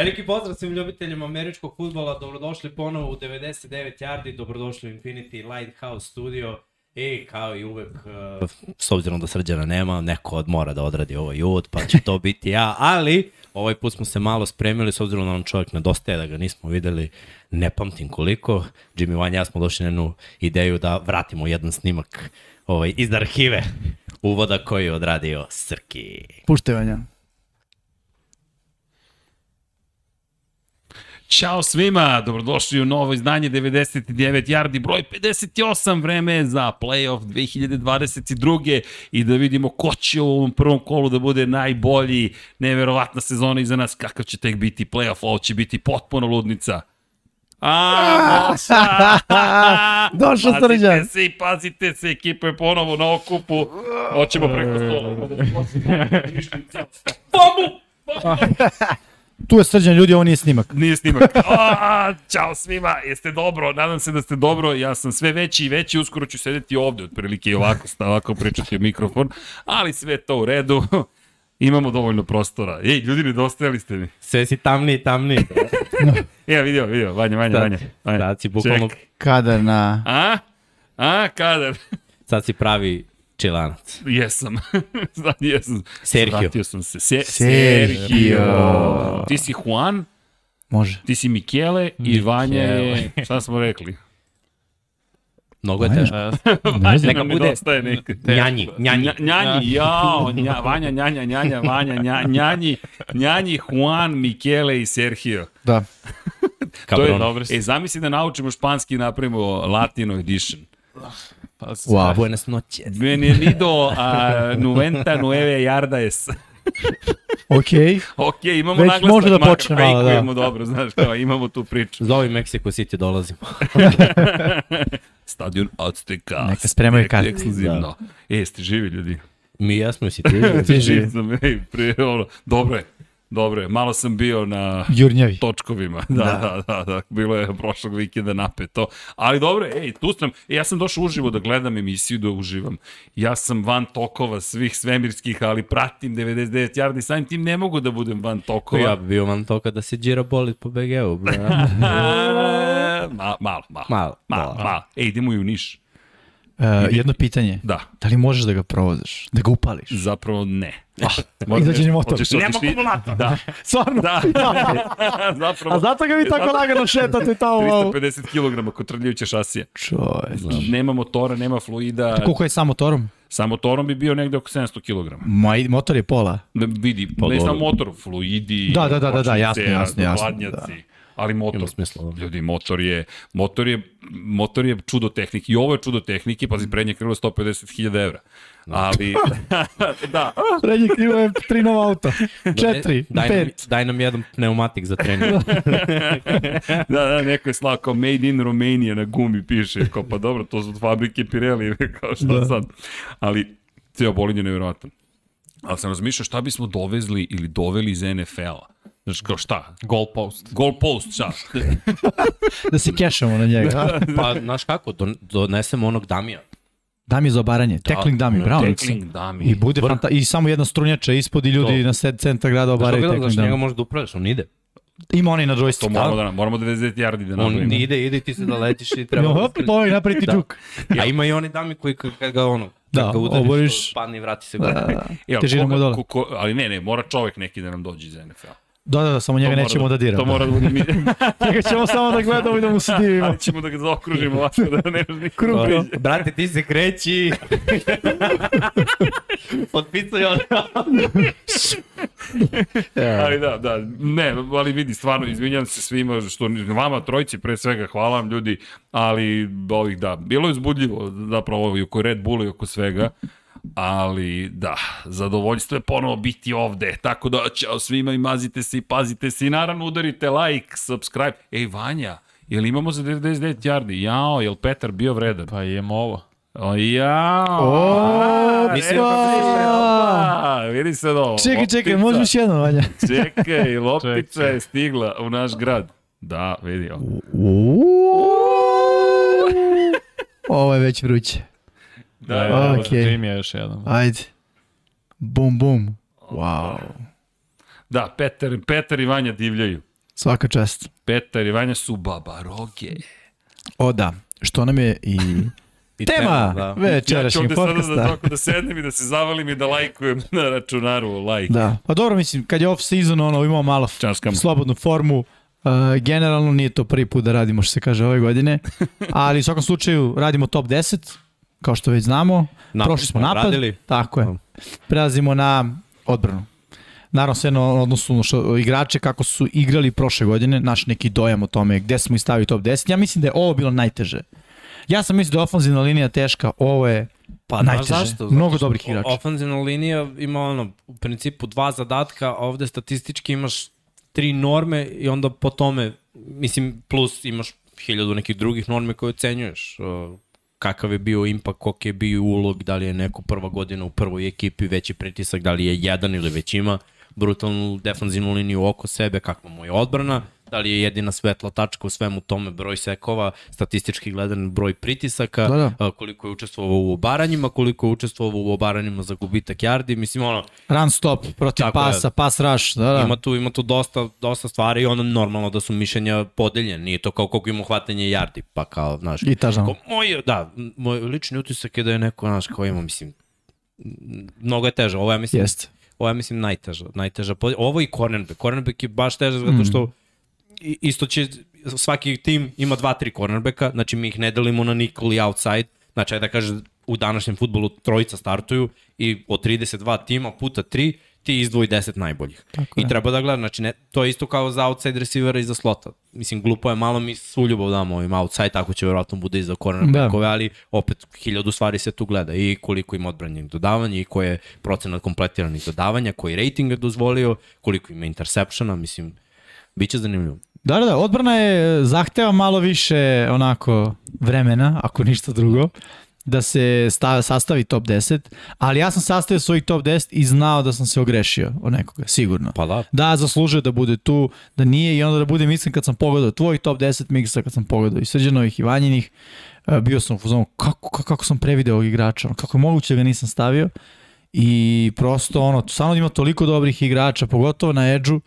Veliki pozdrav svim ljubiteljima američkog futbola, dobrodošli ponovo u 99 yardi, dobrodošli u Infinity Lighthouse studio. I kao i uvek, uh, s obzirom da srđana nema, neko od mora da odradi ovaj uvod, pa će to biti ja, ali ovaj put smo se malo spremili, s obzirom da nam čovjek nedostaje, da ga nismo videli, ne pamtim koliko, Jimmy Van ja smo došli na jednu ideju da vratimo jedan snimak ovaj, iz arhive uvoda koji je odradio Srki. Puštaj Ćao svima, dobrodošli u novo izdanje 99 yardi, broj 58, vreme za playoff 2022. i da vidimo ko će u ovom prvom kolu da bude najbolji, neverovatna sezona iza nas, kakav će tek biti playoff, ovo će biti potpuno ludnica. A, Došao Srđan. Pazite se i pazite se, ekipa je ponovo na okupu. Hoćemo preko stola. Bomu! Tu je Srđan, ljudi, ovo nije snimak. Nije snimak. A, ćao svima, jeste dobro, nadam se da ste dobro, ja sam sve veći i veći, uskoro ću sedeti ovde, otprilike i ovako, ovako pričati u mikrofon, ali sve to u redu, imamo dovoljno prostora. Ej, ljudi, nedostajali ste mi. Sve si tamniji tamniji. Evo, vidio, vidio, Vanja, Vanja, Vanja. Vanja. Sad si bukvalno, Ček. Kadar na... A? A, kadar? sad si pravi čilanac. Jesam. Sad jesam. Sergio. Vratio sam se. Se Sergio. Sergio. Ti si Juan, Može. ti si Michele i Vanja je... Šta smo rekli? Mnogo je teško. Vanja Neka nam bude- nekad. Njanji, njanji. Nja, njanji, jao, nja, Vanja, njanja, njanja, Vanja, nja, njanji, njanji, Juan, Michele i Sergio. Da. To je, Cabron. e, zamisli da naučimo španski i napravimo latino edition. Wow. Buenas noches. Bienvenido a 99 yardas. Okej. Ok, imamo Već naglasak, može da makar počne malo, da. fejkujemo dobro, znaš, kao imamo tu priču. Zovi Mexico City, dolazimo. Stadion Azteca. Neka spremaju karte. Ekskluzivno. Da. E, ste živi ljudi. Mi jesmo i si ti. Ti živi. Živ sam, ej, pre, ono, dobro je. Dobro je, malo sam bio na Jurnjavi. točkovima. Da, da, da, da, bilo je prošlog vikenda napeto. Ali dobro, ej, tu sam, e, ja sam došao uživo da gledam emisiju, da uživam. Ja sam van tokova svih svemirskih, ali pratim 99 yardi, samim tim ne mogu da budem van tokova. Ja bi bio man to kada se džira boli po BG-u, bro. Ma, malo, malo. Malo, Malo, malo. malo. Ej, idemo i u Niš. Uh, jedno pitanje. Da, Da li možeš da ga provozaš? Da ga upališ? zapravo ne. Izađe ni motor. Hoćeš, Nema hoćeš, akumulator. Da, Stvarno? da. zapravo. A zato ga vi tako lagano šetate tamo. 350 kg kotrljajuće šasije. Čovječ. Nema motora, nema fluida. Koliko je sa motorom? Sa motorom bi bio negde oko 700 kg. Ma, i- motor je pola. Ne, vidi, Pa ne dobro. samo motor, fluidi, Da, da, da, da, da, jasno, jasno, jasno, hladnjaci, ali motor. Ima smisla, da. Ljudi, motor je, motor je, motor je čudo tehnike. I ovo je čudo tehnike, pazi, prednje krilo je 150.000 evra. Ali, da, Prednje krivo je tri nova auta. Četiri, daj, nam, pet. daj nam jedan pneumatik za trening. da, da, neko je slao kao made in Romania na gumi piše, kao pa dobro, to su od fabrike Pirelli, kao šta da. sad. Ali, ceo bolid je nevjerojatan. Ali sam razmišljao šta bismo dovezli ili doveli iz NFL-a. Znaš, kao šta? Goal post. Goal post, šta? Da se kešamo na njega. pa, znaš kako, don, donesemo onog Damija. Dami za obaranje. Tackling dami, bravo. Tackling dami. I bude fanta i samo jedna strunjača ispod i ljudi To. na sed centar grada obaraju kako, tackling znaš, njega dami. možeš da upravljaš, on ide. Ima onaj na To joystick. moramo da, moramo 99 yardi da On napravimo. ide, ide i ti se da letiš i treba... Jo, da hop, skreće. povej napraviti Da. džuk. A ima i oni dami koji kad ga ono, Da, kad ga udariš, oboriš. padne i vrati se gore. Ali Težina koga- mu dole. ko, ko, ali ne, ne, mora čovek neki da nam dođe iz NFL. Da, da, da, samo njega nećemo da diramo. To mora da bude mi. Njega ćemo samo da gledamo i da mu se divimo. Ali ćemo da ga zaokružimo ovako da ne može niko Krug, da da. priđe. Brate, ti se kreći. Potpisaj ono. Ali da, da, ne, ali vidi, stvarno, izvinjam se svima, što vama trojici pre svega, hvala vam ljudi, ali ovih da, bilo je uzbudljivo, zapravo i oko Red Bulla i oko svega, ali da, zadovoljstvo je ponovo biti ovde, tako da ćao svima i mazite se i pazite se i naravno udarite like, subscribe. Ej, Vanja, jel imamo za 99 yardi? Jao, jel Petar bio vredan? Pa jem ovo. O, jao! O, Mislim, pa! A, vidi se ovo. Čekaj, čekaj, možemo još jedno, Vanja. Čekaj, loptica Čekaj. je stigla u naš grad. Da, vidi. ovo. Ovo je već vruće. Da, Da, da, da, okay. Je još jedan. Ajde. Bum, bum. Wow. da, Petar, Petar i Vanja divljaju. Svaka čast. Petar i Vanja su babaroge. O da, što nam je i I tema da. Ja ću večerašnjeg ovde sada podcasta. da, da sednem i da se zavalim i da lajkujem na računaru like. Da, pa dobro mislim, kad je off season, ono, imamo malo Časkam. slobodnu formu, uh, generalno nije to prvi put da radimo što se kaže ove godine, ali u svakom slučaju radimo top 10, kao što već znamo, Napad prošli smo napad, odradili. tako je, prelazimo na odbranu. Naravno sve na odnosu na što, igrače kako su igrali prošle godine, naš neki dojam o tome gde smo ih stavili top 10. Ja mislim da je ovo bilo najteže. Ja sam mislio da je ofenzivna linija teška, ovo je Pa najteže. znaš zašto? Mnogo što dobrih igrača. o- Ofenzivna linija ima ono, u principu dva zadatka, a ovde statistički imaš tri norme i onda po tome, mislim, plus imaš hiljadu nekih drugih norme koje ocenjuješ. Kakav je bio impak, koliko je bio ulog, da li je neko prva godina u prvoj ekipi, veći pritisak, da li je jedan ili već ima brutalnu defanzivnu liniju oko sebe, kakva mu je odbrana, da li je jedina svetla tačka u svemu tome broj sekova, statistički gledan broj pritisaka, Da, da. a, koliko je učestvovao u obaranjima, koliko je učestvovao u obaranjima za gubitak yardi, mislim ono, Run stop protiv Tako je. pasa, pas rush, da, da. ima tu, ima tu dosta, dosta stvari i ono normalno da su mišljenja podeljene, nije to kao koliko ima hvatanje yardi, pa kao, znaš, I tažan. Ko, moj, da, moj lični utisak je da je neko, znaš, kao ima, mislim, mnogo je teže, ovo ja mislim, Jeste. ovo ja mislim najteža, najteža, ovo i cornerback, cornerback je baš težak zato što i- isto će, svaki tim ima dva, tri cornerbacka, znači mi ih ne delimo na nickel i outside, znači da kaže u današnjem futbolu trojica startuju i od 32 tima puta 3 ti izdvoji 10 najboljih. Tako I je. treba da gledaš, znači ne, to je isto kao za outside receivera i za slota. Mislim, glupo je malo mi svu ljubav damo ovim outside, tako će verovatno bude i za cornerbackove, da. ali opet hiljadu stvari se tu gleda i koliko ima odbranjenih dodavanja i koje je procenat kompletiranih dodavanja, koji rating je dozvolio, koliko ima interseptiona, mislim, bit će zanimljivo. Da, da, da, odbrana je zahteva malo više onako vremena, ako ništa drugo, da se stav, sastavi top 10, ali ja sam sastavio svojih top 10 i znao da sam se ogrešio o nekoga, sigurno. Pa da. Da, zaslužuje da bude tu, da nije i onda da bude mislim kad sam pogledao tvoj top 10 miksa, kad sam pogledao i Srđanovih i Vanjinih, e, bio sam u fazonu kako, kako, kako sam prevideo ovog igrača, kako je moguće da ga nisam stavio i prosto ono, stvarno ima toliko dobrih igrača, pogotovo na edžu,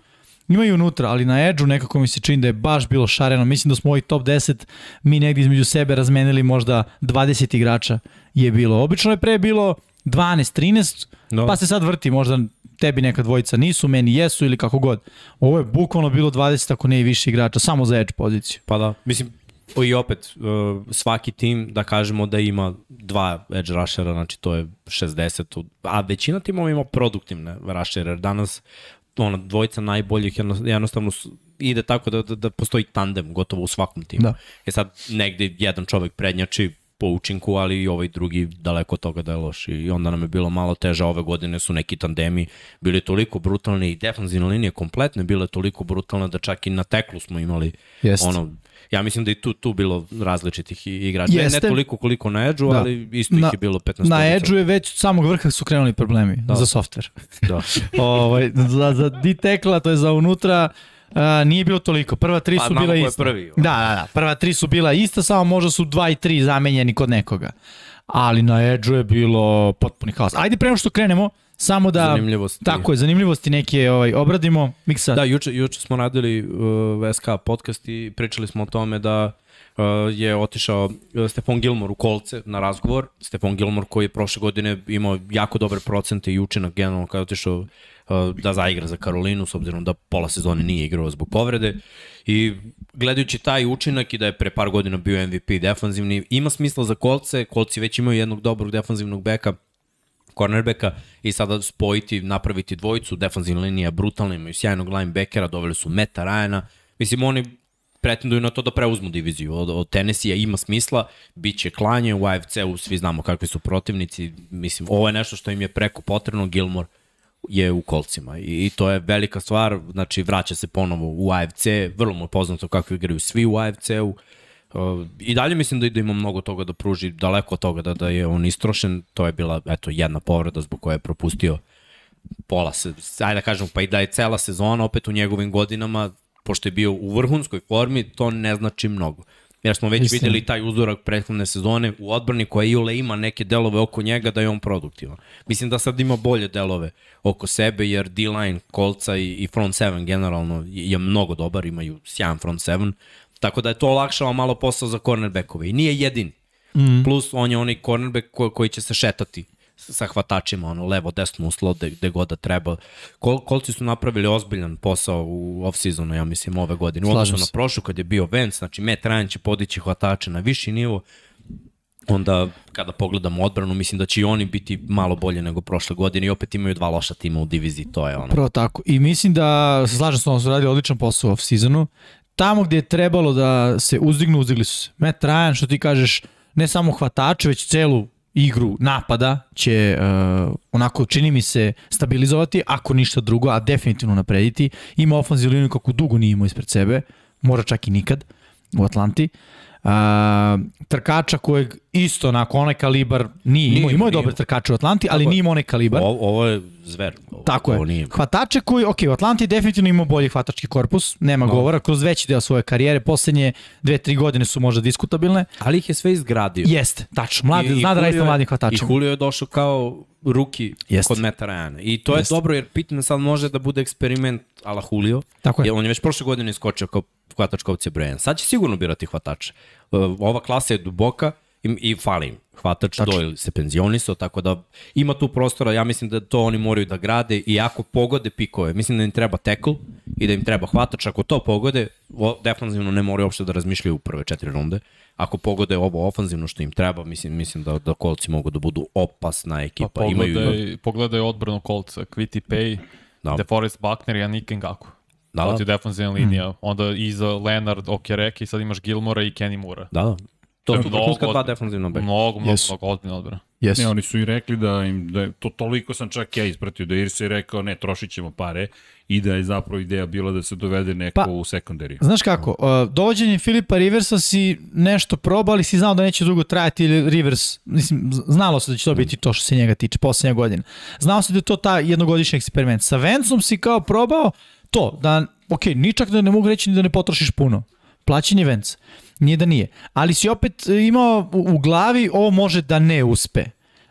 i unutra, ali na edžu nekako mi se čini da je baš bilo šareno. Mislim da smo ovih top 10 mi negdje između sebe razmenili možda 20 igrača je bilo. Obično je pre bilo 12, 13, No. pa se sad vrti, možda tebi neka dvojica nisu, meni jesu ili kako god. Ovo je bukvalno bilo 20 ako ne i više igrača, samo za edge poziciju. Pa da, mislim, i opet, uh, svaki tim, da kažemo da ima dva edge rushera, znači to je 60, u- a većina timova ima produktivne rushere, danas ona, dvojica najboljih jedno- jednostavno ide tako da, da, da postoji tandem gotovo u svakom timu. Da. E sad, negde jedan čovek prednjači po učinku, ali i ovaj drugi daleko od toga da je loš. I onda nam je bilo malo teže, ove godine su neki tandemi bili toliko brutalni i defanzivne linije kompletne bile toliko brutalne da čak i na teklu smo imali Jeste. ono, ja mislim da i tu, tu bilo različitih igrača. Ne, ne toliko koliko na edge Da. ali isto ih Na- je bilo 15 Na edge je već od samog vrha su krenuli problemi da. za software. Da. ovaj, za, za D-tekla, to je za unutra, a, nije bilo toliko. Prva tri Pa su bila ista. prvi. Da, da, da. Prva tri su bila ista, samo možda su dva i tri zamenjeni kod nekoga. Ali na edge je bilo potpuni haos. Ajde pre nego što krenemo, samo da... Zanimljivosti. Tako je, zanimljivosti neke ovaj, obradimo. Miksa, Da, juče, juče smo radili uh, SK podcast i pričali smo o tome da uh, je otišao uh, Stefan Gilmore u kolce na razgovor. Stefan Gilmore koji je prošle godine imao jako dobre procente i učinak generalno kada je otišao uh, da zaigra za Karolinu, s obzirom da pola sezone nije igrao zbog povrede. I gledajući taj učinak i da je pre par godina bio MVP defanzivni, ima smisla za kolce. Kolci već imaju jednog dobrog defanzivnog beka cornerbacka i sada spojiti, napraviti dvojicu, defanzivna linija brutalna, imaju sjajnog linebackera, doveli su Meta Ryana, mislim oni pretenduju na to da preuzmu diviziju. Od, od Tennessee ima smisla, bit će klanje u AFC-u, svi znamo kakvi su protivnici, mislim, ovo je nešto što im je preko potrebno, Gilmore je u kolcima. I, i to je velika stvar, znači vraća se ponovo u AFC, vrlo mu je poznato kako igraju svi u AFC-u, I dalje mislim da, da ima mnogo toga da pruži, daleko od toga da, da je on istrošen, to je bila eto, jedna povreda zbog koje je propustio pola se, ajde da kažem, pa i da je cela sezona opet u njegovim godinama, pošto je bio u vrhunskoj formi, to ne znači mnogo. Jer smo već Istina. videli taj uzorak prethodne sezone u odbrani koja Iule ima neke delove oko njega da je on produktivan. Mislim da sad ima bolje delove oko sebe jer D-line, kolca i, i front seven generalno je je mnogo dobar, imaju sjajan front seven. Tako da je to olakšava malo posao za cornerbackove. I nije jedin. Mm. Plus on je onaj cornerback ko, koji će se šetati sa hvatačima, ono, levo, desno uslo, gde, gde god da treba. Kol, kolci su napravili ozbiljan posao u off-seasonu, ja mislim, ove godine. Slažem odnosu na se. prošlu, kad je bio Vance, znači Matt Ryan će podići hvatače na viši nivo, onda kada pogledamo odbranu, mislim da će i oni biti malo bolje nego prošle godine i opet imaju dva loša tima u diviziji, to je ono. Prvo tako. I mislim da se slažem s tom, su radili odličan posao u off-seasonu. Tamo gde je trebalo da se uzdignu, uzdigli su se. Matt Ryan, što ti kažeš, ne samo hvatače, već celu igru napada će uh, onako čini mi se stabilizovati, ako ništa drugo, a definitivno naprediti. Ima ofenzivnu liniju kako dugo nije imao ispred sebe, mora čak i nikad u Atlanti. Uh, trkača kojeg isto onako onaj kalibar nije imao, Nije, imao je dobre trkače u Atlanti, ali nije imao onaj kalibar. Ovo, ovo je zver. Ovo, Tako je. Nije. Hvatače koji, ok, u Atlanti definitivno imao bolji hvatački korpus, nema no. govora, kroz veći deo svoje karijere, poslednje dve, tri godine su možda diskutabilne. Ali ih je sve izgradio. Jeste, tačno, mladi, zna da radi sa Julio je- mladim I hvatačima. Julio je došao kao ruki Jeste. kod Meta Ryana. I to je Jeste. dobro jer Pittman sad može da bude eksperiment ala Julio. Tako je. Jer on je već prošle godine iskočio kao hvatač kao Brian. Sad će sigurno birati hvatače. Uh, Ova klasa je duboka i, i fali im. Hvatač Tačno. Doyle se penzionisao, tako da ima tu prostora, ja mislim da to oni moraju da grade i ako pogode pikove, mislim da im treba tackle i da im treba hvatač, ako to pogode, o, defanzivno ne moraju uopšte da razmišljaju u prve četiri runde. Ako pogode ovo ofanzivno što im treba, mislim, mislim da, da kolci mogu da budu opasna ekipa. Pa Imaju, pogledaj, pogledaj odbranu kolca, Quitty Pay, Da. da. DeForest Buckner i Anik Ngaku. Da, Da, da. je defanzivna linija. Onda iza Leonard, Okereke i sad imaš Gilmora i Kenny Moore. da, da. To je su vrhunska dva defanzivna beka. Mnogo, mnogo, Jesu. mnogo ozbiljna odbrana. Jesu. Ne, oni su i rekli da im, da je, to toliko sam čak ja ispratio, da Irsa je rekao ne, trošit ćemo pare i da je zapravo ideja bila da se dovede neko Pa, u sekundariju. Znaš kako, uh, dovođenjem Filipa Riversa si nešto probao, ali si znao da neće dugo trajati ili Rivers, mislim, znalo se da će to biti to što se njega tiče, poslednja godina. Znao se da je to ta jednogodišnji eksperiment. Sa Vencom si kao probao to, da, ok, ničak da ne mogu reći ni da ne potrošiš puno. Plaćanje Venca. Nije da nije. Ali si opet e, imao u, glavi ovo može da ne uspe.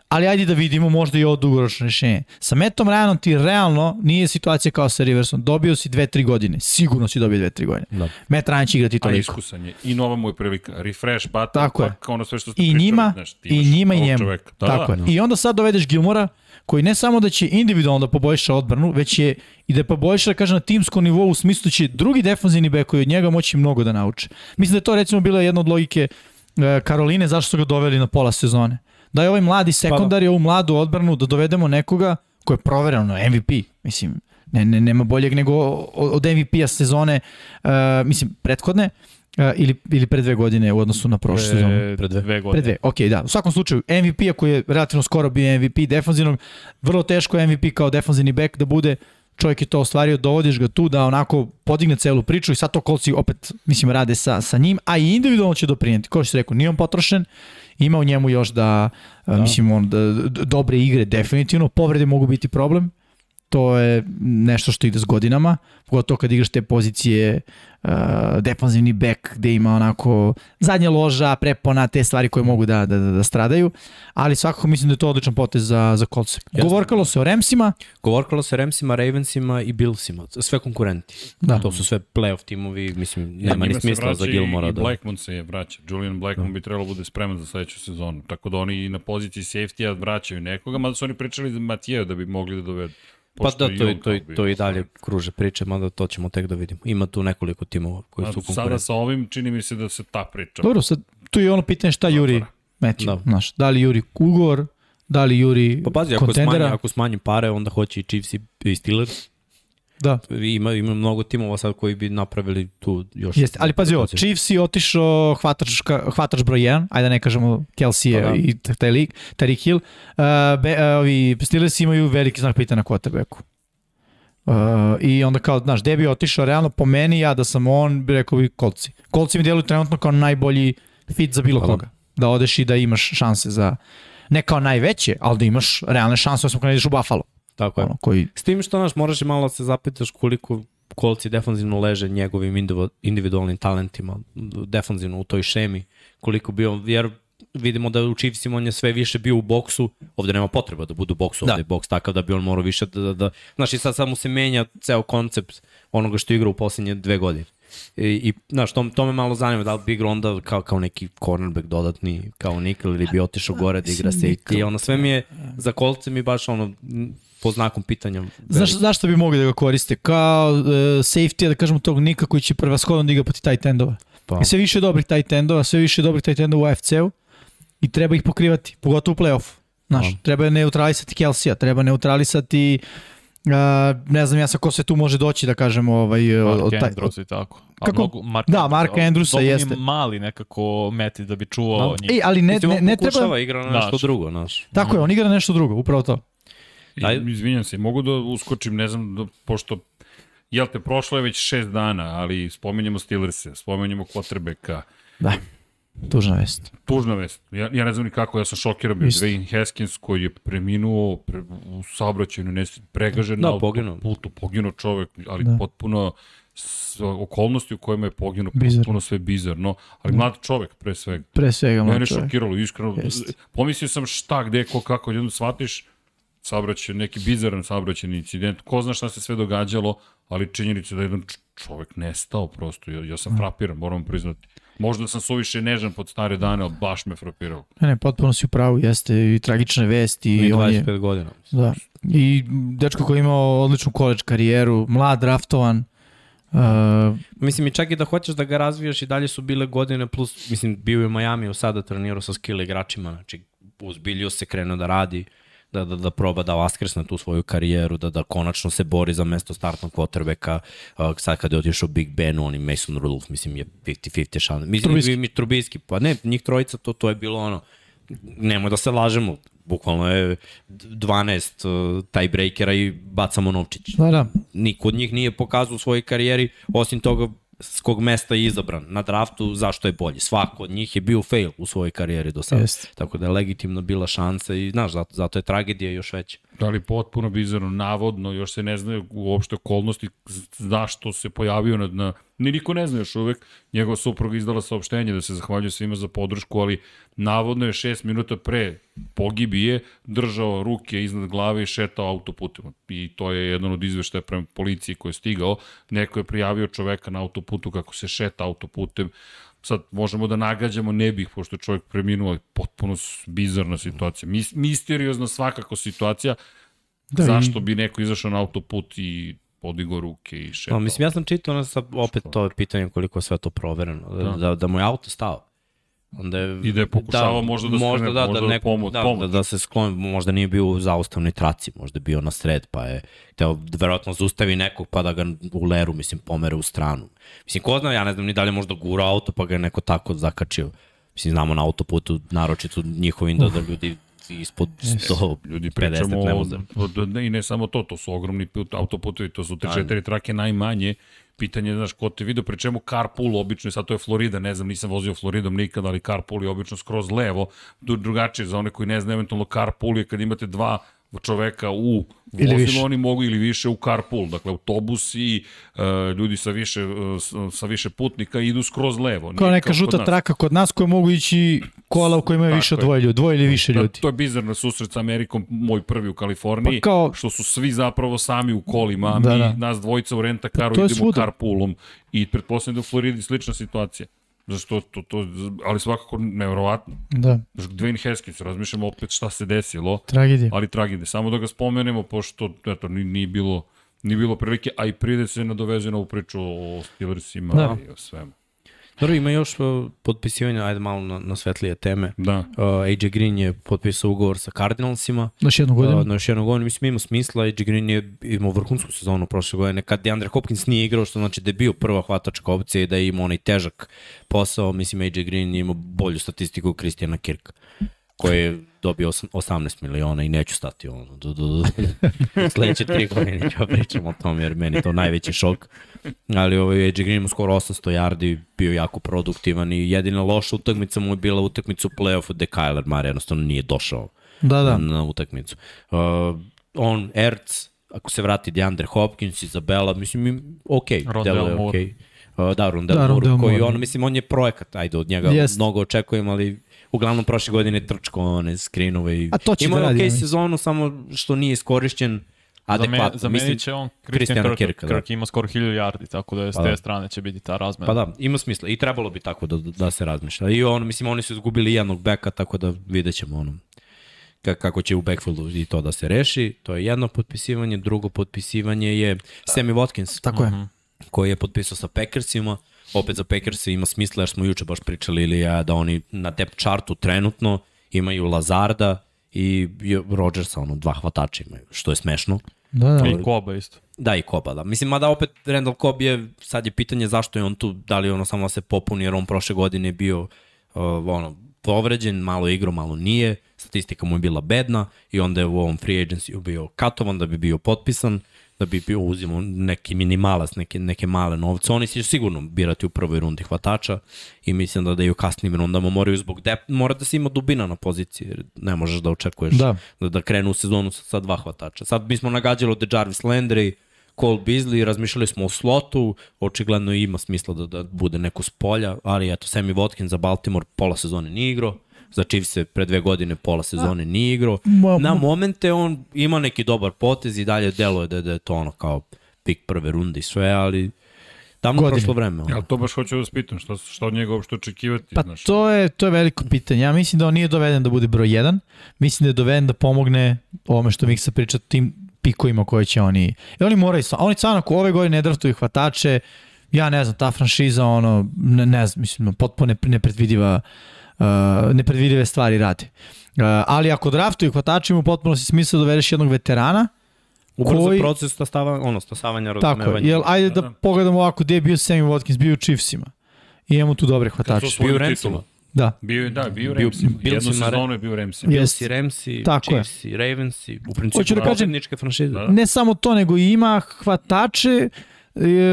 Ali ajde da vidimo možda i ovo dugoročno rešenje. Sa Metom Ryanom ti realno nije situacija kao sa Riversom. Dobio si 2-3 godine. Sigurno si dobio 2-3 godine. Da. Matt Ryan će igrati A toliko. iskusan je. I nova mu je prilika. Refresh button, Tako je. ono sve što ste I pričali, njima, znaš, ti i njima i njemu. Čoveka. Da, Tako da, je. I onda sad dovedeš Gilmora, koji ne samo da će individualno da poboljša odbranu, već je i da poboljša, da kažem, na timskom nivou u smislu da će drugi defanzivni bek koji od njega moći mnogo da nauče. Mislim da je to recimo bila jedna od logike e, Karoline zašto su ga doveli na pola sezone. Da je ovaj mladi sekundar i ovu mladu odbranu da dovedemo nekoga ko je provereno na MVP. Mislim, ne, ne, nema boljeg nego od od MVP-a sezone, uh, mislim, prethodne, uh, ili, ili pre dve godine u odnosu na prošlu sezonu. Pre, dve. dve Pre godine. dve, ok, da. U svakom slučaju, MVP-a koji je relativno skoro bio MVP defanzivnog, vrlo teško MVP kao defanzivni back da bude, čovjek je to ostvario, dovodiš ga tu da onako podigne celu priču i sad to kolci opet, mislim, rade sa, sa njim, a i individualno će doprinjeti. Kao što si rekao, nije on potrošen, ima u njemu još da, da. mislim, on, da, dobre igre definitivno, povrede mogu biti problem, to je nešto što ide s godinama, pogotovo kad igraš te pozicije uh, defanzivni back gde ima onako zadnja loža, prepona, te stvari koje mogu da, da, da, da stradaju, ali svakako mislim da je to odličan potez za, za kolce. Govorkalo se o Remsima, Govorkalo se Ramsima, Ravensima i Billsima. Sve konkurenti. Da. To su sve playoff timovi, mislim, nema ni smisla za Gilmora. I Da. Blackmon se vraća. Julian Blackmon bi trebalo bude spreman za sledeću sezonu. Tako da oni na poziciji safety-a vraćaju nekoga, mada su oni pričali za Matijeja da bi mogli da dovedu. Pa da, to, i, to, i, to i dalje kruže priče, mada to ćemo tek da vidimo. Ima tu nekoliko timova koji su Sada konkurenti. sa ovim čini mi se da se ta priča. dobro, sad tu je ono pitanje šta Juri Matthew, Da. znaš, da li Juri ugovor, da li Juri Pa pazi, ako smanji, ako smanji pare, onda hoće i Chiefs i, i Steelers. Da. Ima, ima mnogo timova sad koji bi napravili tu još... Jeste, ali pazi ovo, Chiefs je otišao hvatač, hvatač broj 1, ajde da ne kažemo Kelsey Pa da. i taj lik, Tariq Hill. Uh, be, uh, ovi Steelers imaju veliki znak pitanja na quarterbacku. Uh, I onda kao, znaš, gde bi otišao, realno po meni, ja da sam on, bi rekao bi kolci. Kolci mi djeluju trenutno kao najbolji fit za bilo Pa da. koga. Da odeš i da imaš šanse za, ne kao najveće, ali da imaš realne šanse, osim kada ideš u Buffalo. Tako je. Ono, koji, S tim što, znaš, moraš i malo da se zapitaš koliko kolci defanzivno leže njegovim individu- individualnim talentima, defanzivno u toj šemi, koliko bio, jer vidimo da u Chiefsima on je sve više bio u boksu, ovde nema potreba da bude u boksu, ovde Da. je boks takav da bi on morao više da, da, da znaš i sad samo se menja ceo koncept onoga što igra u poslednje dve godine. I, i znaš, to, to me malo zanima, da li bi igrao onda kao, kao neki cornerback dodatni, kao Nikl, ili bi otišao gore da igra Mislim, safety, Nickel. ono sve mi je, za kolce mi baš ono, po znakom pitanja. Znaš, veliko. zašto bi mogli da ga koriste? Kao uh, safety, da kažemo tog Nika koji će prevashodno da igra poti tight endova. Pa. I sve više dobrih tight endova, sve više dobrih tight endova u AFC-u i treba ih pokrivati, pogotovo u play-offu. Znaš, Pa. treba neutralisati Kelsija, treba neutralisati Uh, ne znam ja sa ko se tu može doći da kažemo ovaj, Mark od taj, Andrews i tako. A Kako? Mnogo, Mark Da, Marka Andrewsa jeste. mali nekako meti da bi čuvao Da. njih. Ej, ali ne, ne, ne treba... igra na nešto Znaš. drugo, znaš. Tako je, on igra nešto drugo, upravo to. Ajde. I, izvinjam se, mogu da uskočim, ne znam, da, pošto Jel te, prošlo je već šest dana, ali spominjemo Steelers-e, spominjemo quarterbacka. Da, tužna vest. Tužna vest. Ja, ja ne znam ni kako, ja sam šokiran bio. Isto. Dwayne Haskins koji je preminuo pre, u saobraćaju, ne, pregažen Da, na poginuo. putu, poginuo čovek, ali Da. da. potpuno s, okolnosti u kojima je poginuo, potpuno sve bizarno, ali mlad čovek pre svega. Pre svega, Mene mlad čovjek. šokiralo, iskreno. Jeste. Pomislio sam šta, gde, ko, kako, jedno shvatiš saobraćaj, neki bizaran saobraćajni incident, ko zna šta se sve događalo, ali činjenica da je jedan čovek nestao prosto, ja, ja sam frapiran, moram priznati. Možda sam suviše nežan pod stare dane, ali baš me frapirao. Ne, ne, potpuno si u pravu, jeste i tragična vest i, I on je, 25 godina. da. I dečko koji je imao odličnu koleđ karijeru, mlad, draftovan, uh, Mislim, i čak i da hoćeš da ga razvijaš i dalje su bile godine plus, mislim, bio je u Majamiju sada trenirao sa skill igračima, znači uzbiljio se, krenuo da radi, da, da, da proba da vaskrsne tu svoju karijeru, da, da konačno se bori za mesto startnog quarterbacka. Uh, sad kad je otišao Big Ben, on i Mason Rudolph, mislim, je 50-50 šan. Mislim. Trubisky. Mi, Trubisky, pa ne, njih trojica, to, to je bilo ono, nemoj da se lažemo, bukvalno je 12 uh, tiebreakera i bacamo novčić da, da, niko od njih nije pokazao u svojoj karijeri, osim toga s kog mesta je izabran na draftu, zašto je bolji. Svako od njih je bio fail u svojoj karijeri do sada. Jeste. Tako da je legitimno bila šansa i, znaš, zato, zato je tragedija još veća. Da li potpuno bizarno, navodno, još se ne znaju uopšte okolnosti zašto se pojavio na, na ni niko ne zna još uvek, njegova supruga izdala saopštenje da se zahvaljuje svima za podršku, ali navodno je šest minuta pre pogibije držao ruke iznad glave i šetao autoputima. I to je jedan od izveštaja prema policiji koji je stigao. Neko je prijavio čoveka na autoputu kako se šeta autoputem. Sad možemo da nagađamo, ne bih, pošto je čovjek preminuo, ali potpuno bizarna situacija. Mis, misteriozna svakako situacija, Da, da, i- zašto bi neko izašao na autoput i podigao ruke i šetao. No, mislim, ja sam čitao, ono, sa, opet to je pitanje koliko je sve to provereno, da, Da. da, da mu je auto stao. Onda je, I da je pokušavao možda da možda, skrene, da, možda da, da neko, pomoć- da, pomoć. da, da se skloni, možda nije bio u zaustavnoj traci, možda je bio na sred, pa je teo verovatno zaustavi nekog pa da ga u leru, mislim, pomere u stranu. Mislim, ko zna, ja ne znam ni da li je možda gura auto pa ga je neko tako zakačio. Mislim, znamo na autoputu, naročito njihovim da, da ljudi ispod 100, Ljudi 50 pričamo ne o, voze. o, ne, i ne samo to, to su ogromni put, autoputovi, to su te Da. četiri trake najmanje. Pitanje je, znaš, ko te vidio, pri čemu carpool obično, sad to je Florida, ne znam, nisam vozio Floridom nikada, ali carpool je obično skroz levo, drugačije za one koji ne znaju, eventualno carpool je kad imate dva čoveka u Ili vozilu, više. oni mogu ili više u carpool, dakle autobus i uh, ljudi sa više, uh, sa više putnika idu skroz levo. kao neka kod žuta nas. traka kod nas koje mogu ići kola u kojima je Tako više od je. dvoje ljudi, dvoje ili više Da, ljudi. to je bizarno susret sa Amerikom, moj prvi u Kaliforniji, Pa kao- što su svi zapravo sami u kolima, a Da, mi, da. nas dvojica u rentakaru je idemo svuda. carpoolom i pretpostavljam da u Floridi slična situacija. Zašto to, to, ali svakako nevjerovatno. Da, Znaš, Dwayne Haskins, razmišljamo opet šta se desilo, tragedija. ali tragedije. Samo da ga spomenemo, pošto eto, nije, nije bilo nije bilo prilike, a i pride se nadovezuje na ovu priču o Steelersima Da. i o svemu. Dobro, ima još potpisivanje, ajde malo na, na svetlije teme. Da. Uh, AJ Green je potpisao ugovor sa Cardinalsima. Još jednu godinu. Uh, na još jednu godinu, mislim ima smisla, AJ Green je imao vrhunsku sezonu prošle godine, kad DeAndre Hopkins nije igrao, što znači da je bio prva hvatačka opcija i da je imao onaj težak posao, mislim AJ Green je imao bolju statistiku od Kristijana Kirka koji je dobio osam- 18 miliona i neću stati ono, do, do, do, sledeće tri godine ću pričam o tom jer meni je to najveći šok. Ali ovaj AJ Green skoro 800 yardi, bio jako produktivan i jedina loša utakmica mu je bila utakmica u play-offu gde Kyler Murray jednostavno nije došao Da, da. na, utakmicu. Uh, on, Ertz, ako se vrati DeAndre Hopkins, Izabela, mislim, Rondale deluje Moore. okej. Uh, da, Rondell Da, Moore, koji on, mislim, on je projekat, ajde, od njega Jest. mnogo očekujem, ali uglavnom prošle godine trčko one skrinove i A to će imao da radi, okej mislim. sezonu, samo što nije iskorišćen adekvatno. Zamenit Mislim, će on Christian Kirk, da. Kirk ima skoro 1000 yardi, tako da je s Pa te da. strane će biti ta razmena. Pa da, ima smisla i trebalo bi tako da, da se razmišlja. I on, mislim, oni su izgubili jednog beka, tako da vidjet ćemo ono, ka- kako će u backfieldu i to da se reši. To je jedno potpisivanje, drugo potpisivanje je Sammy Watkins, Tako je. koji je potpisao sa Packersima. Opet za Packers ima smisla jer smo juče baš pričali ili ja da oni na depth chartu trenutno imaju Lazarda i Rodgersa, ono, dva hvatača imaju, što je smešno. Da, da. I Koba isto. Da, i Koba, da. Mislim, mada opet Randall Cobb je, sad je pitanje zašto je on tu, da li ono samo da se popuni, jer on prošle godine je bio uh, ono, povređen, malo igro, malo nije, statistika mu je bila bedna i onda je u ovom free agency bio katovan da bi bio potpisan, da bi bio uzimo neki minimalac, neke, neke male novce. Oni će sigurno birati u prvoj rundi hvatača i mislim da da i u kasnim rundama moraju zbog dep, mora da se ima dubina na poziciji, jer ne možeš da očekuješ Da. da, da krenu u sezonu sa, sa dva hvatača. Sad bismo nagađali od Jarvis Landry, Cole Beasley, razmišljali smo o slotu, očigledno ima smisla da, da bude neko s polja, ali eto, Sammy Watkins za Baltimore pola sezone nije igrao, za Chiefs se pre dve godine pola sezone nije igrao. Na momente on ima neki dobar potez i dalje deluje da, da je to ono kao pik prve runde i sve, ali tamo Godine. prošlo vreme. Ono. Ja to baš hoću da vas pitam, šta, šta od njega uopšte očekivati? Pa znaš? to je, to je veliko pitanje. Ja mislim da on nije doveden da bude broj 1. Mislim da je doveden da pomogne ovome što Miksa priča tim pikovima koje će oni... I oni moraju, oni stvarno ako ove godine ne draftuju hvatače, ja ne znam, ta franšiza, ono, ne, ne znam, mislim, potpuno nepre- nepredvidiva, uh, nepredvidive stvari radi. Uh, ali ako draftuju hvatače, ima potpuno si smisla da dovedeš jednog veterana, Ubrzo koji- proces stasava, ono, stasavanja tako je. razumevanja. Jel, ajde da, Da, da. pogledamo ovako gde je bio Sammy Watkins, bio u Chiefsima. I imamo tu dobre hvatače. su bio u titulu. Ramsima. Da. Bio je, da, bio u Bio- Jednu si sezonu je bio u Ramsima. Je. Bills i Ramsi, Tako je. Chiefs i Ravens i u principu Hoću da kažem- franšize. Da. ne samo to, nego i ima hvatače e,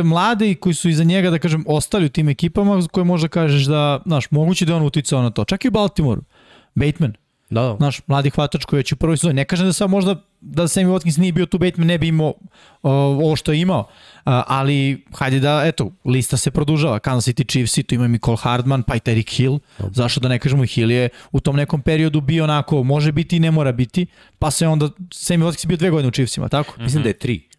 mlade i koji su iza njega, da kažem, ostali u tim ekipama koje možda kažeš da, znaš, moguće da je on uticao na to. Čak i u Baltimoru. Bateman, Da, da. znaš, mladi hvatač koji je već u prvoj sezoni. Ne kažem da sad možda da Sammy Watkins nije bio tu, Bateman ne bi imao o, ovo što je imao. A, ali, hajde da, eto, lista se produžava. Kansas City Chiefs, tu ima i Nicole Hardman, pa i Tyreek Hill. Zašto da ne kažemo, Hill je u tom nekom periodu bio onako, može biti i ne mora biti, pa se onda, Sammy Watkins je bio dve godine u Chiefsima, tako? Mislim da je tri.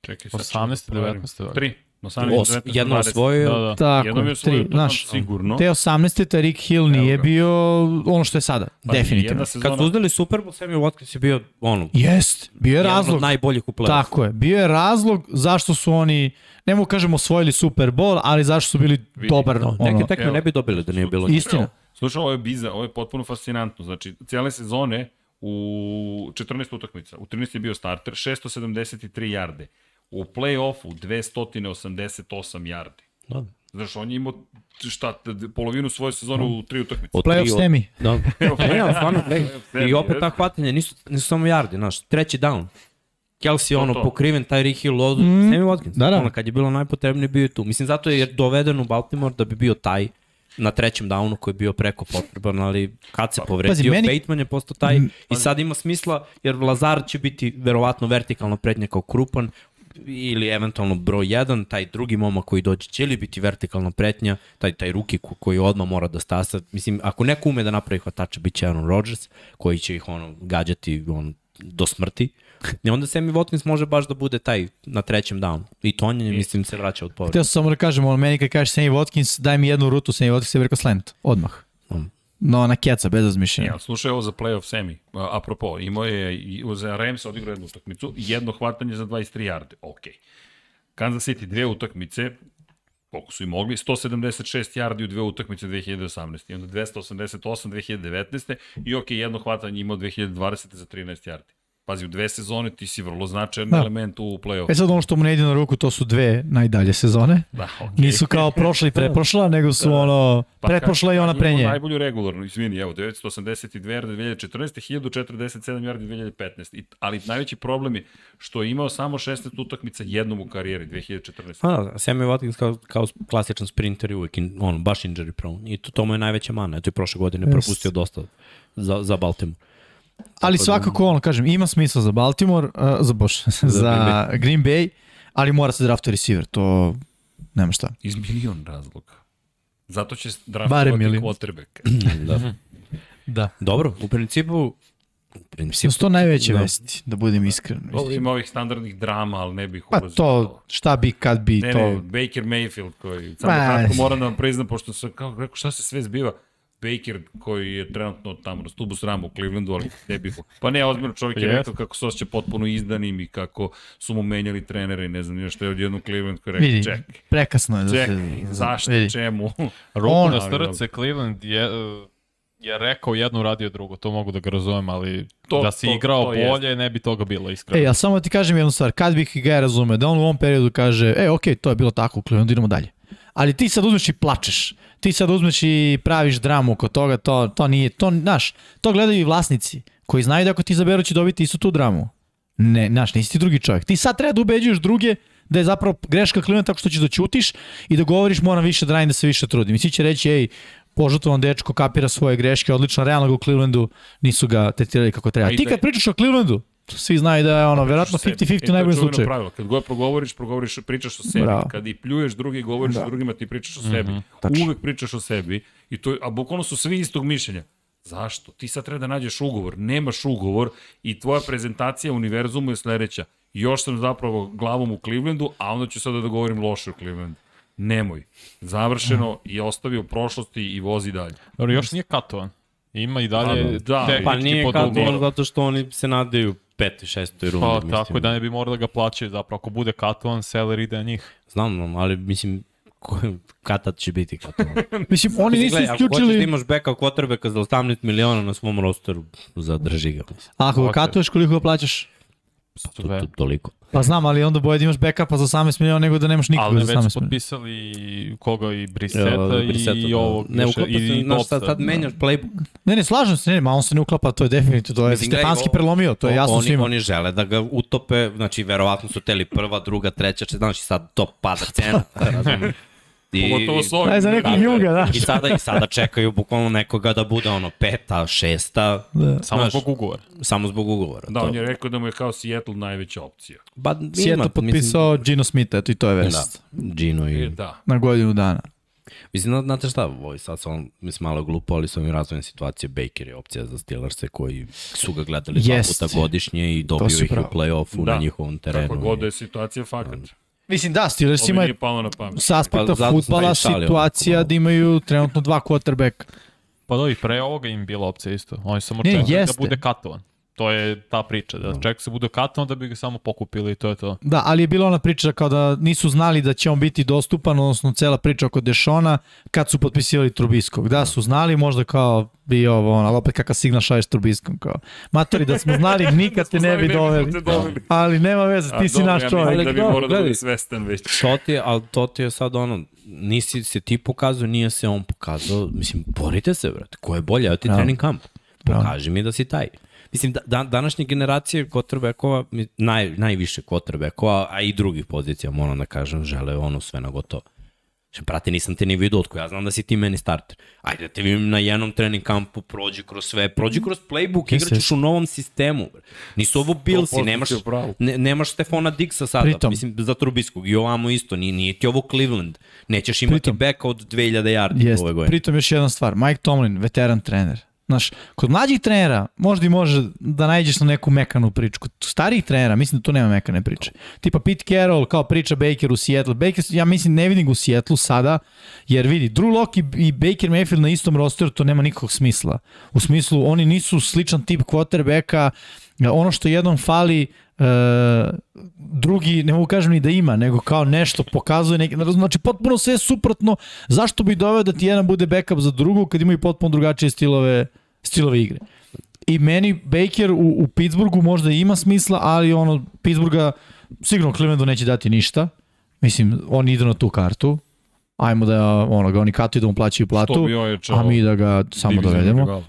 Čekaj, sad 18, ću da proverim. 19, valjda. Tri. 18, Os, 19, jedno 20. osvojio, Da, da. Tako, Jednom je osvojio, tri, to znaš, sigurno. te 18. Tarik Hill nije ga. bio ono što je sada, Pa, definitivno. Jedna Kad sezona, su uzeli Super Bowl, Sammy Watkins je bio ono, Jest, bio je jedan razlog, od najboljih u play tako je, bio je razlog zašto su oni, ne mogu kažemo osvojili Super Bowl, ali zašto su bili dobar, No, ono, neke tekme evo. ne bi dobili da nije bilo. Istina. Slušaj, ovo je biza, ovo je potpuno fascinantno. Znači, cijele sezone u 14 utakmica, u 13 je bio starter, 673 jarde. U play-offu 288 jardi. Da. Znaš, on je imao šta, polovinu svoje sezone u tri utakmice. Od playoff tri od- semi. Da. ne, ali stvarno, I opet ta hvatanja nisu, nisu samo jardi, znaš, treći down. Kelsey To, ono to. pokriven, Tyreek Hill od mm. Sammy Watkins. Da, da. Ono, kad je bilo najpotrebnije bio je tu. Mislim, zato je doveden u Baltimore da bi bio taj na trećem downu koji je bio preko potreban, ali kad se povredio, Pazi, meni-. Bateman je postao taj i sad ima smisla, jer Lazar će biti verovatno vertikalna prednja kao krupan, ili eventualno broj 1, taj drugi momak koji dođe će li biti vertikalna pretnja, taj, taj ruki ko, koji odmah mora da stasa. Mislim, ako neko ume da napravi hvatača, bit će Aaron Rodgers, koji će ih ono, gađati on, do smrti. I onda Sammy Watkins može baš da bude taj na trećem downu. I tonjenje, mislim, se vraća od povreda. Htio sam samo da kažem, ono, meni kad kažeš Sammy Watkins, daj mi jednu rutu, Sammy Watkins je rekao slant, odmah. Mm. No, na keca, bez razmišljenja. Ja, slušaj ovo za playoff semi. Apropo, imao je za Rams odigrao jednu utakmicu, jedno hvatanje za 23 jarde. Ok. Kansas City dve utakmice, koliko su i mogli, 176 yardi u dve utakmice 2018. I onda 288 2019. I ok, jedno hvatanje imao 2020. za 13 yardi. Pazi, u dve sezone ti si vrlo značajan Da. element u play-offu. E sad ono što mu ne ide na ruku, to su dve najdalje sezone. Da, okay. Nisu kao prošla i pretprošla, nego su ono, pretprošla i ona pre nje. Pa Najbolju regularnu, izvini, evo, 982 yardi 2014. 1047 yardi 2015. I, ali najveći problem je što je imao samo 16 utakmica jednom u karijeri 2014. A, da, Sammy Watkins kao, kao klasičan sprinter je uvijek in, on, baš injury prone. I to, to mu je najveća mana. Eto i prošle godine Jest. propustio dosta za, za Baltimore. Ali svakako, ono, kažem, ima smisla za Baltimore, uh, za Boš, za Green Bay, ali mora se draftuje receiver, to nema šta. Iz milion razloga. Zato će draftovati quarterback. da. Da. Dobro, u principu, u principu, Su to najveće Da. vesti, da budem iskren. Ovo ima ovih standardnih drama, ali ne bih Pa ulazio u to, šta bi, kad bi, Ne, to... ne, Baker Mayfield koji, samo Ma, kratko moram da vam priznam, pošto sam, kako rekao, šta se sve zbiva, Baker koji je trenutno tamo na stubu srama u Clevelandu, ali ne bih... Pa ne, ozbiljno čovjek je Jest. rekao kako se osjeća potpuno izdanim i kako su mu menjali trenere i ne znam nije što je odjednom Cleveland koji je rekao, Vidi, ček, prekasno je da ček, se... zašto, vidi. čemu? Ruku On- na srce, Cleveland je, eh, je rekao jedno, radio drugo, to mogu da ga razumem, ali To- da si to- igrao to jest. bolje, ne bi toga bilo, iskreno. Ej, ali samo ti kažem jednu stvar, kad bih ga ja razumeo, da on u ovom periodu kaže, e, okej, to je bilo tako u Clevelandu, idemo dalje. Ali ti sad uzmeš i plačeš. Ti sad uzmeš i praviš dramu oko toga, to, to nije, to, znaš, to gledaju i vlasnici, koji znaju da ako ti zaberu će dobiti istu tu dramu. Ne, znaš, nisi ti drugi čovjek. Ti sad treba da ubeđuješ druge da je zapravo greška Cleveland tako što ćeš da ćutiš i da govoriš moram više da radim, da se više trudim. I svi će reći, ej, požutovan dečko kapira svoje greške, odlično, realno ga u Clevelandu nisu ga tretirali kako treba. Ti kad pričaš o Clevelandu, svi znaju da je ono, verovatno Sebi. 50-50 E, u to je najboljem slučaju. Pravilo. Kad god progovoriš, progovoriš, pričaš o sebi. Bravo. Kad i pljuješ drugi, govoriš Da. o drugima, ti pričaš o sebi. Tačno. Uvek pričaš o sebi. I to, je- a bukvalno su svi istog mišljenja. Zašto? Ti sad treba da nađeš ugovor. Nemaš ugovor i tvoja prezentacija univerzumu je sledeća. Još sam zapravo glavom u Clevelandu, a onda ću sada da govorim loše o Clevelandu. Nemoj. Završeno i ostavi u prošlosti i vozi dalje. Dobro, još nije katovan. Ima i dalje da, tehnički pa nije ugovorom. zato što oni se nadaju petoj, šestoj rundi. Pa mislim. tako da ne bi morali da ga plaćaju zapravo. Ako bude katovan, seller ide na njih. Znam, ali mislim, ko, katat će biti katovan. Mislim, oni nisu Gledaj, Ako hoćeš da isključili, imaš backup quarterbacka za 18 miliona na svom rosteru, zadrži ga. Mislim. ako ga katuješ koliko ga plaćaš, To, Sve. to, toliko. Pa znam, ali onda bolje da imaš backupa za 18 miliona nego da nemaš Ali nikoga ne za već 18 su miliona. potpisali koga i Briseta Evo, i Brissetta, da. ovog Ne, uklapa se, i znaš, sad, sad menjaš playbook. Ne, ne, slažem se, ne, ma on se ne uklapa, to je definitivno, to je Mislim, gledaj, Stefanski prelomio, to je jasno oni, svima. Oni žele da ga utope, znači verovatno su teli prva, druga, treća, četvrta, znači sad to pada cena. I, Pogotovo s ovim. Daj za nekog Tako juga, da. I sada, I sada čekaju bukvalno nekoga da bude ono peta, šesta, Da. Samo Znaš, zbog ugovora. samo zbog ugovora. Da, to. on je rekao da mu je kao Seattle najveća opcija. Ba, Sjeto ima, potpisao Gino Smith, eto i to je Mislim, vest. da, Gino i... E, da. Na godinu dana. Mislim, zna- znate šta, ovo sad sam, mislim, malo glupo, ali su mi razvojne situacije, Baker je opcija za Steelers koji su ga gledali dva Jest. puta godišnje i dobio ih u pravo. play-offu Da. na njihovom terenu. Kakva god da je situacija, fakat. Mislim, da, na pamet. sa aspekta Pa, futbala situacija onako da imaju trenutno dva quarterbacka. Pa da, i pre ovoga im bila opcija isto. Oni samo Ne, čekaju da bude katovan. To je ta priča, da čeka se bude katovan da bi ga samo pokupili i to je to. Da, ali je bila ona priča kao da nisu znali da će on biti dostupan, odnosno cela priča oko Dešona kad su potpisivali Trubiskog. Da, su znali možda kao bi ovo, ono, ali opet kakav signal šalješ Trubiskom, kao, matori da smo znali nikad te ne bi doveli. doveli. Ali nema veze, A, ti si dobro, naš ja čovjek. mislim da bi morao da bude svestan već. To ti je, ali to ti je sad ono, nisi se ti pokazao, nije se on pokazao, mislim, borite se, brate, ko je bolje, evo ti trening kamp, pokaži mi da si taj. Mislim, da, da, današnje generacije mi- naj, najviše quarterbackova, a i drugih pozicija, moram da kažem, žele ono sve na gotovo. Še, brate, nisam te ni vidio otko, ja znam da si ti meni starter. Ajde, da te vidim na jednom trening kampu, prođi kroz sve, prođi kroz playbook, igraćeš u novom sistemu. Nisu ovo Billsi, 100% nemaš, ne, nemaš Stefona Dixa sada, Pritom. mislim, za Trubiskog i ovamo isto, nije, nije ti ovo Cleveland. Nećeš imati Pritom. beka od 2000 yardi ove godine. Pritom još jedna stvar, Mike Tomlin, veteran trener. Znaš, kod mlađih trenera možda i može da najđeš na neku mekanu priču. Kod starijih trenera mislim da tu nema mekane priče. Tipa Pete Carroll kao priča Baker u Seattle. Baker, ja mislim ne vidim ga u Seattle sada, jer vidi, Drew Lock i, i Baker Mayfield na istom rosteru, to nema nikakvog smisla. U smislu, oni nisu sličan tip quarterbacka, ono što jednom fali, e, drugi, ne mogu kažem ni da ima, nego kao nešto pokazuje, neki, znači potpuno sve suprotno, zašto bi doveo da ti jedan bude backup za drugog kad imaju potpuno drugačije stilove, stilove igre. I meni Baker u, u Pittsburghu možda ima smisla, ali ono, Pittsburgha sigurno Clevelandu neće dati ništa. Mislim, oni idu na tu kartu. Ajmo da ono, ga oni katuju da mu plaćaju platu, a mi da ga samo dovedemo. rival.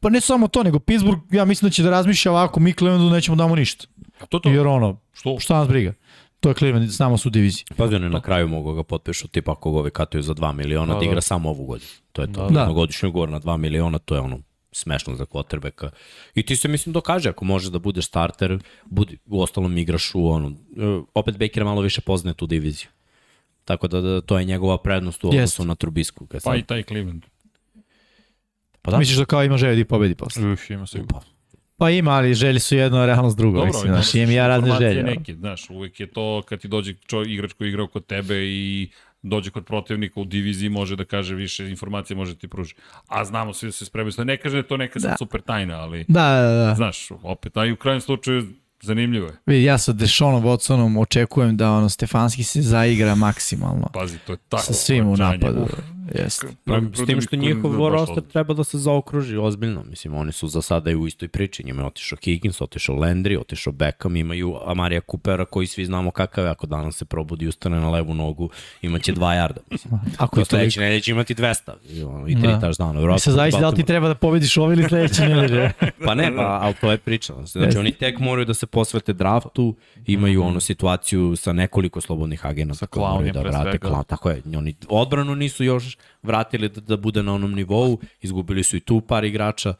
Pa ne samo to, nego Pittsburgh, ja mislim da će da razmišlja ovako, mi Clevelandu nećemo damo ništa. A to to? Jer ono, Što? šta nas briga? To je Cleveland, s nama su u diviziji. Pazi, oni na kraju mogu ga potpišu, tipa ako ga katuju za 2 miliona, da, Da, igra da. samo ovu godinu. To je to. Da. Da. Godišnji ugovor na 2 miliona, to je ono smešno za quarterbacka. I ti se, mislim, dokaže, ako možeš da budeš starter, budi, u ostalom igraš u ono, e, opet Baker malo više poznaje tu diviziju. Tako da, da to je njegova prednost u odnosu Jeste. na Trubisku. Kad Pa sad, i taj Cleveland. Pa da, Misliš da kao ima želje da i pobedi posle? Uf, ima sigurno. Pa ima, ali želje su jedno, a realnost drugo. Dobro, mislim, znaš, imam ja razne želje. Neke, znaš, uvek je to kad ti dođe čo, igrač koji je igrao kod tebe i dođe kod protivnika u diviziji, može da kaže više informacije, može ti pruži. A znamo svi da se spremaju. Ne kaže da je to neka Da. super tajna, ali Da, da, da. znaš, opet, a i u krajnjem slučaju zanimljivo je. Vidi, ja sa Deshaonom Watsonom očekujem da ono Stefanski se zaigra maksimalno. Pazi, to je tako. sa svim u napadu. Jeste. Pa, s tim što njihov roster treba da se zaokruži ozbiljno. Mislim, oni su za sada i u istoj priči. Njima je otišao Higgins, otišao Landry, otišao Beckham, imaju Amarija Coopera koji svi znamo kakav je. Ako danas se probudi i ustane na levu nogu, imaće dva jarda. Mislim. Ako je to sledeće nedelje će imati 200 i, tri Da. touchdowna. Mi se zavisi da li ti treba da pobediš ovo ili sledeće nedelje. Pa ne, pa, ali to je priča. Znači, Jeste. oni tek moraju da se posvete draftu, imaju onu situaciju sa nekoliko slobodnih agenata Sa Clowneyem da pre vrate. svega. Clown, tako je, oni odbranu nisu još vratili da, da bude na onom nivou, izgubili su i tu par igrača.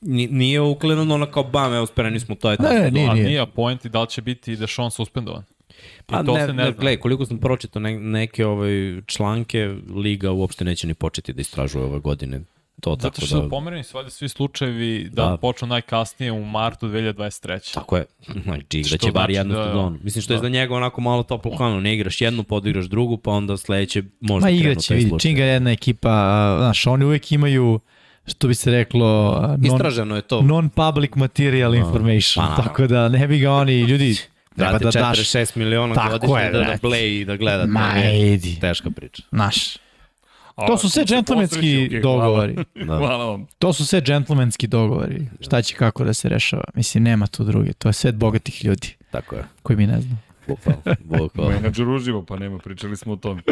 Ni- Nije uklenano ono kao bam, evo spremni smo, to je to. Ne, nije, A nije. nije point i da li će biti Dešon suspendovan. I Pa to ne, ne, ne, gledaj, koliko sam pročitao ne, neke ovaj, članke, Liga uopšte neće ni početi da istražuje ove godine. To Zato tako što da... su pomereni svaljda svi slučajevi da, Da. da. počnu najkasnije u martu 2023. Tako je. Znači, igraće Što bar znači jednu da- sezonu. Mislim što je da. za njega onako malo toplo kanu. Ne igraš jednu, pa odigraš drugu, pa onda sledeće možda Ma krenu igraće, vidi, čim ga jedna ekipa, znaš, oni uvek imaju, što bi se reklo, non, Istraženo je to. non-public material information, pa tako da ne bi ga oni, ljudi, treba da daš, 46 miliona godišnje je, da, da brate. play i da gleda. Ma, to je. Teška priča. znaš, A, to su sve džentlmenski dogovori. Da. Hvala vam. To su sve džentlmenski dogovori. Šta će kako da se rešava? Mislim, nema tu druge. To je svet bogatih ljudi Tako je. koji mi ne znamo. Bukvalno. Bukvalno. Menadžer uživo, pa nema, pričali smo o tome.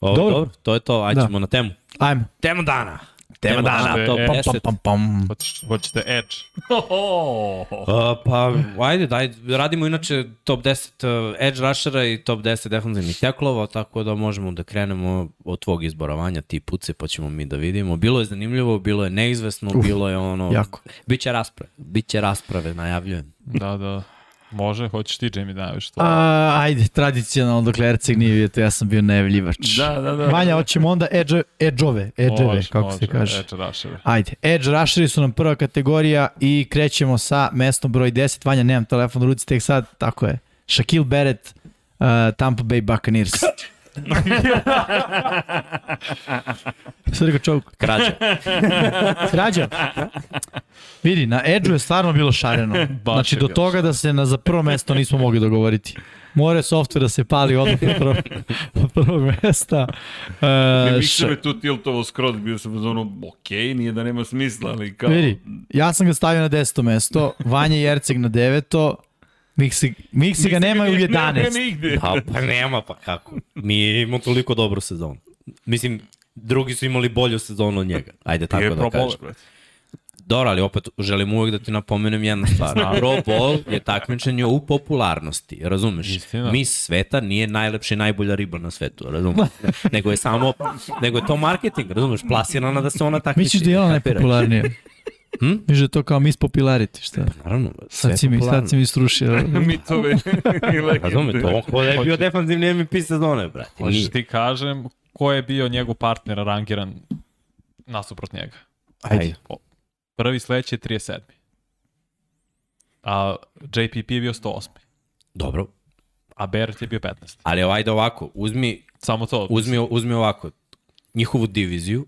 O, Dobro. dobro. to je to. Ajde Da. ćemo na temu. Ajmo. Temu dana. Tema dana. Pam, 10. pam, pam, pam. Hoć- Hoćete Edge. Uh, pa, ajde, daj, radimo inače top 10 uh, edge rushera i top 10 defensivnih teklova, tako da možemo da krenemo od tvog izboravanja, ti puce, pa ćemo mi da vidimo. Bilo je zanimljivo, bilo je neizvesno, Uf, bilo je ono... jako. Biće rasprave, biće rasprave, najavljujem. Da, da. Može, hoćeš ti, Jamie, da najaviš to. A, ajde, tradicionalno, dok Erceg nije to ja sam bio nevljivač. Da, da, da. Vanja, hoćemo onda edge, edge-ove, edge-eve, Može, kako može, se kaže. Edge rusher. Ajde, edge rusheri su nam prva kategorija i krećemo sa mestom broj 10. Vanja, nemam telefon u ruci, tek sad, tako je. Shaquille Barrett, uh, Tampa Bay Buccaneers. Sad rekao čovjek, Krađa. Krađa. Vidi, na edge je stvarno bilo šareno. Znači, do toga da se na, za prvo mesto nismo mogli dogovoriti. More software da se pali odmah od prvog, od prvog mesta. Uh, Mikser je tu tiltovo skroz, bio sam zonu, ok, nije da nema smisla, ali kao... Vidi, ja sam ga stavio na deseto mesto, Vanja Jerceg na deveto, Miksi, Miksi ga nema u Nema 11. nigde. Pa, pa nema, pa kako. Mi imamo toliko dobru sezonu. Mislim, drugi su imali bolju sezonu od njega. Ajde tako je da kažem. Dobro, ali opet želim uvek da ti napomenem jednu stvar. Pro Bowl je takmičenje u popularnosti, razumeš? Istina. Mis sveta nije najlepša i najbolja riba na svetu, razumeš? nego je samo, nego je to marketing, razumeš? Plasirana da se ona takmiči. Misliš da je ona najpopularnija? Hm? Misliš da je to kao Miss Popularity, šta? Naravno, sve Sad si mi, popularno. sad si mi srušio. Mitove i legende. Razume, to on je bio defanzivni MVP sezone, brate. Hoćeš ti kažem ko je bio njegov partner rangiran nasuprot njega. Ajde. Prvi sledeći je 37. A JPP je bio 108. Dobro, A Barrett je bio 15. ali ajde ovako, uzmi, Samo to. uzmi, uzmi ovako, njihovu diviziju,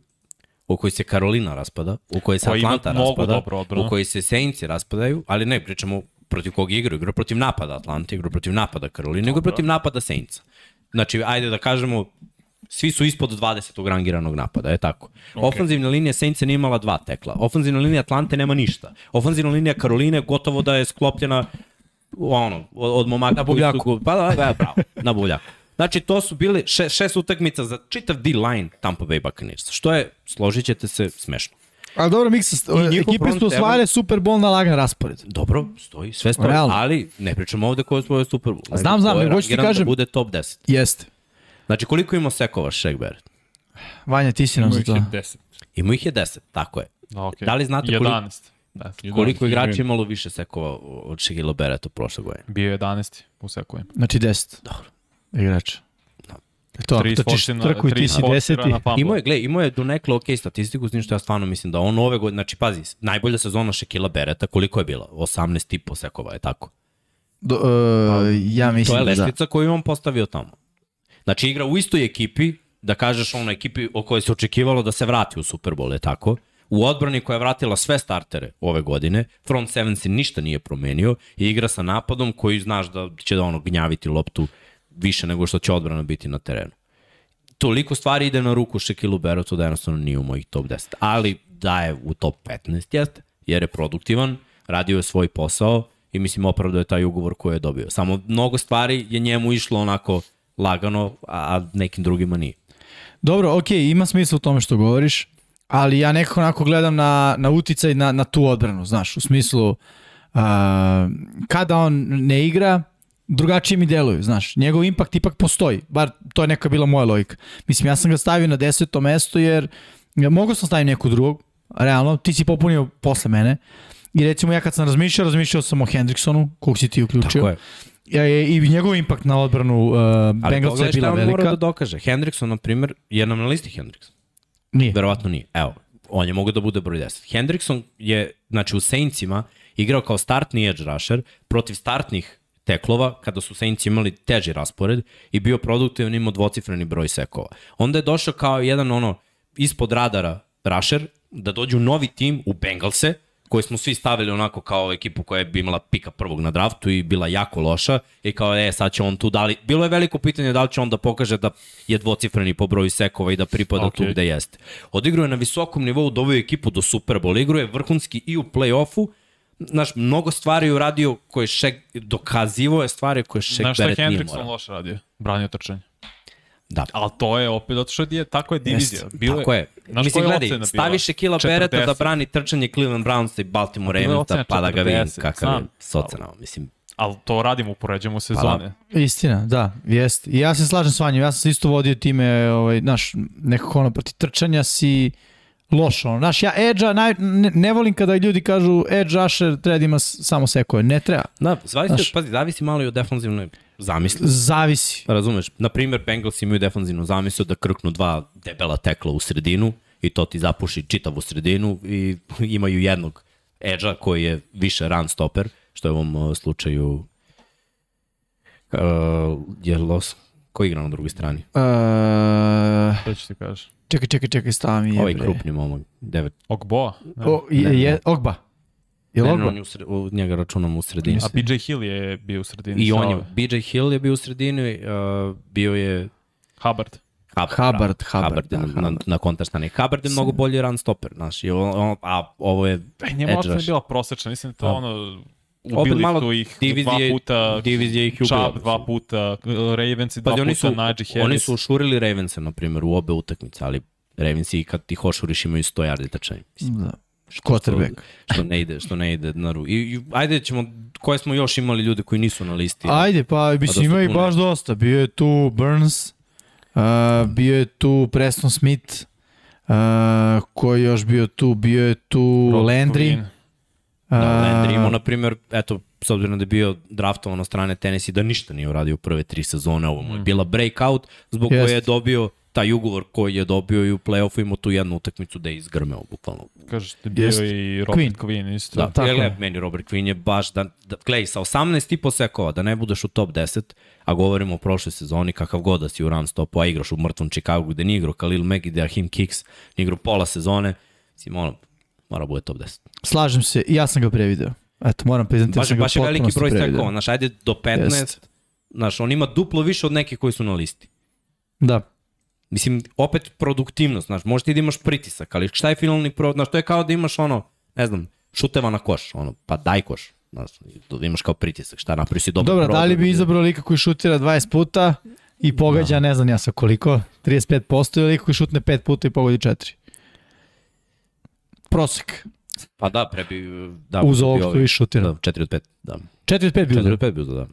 u kojoj se Karolina raspada, u kojoj se Atlanta raspada, u kojoj se Saintsi raspadaju, ali ne, pričamo protiv kog igraju, igraju protiv napada Atlanta, igraju protiv napada Karolina, igraju protiv napada Saintsa. Znači, ajde da kažemo, svi su ispod 20. rangiranog napada, je tako. Okay. Ofanzivna linija Saintsa nije imala dva tekla. Ofanzivna linija Atlante nema ništa. Ofanzivna linija Karoline gotovo da je sklopljena ono, od, momaka na buljaku. Pa da, da, bravo, na buljaku. Znači, to su bili še, šest utakmica za čitav D-line Tampa Bay Buccaneers, što je, složit ćete se, smešno. Ali dobro, Miksa, ekipe su osvajale Super Bowl na lagan raspored. Dobro, stoji, sve stoji, Realno. ali ne pričamo ovde ko je svoj Super Bowl. Znam, znam, je nego hoću ti rangiran kažem- Da bude top 10. Jeste. Znači, koliko ima sekova Shaq Barrett? Vanja, ti si nam Ima za ih to. je 10. Ima ih je 10, tako je. Da, okay. Da li znate koliko- 11. Da, Koliko igrača imalo više sekova od Shaquille Barretta prošle godine? bio je 11. u sekovima. Znači 10. Dobro. Igrača. To, ako trčiš trku i ti si deseti. Imao je, gle, imao je do nekle ok statistiku, s tim što ja stvarno mislim da on ove godine, znači pazi, najbolja sezona Shaquille Barretta, koliko je bila? 18 i po sekova, je tako? Do, uh, ja To mislim je da da. koju on postavio tamo. Znači igra u istoj ekipi, da kažeš ono ekipi o kojoj se očekivalo da se vrati u Super Bowl, je tako? U odbrani koja je vratila sve startere ove godine, front seven se ništa nije promenio i igra sa napadom koji znaš da će da ono gnjaviti loptu više nego što će odbrana biti na terenu. Toliko stvari ide na ruku Shaquille Barrettu da jednostavno nije u mojih top 10. Ali da je u top 15 jeste, jer je produktivan, radio je svoj posao i mislim opravdao je taj ugovor koji je dobio. Samo mnogo stvari je njemu išlo onako lagano, a nekim drugima nije. Dobro, ok, ima smisla u tome što govoriš, ali ja nekako onako gledam na, na uticaj na, na tu odbranu, znaš, u smislu uh, kada on ne igra, drugačije mi deluju, znaš, njegov impakt ipak postoji, bar to je neka bila moja logika. Mislim, ja sam ga stavio na deseto mesto jer ja, mogao sam staviti nekog drugog, realno, ti si popunio posle mene, i recimo ja kad sam razmišljao, razmišljao sam o Hendricksonu, kog si ti uključio. Tako je. Ja, I njegov impakt na odbranu uh, Ali Bengalsa je bila velika. mora da dokaže. Hendrickson, na primjer, je nam na listi Hendrickson. Nije. Verovatno nije. Evo, on je mogao da bude broj 10. Hendrickson je, znači u Saintsima, igrao kao startni edge rusher protiv startnih teklova, kada su Saints imali teži raspored i bio produktivan, imao dvocifreni broj sekova. Onda je došao kao jedan ono ispod radara rusher, da dođe u novi tim u Bengalse, koji smo svi stavili onako kao ekipu koja bi imala pika prvog na draftu i bila jako loša i kao e sad će on tu dali bilo je veliko pitanje da li će on da pokaže da je dvocifreni po broju sekova i da pripada okay. tu gde jeste. Odigrao je na visokom nivou, doveo ekipu do Super Bowl, igrao je vrhunski i u play-offu, Znaš, mnogo stvari je uradio koje Šek, dokazivo je stvari koje Šek Znaš šta je Beret nije Hendrickson morao. loše radio? Branio trčanje. Da. Ali to je opet zato što je, tako je divizija. Jeste, Bilo Tako je. Znaš Mislim, gledaj, ocena bila? stavi Shekila Bereta da 40. brani trčanje Cleveland Brownsa i Baltimore Ravensa, ocena pa da ga vidim 40, kakav je s ocenama. Mislim, Ali to radimo, upoređujemo sezone. Istina, da, jest. I ja se slažem s vanjem, ja sam se isto vodio time, ovaj, znaš, nekako ono, proti trčanja si loš, ono. Znaš, ja edge naj, ne, ne volim kada ljudi kažu edge rusher treba da ima samo sekove. Ne treba. da, zavisi, Znaš- pazi, zavisi malo i od defanzivnoj zamisli. Zavisi. Razumeš, na primjer, Bengals imaju defanzivnu zamislu da krknu dva debela tekla u sredinu i to ti zapuši čitavu sredinu i imaju jednog edža koji je više run stopper, što je u ovom slučaju uh, je Los, ko igra na drugoj strani? Uh, Šta ću ti kažeš? Čekaj, čekaj, čekaj, stavi mi je. Ovaj bre. krupni momak, devet. Ogboa? Ne. O, je, Ne, je, ne. Ogba. Je Ne, ne, Ogba? on je u, sre, u njega računamo u sredini. A BJ Hill je bio u sredini. I on je. BJ Hill je bio u sredini, uh, bio je Hubbard. Hubbard, Hubbard, da, Hubbard, Hubbard je da, na, na, Hubbard. na kontrastrani. Hubbard je mnogo bolji run stopper, znaš, i on, on, a ovo je E, njemu je bila prosečna. Mislim da to Da. ono... Opet Ubili malo su ih divizije- dva puta, divizija ih ubila, Chubb dva puta, Ravens i dva Pa oni puta, su, Najee Harris. oni su ušurili Ravensa, na primjer, u obe utakmice, ali Ravensi i kad ti hošuriš imaju 100 yardi. Mislim, Da. Quarterback. Što ne ide, što ne ide na ru. I, i ajde ćemo, koje smo još imali ljude koji nisu na listi. Ajde, pa mislim su ima tu baš dosta. Bio je tu Burns, uh, bio je tu Preston Smith, uh, ko je još bio tu? Bio je tu Robert Landry. Quinn. Da, Landry imao, na primjer, eto, s obzirom da je bio draftovan od strane Tennessee, da ništa nije uradio u prve tri sezone, ovo mu je bila breakout, zbog Jest. koje je dobio taj ugovor koji je dobio i u play-offu imao tu jednu utakmicu da je izgrmeo, bukvalno. Kažeš da je bio Jest. i Robert Quinn. Quinn isto. Da, Tako tako je. meni Robert Quinn je baš, da, da gledaj, sa 18 i po sekova, da ne budeš u top 10, a govorimo o prošloj sezoni, kakav god da si u run stopu, a igraš u mrtvom Chicagu gde nije igrao Khalil Mack i Dahim Kicks, nije igrao pola sezone, si ono, mora bude top 10. Slažem se, ja sam ga prevideo. Eto, moram priznati da Baš, sam ga baš je veliki broj sekova, znaš, ajde do 15, Jest. znaš, on ima duplo više od nekih koji su na listi. Da. Mislim, opet produktivnost, znaš, možeš ti da imaš pritisak, ali šta je finalni pro, znaš, to je kao da imaš ono, ne znam, šuteva na koš, ono, pa daj koš, znaš, da imaš kao pritisak, šta napravi si dobro. Dobro, da li bi izabrao lika koji šutira 20 puta i pogađa, ne znam ja sa koliko, 35% ili lika koji šutne 5 puta i pogodi 4? Prosek. Pa da, pre bi, da, Uz ovog ovaj- koji šutira. Da, 4 od 5, da. 4 od 5 bi 4 uzeo. od 5 bi uzeo, da.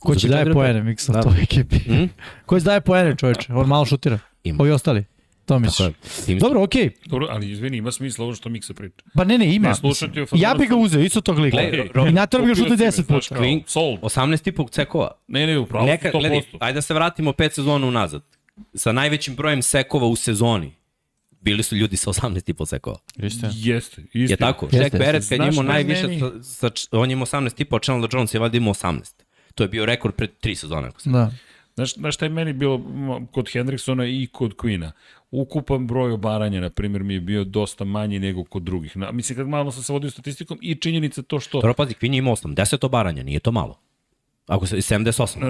Ko će daje 4 od 5. poene, Miksa, Da. toj ekipi? Hm? Ko će daje poene, čoveče? On malo šutira. Ima. Ovi ostali. To misliš. Tim- Dobro, okej. Dobro, ali izvini, ima smisla ovo što Miksa priča. Pa ne, ne, ima. Ne, slušati ja bih ga uzeo, isto tog lika. I natrao bih ga me, 10 znaš, puta. kao, Klin- Sold. 18,5 cekova. Ne, ne, upravo, Neka, 100%. gledaj, ajde da se vratimo pet sezona unazad. Sa najvećim brojem sekova u sezoni. Bili su ljudi sa 18,5 sekova. Istina. Jeste, istina. Je tako? Jeste, Shaq jeste. Barrett kad je imao najviše, meni? sa, on je imao 18,5, a Chandler Jones je valjda imao 18. To je bio rekord pred tri sezone. Ako se... Da. Znaš, znaš šta je meni bilo kod Hendricksona i kod Quina? Ukupan broj obaranja, na primjer, mi je bio dosta manji nego kod drugih. Na, mislim, kad malo sam se vodio statistikom i činjenica to što... Dobro, pazi, Quinn je imao 80 obaranja, nije to malo. Ako se, 78.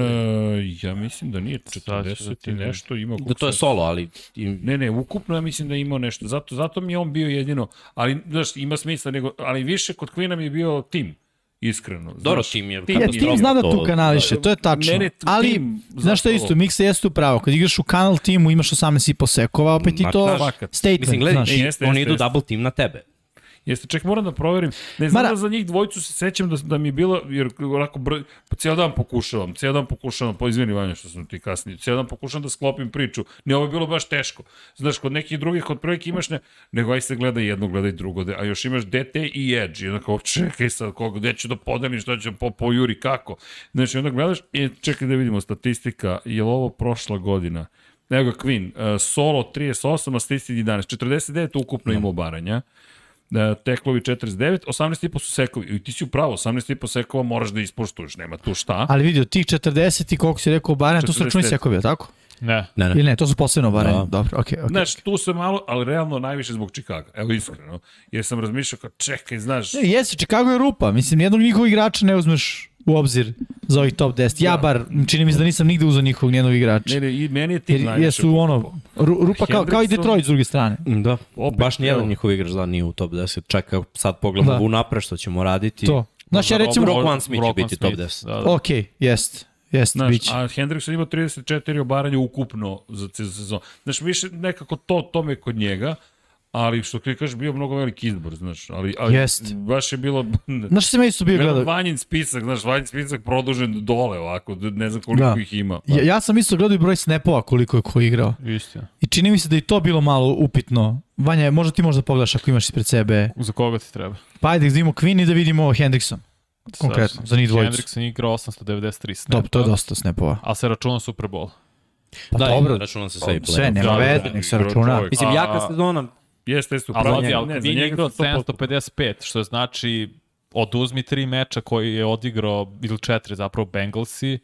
E, ja mislim da nije Sad ću 40 da i ti nešto imao. da to je solo, ali... Ne, ne, ukupno ja mislim da je imao nešto. Zato, zato mi je on bio jedino, ali znaš, ima smisla, nego, ali više kod Quina mi je bio tim, iskreno. Znaš, Dobro, tim je tim Ja, katastrofa. tim zna da tu kanališe, to je tačno. Ne, ne, tu Ali, tim, znaš šta je isto, Miksa jeste u pravo. Kad igraš u kanal timu imaš 18,5 sekova, opet i to statement, Mislim, gledaj, znaš. i Jeste, oni jeste, idu jeste. double team na tebe. Jeste, ček, moram da proverim. Ne znam Mara- da za njih dvojicu se sećam da, da mi je bilo, jer onako broj, pa cijel dan pokušavam, cijel dan pokušavam, pa izvini Vanja što sam ti kasnije, cijel dan pokušavam da sklopim priču. Ne, ovo je bilo baš teško. Znaš, kod nekih drugih, kod prvih imaš ne, nego aj se gleda jedno, gledaj drugo, a još imaš DT i Edge, i onda kao, čekaj sad, koga, gde ću da podelim, što ću po, po Juri, kako? Znači, onda gledaš, i čekaj da vidimo statistika, je li ovo prošla godina? Evo ga Queen, uh, solo 38, a statistik 11, 49 ukupno ima obaranja. Da, teklovi 49, 18,5 su sekovi. I ti si upravo, 18,5 sekova moraš da ispoštuješ, nema tu šta. Ali vidi, od tih 40 i koliko si rekao baranja, to su računi 40. sekovi, tako? Ne. Ne, ne. Ili ne, to su posebno baranja. Da. Dobro, okej, okej. Znaš, tu se malo, ali realno najviše zbog Čikaga. Evo iskreno. Jer sam razmišljao kao, čekaj, znaš, Ne, jesi, Chicago je rupa. Mislim, nijednog njihovog igrača ne uzmeš u obzir za ovih top 10. Ja bar, čini mi se da nisam nigde uzao njihovog nijednog igrača. ne, ne, i meni je tim najviše. jesu ono, ru- rupa kao, kao i Detroit s druge strane. Da, Opet, baš nijedan evo. njihov igrač da nije u top 10. Čekaj, sad pogledamo Da. u napred što ćemo raditi. To. Znaš, ja recimo, Rock Rock- One Smith će biti top Smith, 10. Da, da. ok, jest, jest, Znaš, biće. a Hendrickson ima 34 obaranja ukupno za cijelu sezonu. Znaš, više nekako to, to me kod njega, ali što ti kažeš, bio mnogo veliki izbor, znaš, ali, ali Jest. baš je bilo... Znaš što sam ja isto bio gledao? Vanjin spisak, znaš, Vanjin spisak produžen dole ovako, ne znam koliko Da. ih ima. Ja, ja sam isto gledao i broj snapova koliko je ko igrao. Istina. I čini mi se da je i to bilo malo upitno. Vanja, možda ti možda pogledaš ako imaš ispred sebe. Za koga ti treba? Pa ajde da vidimo Queen i da vidimo Hendrickson. Konkretno, Sad, za njih dvojicu. Hendrickson igra 893 snapa. Dobro, to je dosta snapova. A se računa Super Bowl. Pa Da, dobro, računam se sve i sve, play. nema Da, veze, da, nek se igrao računa. čovjek. Mislim, jaka sezona. Jeste, jeste, upravo. ali ne, kad za je njega igrao 100%. 755, što znači oduzmi tri meča koji je odigrao, ili četiri zapravo Bengalsi,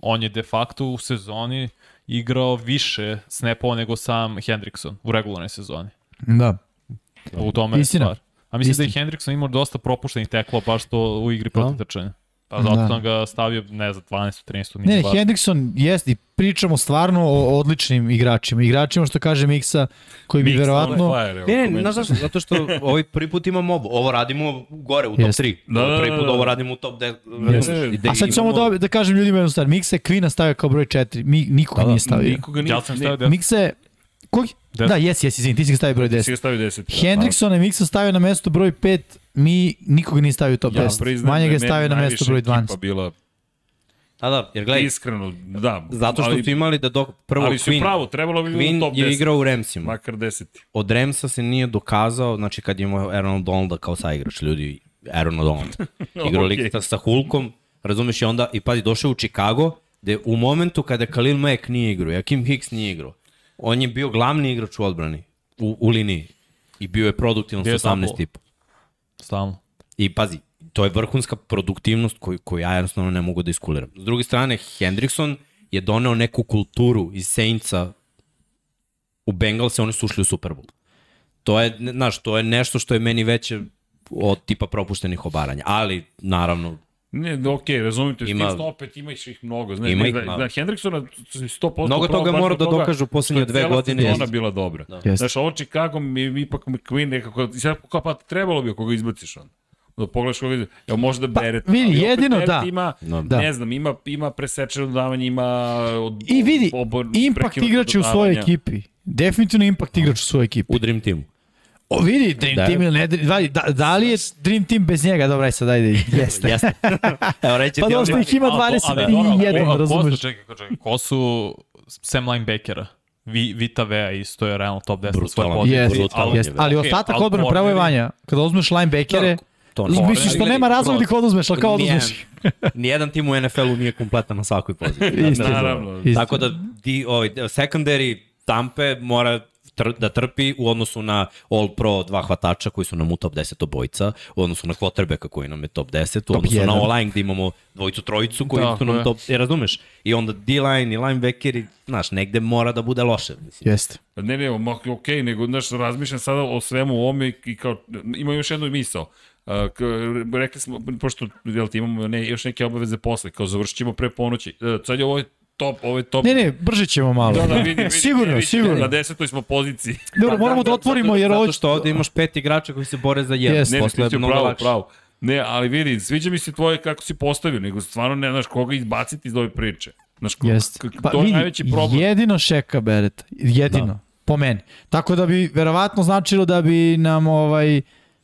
on je de facto u sezoni igrao više snapova nego sam Hendrickson u regularnoj sezoni. Da. U tome je Istina. stvar. A mislim da Istina. je Hendrickson imao dosta propuštenih teklova, baš to u igri protiv Da. trčanja. Pa zato Da. sam ga stavio, ne znam, 12. 13. Ne, ne, baš. Hendrickson jest i pričamo stvarno o odličnim igračima. Igračima što kaže Miksa, koji bi Mix verovatno... evo, Ne, ne, znaš zašto? Zato što ovaj prvi put imamo ovo. Ovo radimo gore u top Jeste. 3. Da, da, prvi put da, da. ovo radimo u top 10. Jeste. razumeš? I A sad imamo- da, da kažem ljudima jednu stvar. Miksa je Queen stavio kao broj 4. Mi, nikoga Da, da, nije stavio. Nikoga nije, Ja sam ne, stavio da Miksa je... Deset. Da, jes, jes, izvini, ti si ga stavio broj si 10. ga stavio 10. Hendrickson je Miksa stavio na mesto broj 5, mi nikoga nije stavio top Ja 10. priznam Manje da ga je stavio na mesto najviše broj ekipa 12. bila Da, da, jer gledaj, iskreno, da. zato što ali, su imali da dok prvo ali su Queen, pravo, trebalo bi biti u Queen top 10. je igrao u Ramsima. Makar 10. Od Ramsa se nije dokazao, znači kad je imao Aaron Donalda kao saigrač, ljudi, Aaron Donald. Igrao lik sa, sa Hulkom, razumeš i onda, i pazi, došao u Chicago, gde u momentu kada Khalil Mack nije igrao, Jakim Hicks nije igrao, on je bio glavni igrač u odbrani, u, u liniji. I bio je produktivan sa je 18 double. tipa. Stalno. I pazi, to je vrhunska produktivnost koju, koju ja jednostavno ne mogu da iskuliram. S druge strane, Hendrickson je doneo neku kulturu iz Saintsa u Bengalse, oni su ušli u Super Bowl. To je, znaš, to je nešto što je meni veće od tipa propuštenih obaranja. Ali, naravno, Ne, okej, razumite, s Ima- tim što opet ima ih mnogo. Znaš, Ima ih da, mnogo. da Hendricksona 100% Mnogo toga mora da toga dokaže u poslednje je dve cela godine. sezona Jeste. bila dobra. Da. Jeste. Znaš, ovo Chicago mi je ipak McQueen nekako, i sad kao pa trebalo bi ako ga izbaciš on. Da pogledaš koga izbaciš. Evo možda Beret. vidi, jedino Beret da. Ima, No. Da. ne znam, ima, ima presečeno dodavanje, ima... Od, I vidi, obor, Impact igrač je u svojoj ekipi. Definitivno impact igrač u svojoj ekipi. u Dream Teamu. O, vidi, Dream Da. Team ili ne, da, da, da li je Dream Team bez njega? Dobro, aj sad, ajde, jeste. Jeste. Evo, reći Pa ti dosta ih ima Ali- ali dobro, 21, ko- ko- razumeš? Čekaj, čekaj, ko su Sam linebackera? Vi, Vita Vea isto je realno top 10 na svoj Brutalan. poziciji. Jest, brutalno jest, je, ali okej, ostatak ali odbrane pravo je Vanja. Kada uzmeš linebackere, To misliš što nema razloga da ih oduzmeš, ali kao oduzmeš ih. Nijedan tim u NFL-u nije kompletan na svakoj poziciji. Naravno. Tako da di, ovaj, secondary Tampe mora tr, da trpi u odnosu na All Pro dva hvatača koji su nam u top 10 obojica, u odnosu na quarterbacka koji nam je top 10, u Top odnosu jedan. na O-line gde imamo dvojicu, trojicu koji Tako su nam je. top, je, razumeš? I onda D-line i linebackeri, znaš, negde mora da bude loše. Mislim. Jeste. Ne, ne, ma, ok, nego, znaš, razmišljam sada o svemu ovome i kao, ima još jednu misao. Uh, rekli smo, pošto, jel ti imamo ne, još neke obaveze posle, kao završit ćemo pre ponoći. Uh, sad je ovo top, ovo je top. Ne, ne, brže ćemo malo. Da, da, vidi, vidi, sigurno, vidi, sigurno. Na desetoj smo poziciji. Dobro, moramo da otvorimo jer ovo... Zato što ovde imaš pet igrača koji se bore za jedan. Jeste. Ne, ne, Posle mnogo pravo, lakše. pravo. Ne, ali vidi, sviđa mi se tvoje kako si postavio, nego stvarno ne znaš koga izbaciti iz ove priče. Znaš, Jeste. k- to je najveći problem. jedino šeka Bereta. Jedino. Da. Po meni. Tako da bi verovatno značilo da bi nam ovaj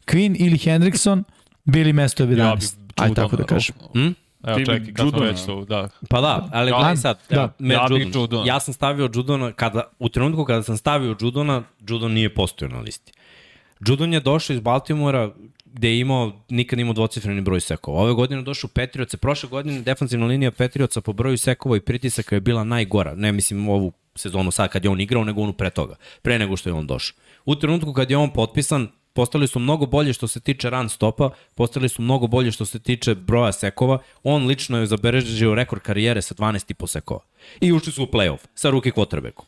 Queen ili Hendrickson bili mesto 11. Ja bi Aj tako da kažem. Hm? Evo Ti bi čekaj, kad smo već tu, da. Pa da, ali Ja- gledaj sad, da. da, Matt Ja Judon. Judona. Ja sam stavio Judona, kada, u trenutku kada sam stavio Judona, Judon nije postojao na listi. Judon je došao iz Baltimora gde je imao, nikad imao dvocifreni broj sekova. Ove godine je došao Petrioce, prošle godine defanzivna linija Petrioca po broju sekova i pritisaka je bila najgora. Ne mislim ovu sezonu sad kad je on igrao, nego onu pre toga, pre nego što je on došao. U trenutku kad je on potpisan, postali su mnogo bolje što se tiče run stopa, postali su mnogo bolje što se tiče broja sekova. On lično je zabeležio rekord karijere sa 12,5 sekova. I ušli su u playoff sa ruki quarterbackom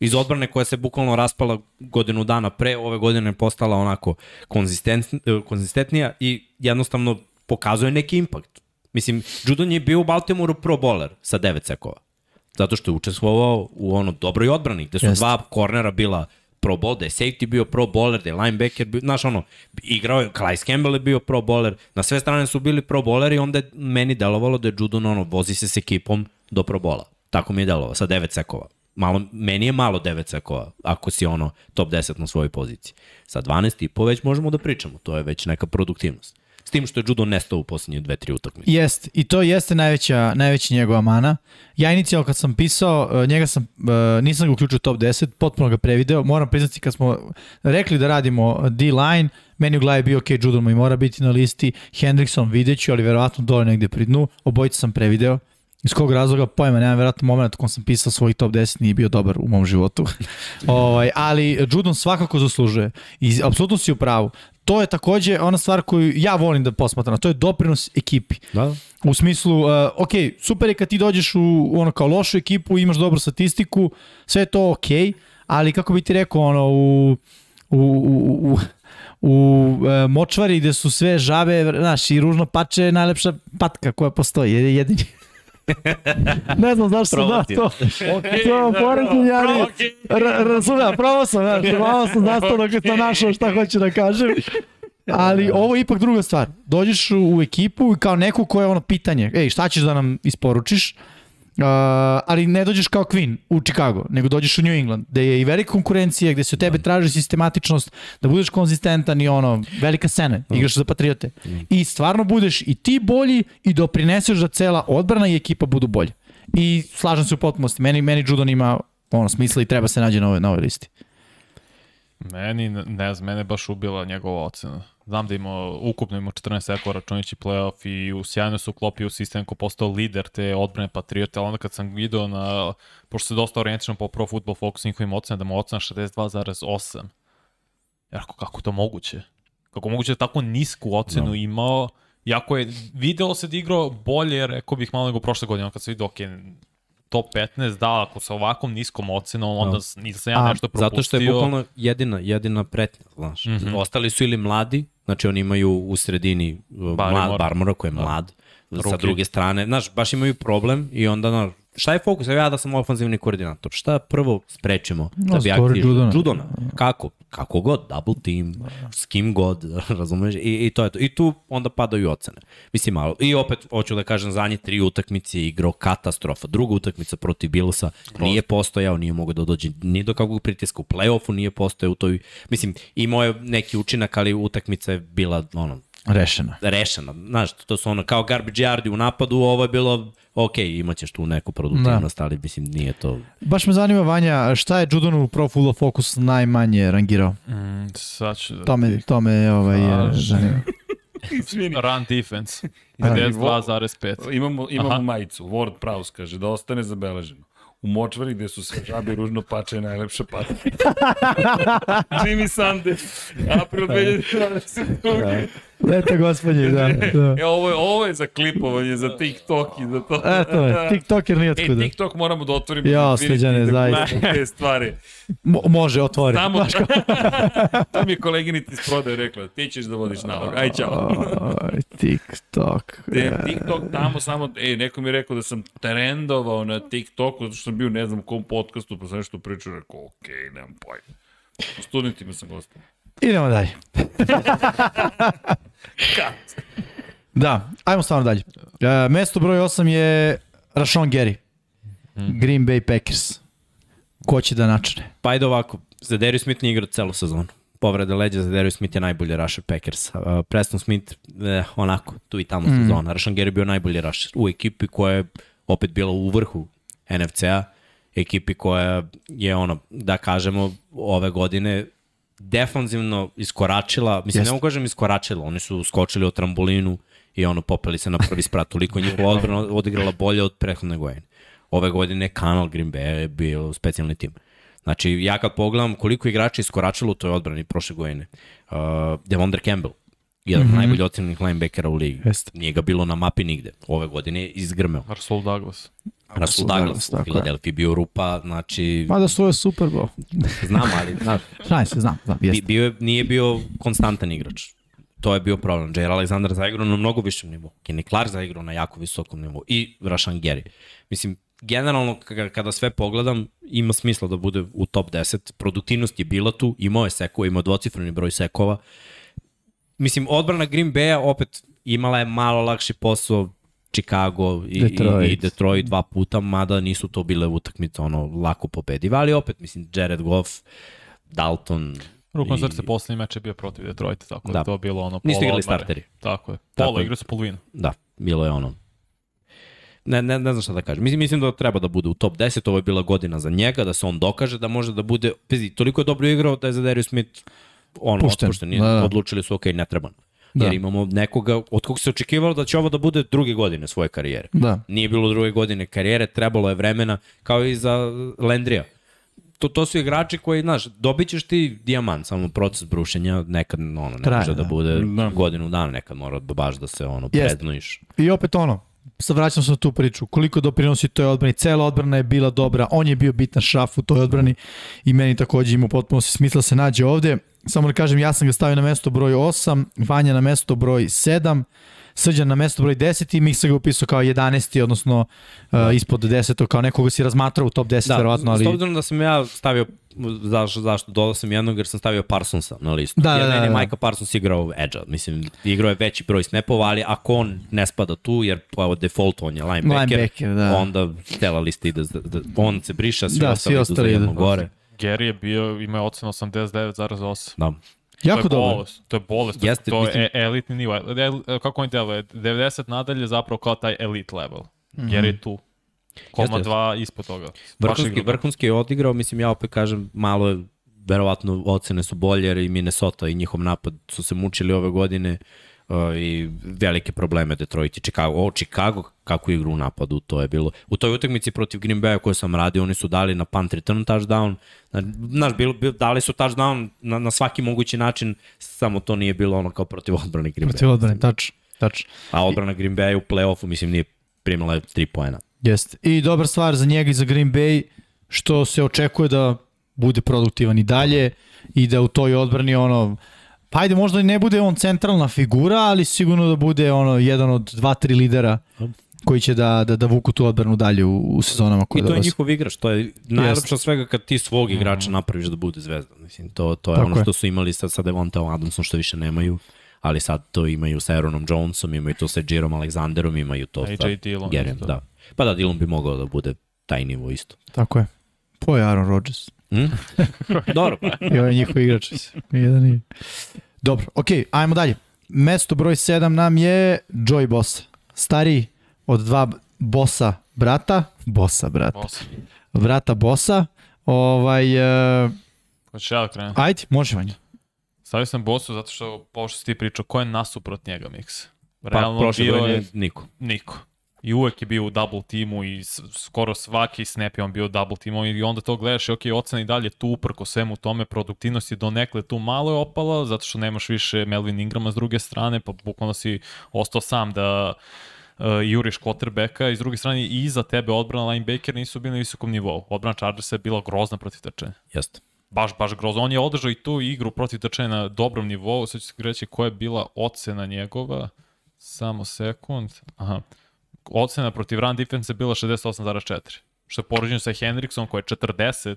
iz odbrane koja se bukvalno raspala godinu dana pre, ove godine je postala onako konzistent, konzistentnija i jednostavno pokazuje neki impakt. Mislim, Judon je bio u Baltimoru pro bowler sa 9 sekova. Zato što je učestvovao u ono dobroj odbrani, gde su Jeste. dva kornera bila pro ball, da je safety bio pro bowler, da je linebacker bio, znaš ono, igrao je, Calais Campbell je bio pro bowler, na sve strane su bili pro bowler i onda je meni delovalo da je Judon ono, vozi se s ekipom do pro bola. Tako mi je delovalo, sa 9 sekova. Malo, meni je malo 9 sekova, ako si ono top 10 na svojoj poziciji. Sa 12 i po već možemo da pričamo, to je već neka produktivnost. S tim što je Judo nestao u poslednje dve, tri utakmice. Jest, i to jeste najveća, najveća njegova mana. Ja inicijalno kad sam pisao, eh, njega sam, eh, nisam ga uključio u top 10, potpuno ga prevideo. Moram priznati kad smo rekli da radimo D-line, meni u glavi bio ok, Judon mi mora biti na listi, Hendrickson videću, ali verovatno dole negde pri dnu, obojica sam prevideo. Iz kog razloga, pojma, nemam verovatno moment kom sam pisao svoj top 10 nije bio dobar u mom životu. ovaj, ali Judon svakako zaslužuje. I apsolutno si u pravu. To je takođe ona stvar koju ja volim da posmatram, to je doprinos ekipi. Da, U smislu, uh, ok, super je kad ti dođeš u, u ono kao lošu ekipu, imaš dobru statistiku, sve je to ok, ali kako bi ti rekao, ono, u, u, u, u, u e, močvari gde su sve žabe, znaš, i ružno pače je najlepša patka koja postoji, jer je jedini. Ne znam zašto sam da to. Okay, To poređenje, ali okej. ra- razumem, probao sam, znaš, malo sam zastao dok sam našao šta hoću da kažem. Ali ovo je ipak druga stvar. Dođeš u, u ekipu i kao neko ko je ono pitanje, ej, šta ćeš da nam isporučiš? Uh, ali ne dođeš kao Queen u Chicago, nego dođeš u New England, gde je i velika konkurencija, gde se od tebe traži sistematičnost, da budeš konzistentan i ono, velika scena, igraš za Patriote. I stvarno budeš i ti bolji i doprineseš da cela odbrana i ekipa budu bolje. I slažem se u potpunosti, meni, meni Judon ima ono smisla i treba se nađe na ovoj, na ovoj listi. Meni, ne znam, mene baš ubila njegova ocena. Znam da ima, ukupno ima 14 sekova računajući playoff i u sjajno se uklopio u sistem ko postao lider te odbrane Patriote, ali onda kad sam video na, pošto se dosta orijentičan po Pro Football Focus njihovim ocena, da mu ocena 62,8. Ja rekao, kako to moguće? Kako moguće da tako nisku ocenu no. imao, Iako je video se da igrao bolje, rekao bih malo nego prošle godine, kad se vidio, ok, top 15, da, ako sa ovakvom niskom ocenom, onda no. nisam ja nešto propustio. Zato što je bukvalno jedina, jedina pretnja, znaš. Mm -hmm. Ostali su ili mladi, znači oni imaju u sredini Barmore. mlad, Barmora koji je Da. mlad, Ruki. sa druge strane, znaš, baš imaju problem i onda, znaš, šta je fokus? Evo ja da sam ofanzivni koordinator. Šta prvo sprečimo No, da bi aktivirali? Judona. Judona. Kako? Kako god, double team, s kim god, razumeš? I, I to je to. I tu onda padaju ocene. Mislim, malo. I opet, hoću da kažem, zadnje tri utakmice je igrao katastrofa. Druga utakmica protiv Bilsa nije postojao, nije mogao da dođe ni do kakvog pritiska u play-offu, nije postojao u toj... Mislim, imao je neki učinak, ali utakmica je bila, ono, Rešeno. rešena. Znaš, to su ono kao garbage yardi u napadu, ovo je bilo, ok, imaćeš tu neku produktivnost, da. ali mislim nije to... Baš me zanima, Vanja, šta je Judonu Pro Full Focus najmanje rangirao? Mm, sad ću da... To me, to me ovaj, A, zanima. Izvini. Run defense. Da. 52,5. Imamo, imamo Aha. majicu, Ward Prowse kaže, da ostane zabeleženo. U močvari gde su sve žabe ružno pače je najlepša pata. Jimmy Sanders, april 2022. Lete gospodje, da. da. E, ovo je, ovo je za klipovanje, za TikTok i za to. Eto je, TikToker nije E, otkuda. TikTok moramo da otvorimo. Ja, da zaista. pustimo Te stvari. Mo može, otvori. Tamo, to mi je koleginica iz prodaje rekla, ti ćeš da vodiš nalog. Aj, čao. Aj, TikTok. Te, TikTok tamo samo, ej, neko mi je rekao da sam trendovao na TikToku, zato što sam bio ne znam u kom podcastu, pa sam nešto pričao, rekao, okej, okay, nemam pojma. U studentima sam gostao. Idemo dalje. Da, ajmo stvarno dalje. Uh, mesto broj 8 je Rashawn Gary. Green Bay Packers. Ko će da načne? Pa ajde ovako, Zadarius Smith nije igrao celu sezonu. Povreda leđa, Zadarius Smith je najbolji rusher Packers. Uh, Preston Smith, eh, onako, tu i tamo mm. sezona. Rashan Gary bio najbolji rusher u ekipi koja je opet bila u vrhu NFC-a. Ekipi koja je, ono, da kažemo, ove godine defanzivno iskoračila, mislim, Jest. ne mogu kažem iskoračila, oni su skočili od trambolinu i ono popeli se na prvi sprat, toliko njihova odbrana odigrala bolje od prethodne godine. Ove godine kanal Green Bay je bio specijalni tim. Znači, ja kad pogledam koliko igrača iskoračilo u toj odbrani prošle godine, uh, Devondre Campbell, jedan mm -hmm. najbolji ocenjenih linebackera u ligi. Jeste. Nije ga bilo na mapi nigde. Ove godine je izgrmeo. Rasul Douglas. Rasul Douglas, Douglas u. Filadelfiji bio rupa, znači, Mada su je Super Bowl. znam, ali znaš, se, znam, znam, bi, jeste. bio, je- nije bio konstantan igrač. To je bio problem. Jair Alexander zaigrao na mnogo višem nivou. Kenny Clark zaigrao na jako visokom nivou. I Rashan Gary. Mislim, generalno kada, kada sve pogledam, ima smisla da bude u top 10. Produktivnost je bila tu, imao je sekova, imao dvocifreni broj sekova. Mislim, odbrana Green Bay-a opet imala je malo lakši posao Chicago i, Detroit. i, Detroit dva puta, mada nisu to bile utakmice ono lako pobedive, ali opet, mislim, Jared Goff, Dalton, Rukom I- srce poslednji meč je bio protiv Detroita, tako da, Da. je to bilo ono Nisu igrali odmare. starteri. Tako je. Pola, je. igrali su polovinu. Da, bilo je ono. Ne, ne, ne znam šta da kažem. Mislim, mislim da treba da bude u top 10, ovo je bila godina za njega, da se on dokaže da može da bude, pazi, toliko je dobro igrao da je za Darius Smith ono, Pušten. otpušten, Da, da. odlučili su, ok, ne treba. Da. Jer imamo nekoga od kog se očekivalo da će ovo da bude druge godine svoje karijere. Da. Nije bilo druge godine karijere, trebalo je vremena, kao i za Lendrija. To, to su igrači koji, znaš, dobit ćeš ti dijamant, samo proces brušenja nekad ono, ne Traje, može da, da. bude Da. godinu dana, nekad mora da baš da se ono prednojiš. I opet ono, sad vraćam se na tu priču, koliko doprinosi toj odbrani, cela odbrana je bila dobra, on je bio bitan šaf u toj odbrani i meni takođe ima potpuno se smisla da se nađe ovde. Samo da kažem, ja sam ga stavio na mesto broj 8, Vanja na mesto broj 7, Srđan na mesto broj 10 i Miksa ga upisao kao 11. odnosno uh, ispod 10. kao nekoga si razmatrao u top 10 da, verovatno, ali... S obzirom da sam ja stavio, zašto, zašto dodao sam jednog, jer sam stavio Parsonsa na listu. Da, jer da, je da. Micah Parsons igrao edge mislim, igrao je veći broj snapova, ali ako on ne spada tu, jer po default on je linebacker, Linebacker, da. onda cela lista ide, da, da, on se briša, svi Da, ostali, svi idu ostali za jedno idu. gore. Gary je bio, ima ocenu 89,8. Da. Jako to je dobro. bolest, to je bolest, Jeste, to mislim- je e- elitni nivo. El, kako on deluje? 90 nadalje zapravo kao taj elite level. Mm -hmm. Jer je tu. Koma Jeste, jeste. dva ispod toga. Vrhunski, vrhunski je odigrao, mislim, ja opet kažem, malo je, verovatno ocene su bolje, jer i Minnesota i njihov napad su se mučili ove godine uh, i velike probleme Detroit i Chicago. O, Chicago, kako igru u napadu, to je bilo. U toj utakmici protiv Green Bay koju sam radio, oni su dali na punt return touchdown, znaš, bilo, bilo, dali su touchdown na, na svaki mogući način, samo to nije bilo ono kao protiv odbrane Green Protiv Bay. odbrane, tač, tač. A odbrana Green Bay u play-offu, mislim, nije primala 3 poena. Jeste. I dobra stvar za njega i za Green Bay, što se očekuje da bude produktivan i dalje i da u toj odbrani ono, pa ajde možda i ne bude on centralna figura, ali sigurno da bude ono jedan od dva, tri lidera koji će da, da, da vuku tu odbranu dalje u, u sezonama koje I to je dolaze. njihov igrač, to je najlepše od svega kad ti svog igrača napraviš da bude zvezda. Mislim, to, to je Tako ono je. što su imali sad sa Devontaom Adamsom što više nemaju, ali sad to imaju sa Aaronom Jonesom, imaju to sa Jirom Alexanderom, imaju to AJ sa isto. da. Pa da, Dillon bi mogao da bude taj nivo isto. Tako je. Po je Aaron Rodgers. Hm? Dobro, pa. I ovaj njihov igrač. Nijedan nije. Dobro, okej, ajmo dalje. mesto broj 7 nam je Joy Boss. Stariji od dva bossa brata, bossa brata, Boss. brata bossa. Ovaj, uh, Hoćeš ja da krenem? ajde, može Vanja. Stavio sam Bosu zato što, ovo što si ti pričao, ko je nasuprot njega Mix? Pa, Realno prošle bio godine je niko. niko. I uvek je bio u double timu i skoro svaki snap je on bio u double timu i onda to gledaš i ok, ocena i dalje tu uprko svemu tome, produktivnost je donekle tu malo je opala, zato što nemaš više Melvin Ingrama s druge strane, pa bukvalno si ostao sam da uh, juriš quarterbacka i s druge strane i iza tebe odbrana linebacker nisu bili na visokom nivou. Odbrana Chargersa je bila grozna protiv trčanja Jeste. baš, baš grozno. On je održao i tu igru protiv trčanja na dobrom nivou. Sad ću se reći koja je bila ocena njegova. Samo sekund. Aha. Ocena protiv run defense je bila 68,4. Što je poređeno sa Hendricksom koji je 40,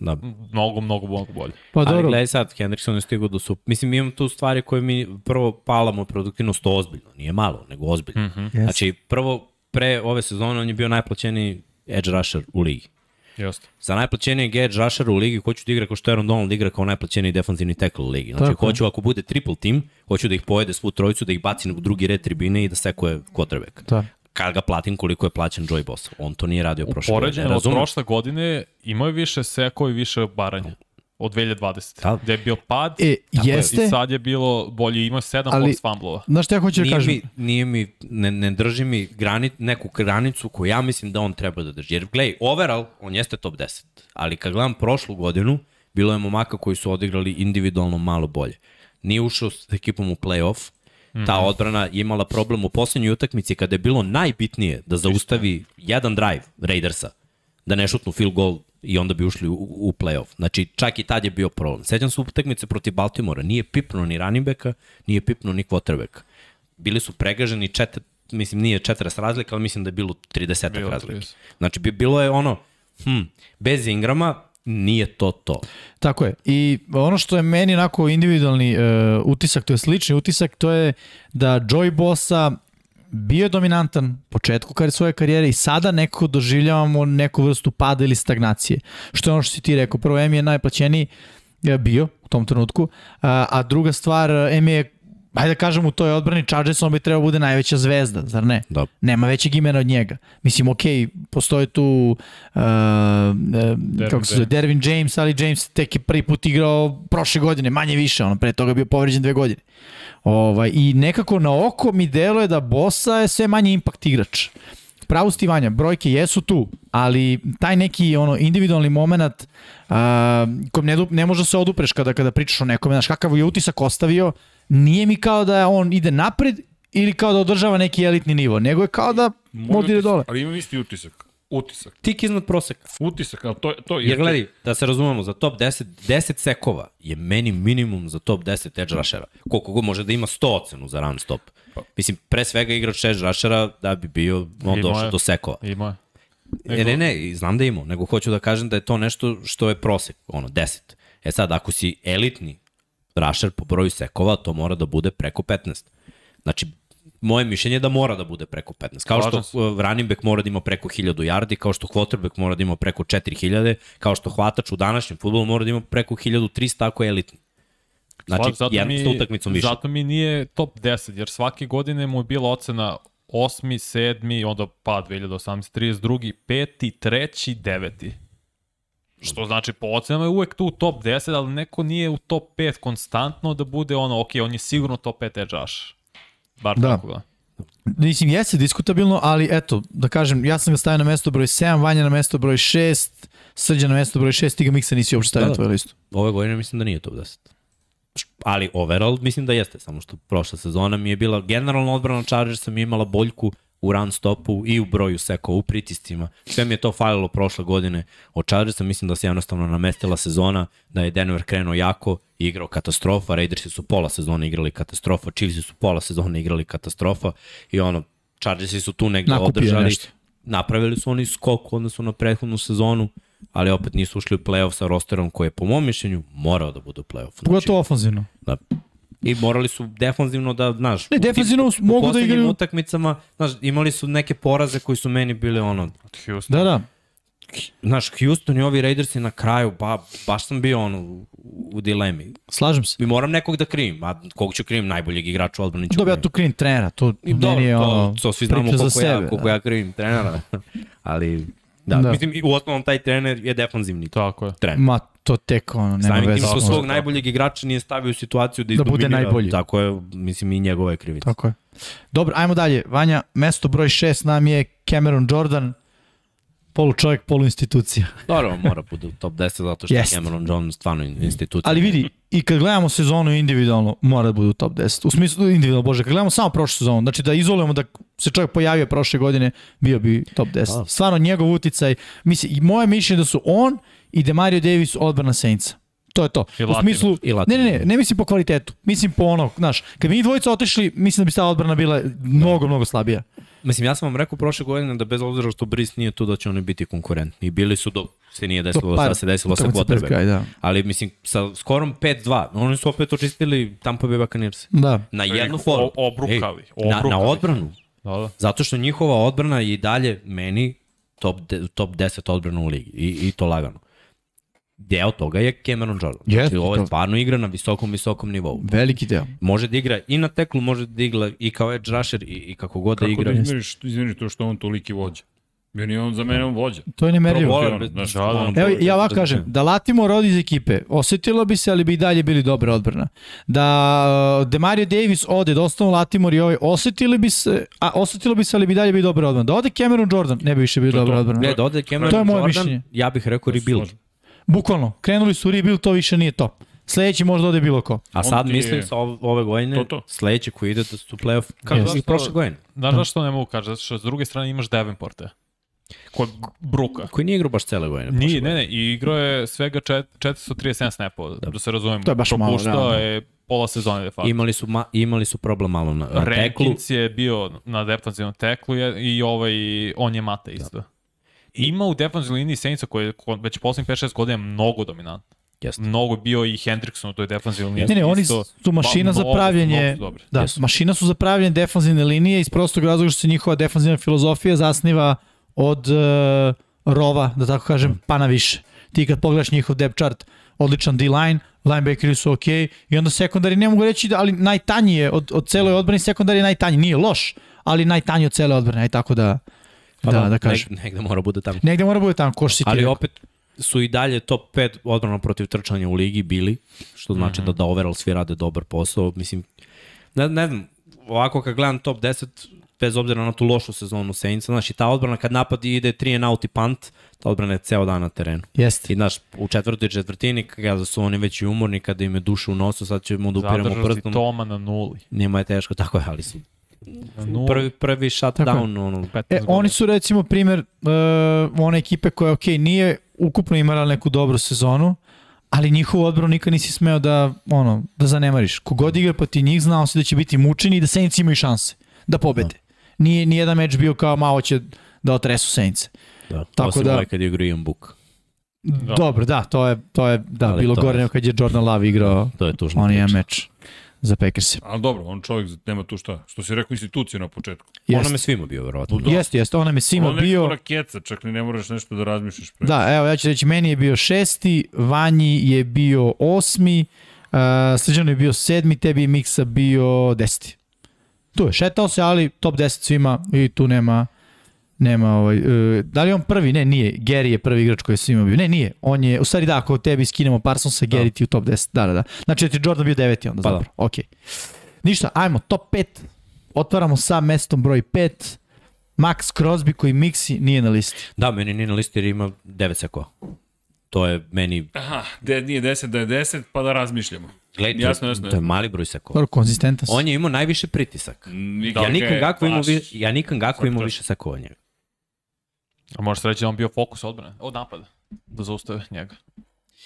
Da. mnogo, mnogo, mnogo bolje. Pa Ali dobro, gledaj sad, Hendrickson je stigao do sup. Mislim, imam tu stvari koje mi prvo palamo produktivnost ozbiljno. Nije malo, nego ozbiljno. Mm -hmm. Znači, prvo, pre ove sezone on je bio najplaćeniji edge rusher u ligi. Jeste. Za najplaćenijeg edge rushera u ligi hoću da igra kao što Aaron Donald igra kao najplaćeniji defanzivni tackle u ligi. Znači, Tako hoću ako bude triple team, hoću da ih pojede svu trojicu, da ih baci u drugi red tribine i da sekuje quarterback. Da. Kad ga platim koliko je plaćen Joy Boss. On to nije radio prošle godine. Poređeno od prošle godine imao je više seko i više baranja. Od 2020. Da. Gde je bio pad, E, tako je, jeste. i sad je bilo bolje, imao je 7 Ali- force fumblova. znaš šta ja hoću da kažem? mi, nije mi, ne, ne drži mi grani, neku granicu koju ja mislim da on treba da drži. Jer, gledaj, overall, on jeste top 10. Ali kad gledam prošlu godinu, bilo je momaka koji su odigrali individualno malo bolje. Nije ušao s ekipom u playoff, ta odbrana je imala problem u poslednjoj utakmici kada je bilo najbitnije da zaustavi jedan drive Raidersa, da ne šutnu field goal i onda bi ušli u, u playoff. Znači, čak i tad je bio problem. Sećam se utakmice protiv Baltimora, nije pipnuo ni running backa, nije pipnuo ni quarterbacka. Bili su pregaženi četiri, mislim nije 40 razlika, ali mislim da je bilo 30 Bilo razlike. 30. Znači, bi, bilo je ono, hm, bez Ingrama nije to to. Tako je. I ono što je meni onako individualni uh, utisak, to je slični utisak, to je da Joy Bossa bio je dominantan početku kar svoje karijere i sada nekako doživljavamo neku vrstu pada ili stagnacije. Što je ono što si ti rekao. Prvo, M je najplaćeniji e, bio u tom trenutku, a, a druga stvar, M je Hajde da kažem u toj odbrani Chargers on bi trebao bude najveća zvezda, zar ne? Da. Nema većeg imena od njega. Mislim, ok, postoje tu uh, uh, kako se zove, Dervin James, ali James tek je prvi put igrao prošle godine, manje više, ono, pre toga je bio povređen dve godine. Ovaj, I nekako na oko mi deluje da Bosa je sve manje impact igrač. Pravo stivanja, brojke jesu tu, ali taj neki ono individualni moment uh, kom ne, ne može se odupreš kada kada pričaš o nekome, znaš kakav je utisak ostavio, nije mi kao da on ide napred ili kao da održava neki elitni nivo, nego je kao da možda ide dole. Ali imam isti utisak. Utisak. Tik iznad proseka. Utisak, ali to, to Jer gledaj, da se razumemo, za top 10, 10 sekova je meni minimum za top 10 edge rushera. Koliko god može da ima 100 ocenu za run stop. Mislim, pre svega igrač edge rushera da bi bio on Imao došao je. do sekova. Imao je. Ne, ne, ne, i znam da imamo, nego hoću da kažem da je to nešto što je prosek, ono, 10. E sad, ako si elitni rusher po broju sekova, to mora da bude preko 15. Znači, moje mišljenje je da mora da bude preko 15. Kao Slažem što uh, running back mora da ima preko 1000 yardi, kao što quarterback mora da ima preko 4000, kao što hvatač u današnjem futbolu mora da ima preko 1300 ako je elitni. Znači, Slažem, zato jedna mi, sta utakmicom više. Zato mi nije top 10, jer svake godine mu je bila ocena 8. 7. onda pa 2018, 32. 5. 3. 9. Što znači po ocenama je uvek tu u top 10, ali neko nije u top 5 konstantno da bude ono, ok, on je sigurno top 5 edge rush. Bar Da. tako da. Mislim, jeste diskutabilno, ali eto, da kažem, ja sam ga stavio na mesto broj 7, Vanja na mesto broj 6, Srđa na mesto broj 6, ti ga Miksa nisi uopšte stavio Da, na da. tvoju listu. Ove godine mislim da nije top 10. Ali overall mislim da jeste, samo što prošla sezona mi je bila generalno odbrana Chargersa mi je imala boljku u run stopu i u broju sekova, u pritiscima. Sve mi je to falilo prošle godine od Chargersa, mislim da se jednostavno namestila sezona, da je Denver krenuo jako i igrao katastrofa, Raidersi su pola sezone igrali katastrofa, Chiefs su pola sezone igrali katastrofa i ono, Chargersi su tu negde Nakupio održali. nešto. Napravili su oni skok u odnosu na prethodnu sezonu, ali opet nisu ušli u play-off sa rosterom koji je po mom mišljenju morao da bude u play-off. Znači, Pogotovo ofanzivno. da. I morali su defanzivno da, znaš, Ne, u defanzivno u mogu da igraju. utakmicama, znaš, imali su neke poraze koji su meni bili ono, Houston. Da, da. Znaš, Houston i ovi Raidersi na kraju, ba, baš sam bio ono, u, u dilemi. Slažem se. I moram nekog da krivim, a kog ću krivim, najboljeg igrača u odbrani ću Dobro, ja krivim. tu krivim trenera, to I meni je to, ono, to svi znamo koliko, ja, koliko da. ja krivim trenera, ali da, Da. mislim, i u osnovom taj trener je defanzivni Tako je. trener. Ma, to tek ono, nema Samim tim veze. što s svog tim. najboljeg igrača nije stavio u situaciju da Da bude najbolji. Tako je, mislim, i njegove krivice. Tako je. Dobro, ajmo dalje. Vanja, mesto broj 6 nam je Cameron Jordan, polu čovjek, polu institucija. Dobro, mora bude u top 10 zato što Jest. je Cameron Jones stvarno institucija. Ali vidi, i kad gledamo sezonu individualno, mora da bude u top 10. U smislu individualno, bože, kad gledamo samo prošlu sezonu, znači da izolujemo da se čovjek pojavio prošle godine, bio bi top 10. Da. Stvarno njegov uticaj, mislim, i moje mišljenje da su on i Demario Davis odbrana Saintsa. To je to. I u smislu, I ne, ne, ne, ne mislim po kvalitetu. Mislim po ono, znaš, kad bi njih dvojica otišli, mislim da bi ta odbrana bila mnogo, mnogo slabija. Mislim, ja sam vam rekao prošle godine da bez obzira što Brice nije tu da će oni biti konkurentni. I bili su do se nije desilo, par sad se desilo sa potrebe. kraj, da. Ali mislim, sa skorom 5-2, oni su opet očistili Tampa Bay Buccaneers. Da. Na jednu foru. obrukali, Ej, na, na odbranu. Da, da. Zato što njihova odbrana je i dalje meni top, de, top 10 odbrana u ligi. I, I to lagano. Deo toga je Cameron Jordan. Jeste, znači, ovo je stvarno igra na visokom, visokom nivou. Veliki deo. Može da igra i na teklu, može da igra i kao edge rusher i, i kako god Kako da igra. da izmeriš, izmeriš to što on toliki vođa? Meni je on za mene on vođa. To je nemerljivo. Da. Evo, ja ovako kažem, da Latimo rodi iz ekipe, osetilo bi se, ali bi i dalje bili dobra odbrana. Da uh, Demario Davis ode, da ostanu Latimor i ovaj, osetili bi se, a osetilo bi se, ali bi i dalje bili dobra odbrana. Da ode Cameron Jordan, ne bi više je dobra odbrana. Ne, da ode Cameron To je moje Jordan, mišljenje. ja bih rekao rebuild. Bukvalno, krenuli su u rebuild, to više nije to. Sledeći možda ode bilo ko. A sad ti je- mislim sa ove, godine, To, to. sledeće koji ide da su playoff, kako Jeste. yes. prošle godine. Znaš zašto ne mogu kažem? Zato što s druge strane imaš Davenporte. Kod Bruka. Koji nije igrao baš cele godine. Nije, ne, ne, i igrao je svega čet, 437 snapova, da. da se razumemo. To je baš malo, Propuštao realno. je pola sezone de facto. Imali su, ma, imali su problem malo na, na teklu. Rankins je bio na defanzivnom teklu je, i ovaj, on je mata isto. Da. Ima u defanzivnoj liniji Saintsa koji je već poslednjih 5-6 godina mnogo dominantno. Jeste. Mnogo bio i Hendrickson u toj defanzivnoj liniji. Ne, ne, oni isto. su mašina Ba- za pravljenje, mnogo da, Jesu. mašina su za pravljenje defanzivne linije iz prostog razloga što se njihova defanzivna filozofija zasniva od uh, rova, da tako kažem, pa na više. Ti kad pogledaš njihov depth chart, odličan D-line, linebackeri su ok, i onda sekundari, ne mogu reći da, ali najtanji je od, od celoj odbrane, sekundari je najtanji, nije loš, ali najtanji od cele odbrane, aj tako da, Pa da, da kažem. Neg, negde mora bude tamo. Negde mora bude tamo, ko što si ti Ali rekao. opet su i dalje top 5 odbrana protiv trčanja u ligi bili, što znači mm -hmm. da da overall svi rade dobar posao. Mislim, ne, ne znam, ovako kad gledam top 10, bez obzira na tu lošu sezonu Saintsa, znaš, i ta odbrana kad napad ide 3 and out i punt, ta odbrana je ceo dan na terenu. Jeste. I znaš, u četvrtoj četvrtini, kada su oni već i umorni, kada im je duša u nosu, sad ćemo da upiramo prstom. Toma na nuli. Njima je teško, tako je, ali su Na nuli. prvi, prvi shutdown, ono, 15 E, oni su recimo primer uh, one ekipe koja, ok, nije ukupno imala neku dobru sezonu, ali njihovu odbranu nikad nisi smeo da, ono, da zanemariš. Kogod igra pa ti njih, znao si da će biti mučeni i da Saints imaju šanse da pobede. Nije ni jedan meč bio kao malo će da otresu Saints. da, Tako osim da- ovaj kad je igrao Ian Book. Da. Dobro, da, to je, to je da, Ali bilo gore nego kad je Jordan Love igrao To je tužno. on je meč za Packers. Ali dobro, on čovjek nema tu šta. Što si rekao institucija na početku. Ono Jeste, me svima bio, verovatno. Jeste, jeste, ona me svima on bio. bio... keca, čak ni ne moraš nešto da razmišljaš. Pre. Da, evo ja ću reći, meni je bio šesti, Vanji je bio osmi, uh, Srđano je bio sedmi, tebi je Miksa bio deseti. Tu je, šetao se, ali top 10 svima i tu nema nema ovaj, uh, da li on prvi? Ne, nije. Gary je prvi igrač koji je svima bio. Ne, nije. On je, u stvari da, ako tebi skinemo Parsonsa, Gary ti u top 10. Da, da, da. Znači da ti Jordan bio deveti onda, Pa da. zapravo. Ok. Ništa, ajmo, top 5. Otvaramo sa mestom broj 5. Max Crosby koji Mixi nije na listi. Da, meni nije na listi jer ima 9 sekova. To je meni, Aha, de, nije 10 da je 10, pa da razmišljamo. gledaj, Jasno, to, jasno, to je mali broj sekova. Dobro, konzistentan. On je imao najviše pritisak. Nikak Ja nikam Gakpo imao, vi, ja nikam Gakpo imao više sekova njega. A možeš reći da on bio fokus odbrane, od napada, da zaustave njega.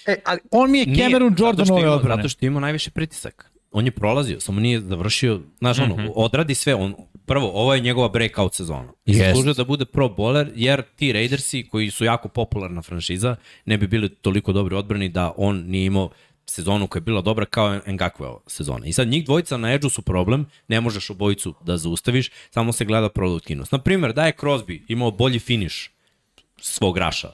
E, ali on mi je Cameron zato Jordan što ove ima- odbrane. Zato što je imao najviše pritisak. On je prolazio, samo nije završio, znaš, ono, Mhm. odradi sve. On, prvo, ovo je njegova breakout sezona. I Jest. zaslužuje da bude pro bowler, jer ti Raidersi, koji su jako popularna franšiza, ne bi bili toliko dobri odbrani da on nije imao sezonu koja je bila dobra kao Ngakveo sezona. I sad njih dvojica na edžu su problem, ne možeš obojicu da zaustaviš, samo se gleda produktivnost. Naprimer, da je Crosby imao bolji finish svog raša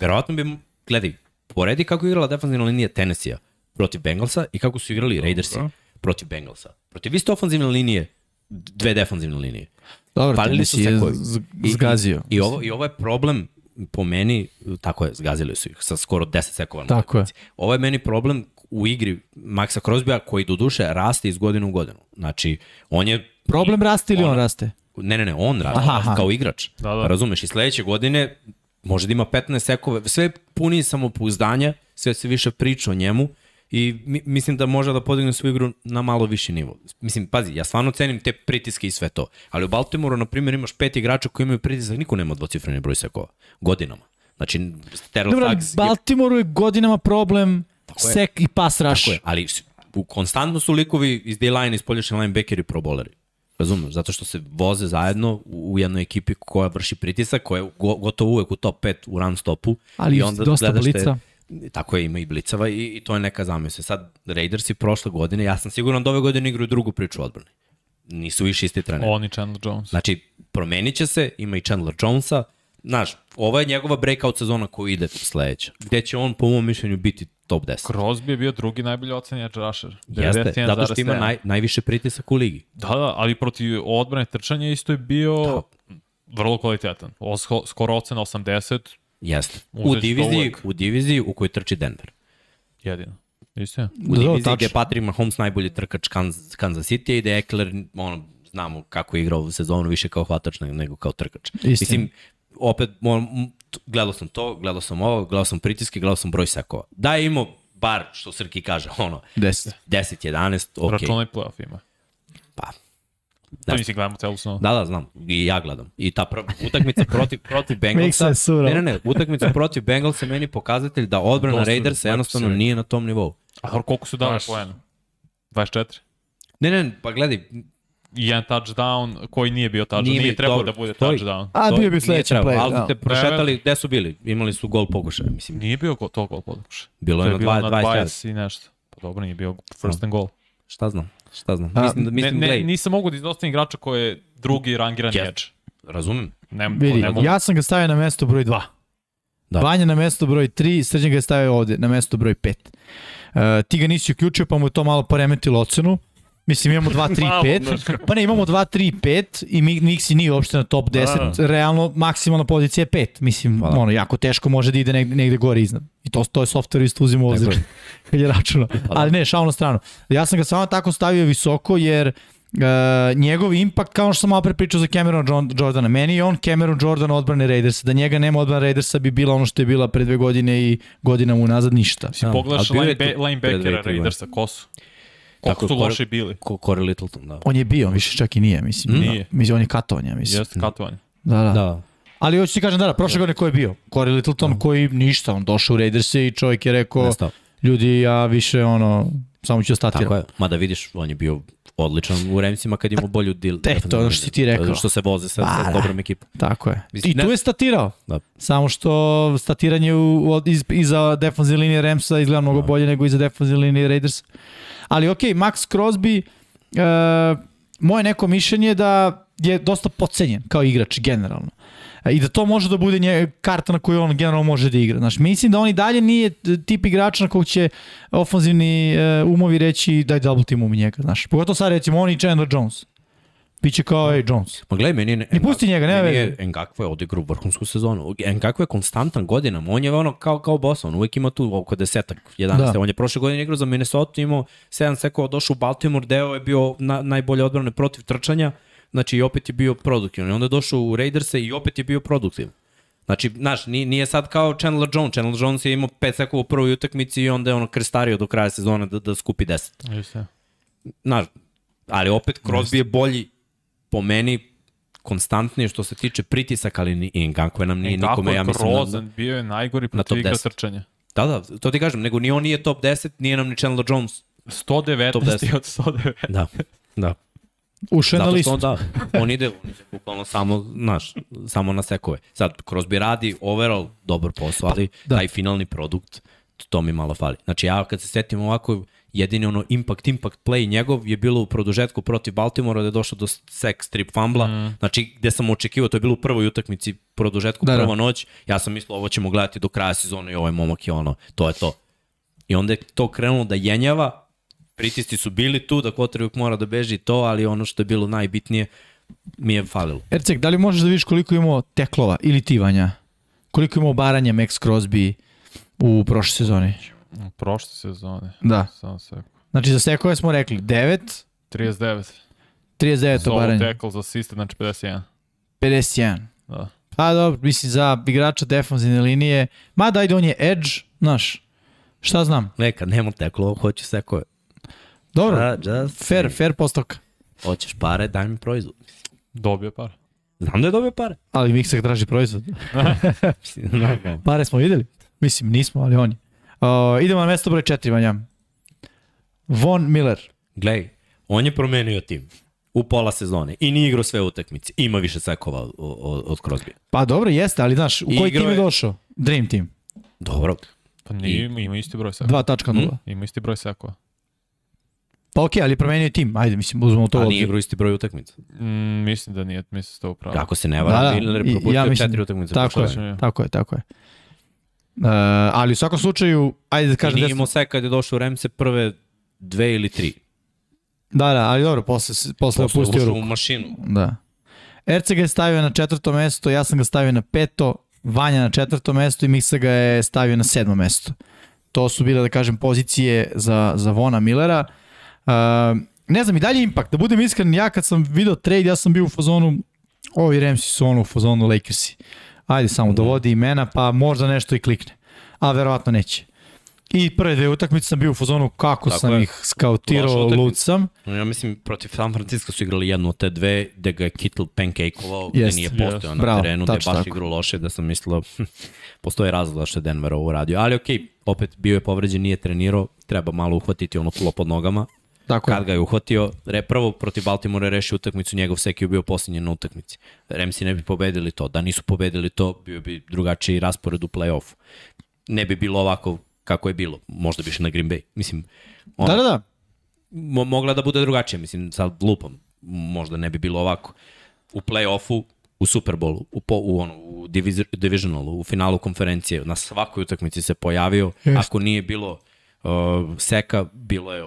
verovatno bi, gledaj, poredi kako je igrala defanzivna linija Tennessee-a protiv Bengalsa i kako su igrali Raidersi protiv Bengalsa. Protiv iste ofanzivne linije, dve defanzivne linije. Dobro, Palili su Tennessee je sekovi. z- I- zgazio. I, i, ovo, I ovo je problem po meni, tako je, zgazili su ih sa skoro 10 sekova. Tako je. Ovo je meni problem u igri Maxa Crosbya koji do duše raste iz godine u godinu. Znači, on je... Problem raste ili on Ona- raste? Ne, ne, ne, on raste Aha, aha. kao igrač. Da, da. Razumeš, i sledeće godine može da ima 15 sekove, sve puni samopouzdanja, sve se više priča o njemu i mi, mislim da može da podigne svoju igru na malo viši nivo. Mislim, pazi, ja stvarno cenim te pritiske i sve to, ali u Baltimoru, na primjer, imaš pet igrača koji imaju pritisak, niko nema dvocifreni broj sekova, godinama. Znači, Terrell Dobro, Suggs je Baltimoru je godinama problem je. sek i pass rush. Tako je, ali konstantno su likovi iz D-line, iz poljašnje linebackeri pro bowleri. Razumeš? Zato što se voze zajedno u, jednoj ekipi koja vrši pritisak, koja je go, gotovo uvek u top 5 u run stopu. Ali i onda dosta gledaš te- blica. Tako je, ima i blicava i, i to je neka zamisla. Sad, Raidersi prošle godine, ja sam siguran da ove godine igraju drugu priču u odbrani. Nisu više isti treneri. On i Chandler Jones. Znači, promenit će se, ima i Chandler Jonesa. Znaš, ovo je njegova breakout sezona koju ide sledeća. Gde će on, po mom mišljenju, biti top 10. Crosby je bio drugi najbolji edge rusher. Jeste, zato što ima 91,7. naj, najviše pritisak u ligi. Da, da, ali protiv odbrane trčanja isto je bio vrlo kvalitetan. O, sko- skoro ocena 80, Jeste. U diviziji, u diviziji u kojoj trči Denver. jedino. Isto je. U Da, da, diviziji gde je Patrick Mahomes najbolji trkač Kansas, Kansas City i da je Eckler, ono, znamo kako je igrao u sezonu, više kao hvatač nego, nego kao trkač. Istina. Mislim, opet, moram, gledao sam to, gledao sam ovo, gledao sam pritiske, gledao sam broj sekova. Da je imao bar, što Srki kaže, ono, 10. 10, 11, ok. Računaj playoff ima. Pa, Da, mislim, gledamo celu snu. Da, da, znam. I ja gledam. I ta utakmica protiv, protiv Bengalsa... Ne, ne, ne. Utakmica protiv Bengalsa meni pokazatelj da odbrana Dosta Raidersa jednostavno rekao. nije na tom nivou. A koliko su dali poena? 24. Ne, ne, pa gledaj, jedan touchdown koji nije bio touchdown. Nije Nije, trebao dobro, da bude stoji. touchdown. A, to bio bi sledeći play. Ali da. ste prošetali, gde su bili? Imali su gol pokušaja, mislim. Nije bio go, to gol podukuša. Bilo To je je na bilo 20 na 20 20 i nešto. Pa dobro, nije bio first and goal. Šta znam? Šta znam? A, Mislim, da, Ne, mislim, ne, gledaj, nisam mogu da izostavim igrača koji je drugi rangiran Yes. edge. razumem. Ne, Vidi, ne mogu. ja sam ga stavio na mesto broj 2. Da. Vanja na mesto broj 3, Srđan ga je stavio ovde na mesto broj 5. Uh, ti ga nisi uključio pa mu je to malo poremetilo ocenu. Mislim imamo 2, 3, Malo, 5. znaš kako. Pa ne, imamo 2, 3, 5 i mi, Nixi nije uopšte na top 10. Da. Realno maksimalna pozicija je 5. Mislim, Hvala. ono, jako teško može da ide negde, negde gore iznad. I to, to je software isto uzimo u obzir. Kad je računa. Ali ne, šao na stranu. Ja sam ga samo tako stavio visoko jer Uh, njegov impakt, kao što sam malo pre pričao za Cameron John- Jordana, meni je on Cameron Jordan odbrane Raidersa, da njega nema odbrane Raidersa bi bila ono što je bila pre dve godine i godinama unazad ništa. Si Da, pogledaš linebackera Raidersa, ko su? Tako Koliko su loši bili? Ko Corey Littleton, da. On je bio, on više čak i nije, mislim. Nije. Mislim, on je katovan, ja mislim. Jeste katovanje. Da, da. Da. Ali hoću ti kažem, da, da, prošle godine ko je bio? Corey Littleton koji ništa, on došao u Raiderse i čovjek je rekao, Nestao. ljudi, ja više, ono, samo ću da Tako je. Mada vidiš, on je bio odličan u Remsima kad ima bolju deal. E, to je ono što si ti rekao. Što se voze sa, sa da. dobrom ekipom. Tako je. Mislim, I tu ne- je statirao. Da. Samo što statiranje u, od, iz, iza defensivne linije Ramsa izgleda mnogo bolje nego iza defensivne linije Raiders. Ali okej, Max Crosby, e, moje neko mišljenje da je dosta podcenjen kao igrač generalno. E, I da to može da bude nje, karta na koju on generalno može da igra. Znaš, mislim da on i dalje nije tip igrača na kog će ofanzivni e, umovi reći daj double team u njega. Znaš, pogotovo sad recimo on i Chandler Jones. Biće kao, ej, Jones. Ma gledaj, meni je... Ne pusti njega, nema meni je veze. Ngakwe je odigrao vrhunsku sezonu. Ngakwe je konstantan godinama. On je ono kao, kao boss, on uvijek ima tu oko desetak, 11. Da. On je prošle godine igrao za Minnesota, imao 7 sekova, došao u Baltimore, deo je bio na, najbolje odbrane protiv trčanja, znači i opet je bio produktivan. I onda je došao u Raiderse i opet je bio produktivan. Znači, znaš, nije, nije sad kao Chandler Jones. Chandler Jones je imao 5 sekova u prvoj utakmici i onda je ono krstario do kraja sezone da, da skupi 10 Jeste. znaš, ali opet Crosby je bolji po meni konstantnije što se tiče pritisaka, ali ni Ngakwe nam nije Kako nikome, ja mislim, na, grozan, bio je najgori top protiv igra 10. trčanja. da, da, to ti kažem, nego ni on nije top 10, nije nam ni Chandler Jones. 119 Top 10. od 109. Da, da. Ušao je na Zato listu. što on, da, on ide, on ide bukvalno samo, znaš, samo na sekove. Sad, Crosby radi overall dobar posao, ali Da. da. taj finalni produkt, to mi malo fali. Znači, ja kad se setim ovako, jedini ono impact, impact play njegov je bilo u produžetku protiv Baltimora da je došao do sek strip fumbla, mm. znači gde sam očekivao, to je bilo u prvoj utakmici produžetku, Da, da, da. prva noć, ja sam mislio ovo ćemo gledati do kraja sezone i ovaj momak je ono, to je to. I onda je to krenulo da jenjava, pritisci su bili tu, da Kotrivuk mora da beži to, ali ono što je bilo najbitnije mi je falilo. Ercek, da li možeš da vidiš koliko imao teklova ili tivanja? Koliko imao baranja Max Crosby u prošle sezoni? U prošle sezone. Da. Samo sekund. Znači za sekove smo rekli 9, 39. 39 Solo baranje, tackle za assisted, znači 51. 51. Da. Pa dobro, mislim za igrača defanzivne linije, mada ajde on je edge, znaš, šta znam. Neka, nema teklo, hoću sekove. Dobro, Da, just fair, fair postavka. Hoćeš pare, daj mi proizvod. Dobio par. Znam da je dobio pare. Ali Miksak traži proizvod. Pare smo videli. Mislim, nismo, ali on je. Uh, idemo na mesto broj 4, Vanja. Von Miller. Glej, on je promenio tim u pola sezone i nije igrao sve utakmice. Ima više sekova od, od, od Crosby. Pa dobro, jeste, ali znaš, u koji Igrao tim je je- došao? Dream Team. Dobro. Pa nije, ima isti broj sekova. 2.0. Ima isti broj sekova. Pa okej, ali je promenio je tim. Ajde, mislim, uzmemo to. To u nije obzir. igrao isti broj utakmica. Mm, mislim da nije, mislim da ste upravo. Ako se ne varam, Da, da, Miller propustio ja mislim- četiri utakmice. Tako je. tako je, tako je. Uh, ali u svakom slučaju, ajde da I kažem... nije da- imao sek kad je došao u Remse prve dve ili tri. Da, da, ali dobro, posle, posle, posle Posle pustio ušao ruku. u mašinu. Da. Erce ga je stavio na četvrto mesto, ja sam ga stavio na peto, Vanja na četvrto mesto i Miksa ga je stavio na sedmo mesto. To su bile, da kažem, pozicije za, za Vona Millera. Uh, ne znam, i dalje impact. Da budem iskren, ja kad sam video trade, ja sam bio u fazonu, ovi Ramsi su ono u fazonu Lakersi. Ajde samo dovodi imena, pa možda nešto i klikne. A verovatno neće. I prve dve utakmice sam bio u fazonu kako Tako sam je. ih skautirao, lud sam. Ja mislim, protiv San Francisco su igrali jednu od te dve, gde ga je Kittle pancake-ovao, gde Jest, nije jest. postojao na Bravo, terenu, gde je baš tako. igrao loše, da sam mislio, postoji razlog zašto je Denver ovo uradio. Ali okej, opet bio je povređen, nije trenirao, treba malo uhvatiti ono tlo pod nogama. Tako je. Kad ga je uhvatio, re, prvo protiv Baltimora je rešio utakmicu, njegov sek je bio posljednji na utakmici. Remsi ne bi pobedili to. Da nisu pobedili to, bio bi drugačiji raspored u play-offu. Ne bi bilo ovako kako je bilo. Možda bi na Green Bay. Mislim, ono, Da, da, da. mo mogla da bude drugačije, mislim, sad lupam, možda ne bi bilo ovako. U play-offu, u Superbowlu, u, po, u, ono, u diviz, divisionalu, u finalu konferencije, na svakoj utakmici se pojavio. Jest. Ako nije bilo uh, seka, bilo je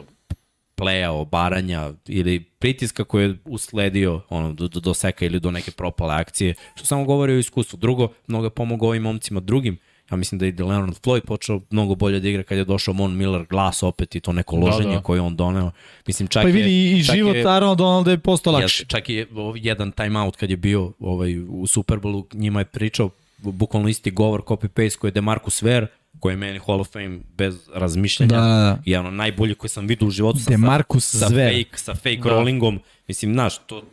pleja, obaranja ili pritiska koji je usledio ono, do, do, seka ili do neke propale akcije, što samo govori o iskustvu. Drugo, mnogo je pomogao ovim momcima drugim, Ja mislim da je i Leonard Floyd počeo mnogo bolje da igra kad je došao Mon Miller glas opet i to neko loženje da. da. koje je on doneo. Mislim, čak Pa i je, vidi i čak život je, Aaron Donalda je postao lakši. čak i ovaj jedan timeout kad je bio ovaj, u Superbowlu, njima je pričao bukvalno isti govor, copy-paste koji je Demarcus Ware, koji je meni Hall of Fame bez razmišljanja. Da, da, da. I ono najbolji koji sam vidio u životu sa, Demarcus sa, sa Zver. fake, sa fake da. rollingom. Mislim, znaš, to,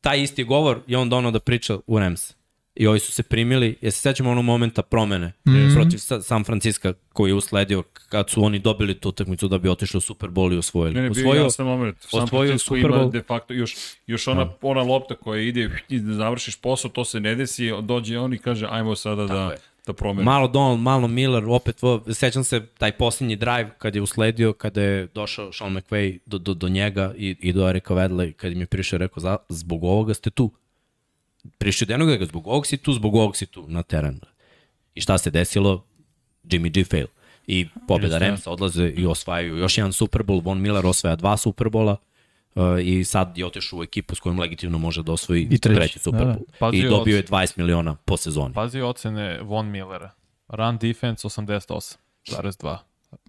taj isti govor je on donao da priča u Rams. I ovi su se primili, ja se sećam onog momenta promene mm -hmm. protiv Sa- San Francisco koji je usledio kad su oni dobili tu utakmicu da bi otišli u Super Bowl i osvojili. Ne, ne, bio Osvojio- jasan moment. San osvojio Francisco Super ima Bowl. de facto još, još ona, ona lopta koja ide i da završiš posao, to se ne desi, dođe on i kaže ajmo sada da. Da promenimo. Malo Donald, malo Miller, opet, sećam se taj posljednji drive kad je usledio, kada je došao Sean McVay do, do, do njega i, i do Erika Vedla kad im je prišao i rekao, za, zbog ovoga ste tu. Prišao do jednog i rekao, zbog ovog si tu, zbog ovog si tu na terenu. I šta se desilo? Jimmy G fail. I pobjeda. Ramsa odlaze i osvajaju još jedan Super Bowl, Von Miller osvaja dva Super Bowla uh, i sad je otišao u ekipu s kojom legitimno može da osvoji I treći, treći Super da, da. Bowl. Pazi I dobio je od- 20 miliona po sezoni. Pazi ocene Von Millera. Run defense 88,2.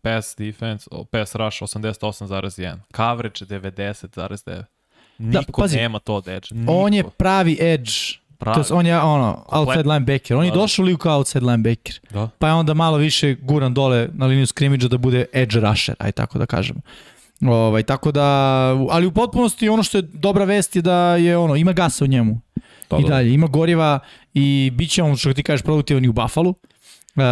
Pass defense, o, pass rush 88,1. Coverage 90,9. Niko pazi. nema to od edge. Niko. On je pravi edge. Pravi. To jest, on je ono, outside linebacker. On je Da, da. došao u ligu kao outside linebacker. Da. Pa je onda malo više guran dole na liniju skrimidža da bude edge rusher, aj tako da kažemo. Ovaj, tako da, ali u potpunosti ono što je dobra vest je da je ono, ima gasa u njemu. Da, I da. dalje, ima goriva i bit će on, što ti kažeš, produktivan i u Buffalo uh,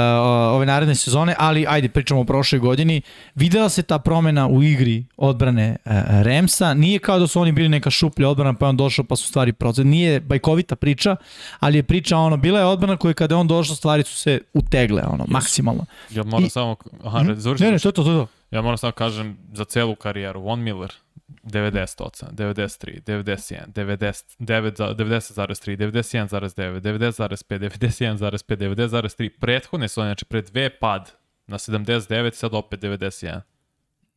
ove naredne sezone, ali ajde, pričamo o prošloj godini. Videla se ta promena u igri odbrane uh, Remsa. Nije kao da su oni bili neka šuplja odbrana, pa je on došao pa su stvari procet. Nije bajkovita priča, ali je priča ono, bila je odbrana koja kada je on došao, stvari su se utegle, ono, maksimalno. Ja moram I- samo... Aha, Mhm. završi. Ne, ne, to je to, to to. Ja moram samo kažem za celu karijeru. Von Miller, 98, 93, 91, 90, 9 za- 90,3, 91,9, 90,5, 91,5, 90,3. Prethodne su, znači pre dve pad na 79, sad opet 91.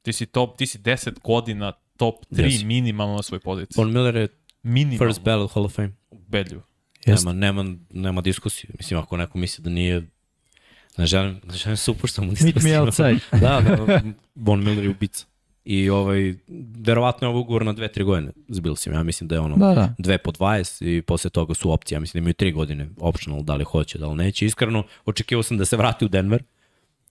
Ti si, top, ti si 10 godina top 3 Jesi. minimalno na svoj poziciji. Von Miller je Minimalno. first ballot Hall of Fame. Ubedljivo. Jeste. Nema, nema, nema diskusije. Mislim, ako neko misli da nije... Ne želim, ne želim se upuštam u Meet me outside. da, da, Von Miller je ubica. I ovaj, verovatno je ovo ugovor na dve, tri godine s Billsima. Ja mislim da je ono Da, da. dve po 20 i posle toga su opcije. Ja mislim da imaju tri godine optional, da li hoće, da li neće. Iskreno, očekivao sam da se vrati u Denver,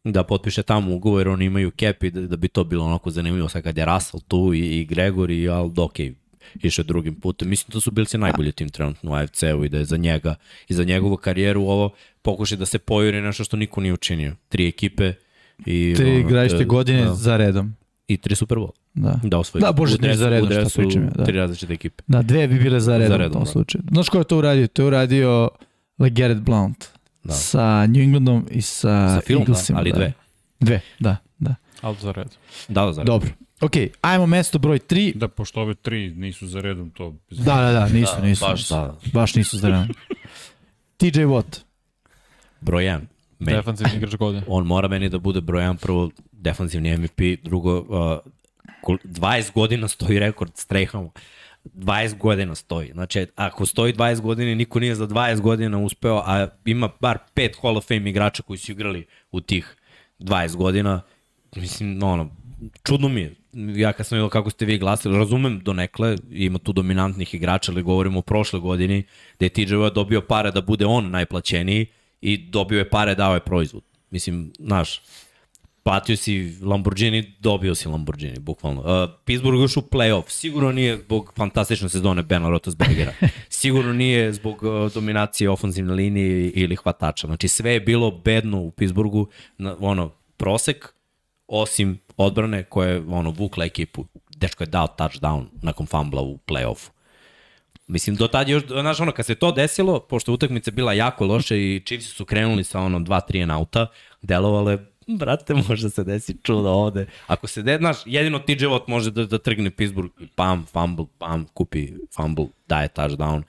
da potpiše tamo ugovor, oni imaju cap i da, da bi to bilo onako zanimljivo sad kad je Russell tu i, i Gregory, ali da okej, išao drugim putem. Mislim da su Billsi najbolji tim trenutno u AFC-u i da je za njega i za njegovu karijeru ovo pokušaj da se pojuri nešto što niko nije učinio. Tri ekipe i... Tri da- godine da, za redom. I tri Super Bowl. Da. Da osvoji. Da, bože, tri za redom, šta dresu pričam ja, da. Tri različite ekipe. Da, dve bi bile za redom, Za redom, u tom da. slučaju. Znaš ko je to uradio? To je uradio LeGarrette Blount. Da. Sa New Englandom i sa, Sa filmom, da, Eaglesima. ali da. dve. Dve, da, da. Ali za red. Da, da, za Dobro. Ok, ajmo mesto broj 3. Da, pošto ove tri nisu za redom, to... Da, da, da, nisu, Da, nisu. baš, da. Baš nisu za redom. TJ Watt. Broj 1. Meni. Defensivni igrač godine. On mora meni da bude broj 1 prvo defanzivni MVP, drugo uh, kol- 20 godina stoji rekord Strahama. 20 godina stoji. Znači, ako stoji 20 godina, niko nije za 20 godina uspeo, a ima bar pet Hall of Fame igrača koji su igrali u tih 20 godina. Mislim, ono, čudno mi je. Ja kad sam vidio kako ste vi glasili, razumem do nekle, ima tu dominantnih igrača, ali govorimo o prošloj godini, da je TJ Watt dobio pare da bude on najplaćeniji i dobio je pare, dao je proizvod. Mislim, znaš, platio si Lamborghini, dobio si Lamborghini, bukvalno. Uh, Pittsburgh još u playoff. Sigurno nije zbog fantastične sezone Bena Roethlisbergera. Sigurno nije zbog uh, dominacije ofenzivne linije ili hvatača. Znači sve je bilo bedno u Pittsburghu, na, ono, prosek, osim odbrane koja je ono, vukla ekipu. Dečko je dao touchdown nakon fumbla u playoffu. Mislim, do tad je još, znaš, ono, kad se to desilo, pošto je utakmica bila jako loša i Chiefs su krenuli sa ono 2-3 and outa, delovale, brate, može se desi čudo ovde. Ako se de, znaš, jedino TJ Watt može da, da trgne Pittsburgh, pam, fumble, pam, kupi fumble, daje touchdown,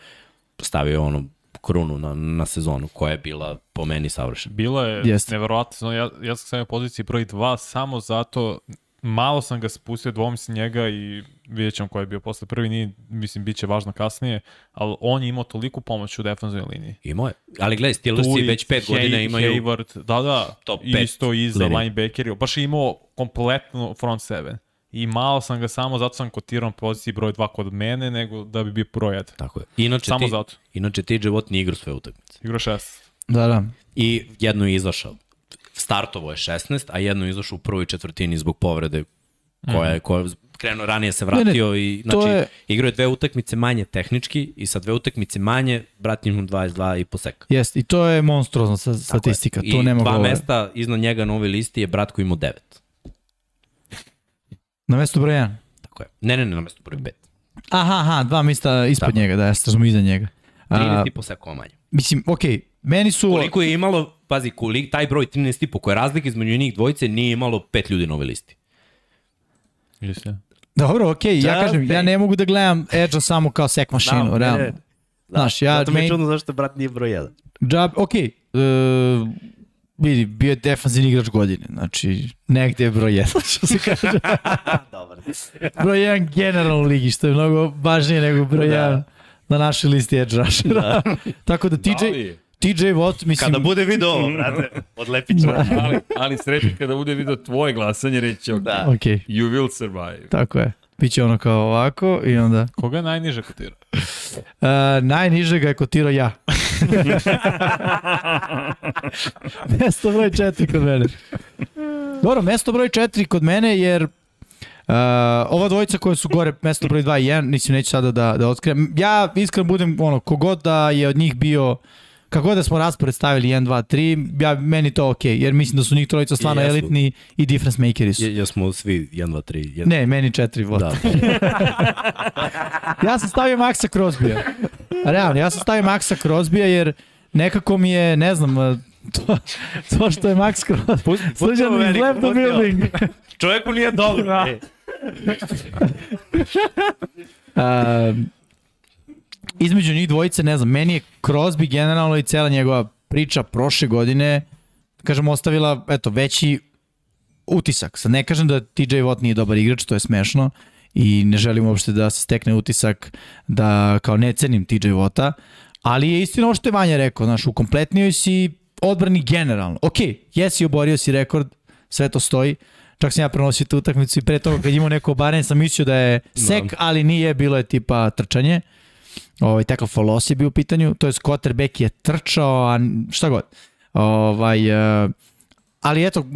stavio ono krunu na, na sezonu koja je bila po meni savršena. Bilo je Jeste. neverovatno, ja, ja sam stavio poziciji broj 2 samo zato, malo sam ga spustio, dvomislim njega i vidjet ćemo ko je bio posle prvi, nije, mislim, bit će važno kasnije, ali on je imao toliku pomoć u defensivnoj liniji. Imao je. Ali gledaj, Steelersi već pet Hay- godina imaju... Hayward, da, da, top isto i za liniju. linebackeri, baš je imao kompletno front seven. I malo sam ga samo zato sam kotirao na poziciji broj 2 kod mene, nego da bi bio broj 1. Tako je. Inače, Samo ti, zato. Inače, Watt nije igrao sve utakmice. Igra 6. Da, da. I jedno je izašao. Startovo je 16, a jedno je izašao u prvoj četvrtini zbog povrede koja je, koja je krenuo ranije se vratio i to znači je- igrao je dve utakmice manje tehnički i sa dve utakmice manje brati mu 22 i po seka. Jest, i to je monstruozna statistika, I to nema dva govora. mesta iznad njega na ovoj listi je brat koji ima 9. Na mesto broj 1. Tako je. Ne, ne, ne, na mesto broj 5. Aha, aha, dva mesta ispod Tako. njega, da, ja sam iza njega. A, 13 i po sekova manje. mislim, okej, meni su... Koliko je imalo, pazi, kolik, taj broj 13 i po, koja je razlika između njih dvojice, nije imalo pet ljudi na ovoj listi. Istina. Dobro, okej, ja Da, kažem, ja okej. ne mogu da gledam Edge-a samo kao sek mašinu, Da, realno. ne, ne. Znaš, ja... Zato mi je čudno zašto brat nije broj 1. Džab, okej, uh, vidi, bio je defanzivni igrač godine, znači negde je broj 1, što se kaže. Dobar. broj 1 generalno u ligi, što je mnogo važnije nego broj 1 Da. na našoj listi edge rushera. Tako da TJ, Ali- TJ Watt, mislim... Kada bude video ovo, brate, odlepit ćemo. ali, ali srećan kada bude video tvoje glasanje, reći će, ok, Da. Okej, you will survive. tako je. Biće ono kao ovako i onda... Koga je najniže kotira? Uh, najniže ga je kotirao ja. mesto broj 4 kod mene. Dobro, mesto broj 4 kod mene jer Uh, ova dvojica koja su gore, mesto broj 2 i 1, mislim neću sada da, da otkrijem. Ja iskreno budem, ono, kogod da je od njih bio, kako da smo raspored stavili 1, 2, 3, ja, meni to okej, jer mislim da su njih trojica stvarno elitni i difference makeri su. Je, jesmo svi 1, 2, 3, 1. Ne, meni 4 vota. Da. Ja sam stavio Maxa Crosbya. Realno, ja sam stavio Maxa Crosbya jer nekako mi je, ne znam, to, to što je Max Crosby. Srđan is left the building. Čovjeku nije dobro. E. Um, između njih dvojice, ne znam, meni je Crosby generalno i cela njegova priča prošle godine, kažem, ostavila, eto, veći utisak. Sad ne kažem da TJ Watt nije dobar igrač, to je smešno i ne želim uopšte da se stekne utisak da kao ne cenim TJ Watta, ali je istina ovo što je Vanja rekao, znaš, u kompletnijoj si odbrani generalno. Ok, jesi oborio si rekord, sve to stoji, čak sam ja prenosio tu utakmicu i pre toga kad imao neko obaranje sam mislio da je sek, ali nije, bilo je tipa trčanje. Ovaj, takav folos je bio u pitanju, to je quarterback je trčao, a šta god. Ovaj, uh, ali eto,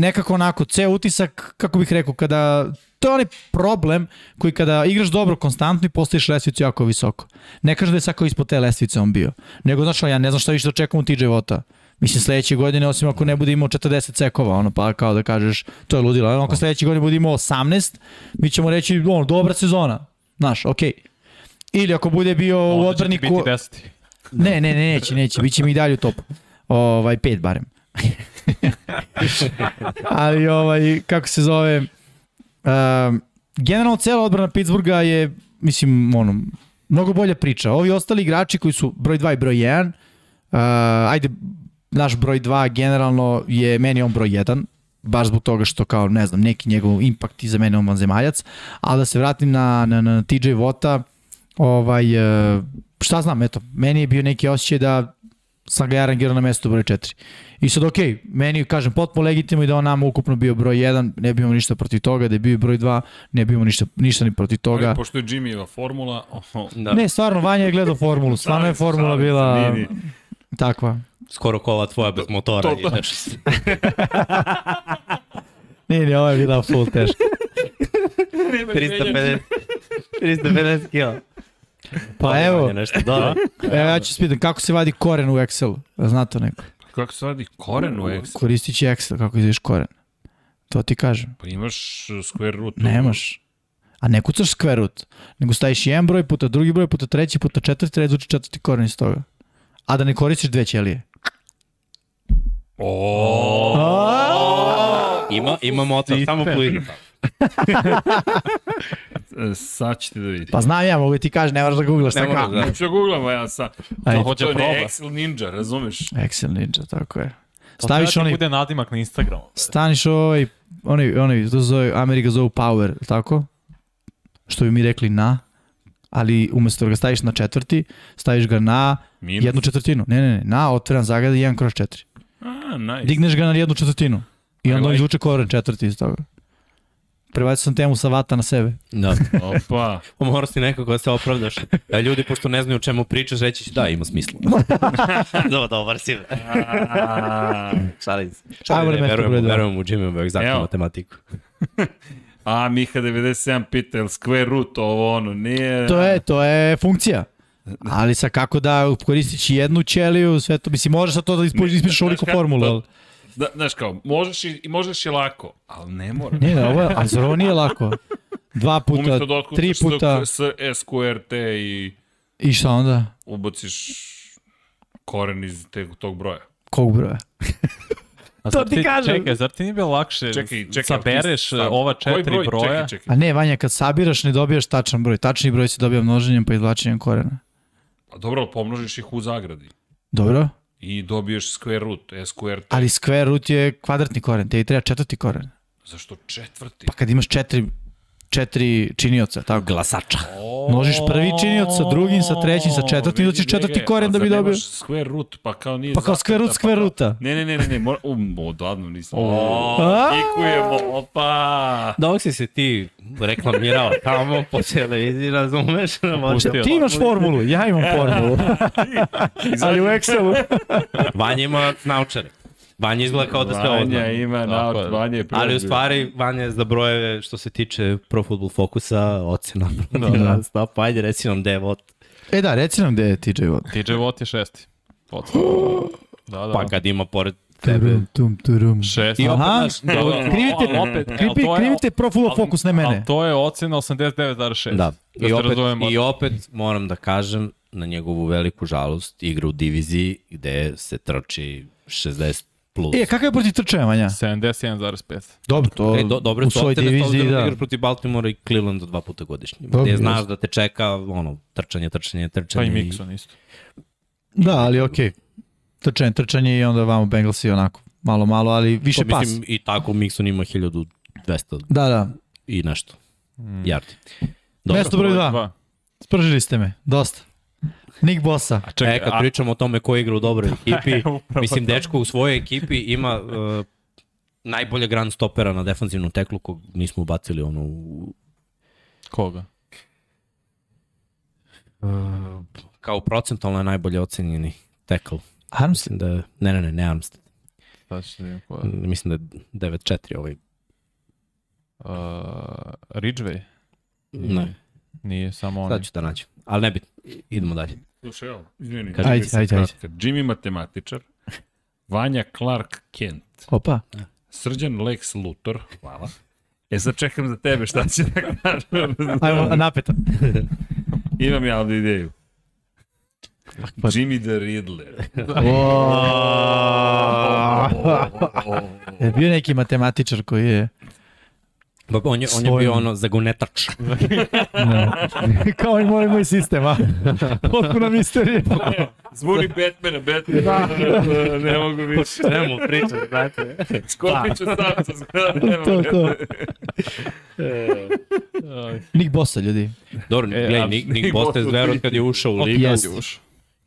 nekako onako, ceo utisak, kako bih rekao, kada, to je onaj problem koji kada igraš dobro konstantno i postaviš lestvicu jako visoko. Ne kažem da je svako ispod te lestvice on bio, nego znaš, ja ne znam šta više da očekujem od TJ Vota. Mislim sledeće godine, osim ako ne bude imao 40 sekova, ono, pa kao da kažeš, to je ludilo. Ono, ako sledeće godine bude imao 18, mi ćemo reći, ono, dobra sezona. Znaš, okej. Okay. Ili ako bude bio u Onda će biti deseti. Ne, ne, ne, neće, neće, bit će mi i dalje u topu. Ovaj, pet barem. Ali, ovaj, kako se zove, um, generalno cela odbrana Pittsburgha je, mislim, ono, mnogo bolja priča. Ovi ostali igrači koji su broj 2 i broj 1, uh, ajde, naš broj 2 generalno je meni on broj 1, baš zbog toga što kao, ne znam, neki njegov impakt i za mene on vanzemaljac, ali da se vratim na, na, na TJ Vota, ovaj, uh, šta znam, eto, meni je bio neki osjećaj da sam ga ja rangirao na mesto broj 4. I sad, okej, okay, meni, kažem, potpuno legitimno i da on nama ukupno bio broj 1, ne bi imao ništa protiv toga, da je bio broj 2, ne bi imao ništa, ništa ni protiv toga. Ali pošto je Jimmyjeva formula, oh, Da. Ne, stvarno, Vanja je gledao formulu, stvarno je formula bila takva. Skoro kola tvoja bez motora. to- to- ideš. Nije, nije, ovo je bila full teška. 350 350 kila. Pa evo, Nešto dobro. evo ja ću spitam, kako se vadi koren u Excelu? Zna to neko? Kako se vadi koren u Excel? Koristit će Excel, kako izviš koren. To ti kažem. Pa imaš square root. Nemaš. A ne kucaš square root, nego staviš jedan broj puta drugi broj puta treći puta četvrti, treba izvuči četvrti koren iz toga. A da ne koristiš dve ćelije. O, Ima, ima motor, samo plini. sad ćete da vidite. Pa znam ja, mogu ti kažem, ne moraš da googlaš. Ne moraš, da. Neću da googlamo ja sad. Ajde. hoće to je proba. Excel Ninja, razumeš? Excel Ninja, tako je. To Staviš treba onaj, ti bude nadimak na Instagramu. staniš ovaj, onaj, onaj, to zove, Amerika zove power, tako? Što bi mi rekli na, ali umesto da ga staviš na četvrti, staviš ga na Minus. jednu četvrtinu. Ne, ne, ne, na otvoran zagrada 1 kroz 4. A, nice. Digneš ga na jednu četvrtinu. I onda on izvuče koren četvrti iz toga. Prebacio sam temu sa vata na sebe. Da. Opa. Pa moraš ti nekako da se opravdaš. A ljudi, pošto ne znaju o čemu pričaš, reći će da, ima smisla. Dobar, dobar si. Šalim se. Mesto broj verujem, verujem u Jimmy egzaktnu Evo. matematiku. A Miha 97 pita, jel square root ovo ono, nije... To je, to je funkcija. Ali sa kako da koristići jednu ćeliju, sve to, mislim, možeš sa to da ispuš, ispišeš znaš ovoliko kako, formulu, ali... Da, znaš kao, možeš i, možeš i lako, ali ne mora. Ne, ne, ovo je, a zar ovo nije lako? Dva puta, Umesto da tri puta, s, SQRT i i šta onda? ubaciš koren iz te, tog broja. Kog broja? A To zar ti kažem. Čekaj, zar ti nije bilo lakše Čekaj, čekaj. sabereš ti- ova četiri broj? broja? Čekaj, čekaj. A ne, Vanja, kad sabiraš ne dobijaš tačan broj. Tačni broj se dobija množenjem pa izvlačenjem korena. A dobro, pomnožiš ih u zagradi. Dobro? I dobiješ square root, SQRT. Ali square root je kvadratni koren, te i treba četvrti koren. Zašto četvrti? Pa kad imaš četiri, četiri činioca, tako? Glasača. Množiš prvi činioc sa drugim, sa trećim, sa četvrtim, doćiš četvrti koren da bi dobio. square root, pa kao nije Pa kao square root, pa square roota. Ne, ne, ne, ne, ne, mora, um, odavno nisam. Kikujemo, opa. Dok si se ti reklamirao tamo po televiziji, razumeš? Ti imaš formulu, ja imam formulu. Ali u Excelu. Vanja ima naučare. Vanja izgleda kao da sve ovo zna. Vanja ima, Tako naut, je. Vanja je Ali u stvari, Vanja je za brojeve što se tiče Pro Football Focusa, ocena. Da, da. da. Stop, ajde, reci nam gde je vot. E da, reci nam gde je TJ Watt. TJ Watt je šesti. Da, da. Pa kad ima pored tebe. Turum, tum, turum. Šesti. I opet, Aha, znaš, Da, da, krivite, opet, ali krivi, to je- krivite Pro Football Focus, ne mene. Ali to je ocena 89,6. Da. Da I opet. I opet moram da kažem na njegovu veliku žalost igra u diviziji gde se trči 60 plus. E, kakav je protiv trčanja, Vanja? 71,5. Dobro, to E, do, dobre u su svojoj ocene, s diviziji, da da. igraš protiv Baltimora i Clevelanda dva puta godišnje. Dobro, Gde znaš da te čeka, ono, trčanje, trčanje, Pa trčanje. i Mixon isto. Da, ali okej. Trčanje, trčanje i onda vamo Bengalsi onako malo, malo, ali više To, pas. mislim, i tako Mixon ima 1200 Da, da. i nešto. Mm. Yardi. Dobro. Mesto broj dva. dva. Spržili ste me, dosta. Nick Bosa. A čekaj, e, kad a- pričamo o tome ko igra u dobroj ekipi, Upravo mislim, to. dečko u svojoj ekipi ima uh, najbolje grand stopera na defanzivnom teklu kog nismo ubacili ono u, Koga? uh, kao procentalno je najbolje ocenjeni tekl. Armstead. Da je, ne, ne, ne, ne Armstead. Da ko je. Mislim da je 9-4 ovaj. Uh, Ridgeway? Ne, Nije samo on. sad ću da nađem. Ali ne bit, idemo dalje. Slušaj, evo, izvini. Kaži. Ajde, ajde, ajde. Jimmy matematičar, Vanja Clark Kent, Opa. Srđan Lex Luthor, hvala. E sad čekam za tebe šta će da kažem. Ajmo, napeta. Imam ja ovdje ideju. Pa- Jimmy the Riddler. Je bio neki matematičar koji je... Pa on je, on je bio ono zagonetač. Da. Kao i moj, moj sistem, a? Potpuna misterija. Zbuni Batmana, Batmana. ne mogu više. Ne mu pričati, znate. Skopit ću sam sa zgrada. to, to. Nick Bosa, ljudi. Dobro, E, gledaj, a- Nick, Nick Bosta je zver od kad je ušao u ligu. Jest.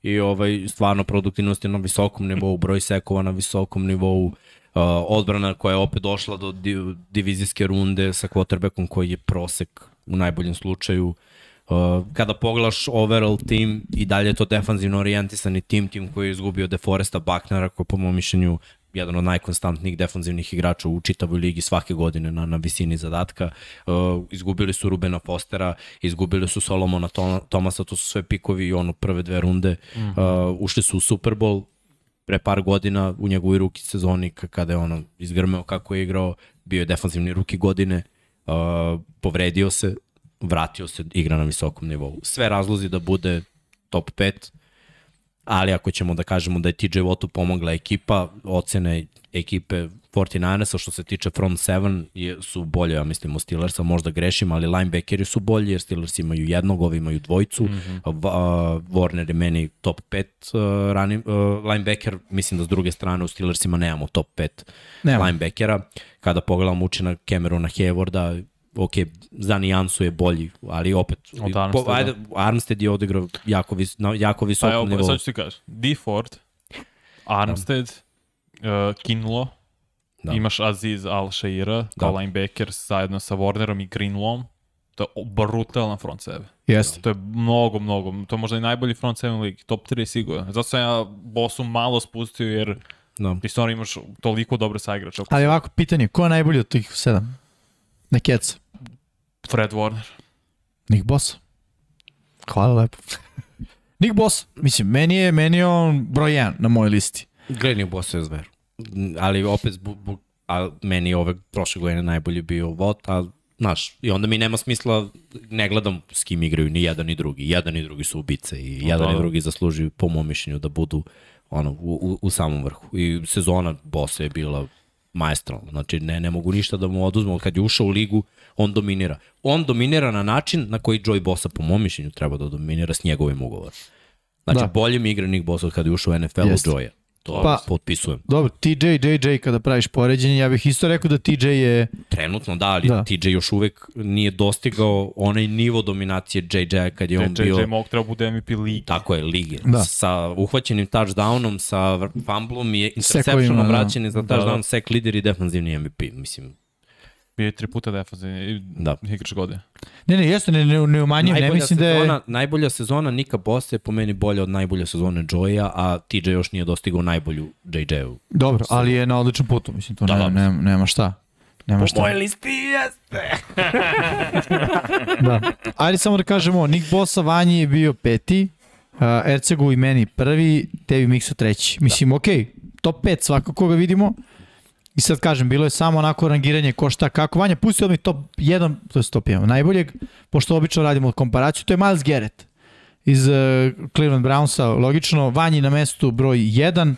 I ovaj, stvarno produktivnost je na visokom nivou, broj sekova na visokom nivou, uh, odbrana koja je opet došla do di, divizijske runde sa quarterbackom koji je prosek u najboljem slučaju. Uh, kada pogledaš overall tim i dalje je to defanzivno orijentisani tim, tim koji je izgubio DeForesta Bucknera, koji je po mom mišljenju jedan od najkonstantnijih defanzivnih igrača u čitavoj ligi svake godine na, na visini zadatka. Uh, izgubili su Rubena Fostera, izgubili su Solomona Tom, Tomasa, to su sve pikovi i ono prve dve runde. -hmm. uh, ušli su u Super Bowl pre par godina u njegovoj ruki sezoni kada je ono izgrmeo kako je igrao, bio je defanzivni ruki godine, uh, povredio se, vratio se, igra na visokom nivou. Sve razlozi da bude top 5, ali ako ćemo da kažemo da je TJ Wattu pomogla ekipa, ocene ekipe 49ersa što se tiče front 7 je, su bolje, ja mislim, od Steelersa, možda grešim, ali linebackeri su bolji jer Steelers imaju jednog, ovi imaju dvojicu, mm -hmm. uh, Warner je meni top 5 uh, running, uh, linebacker, mislim da s druge strane u Steelersima nemamo top 5 Nema. linebackera. Kada pogledam učinak Camerona Haywarda, ok, za nijansu je bolji, ali opet, Od Armsteada. ajde, Armstead je odigrao jako, vis, na jako Pa visokom evo, nivou. sad ću ti kažem. D. Ford, Armstead, uh, Kinlo, Da. da. imaš Aziz Al-Shaira kao Da. linebacker zajedno sa Warnerom i Greenlawom. To je brutalan front seven. Jeste. To je mnogo, mnogo. To je možda i najbolji front seven ligi. Top 3 sigurno. Zato sam ja Bosu malo spustio jer Da. ti stvarno imaš toliko dobre saigrače. oko Ali ovako, pitanje, ko je najbolji od tih sedam? Na keca. Fred Warner. Nick Bosa. Hvala lepo. Nick Bosa. Mislim, meni je, meni je on broj 1 na mojoj listi. Glednik Bosa je zver. Ali opet, zbog, zbog- a meni ove prošle godine najbolji bio Vot, a znaš, i onda mi nema smisla, ne gledam s kim igraju ni jedan ni drugi. Jedan i drugi su ubice i No, jedan da, i drugi zaslužuju po mom mišljenju da budu ono, u, u, u samom vrhu. I sezona Bosa je bila maestralna. Znači, ne, ne mogu ništa da mu oduzmu. Od Kad je ušao u ligu, on dominira. On dominira na način na koji Joey Bosa, po mom mišljenju, treba da dominira s njegovim ugovorom. Znači, Da. bolje mi igra Nick Bosa od kada je ušao u NFL Jeste. od Joya. To Pa- potpisujem. Dobro, TJ, JJ, kada praviš poređenje, ja bih isto rekao da TJ je... Trenutno da, ali Da. da. TJ još uvek nije dostigao onaj nivo dominacije JJ kad je on JJ bio Mock treba bude MVP ligi. tako je, lige. Da. Sa uhvaćenim touchdownom, sa fumblom i interceptionom da. vraćanje za Da, touchdown, da. sek lider i defensivni MVP. Mislim, Bio je tri puta defensivni Da. igrač godine. Ne, ne, jeste, ne, ne, ne umanjujem, ne mislim da sezona, je... najbolja sezona Nika Bosa je po meni bolja od najbolje sezone Joya, a TJ još nije dostigao najbolju JJ-u. Dobro, ali je na odličnom putu, mislim, to Da, ne, da, ne, nema šta. Nema šta. listi jeste! Da. Ajde samo da kažemo, Nick Bosa Vanji je bio peti, uh, Ercegu i meni prvi, tebi Miksa treći. Mislim, da. okej, top 5 svakako ga vidimo. I sad kažem, bilo je samo onako rangiranje ko šta kako. Vanja, pustio mi top 1, to je top 1, najboljeg, pošto obično radimo komparaciju, to je Miles Garrett iz uh, Cleveland Brownsa, logično. Vanji na mestu broj 1,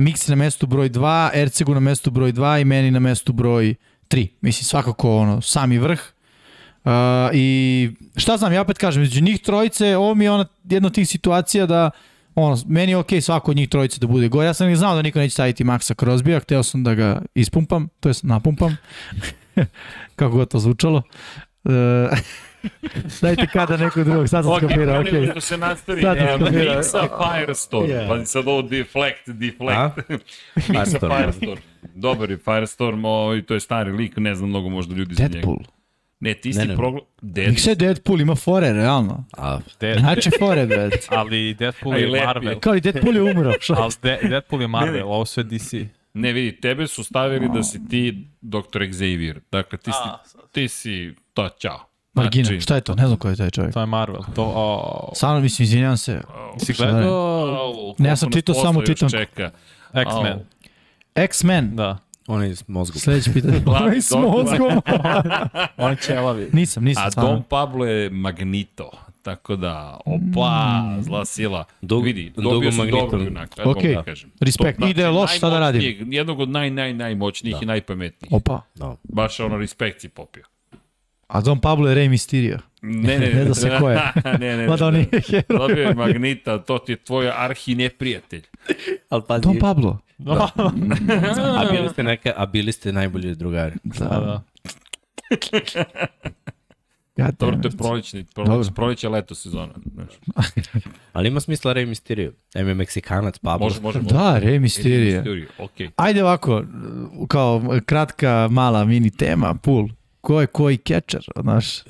Miksi na mestu broj 2, Ercegu na mestu broj 2 i meni na mestu broj 3. Mislim, svakako ono, sami vrh. Uh, I šta znam, ja opet kažem, među njih trojice, ovo mi je ona, jedna od tih situacija da ono, meni je okej svako od njih trojice da bude gore. Ja sam znao da niko neće staviti Maxa Crosbya, hteo sam da ga ispumpam, to jest napumpam, kako god to zvučalo. Uh, dajte kada nekog drugog, sad sam Ok, skapirao, okay. okej. što se nastavi. Sad sam Evo, skapirao. Mixa Firestorm. Yeah. Pa sad ovo deflect, deflect. Mixa Firestorm. Firestorm. Dobar je Firestorm, ovaj, to je stari lik, ne znam mnogo možda ljudi za njega. Deadpool. Ne, ti si Ne, ne. progla... Dead... Miksa je Deadpool, ima fore, realno. A, De, Znači fore, bre. ali Deadpool A i je je. Marvel. Kao i Deadpool je umro. Ali De, Deadpool je Marvel, ovo sve DC. Ne vidi, tebe su stavili da si ti Dr. Xavier. Dakle, ti si, A, ti si to, čao. Margina, šta je to? Ne znam ko je taj čovjek. To je Marvel. To, o, Samo, mislim, izvinjam se. si Šta je? gledao Ne, ja sam čitao, samo čitam. Čeka. X-Men? X-Men. Da. On je s mozgom. Sledeće pitanje. Onaj s mozgom. Oni ćelavi. nisam, nisam. A stvarno. Dom Pablo je Magneto. Tako da, opa, zla sila. Dug- Vidi, dugo dobio Magneto. dobro junaka. evo Okej. da kažem. Respekt. To znači Ide loš, šta da radim? Jednog od naj, naj, najmoćnijih i najpametnijih. Opa. Da. Baš ono, respekt si popio. A Don Pablo je Rey Mysterio. Ne, ne, Ne zna se ko je. ne, ne, Mada on nije heroj. Dobio je Magnita, to ti je tvoj arhi neprijatelj. Ali pazi, Don Pablo. a bili ste neka, a bili ste najbolji drugari. Da, da. Ja Dobro, to je prolećni, Dobro. proleće, proleće leto sezona. Znaš. Ali ima smisla Rey Mysterio. Je Meksikanac, Pablo. Može, može, može. Da, Rey Mysterio. Mysterio, okej. Ajde ovako, kao kratka, mala mini tema, pool. Ko je koji catcher, znaš?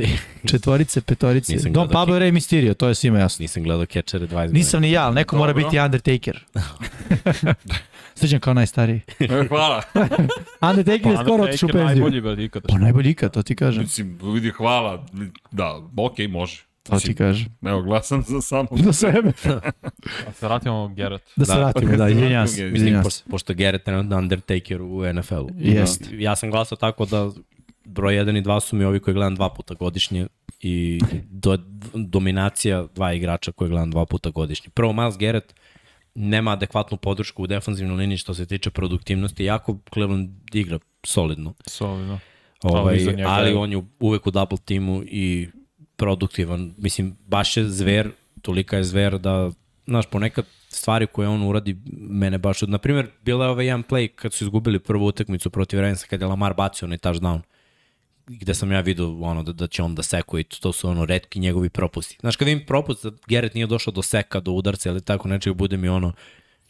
Četvorice, petorice. Nisam Don Pablo je Rey Mysterio, to je svima jasno. Nisam gledao Catchere 20 godina. Nisam ni ja, ali neko mora Dobro. biti Undertaker. Sviđam kao najstariji. Hvala. Undertaker je skoro otišao u Undertaker penziju. najbolji brad ikada. Pa najbolji ikad, to ti kažem. Mislim, vidi, hvala. Da, okej, može. To ti kažem. Evo, glasam za samo. Do sebe. A se vratimo Geralt. Da se Da. vratimo, da, izvinjam se. Mislim, izvinjam se. Pošto, pošto je Garrett trenutno Undertaker u NFL-u. Jest. Ja sam glasao tako da broj 1 i 2 su mi ovi koji gledam dva puta godišnje i do, dominacija dva igrača koje gledam dva puta godišnje. Prvo, Miles Garrett nema adekvatnu podršku u defanzivnoj liniji što se tiče produktivnosti, jako Cleveland igra solidno. Solidno. Ovaj, njega ali on je uvek u double timu i produktivan. Mislim, baš je zver, tolika je zver da, znaš, ponekad stvari koje on uradi mene baš... Na primjer, bila je ovaj jedan play kad su izgubili prvu utakmicu protiv Ravensa, kad je Lamar bacio onaj touchdown gde sam ja vidio ono, da, da će on da sekuje i to su ono redki njegovi propusti. Znaš, kad vidim propust da Gerrit nije došao do seka, do udarca ili tako nečeg, bude mi ono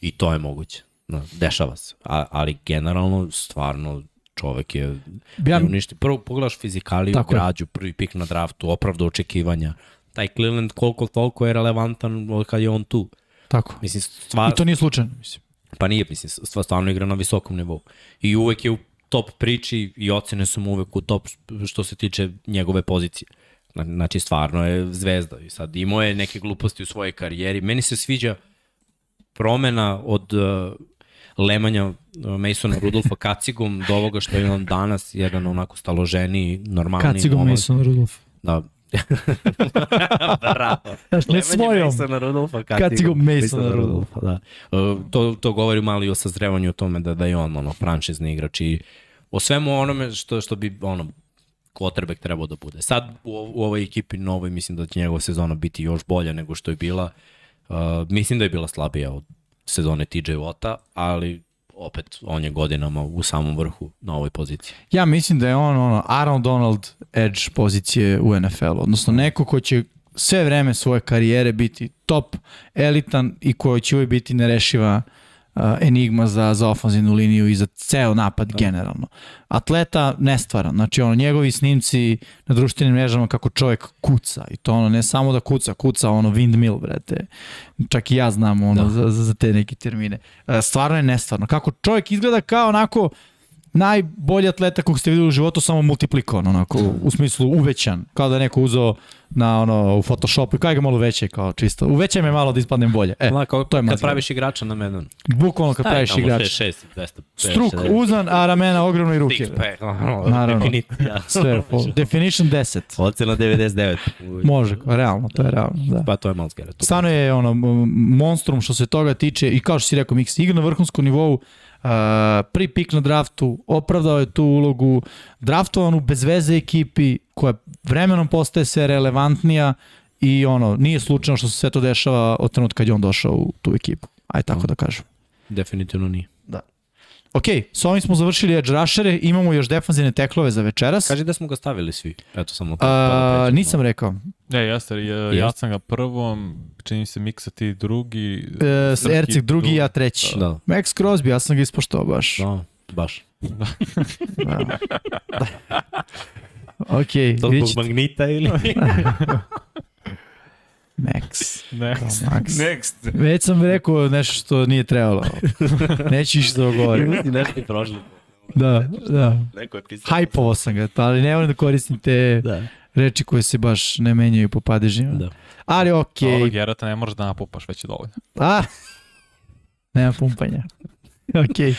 i to je moguće. No, dešava se. A, ali generalno, stvarno, čovek je Ja- uništi. Prvo pogledaš fizikaliju, Tako građu, prvi pik na draftu, opravda očekivanja. Taj Cleveland koliko toliko je relevantan kad je on tu. Tako. Mislim, stvar, I to nije slučajno, mislim. Pa nije, mislim, stva- stvarno igra na visokom nivou. I uvek je u top priči i ocene su mu uvek u top što se tiče njegove pozicije. Zna- Znači, stvarno je zvezda. I sad imao je neke gluposti u svojoj karijeri. Meni se sviđa promena od uh, lemanja uh, Masona Rudolfa kacigom do ovoga što je on danas, jedan onako staloženiji, normalniji. Kacigom. Mason Rudolph. Da. Bravo. Znaš, ne svojom. Masona Rudolfa, Kacigom Masona Rudolfa. Da. Uh, to, to govori malo i o sazrevanju o tome da, da je on ono, franšizni igrač i o svemu onome što, što bi ono, quarterback trebao da bude. Sad u, u ovoj ekipi novoj mislim da će njegova sezona biti još bolja nego što je bila. Uh, mislim da je bila slabija od sezone TJ Watta, ali opet on je godinama u samom vrhu na ovoj poziciji. Ja mislim da je on ono Aaron Donald edge pozicije u NFL-u, odnosno neko ko će sve vreme svoje karijere biti top, elitan i koji će uvijek biti nerešiva uh, enigma za, za ofenzivnu liniju i za ceo napad generalno. Atleta nestvaran, znači ono njegovi snimci na društvenim mrežama kako čovjek kuca i to ono ne samo da kuca, kuca ono windmill, brate. Čak i ja znam ono da. za, za, te neke termine. Uh, stvarno je nestvarno. Kako čovjek izgleda kao onako najbolji atleta kog ste videli u životu samo multiplikovan, onako, u smislu uvećan, kao da je neko uzeo na ono, u Photoshopu i kaj ga malo veće, kao čisto. Uvećaj me malo da ispadnem bolje. E, Onako, to je kad praviš igrača na medon. bukvalno kad praviš igrač. 6, 200, Struk uzan, a ramena ogromno i ruke. Naravno. definicija. Sve, po, definition 10. Ocena 99. Može, realno, to je realno, da. Pa to je malo skere. Stvarno je ono monstrum što se toga tiče i kao što si rekao Mix, igra na vrhunskom nivou, uh, pri pik na draftu, opravdao je tu ulogu, draftovanu bez veze ekipi koja vremenom postaje sve relevantnija i ono, nije slučajno što se sve to dešava od trenutka kad je on došao u tu ekipu. Aj tako da kažem. Definitivno nije. Ok, s ovim smo završili edge rushere, imamo još defanzivne teklove za večeras. Kaži da smo ga stavili svi. Eto samo to. A, nisam rekao. Ne, jeste, ja, ja sam ga prvom, čini se Miksa ti drugi. E, Srki Ercik drugi, ja treći. Da, Max Crosby, ja sam ga ispoštao baš. da, baš. Da. ok, To zbog magnita ili? Max. Ne. Max. Next. Već sam rekao nešto što nije trebalo. Neću išta da govorim. si nešto i prošli. Da, da. Neko je pisao. Hajpovao sam ga, pa ali ne volim da koristim te Da, reči koje se baš ne menjaju po padežima. da. Ali okej. Ovo Gerata ne možeš da napupaš, već je dovoljno. A, nema pumpanja. Okej.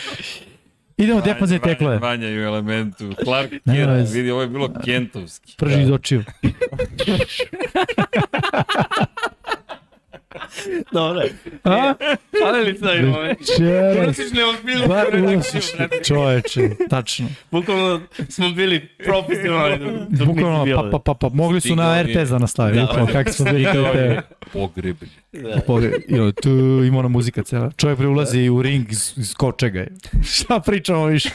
Idemo teklove. Vanja je u elementu. Clark Kent, vidi, ovo je bilo kentovski. Prži iz očiju. Dobro. A? Ali li sad imamo? Čeraj. Klasične ozbiljne Ba, redakcije. čoveče, tačno. Bukvalno smo bili profesionalni. dok- Bukvalno, pa, pa, pa, pa, mogli su na. RTS da nastavi. Da. Da, kako smo bili kao te... Pogreblje. Da. Pogled, i ono, tu ima ona muzika cela. Čovjek pre ulazi u ring iz, iz kočega. Šta pričamo više?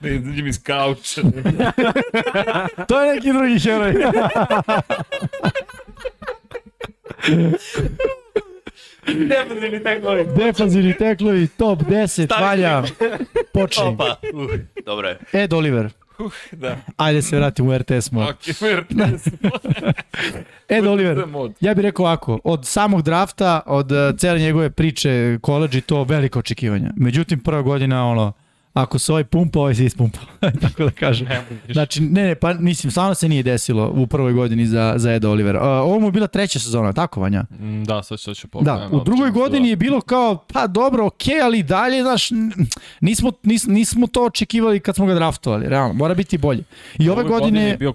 Da izađem iz kauča. To je neki drugi heroj. Defensivni teklovi. Defanzivni teklovi, top 10, Stavi valja. Počni. Opa. Uh, dobro je. Ed Oliver. da. Ajde se vratimo u RTS mod. Ok, RTS. Ed Oliver. Mod. Ja bih rekao ovako, od samog drafta, od uh, cele njegove priče, koleđ i to veliko očekivanja. Međutim, prva godina, ono, ako se ovaj pumpa, ovaj se ispumpa. Tako da kažem. Znači, ne, ne, pa mislim, stvarno se nije desilo u prvoj godini za, za Eda Olivera. Uh, ovo mu je bila treća sezona, tako Vanja? Mm, Da, sad ću, ću Da, u drugoj godini je bilo kao, pa dobro, okej, ali i dalje, znaš, nismo, nis, nismo to očekivali kad smo ga draftovali, realno, mora biti bolje. I ove godine, je bio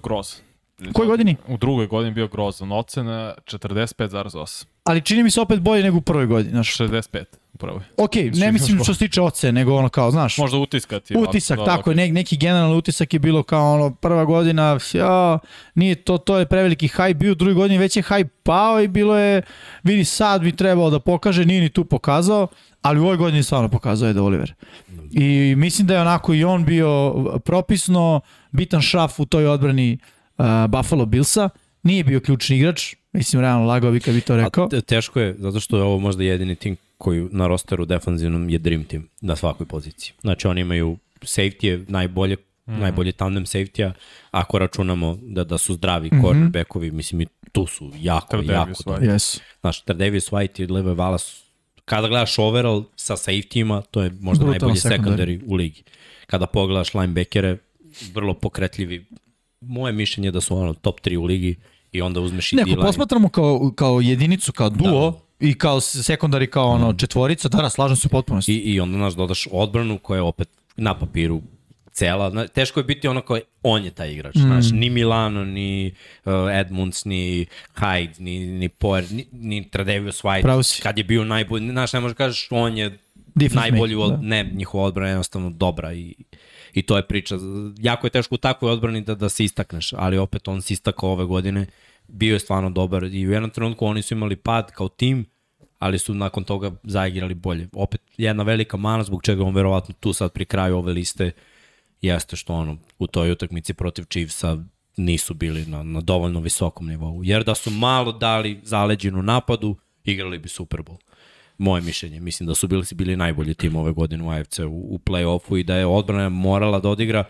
u kojoj godini? U drugoj godini bio grozan. Ocena 45,8. Ali čini mi se opet bolje nego u prvoj godini, znaš. 65 u prvoj. Ok, ne mislim što se tiče ocene, nego ono kao, znaš, Možda utiskati. utisak, tako je, ne, neki generalni utisak je bilo kao ono, prva godina, ja, nije to, to je preveliki hype bio, u drugoj godini već je hype pao i bilo je, vidi sad bi trebao da pokaže, nije ni tu pokazao, ali u ovoj godini stvarno pokazao je da Oliver. I mislim da je onako i on bio propisno bitan šraf u toj odbrani uh, Buffalo Billsa, nije bio ključni igrač, mislim realno lagao bi kad bi to rekao. A te- teško je, zato što je ovo možda jedini tim koji na rosteru defanzivnom je dream team na svakoj poziciji. Znači oni imaju safety najbolje mm. najbolje tandem safety-a, ako računamo da, da su zdravi mm -hmm. cornerbackovi, mislim i tu su jako, Tredavious jako White. dobri. Yes. Znaš, Tredavious White i Levi Wallace, kada gledaš overall sa safety-ima, to je možda Brutalno najbolji secondary. secondary u ligi. Kada pogledaš linebackere, vrlo pokretljivi. Moje mišljenje je da su ono top 3 u ligi i onda uzmeš i Ne, ako D-line. posmatramo kao, kao jedinicu, kao duo, Da. I kao sekundari, kao ono četvorica, da, da, slažem se u potpunosti. I, I onda, znaš, dodaš odbranu koja je opet na papiru cela. Zna, teško je biti ono kao on je taj igrač. Mm. Znaš, ni Milano, ni uh, Edmunds, ni Hyde, ni, ni Poer, ni, ni Tradevius White. Kad je bio najbolji, znaš, ne možeš kažeš on je Difference najbolji, maker, od, da. ne, njihova odbrana je jednostavno dobra i, i to je priča. Jako je teško u takvoj odbrani da, da se istakneš, ali opet on se istakao ove godine, bio je stvarno dobar i u jednom trenutku oni su imali pad kao tim, ali su nakon toga zaigrali bolje. Opet jedna velika mana zbog čega on verovatno tu sad pri kraju ove liste jeste što ono u toj utakmici protiv Chiefsa nisu bili na, na dovoljno visokom nivou. Jer da su malo dali zaleđenu napadu, igrali bi Super Bowl. Moje mišljenje. Mislim da su bili, bili najbolji tim ove godine u AFC u, u play-offu i da je odbrana morala da odigra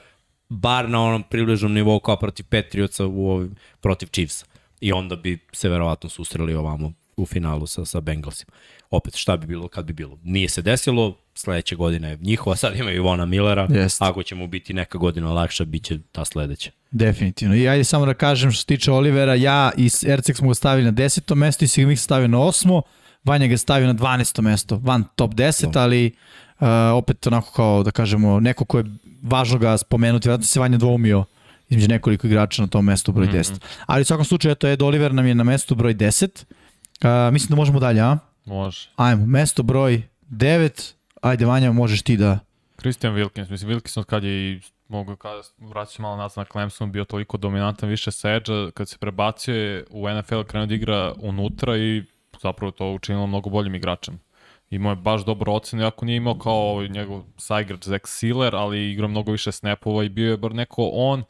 bar na onom približnom nivou kao protiv Patriotsa u ovim, protiv Chiefsa. I onda bi se verovatno susreli ovamo u finalu sa, sa Bengalsima. Opet, šta bi bilo kad bi bilo? Nije se desilo, sledeće godine je njihova, sad imaju Ivona Millera, Jest. ako će mu biti neka godina lakša, bit će ta sledeća. Definitivno. I ajde samo da kažem što se tiče Olivera, ja i Erceg smo ga stavili na 10. mesto i Sigmix stavio na 8. Vanja ga stavio na 12. mesto, van top 10, Da. ali uh, opet onako kao da kažemo, neko ko je važno ga spomenuti, vjerojatno se Vanja dvoumio između nekoliko igrača na tom mestu broj 10. Ali u svakom slučaju, eto, Ed Oliver nam je na mestu broj 10. Uh, mislim da možemo dalje, a? Može. Ajmo, mesto broj 9. Ajde, Vanja, možeš ti da... Christian Wilkins, mislim Wilkins od kad je i mogu kada vraćam se malo nazad na Clemson bio toliko dominantan više sa edge kad se prebacio je u NFL krenuo da igra unutra i zapravo to učinilo mnogo boljim igračem. Imao je baš dobro ocenu, iako nije imao kao njegov saigrač Zach Sealer, ali igrao mnogo više snapova i bio je bar neko on,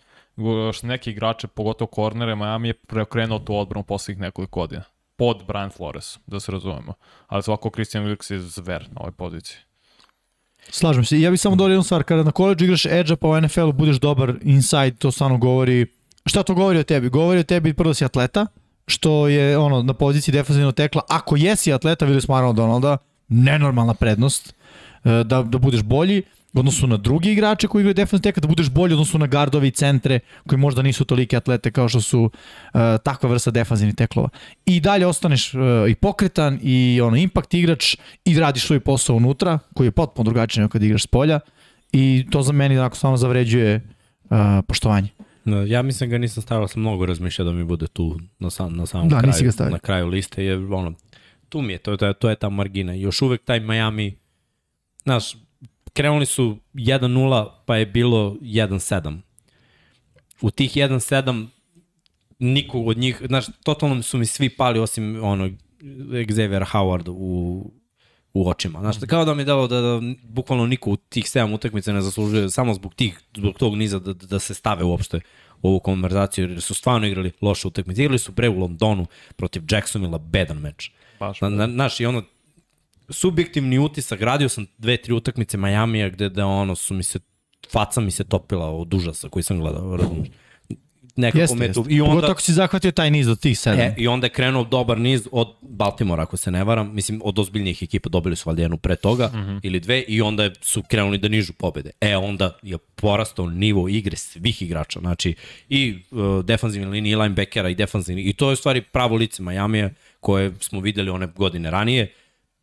što neki igrače, pogotovo kornere, Miami je preokrenuo tu odbranu poslednjih nekoliko godina. Pod Brian Flores, da se razumemo. Ali svako Christian Wilkins je zver na ovoj poziciji. Slažem se. Ja bih samo dodao jednu stvar. Kada na koleđu igraš edge pa u NFL-u budeš dobar inside, to stvarno govori... Šta to govori o tebi? Govori o tebi prvo da si atleta, što je ono na poziciji defensivnog tekla. Ako jesi atleta, videli smo Aaron Donalda, nenormalna prednost e, da, da budeš bolji u odnosu na drugi igrače koji igraju defensivnog tekla, da budeš bolji u odnosu na gardove i centre koji možda nisu tolike atlete kao što su uh, takva vrsta defanzivnih teklova. I dalje ostaneš uh, i pokretan i ono impact igrač i radiš svoj posao unutra koji je potpuno drugačiji nego kad igraš s polja i to za meni onako stvarno zavređuje uh, poštovanje. No, ja mislim ga nisam stavio, sam mnogo razmišljao da mi bude tu na, sam, na samom Da, kraju, na kraju liste, jer ono, tu mi je, to, to, to je ta margina. Još uvek taj Miami, znaš, krenuli su 1-0, pa je bilo 1-7. U tih 1-7 niko od njih, znaš, totalno su mi svi pali osim onog Xavier Howard u, u očima. Znaš, kao da mi je dalo da, da bukvalno niko u tih 7 utakmica ne zaslužuje samo zbog tih, zbog tog niza da, da se stave uopšte u ovu konverzaciju, jer su stvarno igrali loše utakmice. Igrali su pre u Londonu protiv Jacksonvilla, bedan meč. Baš. Na, na, znaš, i ono, subjektivni utisak, radio sam dve, tri utakmice Majamija gde da ono su mi se, faca mi se topila od užasa koji sam gledao, razumiješ? Nekako Jeste, me jeste. i onda, Pogotovo ako si zahvatio taj niz od tih sedam. E, I onda je krenuo dobar niz od Baltimora, ako se ne varam. Mislim, od ozbiljnijih ekipa dobili su valjda jednu pre toga mm -hmm. ili dve i onda su krenuli da nižu pobede. E, onda je porastao nivo igre svih igrača. Znači, i uh, defanzivni linije, i linebackera, i defanzivni. I to je u stvari pravo lice Majamija koje smo videli one godine ranije.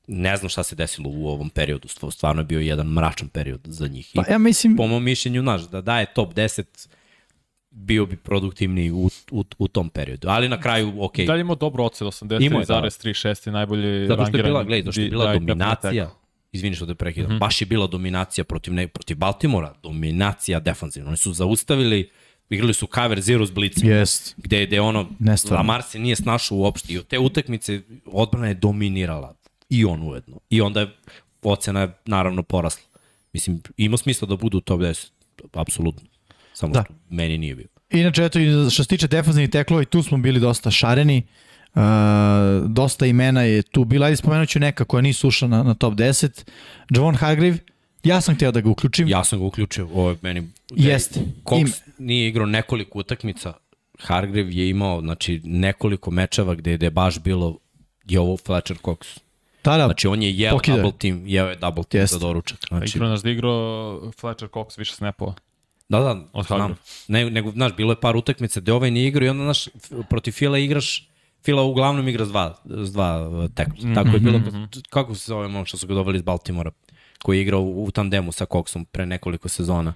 Ne znam šta se desilo u ovom periodu. Stvarno je bio jedan mračan period za njih. Pa ja mislim, po mom mišljenju, znaš, da daje top 10 bio bi produktivniji u, u, u tom periodu. Ali na kraju, ok, I dalje imao dobro ocel, Imao je, da. 83,6 je najbolji Zato što je bila, gledaj, zato što je di- bila da, dominacija, izvini što te prekidam, mm -hmm. baš je bila dominacija protiv, ne, protiv Baltimora, dominacija defanzivna. Oni su zaustavili, igrali su cover zero s blicima. jest. Gde, gde ono, Nestvarno. Lamar se nije snašao uopšte i od te utakmice odbrana je dominirala. I on ujedno. I onda je ocena je naravno porasla. Mislim, ima smisla da budu u top 10, apsolutno. Samo Da. što meni nije bio. Inače, eto, što se tiče defensivnih teklova, i tu smo bili dosta šareni. Uh, dosta imena je tu bila. Ajde spomenut ću neka koja nisu ušla na, na top 10. Javon Hargrave, ja sam hteo da ga uključim. Ja sam ga uključio, ovo je meni... Jeste. Cox Im- nije igrao nekoliko utakmica, Hargrave je imao znači, nekoliko mečeva gde je baš bilo je ovo Fletcher Cox. Da, da, Znači on je jeo Pokidao je. double team, jeo je double team Jeste. za doručak. Znači, igrao nas da igrao Fletcher Cox više snapova. da, da, Od znam. Ne, nego, znaš, bilo je par utakmica gde ovaj nije igrao i onda, znaš, protiv Fila igraš Fila uglavnom igra s dva, s dva uh, tekla. Mhm, Tako je bilo, kako se zove ono što su ga doveli iz Baltimora, koji je igrao u, u tandemu sa Coxom pre nekoliko sezona.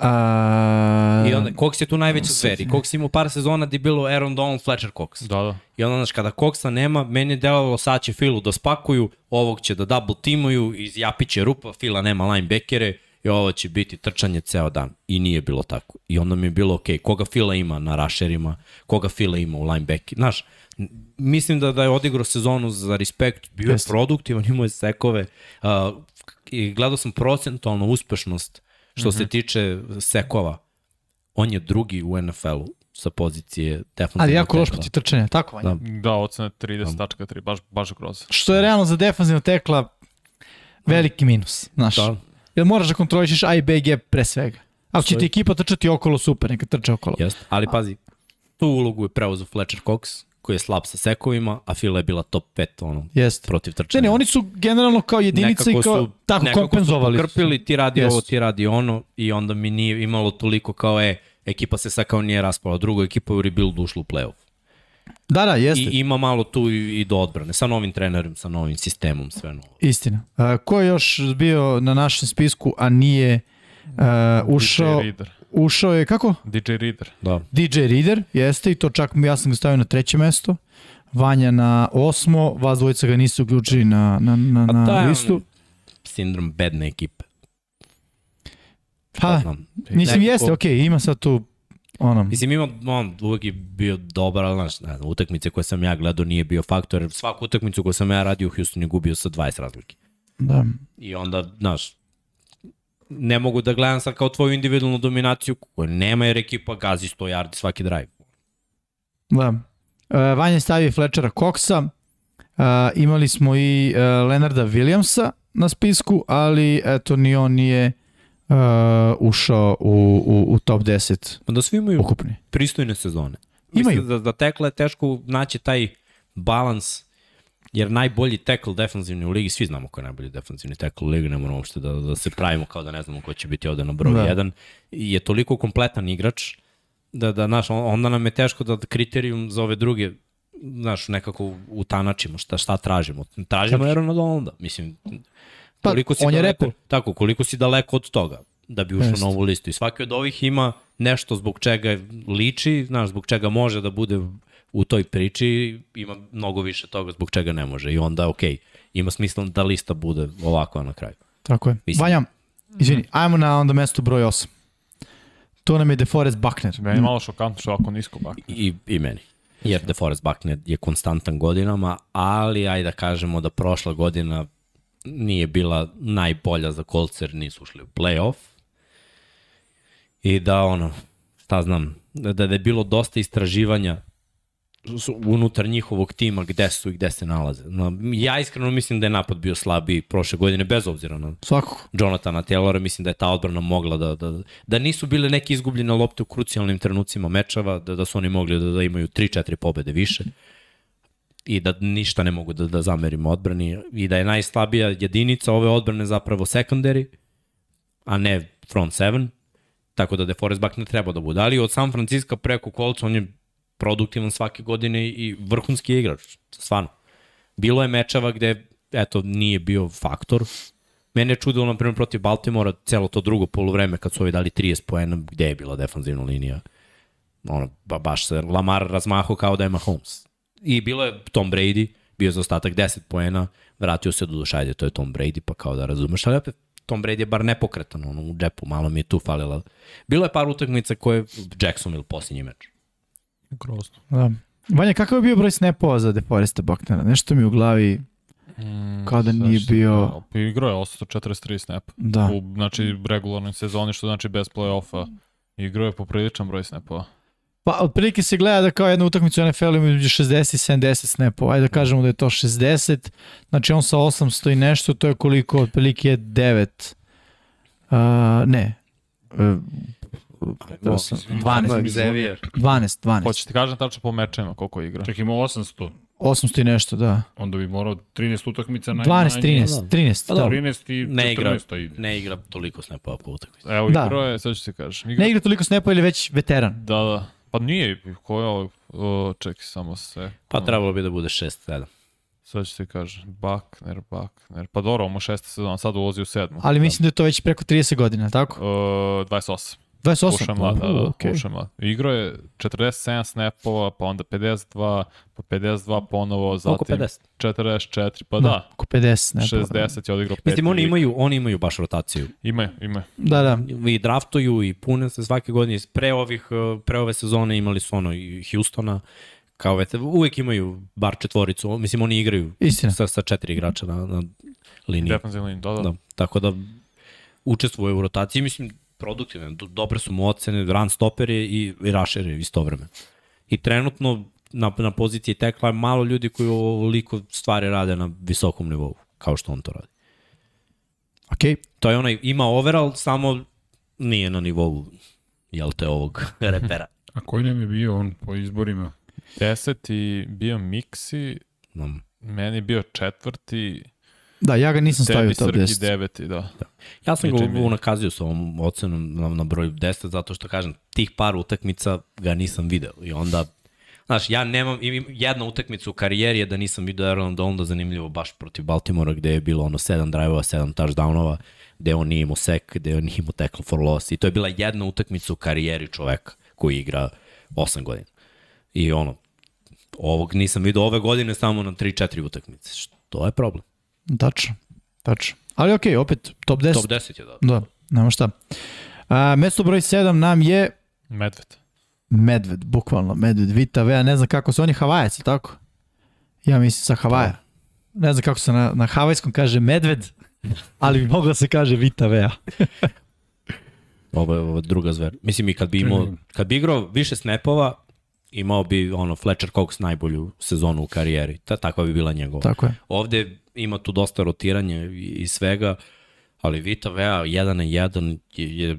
A, I onda, Cox je tu najveća zver. I Cox ima par sezona gde je bilo Aaron Donald, Fletcher Cox. Da, da. I onda, znaš, kada Coxa nema, meni je delovalo sad će Filu da spakuju, ovog će da double timuju, iz Japiće rupa, Fila nema linebackere i ovo će biti trčanje ceo dan. I nije bilo tako. I onda mi je bilo, ok, koga Fila ima na rašerima, koga Fila ima u linebacker. Znaš, mislim da, da je odigrao sezonu za respekt, bio je produktivan, imao je sekove. Uh, I gledao sam procentualnu uspešnost što mm -hmm. se tiče sekova. On je drugi u NFL-u sa pozicije defensivnog ali jako loš protiv trčanja, tako vanja. Da. Da, ocena 30.3, baš, baš grozno. Što je realno za defensivno tekla veliki minus, znaš. Da. Jer moraš da kontrolišeš A i B i G pre svega. Ako će ti ekipa trčati okolo, super, neka trče okolo. Jeste, ali pazi, tu ulogu je preuzeo Fletcher Cox, koji je slab sa sekovima, a Fila je bila top 5 ono, Jeste. protiv Ne, trčanja. ne, oni su generalno kao jedinica i kao tako nekako kompenzovali. Su pokrpili, ti radi Jesu. ovo, ti radi ono i onda mi nije imalo toliko kao e, ekipa se sad kao nije raspala, druga ekipa je u rebuildu ušla u playoff. Da, da, jeste. I ima malo tu i, i do odbrane, sa novim trenerom, sa novim sistemom, sve novo. Istina. A, ko je još bio na našem spisku, a nije uh, ušao, Reader. Ušao je, kako? DJ Reader. Da. DJ Reader, jeste, i to čak ja sam ga stavio na treće mesto. Vanja na osmo, vas dvojica ga niste uključili na, na, na, na je listu. on sindrom bedne ekipe. Pa, mislim, jeste, okej, ima sad tu ono, Mislim, ima, on uvek je bio dobar, ali znaš, ne znam, utakmice koje sam ja gledao nije bio faktor, jer svaku utakmicu koju sam ja radio u Houstonu je gubio sa 20 razlike. da. I onda, znaš, ne mogu da gledam sad kao tvoju individualnu dominaciju koju nema jer ekipa gazi 100 yardi svaki drive. Da. E, Vanja je stavio Fletchera Coxa, e, imali smo i e, Leonarda Williamsa na spisku, ali eto ni on nije e, ušao u, u, u top 10 Pa da svi imaju ukupni. pristojne sezone. Imaju. Mislim da, da tekla je teško naći taj balans, jer najbolji tackle defensivni u ligi, svi znamo ko je najbolji defensivni tackle u ligi, ne moramo uopšte da, da se pravimo kao da ne znamo ko će biti ovde na broj Da. 1, je toliko kompletan igrač, da, da znaš, on- onda nam je teško da kriterijum za ove druge znaš, nekako utanačimo šta, šta tražimo. Tražimo Aaron Donalda, mislim, Pa, koliko si on je daleko, reper. Tako, koliko si daleko od toga da bi ušao na ovu listu. I svaki od ovih ima nešto zbog čega liči, znaš, zbog čega može da bude u toj priči, ima mnogo više toga zbog čega ne može. I onda, okej, ima smisla da lista bude ovakva na kraju. Tako je. Mislim- Vanja, izvini, ajmo na onda mesto broj 8. To nam je DeForest Buckner. Meni je malo šokantno što ovako nisko bak. I, i meni. Jer DeForest Buckner je konstantan godinama, ali ajde da kažemo da prošla godina nije bila najbolja za Colts jer nisu ušli u playoff. I da ono, šta znam, da, da je bilo dosta istraživanja unutar njihovog tima gde su i gde se nalaze. No, ja iskreno mislim da je napad bio slabiji prošle godine, bez obzira na Svakako. Jonathana Taylora, mislim da je ta odbrana mogla da, da, da nisu bile neke izgubljene lopte u krucijalnim trenucima mečeva, da, da su oni mogli da, da imaju 3-4 pobede više i da ništa ne mogu da, da zamerimo odbrani i da je najslabija jedinica ove odbrane zapravo secondary, a ne front seven, tako da DeForest Buckner treba da bude. Ali od San Francisco preko Colts on je produktivan svake godine i vrhunski igrač, stvarno. Bilo je mečeva gde eto, nije bio faktor, Mene je čudilo, na primjer, protiv Baltimora, celo to drugo polovreme, kad su ovi dali 30 poena, gde je bila defanzivna linija? Ono, ba, baš se Lamar razmaho kao da je Mahomes. I bilo je Tom Brady, bio za ostatak 10 poena, vratio se do dušajde, to je Tom Brady, pa kao da razumeš, ali opet Tom Brady je bar nepokretan, ono, u džepu, malo mi je tu falila. Bilo je par utakmica koje Jacksonville posljednji meč. Grozno. Da. Vanja, kakav je bio broj snapova za DeForesta Bucknera? Nešto mi u glavi Mm, Kao da nije bio- Pa igrao je 843 snapa. Da. U, znači, regularnoj sezoni, što znači bez play-offa. Igrao je popriličan broj snapova. Pa otprilike se gleda da kao jedna utakmica u NFL-u ima između 60 i 70 snapova. Ajde da kažemo da je to 60. Znači on sa 800 i nešto, to je koliko otprilike je 9. Uh, ne. Uh, 12, Xavier. 12, 12. Hoće ti kažem tačno po mečima koliko igra. Čak ima 800, 800 i nešto, da. onda bi morao 13 utakmica naj, 12, 13, 13, Pa da. dobro. 13 i Ne igra, 14 ide. ne igra toliko snapova po utakmici. Evo, Da. igrao je, sad ću ti kažem. Igra... Ne igra toliko snapova ili već veteran. Da, da. Pa nije, ko je ovo? Čekaj, samo se. Pa trebalo bi da bude 6-7. Sad ću ti kažem. Buckner, Buckner. Pa dobro, ovo mu šesta sezona, sad ulazi u sedmu. Ali mislim da je to već preko 30 godina, tako? Uh, 28. 28? Ušao je mlad, da, da, okay. ušao je mlad. Igrao je 47 snapova, pa onda 52, pa 52 ponovo, zatim Oko 50. 44, pa da, Oko 50 snapova. 60 je odigrao pet. Mislim, oni imaju, oni imaju baš rotaciju. Imaju, imaju. Da, da. I draftuju i pune se svake godine. Pre, ovih, eh, pre ove sezone imali su ono i Houstona, kao vete, uvek imaju bar četvoricu, mislim oni igraju Istina. sa, sa četiri igrača na, na liniji. Defensivni linij, da, da. Da, tako da učestvuje u rotaciji, mislim, produktivne, do- dobre su mu ocene, run stopper je i, i rusher je istovremeno. I trenutno na, na poziciji tekla je malo ljudi koji ovoliko stvari rade na visokom nivou, kao što on to radi. Okej. To je onaj, ima overall, samo nije na nivou, jel te, ovog repera. A koji nam je bio on po izborima? Deseti bio Miksi, Um, meni bio četvrti, Da, ja ga nisam stavio tebi u top Srki 10. deveti, da. Ja sam Pričaj ga unakazio sa ovom ocenom na, na broj 10, zato što kažem, tih par utakmica ga nisam video. I onda, znaš, ja nemam, imam jedna utakmica u karijeri je da nisam video Aaron Donalda zanimljivo baš protiv Baltimora, gde je bilo ono 7 drive-ova, 7 touchdownova, gde on nije imao sek, gde on nije imao tackle for loss. I to je bila jedna utakmica u karijeri čoveka koji igra 8 godina. I ono, ovog nisam video ove godine samo na 3-4 utakmice. Što je problem. Tačno, tačno. Ali okej, opet top 10. Top 10 je da. Da, nema šta. A, mesto broj 7 nam je Medved. Medved, bukvalno, Medved, Vita Vea, ne znam kako se, on je Havajac, ili tako? Ja mislim sa Havaja. Ne znam kako se na, na havajskom kaže Medved, ali bi moglo da se kaže Vita Vea. Je, ovo je druga zver. Mislim i kad bi imao, kad bi igrao više snapova, imao bi ono Fletcher Cox najbolju sezonu u karijeri. Ta, takva bi bila njegova. Tako je. Ovde ima tu dosta rotiranja i, i svega, ali Vita Vea 1 na 1 je, je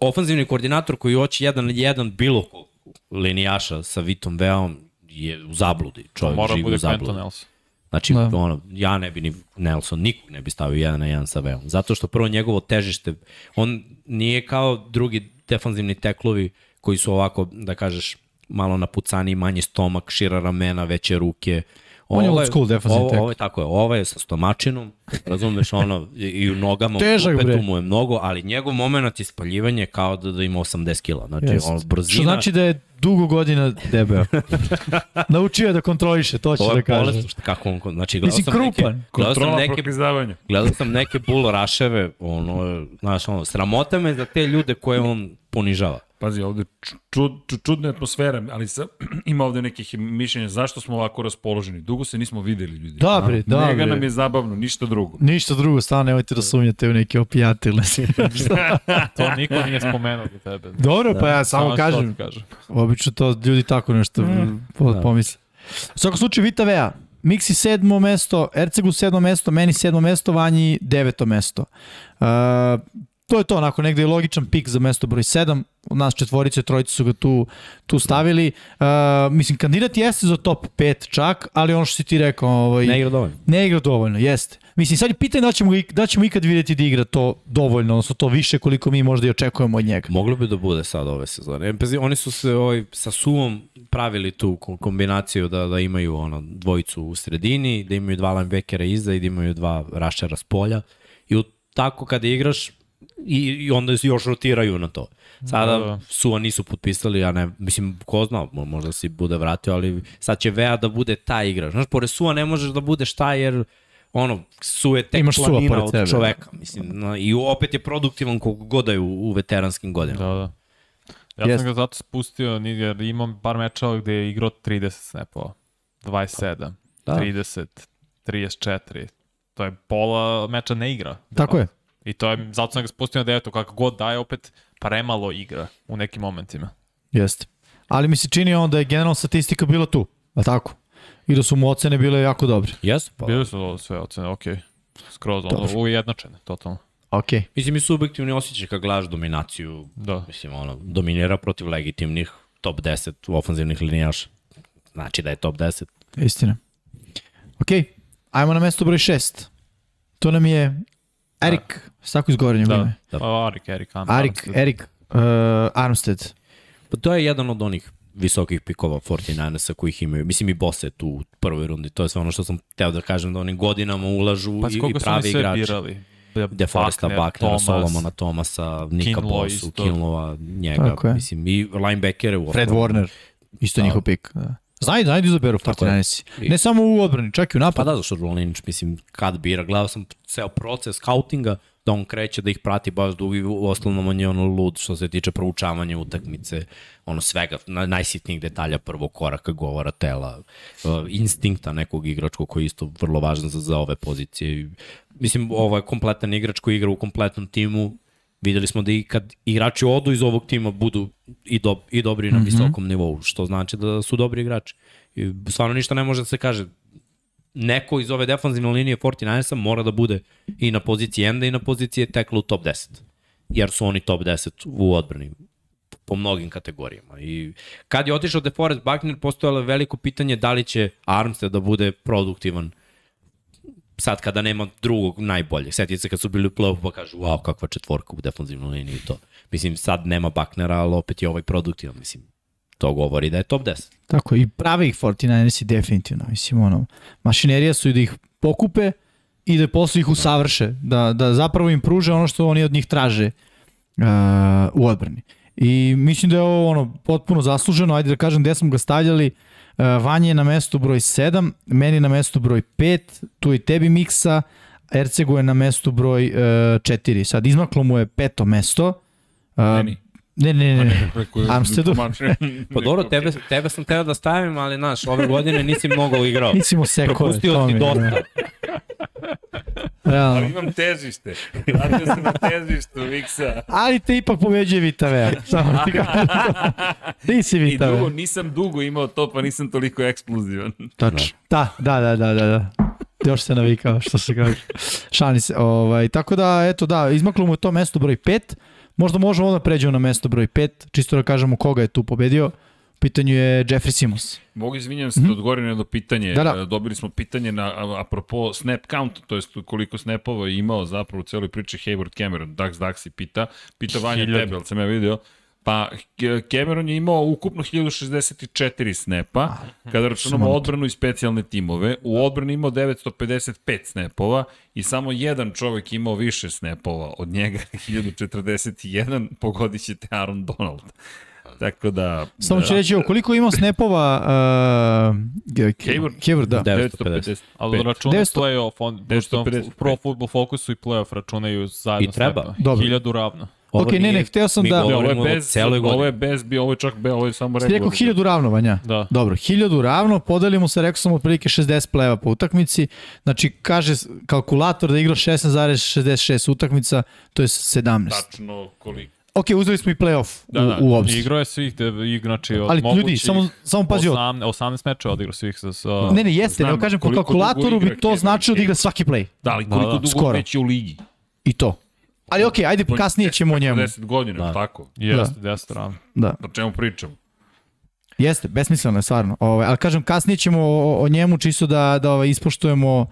ofanzivni koordinator koji hoće 1 na 1 bilo kog linijaša sa Vitom Veom je u zabludi. Čovjek Mora živi u zabludi. Nelson. Znači, da. ono, ja ne bi ni Nelson, nikog ne bi stavio jedan na jedan sa Veom. Zato što prvo njegovo težište, on nije kao drugi defanzivni teklovi koji su ovako, da kažeš, malo napucani, manji stomak, šira ramena, veće ruke. On je Ovo old school defensivni ovo, tackle. ovo je tako je, ovo je sa stomačinom, razumeš, ono, i, u nogama, Težak, u upetu mu je mnogo, ali njegov moment je spaljivanje kao da, da ima 80 kila. Znači, Jest. ono, brzina, Što znači da je dugo godina debeo. Naučio je da kontroliše, to ću to da je kažem. bolest, šta- kako on, znači, gledao Mislim, sam neke, krupan. gledao sam neke. Gledao sam neke bull raševe, ono, znaš, ono, sramota me za te ljude koje on ponižava. Pazi, ovde čud, čud, čudna atmosfera, ali sa, ima ovde nekih mišljenja zašto smo ovako raspoloženi. Dugo se nismo videli, ljudi. Da, bre, da, Njega bre. nam je zabavno, ništa drugo. Ništa drugo, stvarno nemojte da sumnjate u neke opijate ili. To niko nije spomenuo do tebe. Dobro, pa ja samo Samo kažem, kažem. obično to ljudi tako nešto po, da. pomisle. U svakom slučaju Vita Vea, Miksi sedmo mesto, Ercegu sedmo mesto, meni sedmo mesto, Vanji deveto mesto. Uh, to je to, onako negde je logičan pik za mesto broj 7, od nas četvorice, trojice su ga tu, tu stavili. Uh, mislim, kandidat jeste za top 5 čak, ali ono što si ti rekao, ovaj, Ne igra dovoljno. Ne igra dovoljno, jeste. Mislim, sad je pitanje da ćemo, da ćemo ikad vidjeti da igra to dovoljno, odnosno to više koliko mi možda i očekujemo od njega. Moglo bi da bude sad ove sezone. E, Oni su se ovaj, sa Suvom pravili tu ko- kombinaciju da, da imaju ono, dvojicu u sredini, da imaju dva linebackera iza i da imaju dva rašera s polja. I u, tako kada igraš, i, i onda se još rotiraju na to. Sada Da, da, da. da. Suva nisu potpisali, ja ne, mislim, ko zna, mo- možda si bude vratio, ali sad će Vea da bude taj igrač. Znaš, pored Suva ne možeš da budeš taj jer ono, Su je tek Imaš planina od sebe. čoveka. Mislim, na, I opet je produktivan koliko god da je u, u veteranskim godinama. Da, da. Ja Jest. sam ga zato spustio, jer imam par mečeva gde je igrao 30 snapova. 27, Da. 30, 34. To je pola meča ne igra. Tako je. I to je, zato sam ga spustio na devetu, kako god daje, opet premalo igra u nekim momentima. Jeste. Ali mi se čini on da je generalna statistika bila tu, a tako? I da su mu ocene bile jako dobre. Jesu, pa. Bili su sve ocene, okej. Skroz ono, Dobro. ujednačene, totalno. Ok. Mislim i subjektivni osjećaj kad gledaš dominaciju, Da. mislim, ono, dominira protiv legitimnih top 10 ofanzivnih linijaša. Znači da je top 10. Istina. Ok, ajmo na mesto broj 6. To nam je Erik, tako izgovara njegovo Da, ime. Da. Arik, Erik, Arik, Armstead. Erik uh, Armstead. Pa to je jedan od onih visokih pikova 49ersa kojih imaju. Mislim i Bosa je tu u prvoj rundi. To je sve ono što sam teo da kažem da oni godinama ulažu Pa i, i koliko su oni pravi sve igrači. birali? DeForesta Buckner, Bucknera, Thomas, Solomona Thomasa, Nika Bosu. Kinlova, njega, Tako je. mislim, i linebackere u Fred Warner, isto Da. njihov pik. Da. Znaju, znaju da izaberu Tako je. 49ersi. Ne samo u odbrani, čak i u Pa napadu. da, zašto Rolinić, mislim, kad bira, gledao sam ceo proces scoutinga, da on kreće da ih prati baš dugo i u osnovnom on je ono lud što se tiče proučavanja utakmice, ono svega, na, najsitnijih detalja prvog koraka, govora tela, uh, instinkta nekog igračkog koji je isto vrlo važan za, za ove pozicije. Mislim, ovo je kompletan igrač koji igra u kompletnom timu, videli smo da i kad igrači odu iz ovog tima budu i, do, i dobri na visokom nivou, što znači da su dobri igrači. I stvarno ništa ne može da se kaže neko iz ove defanzivne linije 49ersa mora da bude i na poziciji enda i na poziciji tekla u top 10. Jer su oni top 10 u odbrani. po mnogim kategorijama. I kad je otišao DeForest Buckner, postojalo je veliko pitanje da li će Armstead da bude produktivan sad kada nema drugog najboljeg. Sjetite se kad su bili u play pa kažu, wow, kakva četvorka u defensivnoj liniji to. Mislim, sad nema Bucknera, ali opet je ovaj produktivan. Mislim, to govori da je top 10. Tako, i prave ih 49ersi definitivno. Mislim, ono, mašinerija su i da ih pokupe i da posle ih usavrše, da, da zapravo im pruže ono što oni od njih traže uh, u odbrani. I mislim da je ovo ono potpuno zasluženo, ajde da kažem gde smo ga stavljali, uh, Vanje je na mestu broj 7, meni na mestu broj 5, tu i tebi miksa, Ercegu je na mestu broj uh, 4. Sad izmaklo mu je peto mesto. Uh, Meni. Ne, ne, ne, Armsteadu. Pa dobro, tebe, tebe sam teo da stavim, ali znaš, ove godine nisi mnogo igrao. Nisi mu sekove. Propustio si dosta. da. Ali imam težište. Vratio sam na težištu, Miksa. Ali te ipak pobeđuje Vitavea. Samo ti kažem. Nisi I dugo, Vitavea. nisam dugo imao to, pa nisam toliko eksplozivan. Tačno. Da, da, da, da, da. da. Još se navikao, što se kaže. Šani se. Ovaj, tako da, eto, da, izmaklo mu je to mesto broj 5. Možda možemo onda pređemo na mesto broj 5, čisto da kažemo koga je tu pobedio. U pitanju je Jeffrey Simmons. Mogu izvinjam se da odgovorim na jedno pitanje. Da, da. E, Dobili smo pitanje na, apropo snap count, to jest koliko snapova je imao zapravo u celoj priči Hayward Cameron. Dax Daxi pita. Pita Vanja tebe, ali sam ja vidio. Pa Cameron je imao ukupno 1064 snapa, kada računamo odbranu i specijalne timove. U odbrani imao 955 snapova i samo jedan čovek imao više snapova. Od njega 1041, pogodit ćete Aaron Donald. Tako da... Samo ću da, reći, koliko je imao snapova uh. Hayward, da. 950. Ali računa 900 playoff, on, pošto 955. Pro Football Focusu i playoff računaju zajedno I treba. snapove. Dobro. Hiljadu ravno. Ovo Ok, ne, nije- ne, hteo sam mi da- Ne, ovo je bez, ovo je bez, bio, ovo je čak be, ovo je samo Ste rekao regularno. hiljadu ravno, Vanja? Da. Dobro, hiljadu ravno, podelimo se, rekao sam, otprilike 60 pleva po utakmici. Znači, kaže kalkulator da je igrao 16,66 utakmica, to je 17. Tačno koliko. Ok, uzeli smo i playoff Da, da. u, u obzir. Igrao je svih, de, ig- znači od Ali mogućih ljudi, samo, samo pazi ovo. 18, 18 meča odigrao svih sa... sa Ne, ne, jeste, Znam, nego kažem, po kalkulatoru igra bi to značilo da igra svaki play. Da, ali koliko Da, da. dugo Skoro. već je u ligi? I to. Ali ok, ajde, kasnije ćemo o njemu. 10 godina, Da. tako. Jeste, da. 10 ravno. Da. O čemu pričamo? Jeste, besmisleno je stvarno. Ovaj, ali kažem, kasnije ćemo o, o njemu čisto da, da ovaj, ispoštujemo uh,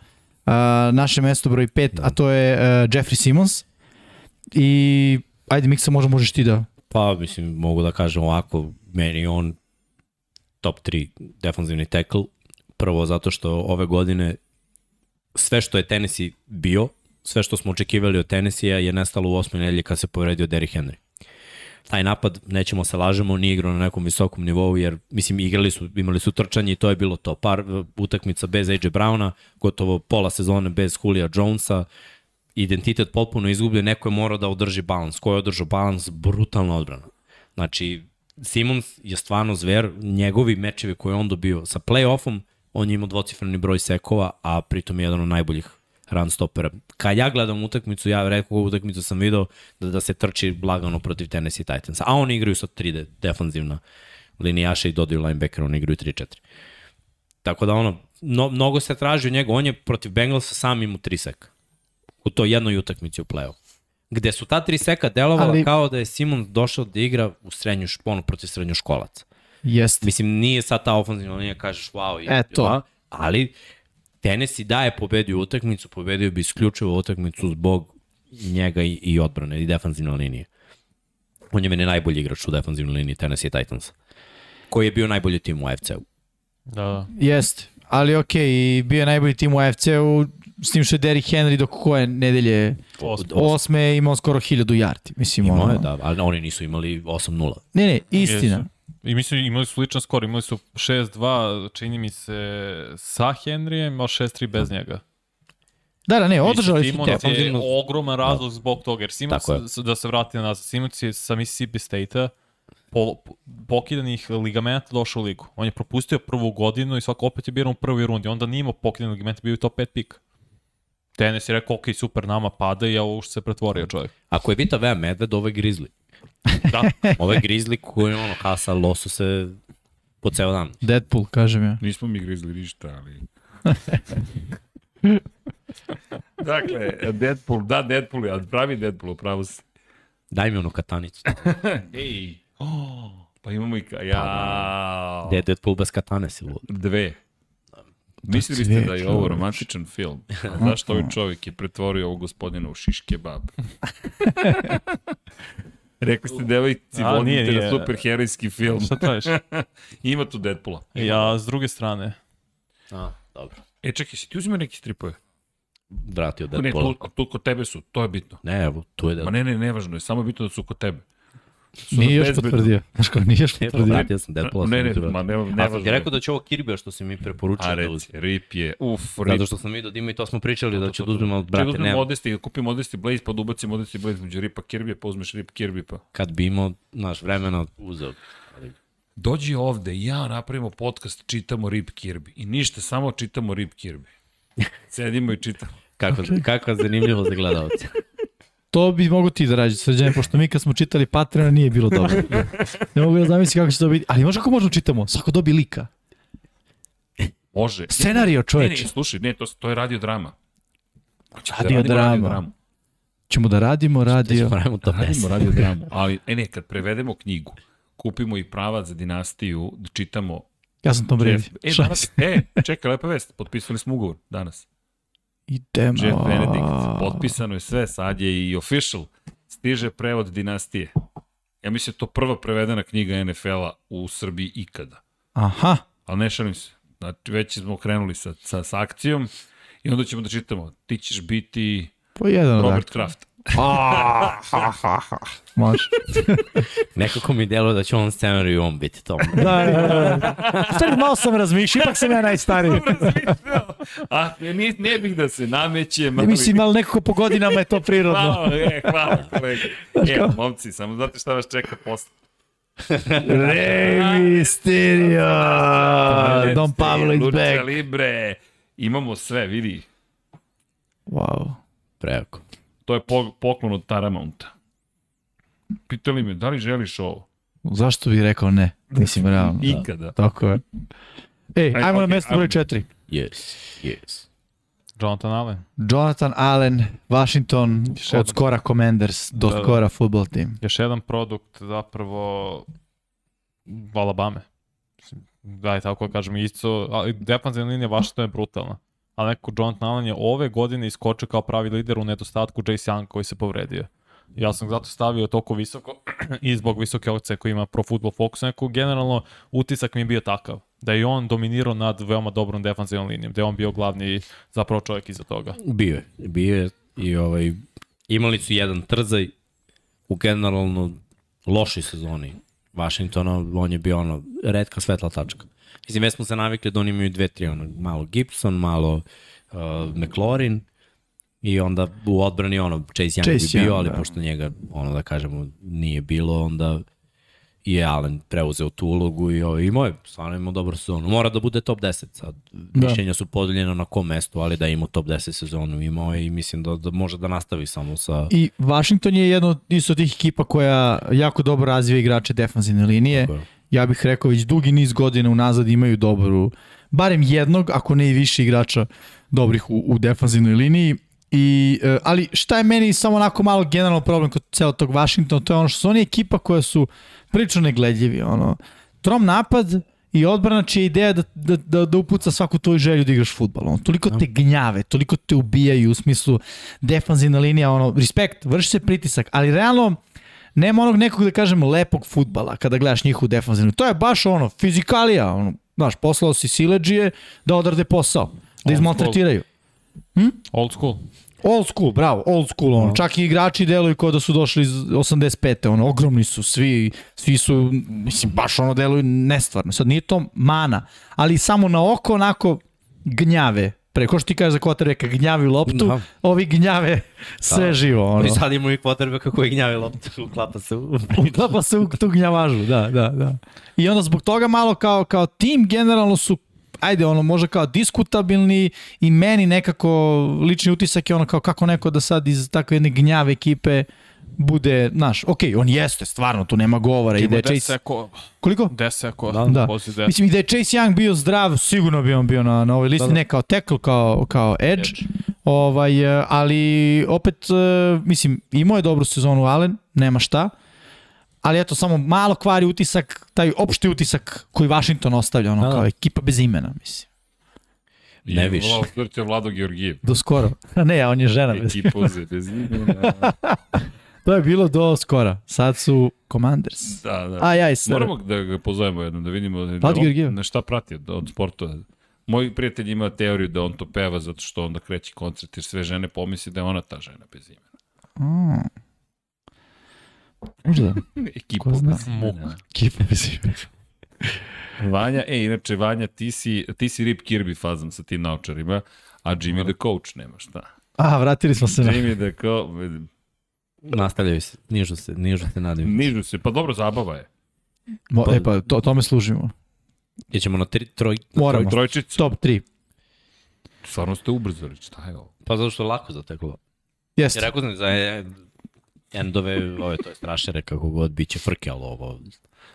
naše mesto broj 5, a to je uh, Jeffrey Simmons. I ajde, Miksa, možda možeš ti da... Pa, mislim, mogu da kažem ovako, meni on top 3 defanzivni tackle. Prvo zato što ove godine sve što je Tennessee bio, sve što smo očekivali od Tennessee je nestalo u osmoj nedelji kad se povredio Derrick Henry. Taj napad, nećemo se lažemo, nije igrao na nekom visokom nivou, jer, mislim, igrali su, imali su trčanje i to je bilo to. Par uh, utakmica bez AJ Browna, gotovo pola sezone bez Julija Jonesa, identitet potpuno izgubljen, neko je morao da održi balans. Ko je održao balans? Brutalna odbrana. Znači, Simons je stvarno zver, njegovi mečevi koje je on dobio sa play-offom, on je imao dvocifreni broj sekova, a pritom je jedan od najboljih run stopera. Kad ja gledam utakmicu, ja redko utakmicu sam video da, da se trči lagano protiv Tennessee Titansa, a oni igraju sa 3 de, defanzivna linijaša i dodaju linebacker, oni igraju 3-4. Tako da ono, no, mnogo se traži od njega, on je protiv Bengalsa sam imao 3 seka u toj jednoj utakmici u play-off. Gde su ta tri seka delovala Ali- kao da je Simon došao da igra u srednju šponu protiv srednjoškolaca. Jeste. Mislim, nije sad ta ofenzivna linija, kažeš wow, je, E, to. ali Tennessee da je pobedio utakmicu, pobedio bi isključivo utakmicu zbog njega i, i odbrane i defanzivne linije. On je meni najbolji igrač u defanzivnoj liniji Tennessee Titans. Koji je bio najbolji tim u AFC-u. Da, da. Jeste. Ali ok, i bio je najbolji tim u AFC-u, s tim što je Derrick Henry do koje nedelje Osmo. osme imao skoro 1000 yardi. Mislim, Imao ono, je, da, ali oni nisu imali 8-0. Ne, ne, istina. I mislim, imali su sličan skor, imali su 6-2, čini mi se, sa Henryjem, a 6-3 bez njega. Da, da, ne, održali su Simons te. je ogroman razlog zbog toga, jer Simons, da se vrati na Simons je sa Mississippi State-a po, po- pokidanih ligamenta došao u ligu. On je propustio prvu godinu i svako opet je biran u prvoj rundi. Onda nije imao pokidane ligamenta, bio je top 5 pik. Tenis je rekao, ok, super, nama pada i evo što se pretvorio čovjek. Ako je Vita Vea medved, ovo je Grizzly. Da, Ovo je Grizzly koji ono hasa losu se po ceo dan. Deadpool, kažem ja. Nismo mi grizli ništa, ali... dakle, Deadpool, da, Deadpool, ja pravi Deadpool, upravo si. Daj mi onu katanicu. Ej, Oh, pa imamo i... Ka... Ja, Gde je Deadpool bez katane si lud. dve. Mislili ste da je ovo romantičan film? A zašto ovaj čovjek je pretvorio ovog gospodina u šiš kebab? Rekli ste devojci, A, vodite nije, na nije. superherojski film. Šta tražiš? Ima tu Deadpoola. Ja, s druge strane, A, dobro. E, čekaj, si ti uzimao neki stripove? Vratio Ne, Deadpoola. tu, tu kod tebe su, to je bitno. Ne, evo, tu je Ma Deadpool. ne, ne, nevažno je, samo je bitno da su kod tebe. Nije još bezbedno. potvrdio. Znaš kako, nije još Ne, potvrdio. vratio sam Deadpoola. Ne, ne, ma ne, A sam nevažno ti rekao da će ovo Kirby što si mi preporučio A da reci, rip je, uf, rip. Zato što sam vidio da ima i to smo pričali da ću da uzmem od Brate, nema. Modesti, kupim Modesti Blaze, pa da ubacim Modesti Blaze među ripa Kirby, pa uzmeš rip Kirby, pa. Kad bi imao, naš vremena, uzeo. Dođi ovde ja napravimo podcast, čitamo rip Kirby. I ništa, samo čitamo rip Kirby. Sedimo i čitamo. Kako, kakva zanimljivo za gledalce. To bi mogo ti da rađe, srđane, pošto mi kad smo čitali Patreon nije bilo dobro. ne mogu da zamislim kako će to biti. Ali možda kako možemo čitamo? Svako dobi lika. Može. Scenario, Ne, čoveče. ne, slušaj, ne, to, to je radio drama. Hoćemo Radio radimo drama. dramu. Ćemo da radimo radio. Pravimo to Radimo 10. radio dramu. Ali, e ne, kad prevedemo knjigu, kupimo i prava za dinastiju, da čitamo Ja sam Brady. Jeff, e, danas, e, čekaj, lepa vest, potpisali smo ugovor danas. Idemo. Jeff Benedict, potpisano je sve, sad je i official, stiže prevod dinastije. Ja mislim da to prva prevedena knjiga NFL-a u Srbiji ikada. Aha. Ali ne šalim se. Znači, već smo krenuli sa, sa, sa akcijom i onda ćemo da čitamo. Ti ćeš biti Po jedan od Robert. Kraft. Može. Nekako mi deluje da će on scenariju i on biti to. da, da, da. Stari, malo sam razmišljao, ipak sam ja najstariji. A, ne, ne bih da se namećem. Ne ali- mislim, ali nekako po godinama je to prirodno. Hvala, e, hvala kolega. E, momci, samo znate šta vas čeka posle. Rey Mysterio! Don Pablo is Lucha back. Libre. Imamo sve, vidi. Wow. Preko. To je po, poklon od Taramounta. Pitali me, da li želiš ovo? Zašto bih rekao ne? Mislim, realno. Da. Ikada. Tako je. Ej, Aj, ajmo na okej, mesto broj četiri. Yes, yes. Jonathan Allen. Jonathan Allen, Washington, Još od jedan. skora Commanders do Da, da. skora football team. Još jedan produkt zapravo Alabama. Mislim, Da, i tako da kažem, isto, ali defanzivna linija Washington je brutalna. Ali neko Jonathan Allen je ove godine iskočio kao pravi lider u nedostatku Jace Young koji se povredio. Ja sam zato stavio toliko visoko i zbog visoke ocene koji ima Pro Football Focus, neko generalno utisak mi je bio takav. Da je on dominirao nad veoma dobrom defanzivnom linijom, da je on bio glavni zapravo čovjek iza toga. Bio je. Bio je i ovaj, imali su jedan trzaj u generalno lošoj sezoni Washingtona, on je bio ono, redka svetla tačka. Mislim, već smo se navikli da oni imaju dve, tri, ono, malo Gibson, malo uh, McLaurin i onda u odbrani ono, Chase Young Chase bi bio, Young, ali da. pošto njega, ono da kažemo, nije bilo, onda je Allen preuzeo tu ulogu i ovaj, imao je, stvarno imao dobru sezonu. Mora da bude top 10 sad. Da. Mišljenja su podeljena na kom mestu, ali da ima top 10 sezonu imao je i mislim da, da može da nastavi samo sa... I Washington je jedno od isto tih ekipa koja jako dobro razvija igrače defanzivne linije. Tako. Ja bih rekao već dugi niz godina unazad imaju dobru, barem jednog, ako ne i više igrača dobrih u, u defanzivnoj liniji. I, e, ali šta je meni samo onako malo generalno problem kod celog tog Washingtona, to je ono što su oni ekipa koja su prilično negledljivi. Ono, trom napad i odbrana čija je ideja da, da, da, da upuca svaku tvoju želju da igraš futbol. Ono, toliko te gnjave, toliko te ubijaju u smislu defanzivna linija, ono, respekt, vrši se pritisak, ali realno nema onog nekog da kažemo lepog futbala kada gledaš njihovu defanzivnu. To je baš ono, fizikalija, ono, znaš, poslao si sileđije da odrade posao, da izmaltretiraju. Old school. Old school, bravo, old school, ono. Čak i igrači deluju kao da su došli iz 85. Ono, ogromni su, svi, svi su, mislim, baš ono deluju nestvarno. Sad nije to mana, ali samo na oko onako gnjave. Pre, ko što ti kažeš za kvotareka, gnjavi loptu, Da. ovi gnjave sve živo. Ono. I sad imamo i kvotrbeka koji gnjavi loptu, uklapa se u... Uklapa se u tu gnjavažu, da, da, da. I onda zbog toga malo kao, kao tim generalno su ajde, ono, možda kao diskutabilni i meni nekako lični utisak je ono kao kako neko da sad iz takve jedne gnjave ekipe bude, znaš, ok, on jeste, stvarno, tu nema govora i da je Chase... Deseko, Koliko? deseko, Da. da. deset. Mislim, i da je Chase Young bio zdrav, sigurno bi on bio na, na ovoj listi, Da, da. ne kao tackle, kao, kao edge, Edge. Ovaj, e, ali opet, e, mislim, imao je dobru sezonu Allen, nema šta, ali eto, samo malo kvari utisak, taj opšti utisak koji Washington ostavlja, ono, Da, da. kao ekipa bez imena, mislim. Ne više. Vlado je Vlado Georgijev. Do skoro. ne, on je žena Ekipa bez imena. To je bilo do skora. Sad su Commanders. Da, da. A ja i sve. Moramo da ga pozovemo jednom, da vidimo da Georgijev. on, na šta prati od, od sporta. Moj prijatelj ima teoriju da on to peva zato što onda kreće koncert jer sve žene pomisli da je ona ta žena bez imena. Mm. Možda. Ekipa bez imena. Ekipa bez imena. Vanja, e, inače, Vanja, ti si, ti si Rip Kirby fazom sa tim naučarima, a Jimmy the Coach nema šta. A, vratili smo se na... Jimmy the Coach, Nastavljaju se, nižu se, nižu se nadim. nižu se, pa dobro, zabava je. Mo, e pa, to, tome služimo. Ićemo na tri, troj, Moramo. Trojčicu, Top 3. stvarno ste ubrzali, šta je ovo? Pa zato što je lako zateklo. Jeste. Rekao sam za e, endove, ove, to je strašere kako god, bit će frke, ali ovo,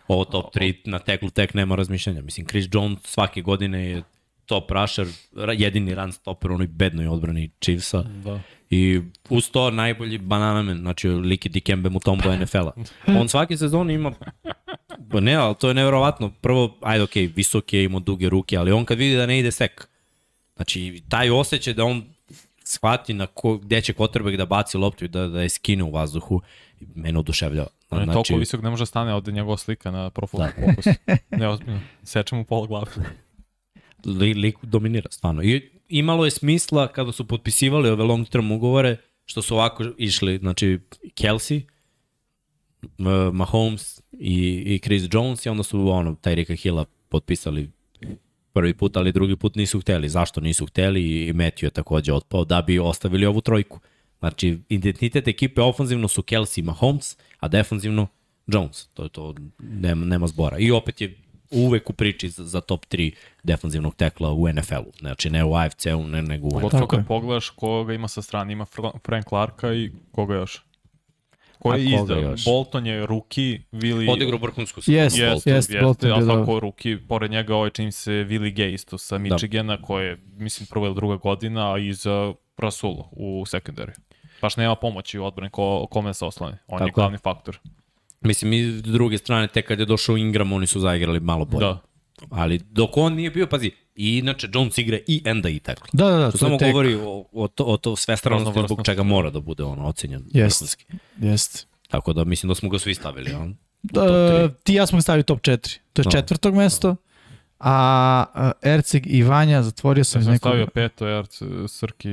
ovo top 3 na teklu tek nema razmišljanja. Mislim, Chris Jones svake godine je top rusher, jedini run stopper u onoj bednoj odbrani Chiefsa. Da. I uz to najbolji bananamen, znači Liki Dikembe Mutombo NFL-a. On svake sezone ima, pa ne, ali to je nevjerovatno. Prvo, ajde okej, okay, visok je, ima duge ruke, ali on kad vidi da ne ide sek, znači taj osjećaj da on shvati na ko, gde će quarterback da baci loptu i da, da je skine u vazduhu, mene oduševljava. Znači, toliko visok, ne može da stane ovde njegova slika na profilu da. Focus. Ne, ozbiljno. Seče mu pola glave. Li, lik dominira stvarno. I imalo je smisla kada su potpisivali ove long term ugovore, što su ovako išli, znači Kelsey, Mahomes i, i Chris Jones i onda su ono, Tyrika Hilla potpisali prvi put, ali drugi put nisu hteli. Zašto nisu hteli i Matthew je takođe otpao da bi ostavili ovu trojku. Znači, identitet ekipe ofanzivno su Kelsey i Mahomes, a defanzivno Jones. To je to, nema, nema zbora. I opet je uvek u priči za, za top 3 defanzivnog tekla u NFL-u. Znači, ne u AFC-u, ne, nego u NFL-u. Tako kad pogledaš koga ima sa strane, ima Fra- Frank Clarka i koga još? Ko A je izdao? još? Bolton je ruki, Willi... Odigrao vrhunsku sezonu. Jeste, Bolton. jeste. Jeste, Bolton svako ruki, pored njega ovaj čini se Willi Gay isto sa Michigana, da. koje je, mislim, prva ili druga godina, a i za Rasulo u secondary. Baš nema pomoći u odbrani ko, kome se oslane. On Tako je. glavni faktor. Mislim, i s druge strane, tek kad je došao Ingram, oni su zaigrali malo bolje. Da. Ali dok on nije bio, pazi, i inače Jones igra i enda i tackle. Da, da, da, To to samo tek. govori o, o, to, o to svestranosti zbog čega mora da bude ono ocenjen Jest. Jeste. Tako da mislim da smo ga svi stavili. On. Da, ti i ja smo ga stavili top 4. To je No. četvrtog mesto. A, a Erceg i Vanja zatvorio sam Ja iz sam nekog... stavio peto, Jarc, Srki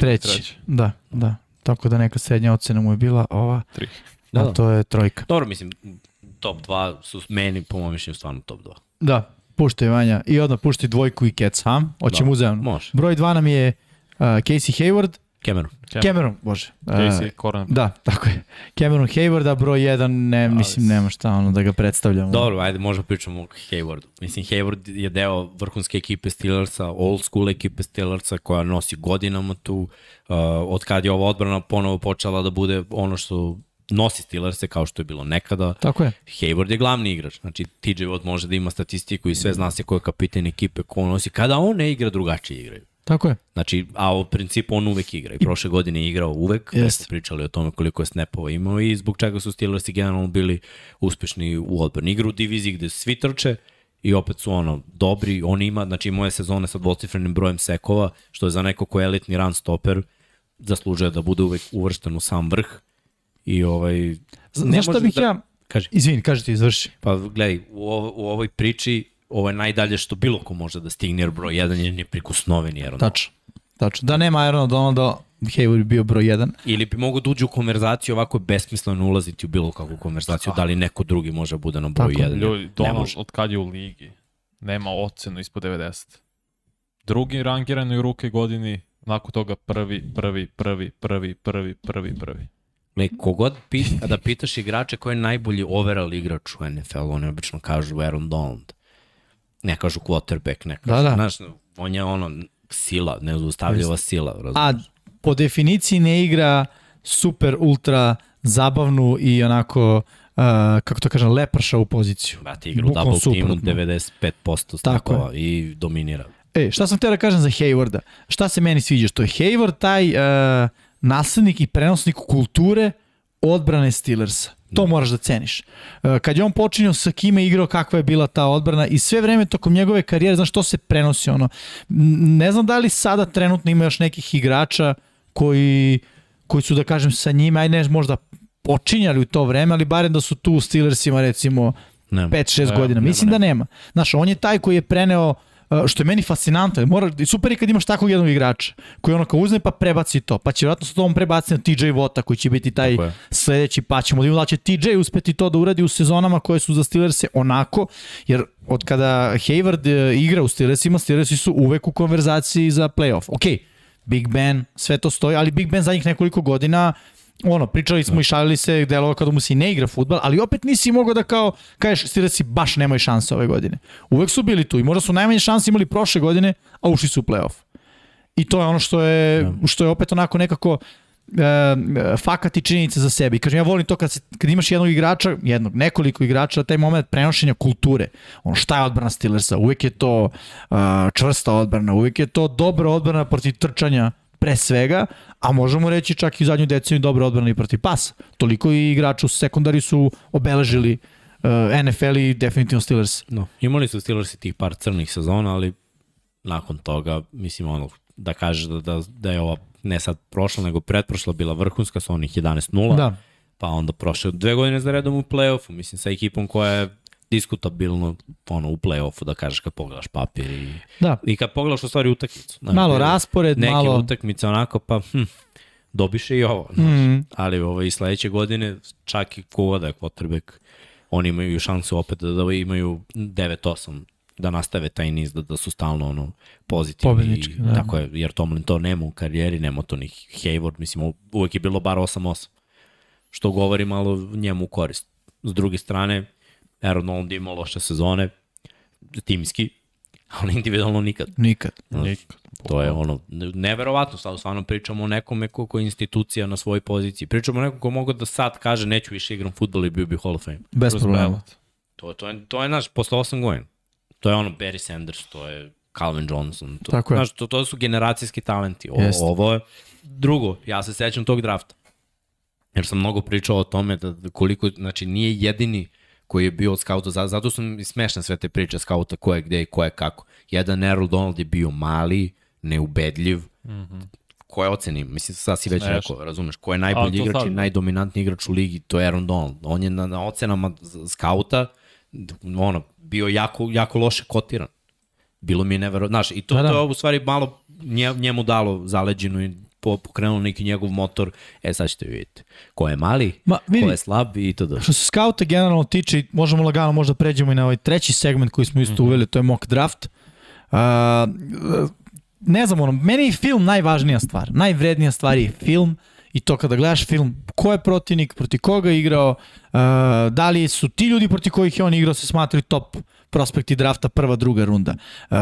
treći. treći. Da, da. Tako da neka srednja ocena mu je bila ova, Tri. Da, Da, a da. to je trojka. Dobro, mislim, top 2 su meni, po mojom mišljenju, stvarno top 2. Da, puštaj Vanja. I odmah puštaj dvojku i Cats, ha? Hoćemo Da, uzajemno. može. Broj 2 nam je uh, Casey Hayward, Cameron. Cameron. Cameron, bože. Uh, Casey, Coran. Da, tako je. Cameron Hayward, a broj 1, ne, mislim, nema šta ono da ga predstavljamo. Dobro, ajde, možemo pričamo o Haywardu. Mislim, Hayward je deo vrhunske ekipe Steelersa, old school ekipe Steelersa koja nosi godinama tu. Uh, od kad je ova odbrana ponovo počela da bude ono što nosi Steelerse kao što je bilo nekada. Tako je. Hayward je glavni igrač. Znači, TJ Watt može da ima statistiku i sve zna se ko je kapitan ekipe, ko nosi. Kada on ne igra, drugačije igraju. Tako je. Znači, a u principu on uvek igra. I prošle godine je igrao uvek. Jeste. Pričali o tome koliko je snapova imao i zbog čega su Steelersi generalno bili uspešni u odbrani. Igra u diviziji gde svi trče i opet su ono dobri. On ima, znači moje sezone sa dvocifrenim brojem sekova, što je za neko ko je elitni run stopper, zaslužuje da bude uvek uvršten u sam vrh. I ovaj... ne Znaš šta bih da- ja... Kaži. Izvini, kaži ti, izvrši. Pa gledaj, u, ovo, u ovoj priči ovo je najdalje što bilo ko može da stigne, jer broj 1 je neprikosnoveni Aaron Donald. Tačno. Tačno. Da nema Aaron Donalda, Hayward bi bio broj 1. Ili bi mogo da uđe u konverzaciju, ovako je besmisleno ulaziti u bilo kakvu konverzaciju, da li neko drugi može bude na Tako. 1. Ljudi, Donald od kad je u ligi, nema ocenu ispod 90. Drugi rangiranoj ruke godini, nakon toga prvi, prvi, prvi, prvi, prvi, prvi, prvi. Ne, kogod pita, kada pitaš igrače ko je najbolji overall igrač u NFL, oni obično kažu Aaron Donald. Ne kažu quarterback, ne kažu. Da, da. Znaš, on je ono sila, nezaustavljiva sila. Razumiješ? A po definiciji ne igra super, ultra zabavnu i onako, uh, kako to kažem, lepršavu poziciju. Brate, igra u double teamu suprotno. 95% Tako snapova i dominira. E, šta sam teo da kažem za Haywarda? Šta se meni sviđa? Što je Hayward taj uh, naslednik i prenosnik kulture odbrane Steelersa. To moraš da ceniš. E, Kad je on počinio sa kime igrao, kakva je bila ta odbrana i sve vreme tokom njegove karijere, znaš, to se prenosi ono. Ne znam da li sada trenutno ima još nekih igrača koji, koji su, da kažem, sa njima, aj ne možda počinjali u to vreme, ali barem da su tu u Steelersima recimo Ne. 5-6 Ne, godina. nema, Mislim da nema. Znaš, on je taj koji je preneo uh, što je meni fascinantno, mora, super je kad imaš takvog jednog igrača, koji ono kao uzme pa prebaci to, pa će vjerojatno sa tom prebaci na TJ Vota, koji će biti taj sledeći, pa ćemo da vidimo da će TJ uspeti to da uradi u sezonama koje su za Steelers onako, jer od kada Hayward e, igra u Steelersima, Steelersi su uvek u konverzaciji za playoff. Ok, Big Ben, sve to stoji, ali Big Ben zadnjih nekoliko godina ono, pričali smo i šalili se delova kada mu se ne igra futbal, ali opet nisi mogao da kao, kažeš, Steelersi baš nemaju šanse ove godine. Uvek su bili tu i možda su najmanje šanse imali prošle godine, a ušli su u playoff. I to je ono što je, što je opet onako nekako e, fakat i činjenice za sebe. I kažem, ja volim to kad, se, kad imaš jednog igrača, jednog, nekoliko igrača, taj moment prenošenja kulture. Ono, šta je odbrana Steelersa? Uvijek je to uh, čvrsta odbrana, uvijek je to dobra odbrana protiv trčanja pre svega, a možemo reći čak i u zadnju deceniju dobra odbrana i protiv pasa. Toliko i igrača u sekundari su obeležili uh, NFL i definitivno Steelers. No, imali su Steelersi tih par crnih sezona, ali nakon toga, mislim, ono, da kažeš da, da, da je ova ne sad prošla, nego pretprošla bila vrhunska sa onih 11-0, Da. pa onda prošle dve godine za redom u play-offu, mislim, sa ekipom koja je diskutabilno ono, u play-offu, da kažeš kad pogledaš papir i, Da. i kad pogledaš u stvari utakmicu. Znaš, Malo raspored, neke malo... utakmice onako, pa hm, dobiše i ovo. Znaš. Mhm. Ali ovaj, sledeće godine, čak i koga da je quarterback, oni imaju šansu opet da, da imaju 9-8 da nastave taj niz, da, da su stalno ono, pozitivni. Pobednički, i, da. Tako je, jer Tomlin to nema u karijeri, nema to ni Hayward, mislim, uvek je bilo bar 8-8, što govori malo njemu u korist. S druge strane, Aaron Donald je imao loše sezone, timski, ali individualno nikad. Nikad. Nikad. To je ono, neverovatno, sad stvarno pričamo o nekome ko, ko je institucija na svojoj poziciji. Pričamo o nekom ko mogu da sad kaže neću više igram futbol i bio bi Hall of Fame. Bez problema. To, to, je, to je naš, posle 8 godina. To je ono Barry Sanders, to je Calvin Johnson. To, Tako je. Znaš, to, to su generacijski talenti. O, Jeste. ovo je drugo, ja se sećam tog drafta. Jer sam mnogo pričao o tome da, da koliko, znači nije jedini koji je bio od skauta, zato, su mi smešne sve te priče skauta ko je gde i ko je kako. Jedan Errol Donald je bio mali, neubedljiv, mm -hmm. koje oceni, mislim sad si već rekao, razumeš, ko je najbolji igrač sad- i najdominantniji igrač u ligi, to je Aaron Donald. On je na, na ocenama skauta ono, bio jako, jako loše kotiran. Bilo mi je nevero, znaš, i to, Da, da. to je u stvari malo nje, njemu dalo zaleđinu i pokrenulo neki njegov motor. E, sad ćete vidjeti. Ko je mali, Ma, vidi. ko je slab i to da. Što se skauta generalno tiče, možemo lagano možda pređemo i na ovaj treći segment koji smo isto uveli, to je mock draft. Uh, ne znam, ono, meni je film najvažnija stvar. Najvrednija stvar je film i to kada gledaš film, ko je protivnik, proti koga je igrao, uh, da li su ti ljudi proti kojih je on igrao se smatraju top prospekti drafta prva, druga runda. Uh,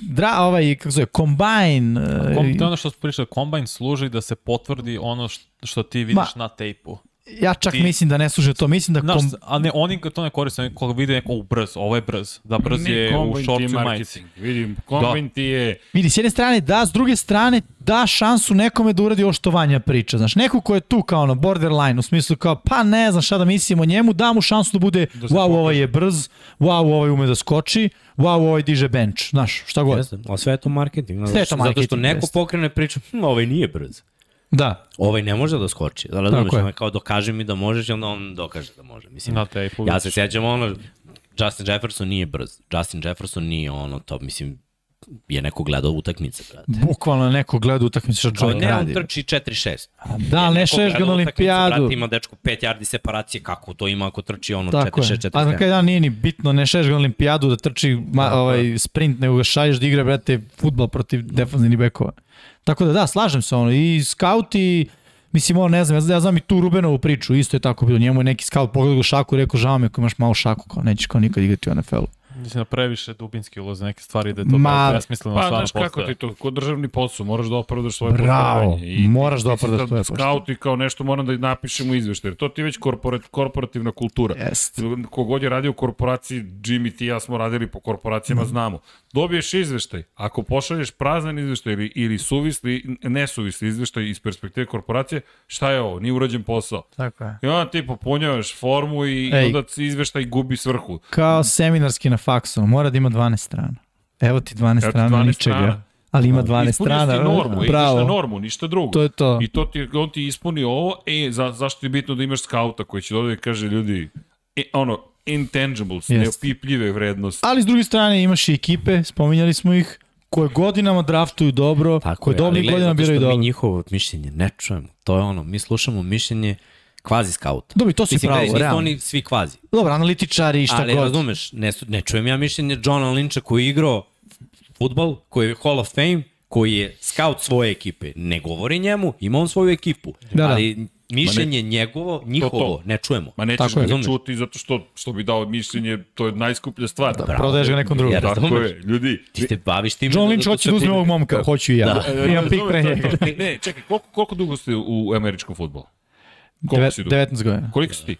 dra, ovaj, kako zove, combine, uh, Kom, to je ono što smo pričali, kombajn služi da se potvrdi ono što, što ti vidiš Ma, na tejpu. Ja čak ti- mislim da ne služe to, mislim da Znaš, kom, a ne, oni ga to ne koriste, oni koga vide neko u brz, ovo je brz, da brz je u šorcu i majici. marketing. Vidim, kombajn ti je... Vidi, s jedne strane da, s druge strane da šansu nekome da uradi ovo što Vanja priča. Znaš, neko ko je tu kao ono borderline, u smislu kao, pa ne znam šta da mislim o njemu, da mu šansu da bude, Da wow, pokaže. ovaj je brz, wow, ovaj ume da skoči, wow, ovaj diže bench, znaš, šta god. Jeste, ali sve je to marketing. Znaš, Sve je to Zato što marketing, neko pokrene priču, hm, ovaj nije brz. Da, Ovaj ne može da skoči. Da razumeš, je. ono, kao dokaže mi da možeš i onda on dokaže da može. Mislim, Na tejpu. ja se sjećam ono, Justin Jefferson nije brz. Justin Jefferson nije ono, to mislim, je neko gledao utakmice, brate. bukvalno neko gleda utakmicu šta Kao, čovjek ne, on trči 4-6. Da, ali ne šeš ga na olimpijadu. Brate, ima dečko 5 yardi separacije, kako to ima ako trči ono Tako je. 4-6, A na 4 kraju dan nije ni bitno, ne šeš ga na olimpijadu da trči ma, ovaj sprint, nego ga šalješ da igra, brate, futbal protiv defanzivnih bekova. Tako da da, slažem se ono. I skauti, mislim, ono, ne znam, ja znam, ja znam i tu Rubenovu priču, isto je tako bilo. Njemu je neki skaut pogledao šaku i rekao, žao mi je ako imaš malo šaku, kao nećeš kao nikad igrati u NFL-u. Mislim da previše dubinski ulaze neke stvari da je to Ma, besmisleno Pa, stvarno znaš kako ti to, kod državni posao, moraš da opravdaš svoje Bravo, poslovanje. moraš da opravdaš svoje poslovanje. Scout i kao nešto moram da napišem u izveštaj. jer To ti je već korporat, korporativna kultura. Jest. Kogod je radio u korporaciji, Jimmy, ti i ja smo radili po korporacijama, Mhm. znamo. Dobiješ izveštaj. Ako pošalješ prazan izveštaj ili, ili suvisli, nesuvisli izveštaj iz perspektive korporacije, šta je ovo? Nije urađen posao. Tako je. I onda ti popunjavaš formu i Ej. onda izveštaj gubi svrhu. Kao seminarski na faksu, mora da ima 12 strana. Evo ti 12 Evo ti strana 12 ničega. strana. Ali ima 12 Ispunio si strana. normu, ideš Bravo. na normu, ništa drugo. To je to. I to ti, on ti ispuni ovo, e, za, zašto je bitno da imaš skauta koji će dođe i kaže ljudi, e, ono, intangibles, Jest. neopipljive vrednosti. Ali s druge strane imaš i ekipe, spominjali smo ih, koje godinama draftuju dobro, Tako koje dobri godinama biraju dobro. mi njihovo mišljenje ne čujemo. To je ono, mi slušamo mišljenje kvazi skauta. Dobro, to si Mislim, pravo, realno. oni svi kvazi. Dobro, analitičari i šta Ali god. razumeš, ne, su- ne čujem ja mišljenje Johna Lyncha koji je igrao futbol, koji je Hall of Fame, koji je scout svoje ekipe. Ne govori njemu, ima on svoju ekipu. Da, da. ali mišljenje njegovo, njihovo, to. ne čujemo. Ma nećeš Tako ga. Razumeš? čuti zato što, što bi dao mišljenje, to je najskuplja stvar. Da, Bravo. Prodaješ ga nekom drugom. Ja Tako razumeš. je, ljudi. Ti te baviš tim. John Lynch hoće da uzme ovog momka, hoću i ja. Da. Imam pik pre njega. Ne, čekaj, koliko, koliko dugo ste u američkom futbolu? Koliko Devet- si dugo? 19 godina. Koliko si ti?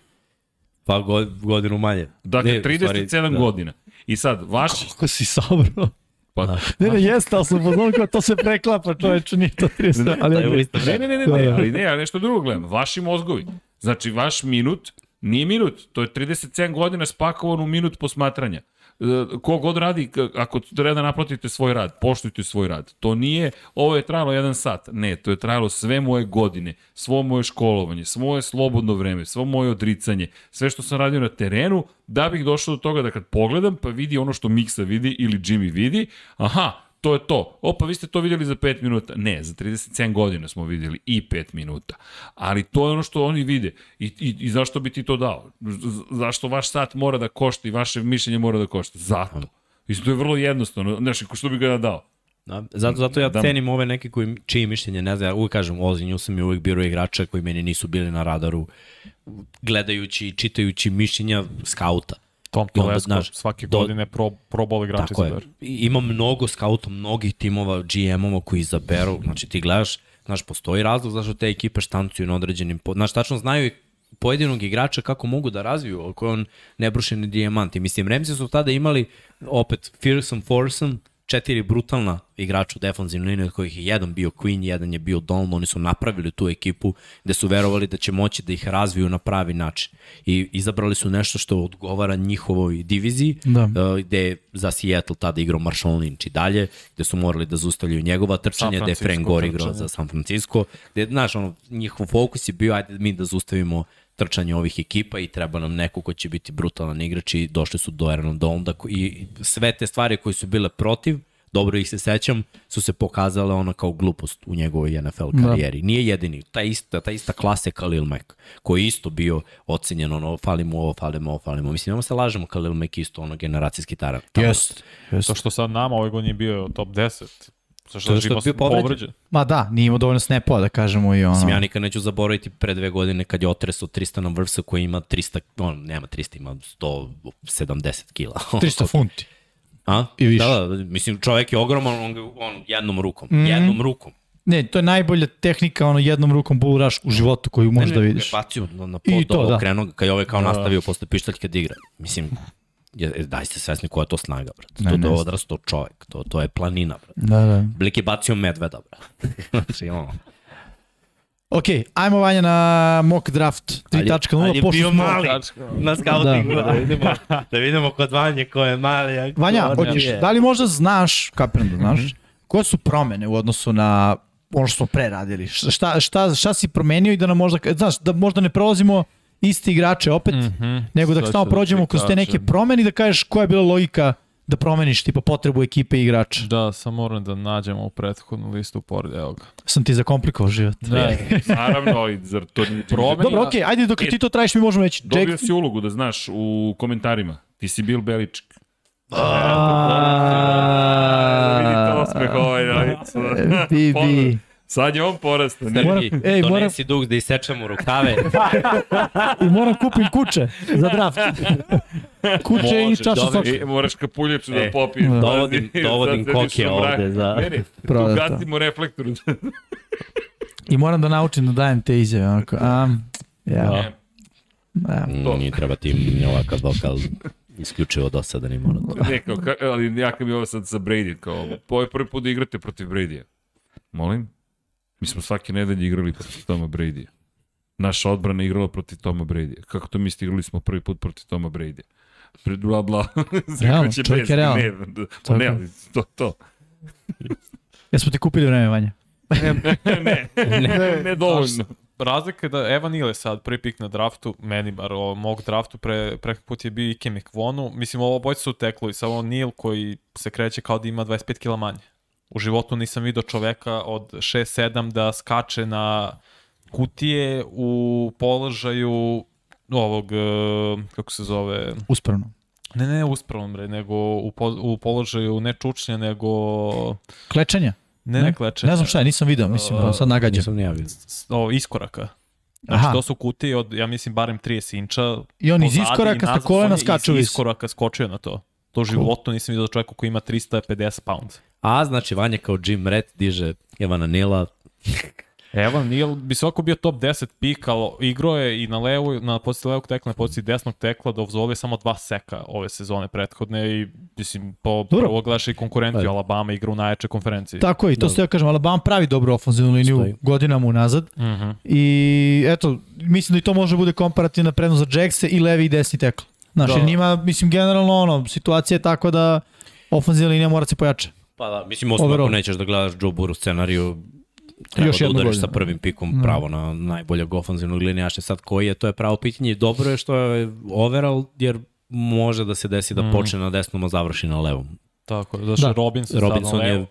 Pa god, godinu manje. Dakle, Ne, u 37 stvari, da. godina. I sad, vaš... Kako si sabrao? Pa, Ne, ne, jeste, ali sam poznan kao to se preklapa, čoveče, nije to 30. Ali, Da je u okay. isto Ne, ne, ne, ne, ne, ali ne, ja nešto drugo gledam. Vaši mozgovi. Znači, vaš minut nije minut, to je 37 godina spakovan u minut posmatranja. E, Ko god radi, ako treba da naplatite svoj rad, poštujte svoj rad. To nije, ovo je trajalo jedan sat. Ne, to je trajalo sve moje godine, svo moje školovanje, svo moje slobodno vreme, svo moje odricanje, sve što sam radio na terenu, da bih došao do toga da kad pogledam, pa vidi ono što Miksa vidi ili Jimmy vidi, aha, to je to. O, pa vi ste to vidjeli za 5 minuta. Ne, za 37 godina smo vidjeli i 5 minuta. Ali to je ono što oni vide. I, i, i zašto bi ti to dao? Zašto vaš sat mora da košta i vaše mišljenje mora da košta? Zato. I to je vrlo jednostavno. Znaš, što bi ga dao? Da, zato, zato ja Da. cenim ove neke koji, čiji mišljenje ne znam, ja uvijek kažem, Ozzy Newsom je uvijek birao igrača koji meni nisu bili na radaru, gledajući i čitajući mišljenja skauta. Tom Telesco znaš, svake do- godine pro, probol igrača Tako je. Ima mnogo skauta, mnogih timova, GM-ova koji izaberu, znači ti gledaš, znaš, postoji razlog zašto te ekipe štancuju na određenim, znaš, tačno znaju i pojedinog igrača kako mogu da razviju, ako je on nebrušeni dijamant. I mislim, Remzi su tada imali opet Fearsome Forsom, četiri brutalna igrača u defanzivnoj liniji, od kojih je jedan bio Queen, jedan je bio Dolm, oni su napravili tu ekipu gde su verovali da će moći da ih razviju na pravi način. I izabrali su nešto što odgovara njihovoj diviziji, Da. uh, gde je za Seattle tada igrao Marshall Lynch i dalje, gde su morali da zustavljaju njegova trčanja, gde je Frank Gore igrao za San Francisco, gde, znaš, ono, njihov fokus je bio, ajde mi da zaustavimo trčanje ovih ekipa i treba nam neko ko će biti brutalan igrač i došli su do Aaron Donalda ko- i sve te stvari koje su bile protiv, dobro ih se sećam, su se pokazale ona kao glupost u njegovoj NFL karijeri. Da. Nije jedini, ta ista, ta ista klasa je Khalil Mack, koji je isto bio ocenjen, ono, fali mu ovo, fali mu ovo, fali mu. Mislim, nemamo se lažemo, Khalil Mack isto ono generacijski taran. Jest. To što sad nama ove godine je bio top 10. Zašto što da je bio povređen. povređen? Ma da, nije imao dovoljno snapova da kažemo i ono. Mislim, ja nikad neću zaboraviti pre dve godine kad je otresao Tristana Vrsa koji ima 300, on nema 300, ima 170 kila. 300 funti. A? I više. Da, da, mislim, čovek je ogroman, on, ga- on jednom rukom, mm -hmm. jednom rukom. Ne, to je najbolja tehnika, ono jednom rukom bull rush u životu koju možeš da vidiš. Bacio na, na I pod, to, to, da. okrenuo ga, kad je ovaj kao da. nastavio posle pištaljka da igra. Mislim, je, e, daj ste svesni koja je to snaga, brate. Ne, to, to je znam. odrasto čovek, to, to je planina, brate. Da, da. Blik je bacio medveda, brate. znači, ono. Ok, ajmo Vanja na mock draft 3.0, pošto smo... na scoutingu, da. da, vidimo, da vidimo kod Vanje ko je mali. ko Vanja, hoćeš, da li možda znaš, kapiram da znaš, koje su promene u odnosu na ono što smo pre radili? Šta, šta, šta si promenio i da nam možda, znaš, da možda ne prolazimo isti igrače opet, mm -hmm. nego da samo da prođemo ti kroz te neke promene i da kažeš koja je bila logika da promeniš tipa potrebu ekipe i igrača. Da, sam moram da nađemo u prethodnu listu pored, evo ga. Sam ti zakomplikovao život. Ne, Naravno, zar to. Promeni- Dobro, okej, ajde dok ti to trajiš mi možemo reći. Dobio Jake, si ulogu da znaš u komentarima. Ti si Bill Belichick. Vidite osmeh ovaj, Bibi. Sad je on porastao. Ne, Moram- ej, moram- donesi dug da isečemo rukave. I moram kupim kuće za draft. Kuće i Može, čašu dobro. soka. E, moraš kapuljaču da E, popiješ. dovodim- Sad dovodim u mraku. ovde za- Meni, Prodato. ugasimo reflektor. I moram da naučim da dajem te izjave. Onako, a, ja, Da. ja. Mm, Nije treba ti ni ovakav vokal isključivo dosadan i monoton. ne, kao, ka- ali ja kad bi ovo sad sa Brady, kao, ovo je prvi put da igrate protiv Brady-a. Molim? Mi smo svake nedelje igrali protiv Toma Brady-a. Naša odbrana je igrala protiv Toma Brady-a. Kako to mislite, igrali smo prvi put protiv Toma Brady-a? Pred bla bla. Realno, čovjek je realan. Ne, pa ne, je. ali to, to. Jesmo ti kupili vreme, Vanja? ne, ne, ne dovoljno. Razlika je da Evan je sad prvi pik na draftu, meni bar o mog draftu pre, preki put je bio Ike McVonu. Mislim, ovo bojci su teklo i samo Neal koji se kreće kao da ima 25 kila manje. U životu nisam vidio čoveka od 6-7 da skače na kutije u položaju ovog, e, kako se zove, Uspravno. ne ne uspravom bre, nego u, po, u položaju ne čučnja, nego Klečanja? ne, ne, klečenja. Ne znam šta je, nisam vidio, mislim, Uh, sad nagađam. Nisam ni ja vidio. O, iskoraka. Znači, Aha. to su kutije od, ja mislim, barem 30 inča. I on iz iskoraka sa kolena on je skače u Iz iskoraka skočio na to. To u životu nisam vidio čovjeka koji ima 350 pound. A, znači, Vanja kao Jim Red diže Evana Nila. Evan Neal bi svako bio top 10 pik, ali igrao je i na levu, na poziciji levog tekla, na poziciji desnog tekla, da dozvolio samo dva seka ove sezone prethodne i, mislim, po Dobro. prvo gledaš i konkurenciju, Ajde. Alabama igra u najjačoj konferenciji. Tako je, i to ste ja kažem, Alabama pravi dobru ofenzivnu liniju Stoji. godinama unazad. Mhm. I eto, mislim da i to može bude komparativna prednost za Jackse i levi i desni tekl. Znaš, Da. njima, mislim, generalno ono, situacija je tako da ofenzivna linija mora da se pojača. Pa da, mislim, osim Overall. ako nećeš da gledaš Joe Burrow scenariju, treba Još da udariš godinu. sa prvim pikom Da. pravo na najboljeg ofenzivnog linijaša. Sad koji je, to je pravo pitanje. Dobro je što je overall, jer može da se desi da Mm. počne na desnom, a završi na levom. Tako, Da. da. Robinson, Robinson je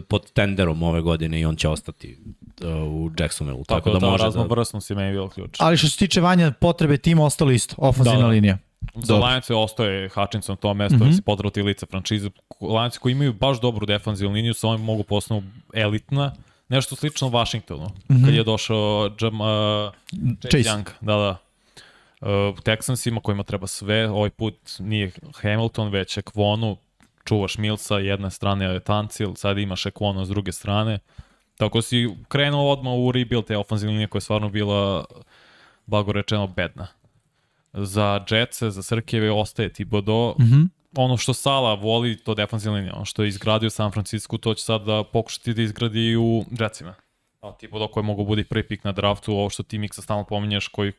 pod tenderom ove godine i on će ostati uh, u Jacksonville. Tako, Tako, da, da, može da... raznovrsnost je meni bilo ključ. Ali što se tiče vanja potrebe tima, ostalo isto, ofenzivna Da, da. linija. Za Lions je ostaje Hutchinson to mesto, mm. -hmm. si podrati lice franšize. Lions koji imaju baš dobru defanzivnu liniju, sa ovim mogu postanu elitna. Nešto slično Washingtonu, mm -hmm. kad je došao Jam, uh, Chase Chase. Young. Da, da. Uh, Texansima kojima treba sve, ovaj put nije Hamilton, već Ekvonu, čuvaš Millsa, jedna strana je Tancil, sad imaš Ekvonu s druge strane. Tako si krenuo odmah u rebuild te ofenzivne linije koja je stvarno bila, blago rečeno, bedna za Jetsa, za Srkijeve ostaje Thibodeau. Mm -hmm. Ono što Sala voli, to defanzivna linija. Ono što je izgradio San Francisco, to će sad da pokušati da izgradi u Jetsima. A Thibodeau koji mogu budi prvi pik na draftu, ovo što ti Miksa stalno pominješ, koji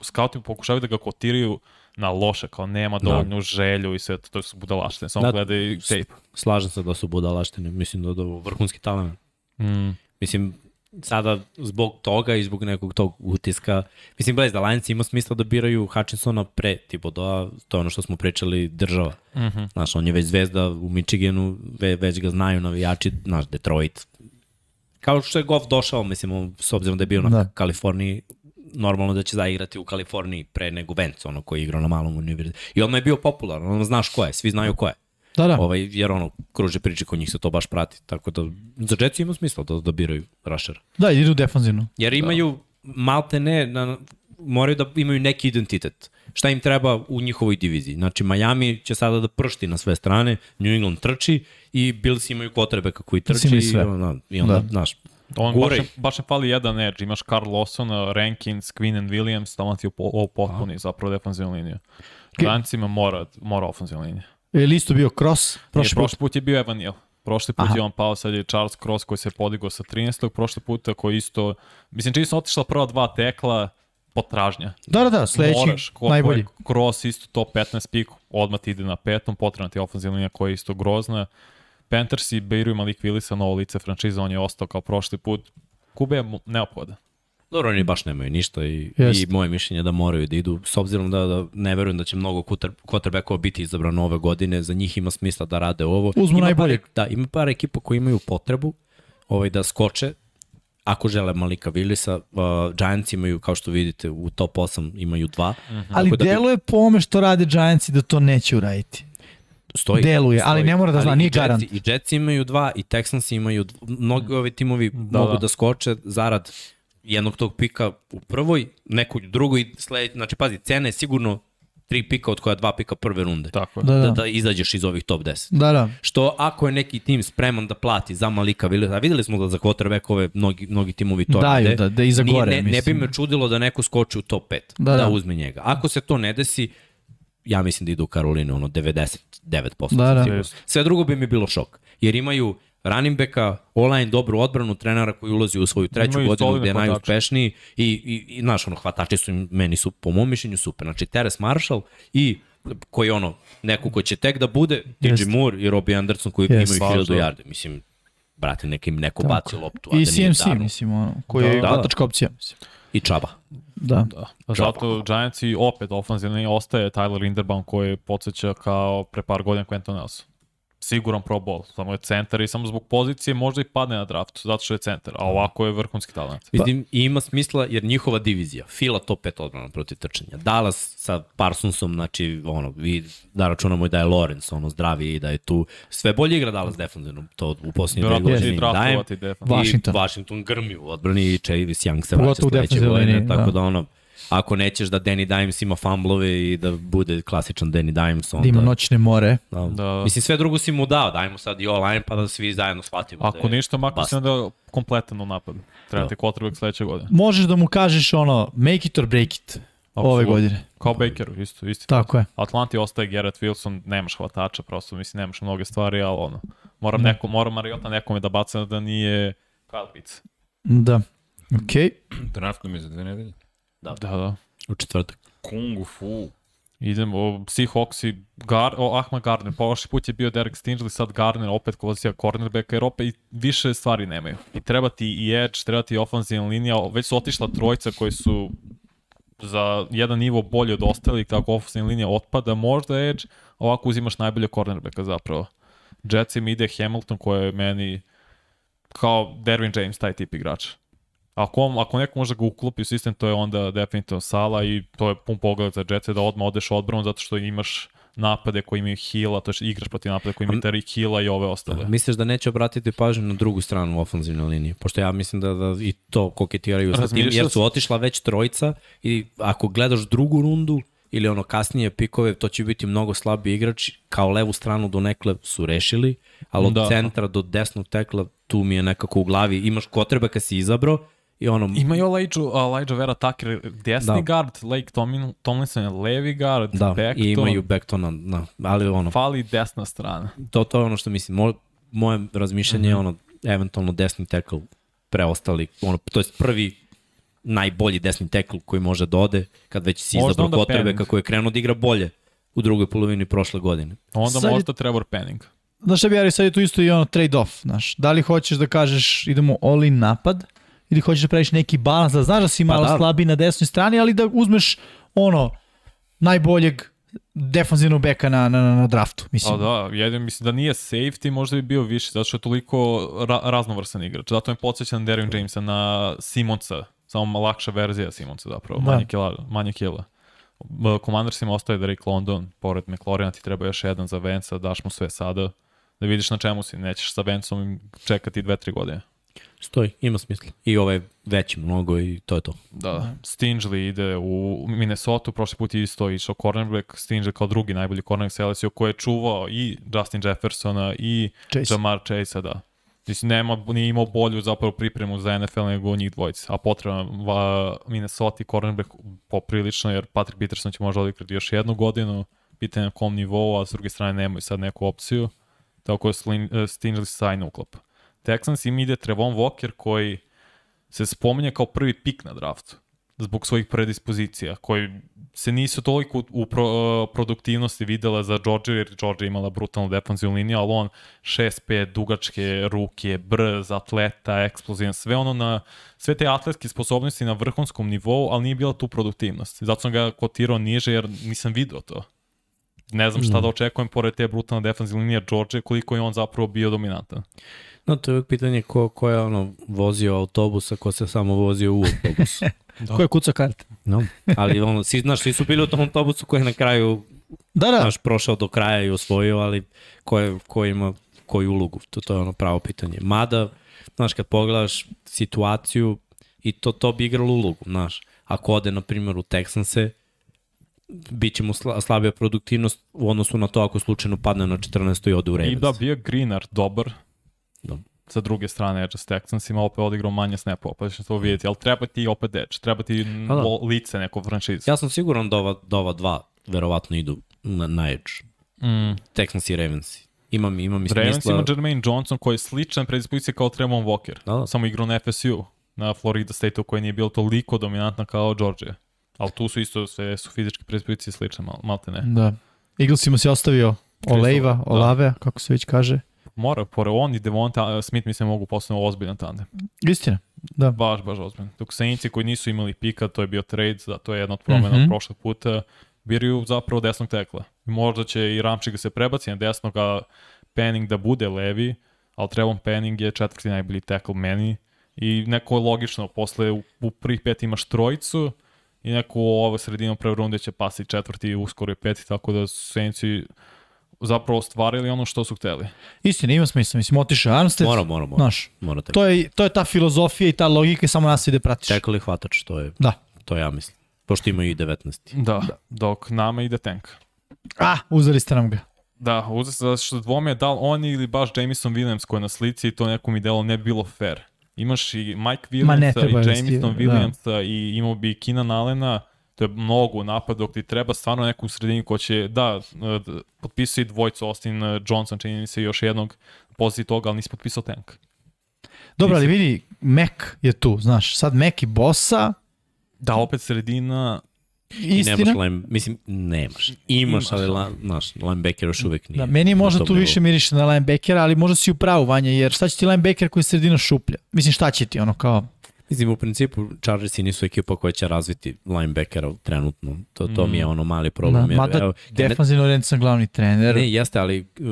scouti pokušavaju da ga kotiraju na loše, kao nema dovoljnu želju i sve to, to su budalaštine. Samo Da. gledaj tape. Slažem se da su budalaštine. Mislim da da je vrhunski talent. Mm. Mislim, sada zbog toga i zbog nekog tog utiska, mislim, gledaj, da Lions ima smisla da biraju Hutchinsona pre Thibodeau, to je ono što smo pričali država. Mm Mhm. -hmm. Znaš, on je već zvezda u Michiganu, ve, već ga znaju navijači, znaš, Detroit. Kao što je Goff došao, mislim, s obzirom da je bio na Da. da. Kaliforniji, normalno da će zaigrati u Kaliforniji pre nego Vance, ono koji je igrao na malom univerzitetu. I odmah je bio popularan, ono znaš ko je, svi znaju ko je. Da, da. Ovaj, jer ono, kruže priče kod njih se to baš prati. Tako da, za Jets ima smisla da, da biraju Rushera. Da, idu defanzivno. Jer imaju malte ne, na, moraju da imaju neki identitet. Šta im treba u njihovoj diviziji? Znači, Miami će sada da pršti na sve strane, New England trči i Bills imaju potrebe kako i trči. imaju sve. I, onda, i onda, Da. da. znaš, On baš, Guraj. ne- baš ne fali jedan edge. Imaš Carl Lawson, Rankins, Quinn and Williams, tamo ti je po- ovo potpuni zapravo defensivna linija. Giantsima mora, mora ofenzivna linija. Je li isto bio cross? Prošli, Prošli put. put je bio Evan Neal. Prošli put Aha. je on pao, sad je Charles Cross koji se podigao sa 13. Prošli puta koji isto... Mislim, čini se otišla prva dva tekla potražnja. Da, da, da, sledeći Moraš, ko, najbolji. Cross isto top 15 pik, odmah ti ide na petom, potrebna ti ofenzivna linija koja je isto grozna. Panthers i Beiru Malik Willisa, novo lice franšiza, on je ostao kao prošli put. Kube je neophodan. Dobro, oni baš nemaju ništa i, Jest. i moje mišljenje je da moraju da idu, s obzirom da, da ne verujem da će mnogo quarter- quarterbackova biti izabrano ove godine, za njih ima smisla da rade ovo. Uzmu ima najboljeg. Par, da, ima par ekipa koji imaju potrebu ovaj, da skoče, ako žele Malika Willisa, uh, Giants imaju, kao što vidite, u top 8 imaju dva. Ali Tako da bi- deluje po ome što rade Giantsi da to neće uraditi. Stoji. Deluje, ali ne mora da zna, Ali nije i garant. I Jetsi imaju dva, i Texans imaju, dv- mnogi ovi timovi Da, mogu da. da skoče zarad jednog tog pika u prvoj, nekog u drugoj, i sledeći, znači pazi, cena je sigurno tri pika od koja dva pika prve runde. Tako je. Da, Da, da. da izađeš iz ovih top 10. Da, da. Što ako je neki tim spreman da plati za Malika Williams, a videli smo da za quarterbackove mnogi, mnogi timovi to Daju, rade, da- da iza nije- gore, ne, ne bi mislim. me čudilo da neko skoči u top 5, Da, da, da. uzme njega. Ako se to ne desi, ja mislim da idu u Karolinu, ono 99%. Da, da. Sve drugo bi mi bilo šok. Jer imaju running backa, online dobru odbranu, trenera koji ulazi u svoju treću Imaju godinu gde je hvatače. najuspešniji i, i, i znaš, ono, hvatači su im, meni su, po mom mišljenju, super. Znači, Teres Marshall i koji ono, neko ko će tek da bude, DJ Jeste. Moore i Robbie Anderson koji Jeste. imaju Baš, 1000 da. yardi. Mislim, brate, nekim neko baci loptu, a I da nije CMC, mislim, ono, koji je Da, da. hvatačka opcija. Mislim. I Čaba. Da. Da. A zato Giants i opet ofenzivni ostaje Tyler Linderbaum koji podsjeća kao pre par godina Quentin Nelson. Siguran pro bowl, samo je centar i samo zbog pozicije možda i padne na draftu, zato što je centar, a ovako je vrhunski talent. Mislim, i ima smisla jer njihova divizija, Fila top 5 odbrana protiv trčanja, Dallas sa Parsonsom, znači, ono, vi da računamo i da je Lawrence, ono, zdravi i da je tu, sve bolje igra Dallas defensivno, to u dve Vjerojatno će godine dajem. Washington. I Washington grmi u odbrani i Chavis Young se vraća sledeće godine, tako da. da. ono, ako nećeš da Danny Dimes ima fumblove i da bude klasičan Danny Dimes, onda... Da ima noćne more. Da. Da. Mislim, sve drugo si mu dao, dajmo sad i online pa da svi zajedno shvatimo. Ako da ništa, makar si onda kompletan u napadu. Treba Da. ti quarterback sledeće godine. Možeš da mu kažeš ono, make it or break it. Ove Apsolutno. godine. Kao Bakeru, isto, isto. Tako je. Atlanti ostaje Garrett Wilson, nemaš hvatača, prosto mislim nemaš mnoge stvari, ali ono, moram, neko, moram Mariota nekome da baca da nije Kyle Pitts. Da. Okej. Draft nam je za dve nedelje. Da, da. U četvrtak. Kung Fu. Idemo, Seahawks i Gar, o, Ahmad Gardner, prošli put je bio Derek Stingley, sad Gardner, opet pozicija cornerbacka, jer opet i više stvari nemaju. I treba ti i edge, treba ti i offensive linija, već su otišla trojica koji su za jedan nivo bolje od ostalih, tako offensive linija otpada, možda edge, ovako uzimaš najbolje cornerbacka zapravo. Jetsima ide Hamilton koji je meni kao Derwin James, taj tip igrača. Ako, on, ako neko može ga uklopi u sistem, to je onda definitivno Sala i to je pun pogled za Jetse da odmah odeš odbranu zato što imaš napade koji imaju heala, to je igraš protiv napade koji imaju Tariq Hila i ove ostale. Misliš da neće obratiti pažnju na drugu stranu ofenzivne linije? Pošto ja mislim da, da i to koketiraju sa tim, jer su otišla već trojica i ako gledaš drugu rundu ili ono kasnije pikove, to će biti mnogo slabiji igrač. Kao levu stranu do nekle su rešili, ali od Da. da. centra do desnog tekla tu mi je nekako u glavi. Imaš kotreba kad si izabrao i ono... Imaju Elijah, Elijah Vera Tucker, desni da. Guard, Lake Tomlin, Tomlinson je levi guard, Da, Beckton, i imaju Becktona, da, ali ono, fali desna strana. to, to je ono što mislim. Mo, moje razmišljanje je ono, eventualno desni tackle preostali, ono, to je prvi najbolji desni tackle koji može da ode, kad već si Kotrebeka Penning. koji je krenuo da igra bolje u drugoj polovini prošle godine. Onda Sad je- možda Trevor Penning. Znaš šta bi Ari, sad je tu isto i ono trade-off, znaš. Da li hoćeš da kažeš idemo all-in napad ili hoćeš da praviš neki balans, da znaš da si malo da. slabiji na desnoj strani, ali da uzmeš ono najboljeg defanzivnog beka na, na, na, draftu, mislim. A da, jedin mislim da nije safety, možda bi bio više, zato što je toliko ra raznovrsan igrač. Zato me podsjeća na Derwin Jamesa, na Simonsa, samo lakša verzija Simonsa zapravo, Da. manje kila. Manje kila. Commandersima ostaje Drake London, pored McLaurina ti treba još jedan za Venca, daš mu sve sada, da vidiš na čemu si, nećeš sa Vencom čekati dve, tri godine. Stoji, ima smisla. I ovaj veći mnogo i to je to. Da. Stingley ide u Minnesota, prošli put je isto išao cornerback, Stingley kao drugi najbolji cornerback sa LSU koji je čuvao i Justin Jeffersona i Chase. Jamar Chase-a, da. Mislim, nema, nije imao bolju zapravo pripremu za NFL nego njih dvojica. A potreban va, Minnesota i cornerback poprilično, jer Patrick Peterson će možda odigrati još jednu godinu, pitanje na kom nivou, a s druge strane nemaju sad neku opciju. Tako je eh, Stingley sajno uklapa. Texans im ide Trevon Walker koji se spominje kao prvi pik na draftu zbog svojih predispozicija koji se nisu toliko u pro, uh, produktivnosti videla za Georgia jer Georgia imala brutalnu defensivnu liniju, ali on 6-5, dugačke ruke, brz, atleta, eksplozivan, sve ono na, sve te atletske sposobnosti na vrhunskom nivou, ali nije bila tu produktivnost. Zato sam ga kotirao niže jer nisam video to. Ne znam šta da očekujem pored te brutalne defensivne linije Georgia, koliko je on zapravo bio dominantan. No, to je uvijek pitanje ko, ko je ono vozio autobus, a ko se samo vozio u autobus. Ko je kuca karte? No, ali ono, svi, znaš, svi su bili u tom autobusu koji je na kraju Da, da, znaš, prošao do kraja i osvojio, ali ko, je, ko ima koju ulogu? To, to je ono pravo pitanje. Mada, znaš, kad pogledaš situaciju, i to, to bi igralo ulogu, znaš. Ako ode, na primjer, u Texanse, bit će mu sla, slabija produktivnost u odnosu na to ako slučajno padne na 14. i ode u Ravens. I da, bio je Greenard dobar. Da. Sa druge strane, Edge s Texansima opet odigrao manje snapova, pa ćemo to vidjeti. Ali treba ti opet Edge, treba ti Pa da. lo- lice neko franšize. Ja sam siguran da ova, da ova dva verovatno idu na, na Edge. Mm. Texans i Ravens. Imam, imam i Ravens smisla. ima Jermaine Johnson koji je sličan predispozicija kao Tremon Walker. Da, da. Samo igrao na FSU, na Florida State-u koji nije bilo toliko dominantna kao Georgia. Ali tu su isto sve su fizičke predispozicije slične, mal, malte ne. da. Eaglesima si ostavio Olejva, da. Olave, kako se već kaže. Mora, pored on i Devonta Smith mi se mogu postati ozbiljan tandem. Istina, da. Baš, baš ozbiljan. Dok Saintsi koji nisu imali pika, to je bio trade, da, to je jedna od promena Mhm. mm -hmm. prošlog puta, biraju zapravo desnog tekla. Možda će i Ramčik da se prebaci na desnog, a Penning da bude levi, ali Trevon Penning je četvrti najbolji tekl meni i neko je logično, posle u, u prvih pet imaš trojicu i neko u ovoj sredinom prve runde će pasti četvrti uskoro je peti, tako da Saintsi zapravo ostvarili ono što su hteli. Istina, ima smisla. Mislim, otišao Armstead. Mora, mora, mora. Znaš, mora to je, to je ta filozofija i ta logika i samo nas ide pratiš. Čekali hvatač, to je, Da. to ja mislim. Pošto imaju i 19. Da, dok nama ide tank. A, uzeli ste nam ga. Da, uzeo se zato što dvome da li oni ili baš Jameson Williams koji je na slici i to nekom delo ne bi bilo fair. Imaš i Mike Ma ne Williamsa i da Jameson da. Williamsa i imao bi Keenan Allena, to je mnogo u napadu, dok ti treba stvarno neku sredinu ko će, da, d- potpisao i dvojcu Austin uh, Johnson, čini mi se još jednog poziciji toga, ali nisi potpisao tank. Dobro, ali vidi, Mac je tu, znaš. Sad Mac i Bossa, Da, opet sredina, I nemaš istina. line, mislim, nemaš. Imaš, Imaš, ali da. la, naš, linebacker još uvek nije. Da, meni možda tu više miriše na linebackera, ali možda si u pravu, Vanja, jer šta će ti linebacker koji je sredina šuplja? Mislim, šta će ti, ono kao... Mislim, u principu, Chargersi nisu ekipa koja će razviti linebackera trenutno. To, to mi je ono mali problem. Da, mada evo, defanzivno orientisan glavni trener. Ne, jeste, ali uh,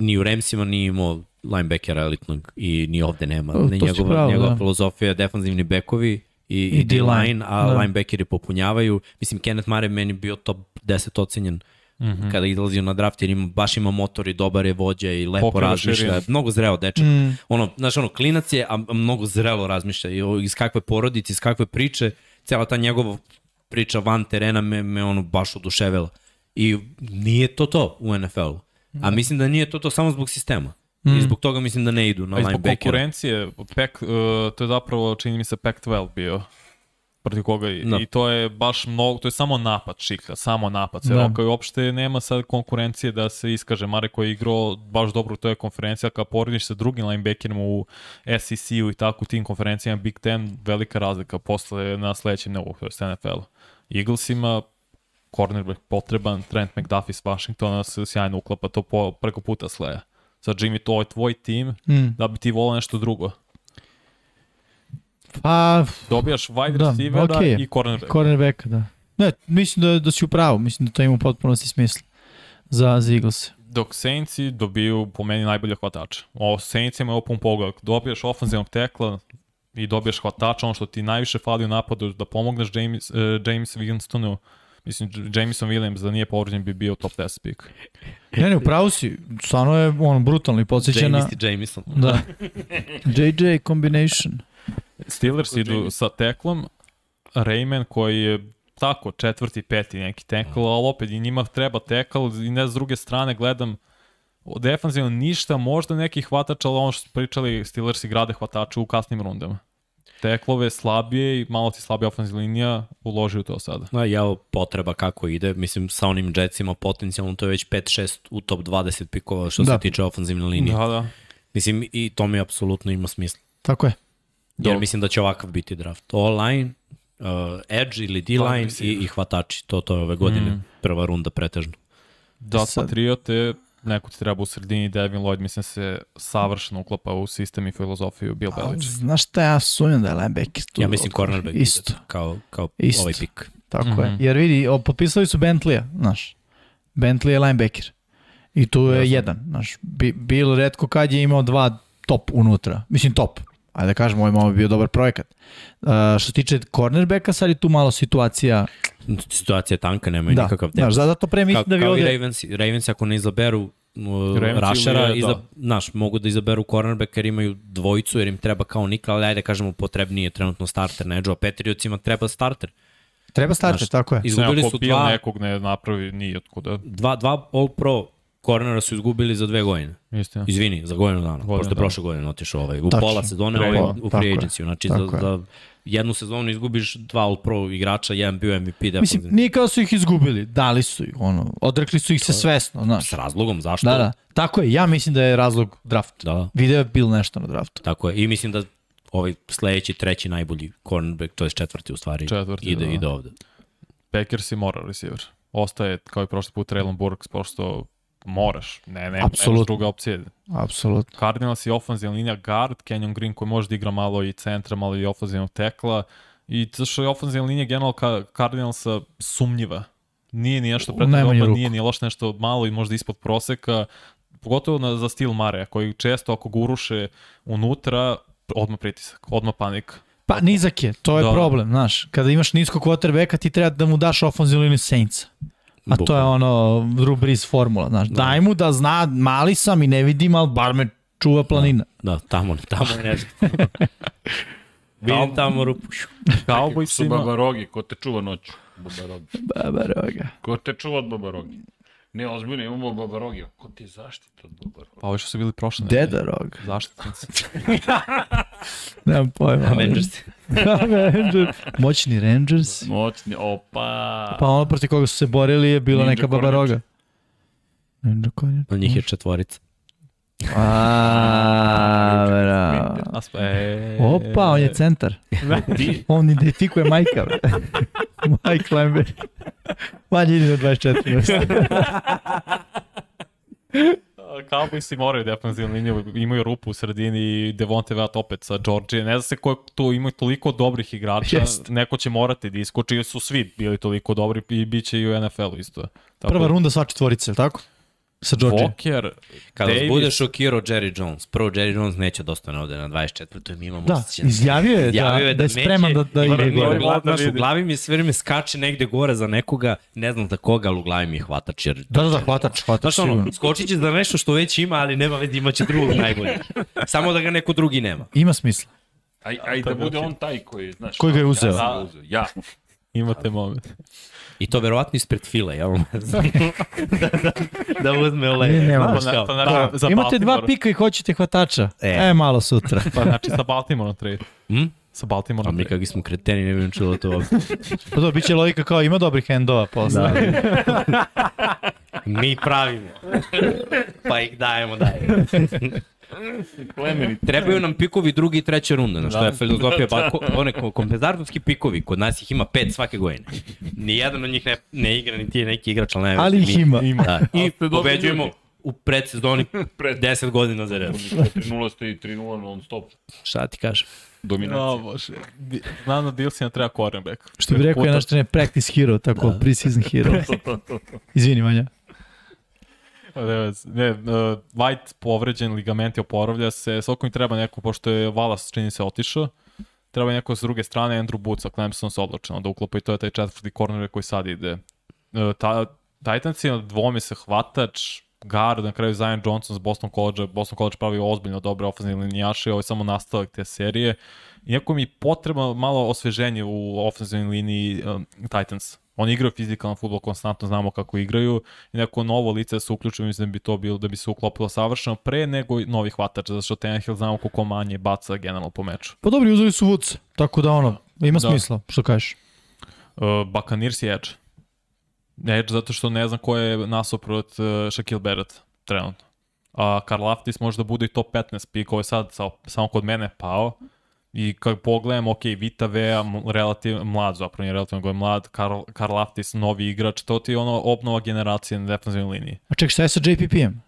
ni u Ramsima nije imao linebackera elitnog i ni ovde nema. Ne, to si njegova, pravo, njegova da. filozofija je defanzivni bekovi i, i, I D-line, a da. linebackeri popunjavaju. Mislim, Kenneth Mare meni bio top 10 ocenjen mm Mhm. -hmm. kada izlazio na draft, jer ima, baš ima motor i dobar je vođa i lepo Pokriva razmišlja. širinu. Mnogo zreo dečak. Mm. Ono, znaš, ono, klinac je, a, a mnogo zrelo razmišlja. I iz kakve porodice, iz kakve priče, cela ta njegova priča van terena me, me ono baš oduševila. I nije to to u NFL-u. A mislim da nije to to samo zbog sistema. I zbog toga mislim da ne idu na a i zbog konkurencije, Pac, uh, to je zapravo, čini mi se, Pac-12 bio protiv koga i, Da. i to je baš mnogo, to je samo napad šika, samo napad se Da. roka i uopšte nema sad konkurencije da se iskaže Mare koji je igrao baš dobro u toj konferenciji, a kad porediš sa drugim linebackerima u SEC-u i tako u tim konferencijama Big Ten, velika razlika posle na sledećem nivou, to je NFL. Eaglesima cornerback potreban, Trent McDuffie s Washingtona se sjajno uklapa to po, preko puta sleja. Sad Jimmy, to je tvoj tim, Mm. da bi ti volao nešto drugo. Pa, Dobijaš wide Da, receivera okej. i cornerback. cornerback, da. Ne, mislim da, da si u pravu, mislim da to ima u potpunosti smisla za, za Eagles. Dok Saintsi dobiju po meni najbolje hvatača. O Saintsima je opun pogled. Dobijaš ofenzivnog tekla i dobijaš hvatača, ono što ti najviše fali u napadu, da pomogneš James, uh, James Winstonu. Mislim, Jameson Williams da nije povređen bi bio top 10 pick. Ne, ne, u pravu si, stvarno je on brutalno i podsjeća na... James i Jameson. Da. JJ combination. Steelers idu sa teklom, Rayman koji je tako četvrti, peti neki tekl, ali opet i njima treba tekl i ne s druge strane gledam defanzivno ništa, možda neki hvatač, ali ono što su pričali Steelersi grade hvatače u kasnim rundama. Teklove slabije i malo ti slabija ofenzivna linija, uloži u to sada. Da, ja potreba kako ide, mislim sa onim Jetsima potencijalno to je već 5-6 u top 20 pikova što Da. se tiče ofenzivne linije. Da, da. Mislim i to mi apsolutno ima smisla. Tako je. Jer Dobro. mislim da će ovakav biti draft. All-line, uh, edge ili D-line i, i hvatači. To, to je ove godine mm. prva runda pretežno. Da, Sad- Patriote, neko ti treba u sredini, Devin Lloyd, mislim se savršeno uklapa u sistem i filozofiju Bill A, Belichick. Znaš šta ja sumnjam da je linebacker tu? Ja mislim cornerback Isto, ide kao, kao Isto. ovaj pik. tako Mhm. je. Jer vidi, o, potpisali su Bentleya, znaš. Bentley je linebacker. I tu je jedan, znaš. Bi, Bill redko kad je imao dva top unutra. Mislim top. Ajde da kažemo, ovaj malo bi bio dobar projekat. Uh, što se tiče cornerbacka, sad je tu malo situacija situacija je tanka, nema Da, nikakav znaš, depth. zato pre mislim Ka, da bi kao i ovde... Ravens, Ravens ako ne izaberu uh, Ravens Rushera, ili, iza, da. znaš, mogu da izaberu cornerback jer imaju dvojicu, jer im treba kao Nika, ali ajde kažemo potrebniji je trenutno starter na edge a Patriotsima treba starter. Treba starter, Znaš, tako je. Izgubili su dva, nekog ne napravi, nije otkuda. dva, dva all pro cornera su izgubili za dve godine. Istina. Izvini, za godinu dana. Godinu Pošto je dana. prošle godine otišao ovaj. U Tačno. pola sezone, ovaj pola, u free agency. Znači, za, je. za jednu sezonu izgubiš dva all pro igrača, jedan bio MVP Mislim, defensivni. nije kao su ih izgubili, dali su ih, ono, odrekli su ih se svesno, znaš. S razlogom, zašto? Da, da, tako je, ja mislim da je razlog draft. Da, Video je bil nešto na draftu. tako je. I mislim da ovaj sledeći, treći najbolji cornerback, to je četvrti u stvari, Četvrti, ide, da. ide ovde. Packers i mora receiver. Ostaje, kao i prošli put, Traylon Burks, pošto moraš. Ne, ne, nemaš druga opcija. Apsolutno. Cardinals i ofenzivna linija guard, Kenyon Green koji može da igra malo i centra, malo i ofenzivnog tekla. I to što je ofenzivna linija generalno ka Cardinalsa sumnjiva. Nije ni nešto dobro, nije ni loš nešto malo i možda ispod proseka. Pogotovo na, za stil Mare, koji često ako ga uruše unutra, odmah pritisak, odmah panika. Pa nizak je, to je Da. problem, znaš. Kada imaš nisko quarterbacka, ti treba da mu daš ofenzivnu liniju Saintsa. A to je ono Drew Brees formula, znaš. Daj mu da zna, mali sam i ne vidim, ali bar me čuva planina. Da, tamo, tamo je nešto. Vidim tamo rupu. Cowboys Su ima... babarogi, ko te čuva noću? Babarogi. Babaroga. Ko te čuva od babarogi? Ne, ozbiljno, imamo babarogi. Ko ti je zaštita od babarogi? Pa ovi što su bili prošle. Dedarog. Zaštitnici. Nemam pojma. Avengers. Avengers. Moćni Rangers. Moćni, opa. Pa ono protiv koga su se borili je bila Ninja neka babaroga. Ninja kornjač. Od njih je četvorica. A, bravo. A sp- E... Opa, on je centar. on identifikuje Majka. Mike Lembe. Manje ide na 24. Cowboysi moraju defensivnu liniju, imaju rupu u sredini i Devonte Vat opet sa Georgije. Ne zna se ko tu imaju toliko dobrih igrača, Jest. neko će morati da iskoči, jer su svi bili toliko dobri i bit će i u NFL-u isto. Tako Prva runda sva četvorica, je li tako? Sa Georgije. Walker, Kada Davis, bude šokirao Jerry Jones, prvo Jerry Jones neće da ostane ovde na 24. Mi imamo Da, osjećaj. izjavio je da, Izjavio je da, da je spreman da, da ide gore. da znaš, u glavi mi sve vreme skače negde gore za nekoga, ne znam za koga, ali u glavi mi je hvatač. Jer, Da, da, da, hvatač, hvatač. Znaš ono, skočit će za nešto što već ima, ali nema već imaće drugog najboljeg. Samo da ga neko drugi nema. Ima smisla. Aj, aj da bude on taj koji, znaš. Koji ga je uzeo. Ja. imate moment. I to verovatno ispred file, jel? da, da, da uzme ole. Ne, nema. Znaš Pa, kao, pa, naravno, za Imate dva pika i hoćete hvatača. E. E, malo sutra. Pa znači sa Baltimore trade. Hm? Sa Baltimore A mi trade. kakvi smo kreteni, ne bi čulo to ovdje. Pa to biće logika kao ima dobrih endova posle. Da. Mi pravimo. pa ih dajemo dalje. Plemeni. Trebaju nam pikovi drugi i treće runde, na što je filozofija, ba, ko, one ko- kompenzatorski pikovi, kod nas ih ima pet svake godine. Nijedan od njih ne, ne igra, niti je neki igrač, ali ne Ali ih ima. Da. I pobeđujemo u predsezoni Pred 10 godina za red. 4-0 ste i 3-0 non stop. Šta ti kažeš? Dominacija. O, bože. Znam da Bilsina treba cornerback. Što bi rekao je naš trener practice hero, tako da. preseason hero. Izvini, Vanja. Ne, ne, uh, White povređen, ligament je oporavlja se, svako mi treba neko, pošto je Valas čini se otišao, treba neko s druge strane, Andrew Booth sa Clemson se odlučeno da uklopa i to je taj četvrti korner koji sad ide. Uh, ta, Titans je dvomi se hvatač, guard, na kraju Zion Johnson s Boston College, Boston College pravi ozbiljno dobre ofenzivne linijaše, ovo je samo nastavak te serije. Iako mi potrebno malo osveženje u ofenzivnoj liniji um, Titans. Oni igraju fizikalan futbol, konstantno znamo kako igraju i neko novo lice da se uključi, mislim da bi to bilo, da bi se uklopilo savršeno pre nego novi hvatač, zato što Tannehill znamo koliko manje baca generalno po meču. Pa dobri, uzeli su Woods, tako da ono, ima Da. smisla, što kažeš. Uh, Buccaneers i Edge. Edge zato što ne znam ko je nasuprot uh, Shaquille Barrett trenutno. A Karl Aftis može da bude i top 15 pik, ovo je sad sa, samo kod mene pao. I kad pogledam, ok, Vita Vea, relativ, mlad zapravo, nije relativno go je mlad, Karl, Karl Aftis, novi igrač, to ti je ono obnova generacije na defensivnoj liniji. A ček, šta je sa JPP-em?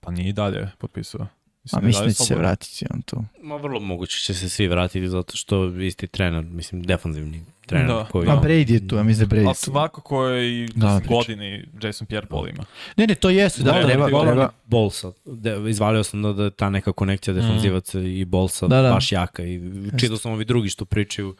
Pa nije i dalje potpisao. A da je mislim da će se vratiti on tu. Ma vrlo moguće će se svi vratiti zato što isti trener, mislim defanzivni trener Da. koji... A Brady je tu, ja mislim da Brady tu. svakako je i Da, priča. godini Jason Pierre-Paul ima. Ne, ne, to jeste, da, Da, treba, da, treba. Bolsa. De, izvalio sam da, da ta neka konekcija defanzivaca i Bolsa Da, da. baš jaka i čitao sam ovi drugi što pričaju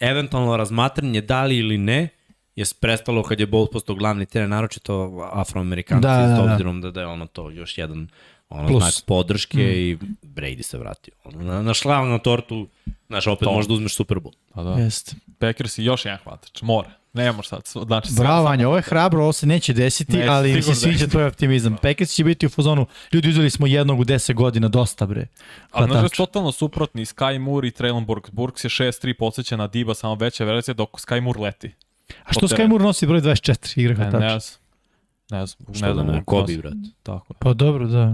eventualno razmatranje da li ili ne je prestalo kad je Bowles postao glavni trener, naročito afroamerikanci, Da, da, s da. obzirom da, da je ono to još jedan ono, Plus. znak podrške mm. i Brady se vratio. Ono, na, na šlav na tortu, znaš, opet To. možda uzmeš Super Bowl. Pa da. Jeste. Packers i još jedan hvatač. Mora. Ne može sad. Znači, Bravo, Vanja, ovo je hrabro, ovo se neće desiti, Neće, ali mi se sviđa tvoj optimizam. Packers će biti u fazonu, ljudi uzeli smo jednog u 10 godina, dosta bre. Ali nažalost Hvatača. totalno suprotni Sky Moore i Traylon Burks. Burks je 6-3 podsjeća na Diba, samo veća verzija, dok Sky Moore leti. A što Sky. Moore nosi broj 24 igra E, ne hvatača? Ne znam. Što ne da znam. ne, on Kobe, brat. Tako je. Pa dobro, da.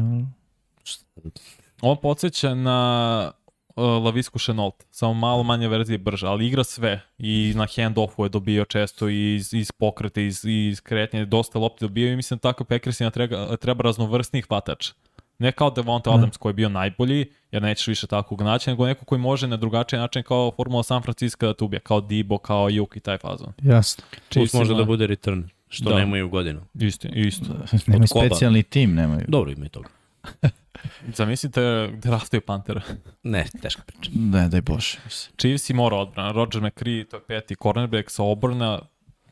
On podsjeća na uh, Lavisku Chenault, samo malo manje verzije brže, ali igra sve i na hand-offu je dobio često i iz, iz pokreta, iz, iz kretnje, dosta lopti dobio i mislim da tako Packersima treba, treba raznovrsnih hvatača. Ne kao Devonta Adams koji je bio najbolji, jer nećeš više takvog naći, nego neko koji može na drugačiji način kao Formula San Francisco da te ubije, kao Dibo, kao Juk i taj fazon. Jasno. Plus može da bude return, što Da. nemaju godinu. Isto, isto. Nemaju Koba. specijalni tim, nemaju. Dobro ima i toga. Zamislite da rastaju Pantera. Ne, teška priča. Ne, daj Bože. Chiefs i mora odbrana. Roger McCree, to je peti cornerback sa obrna,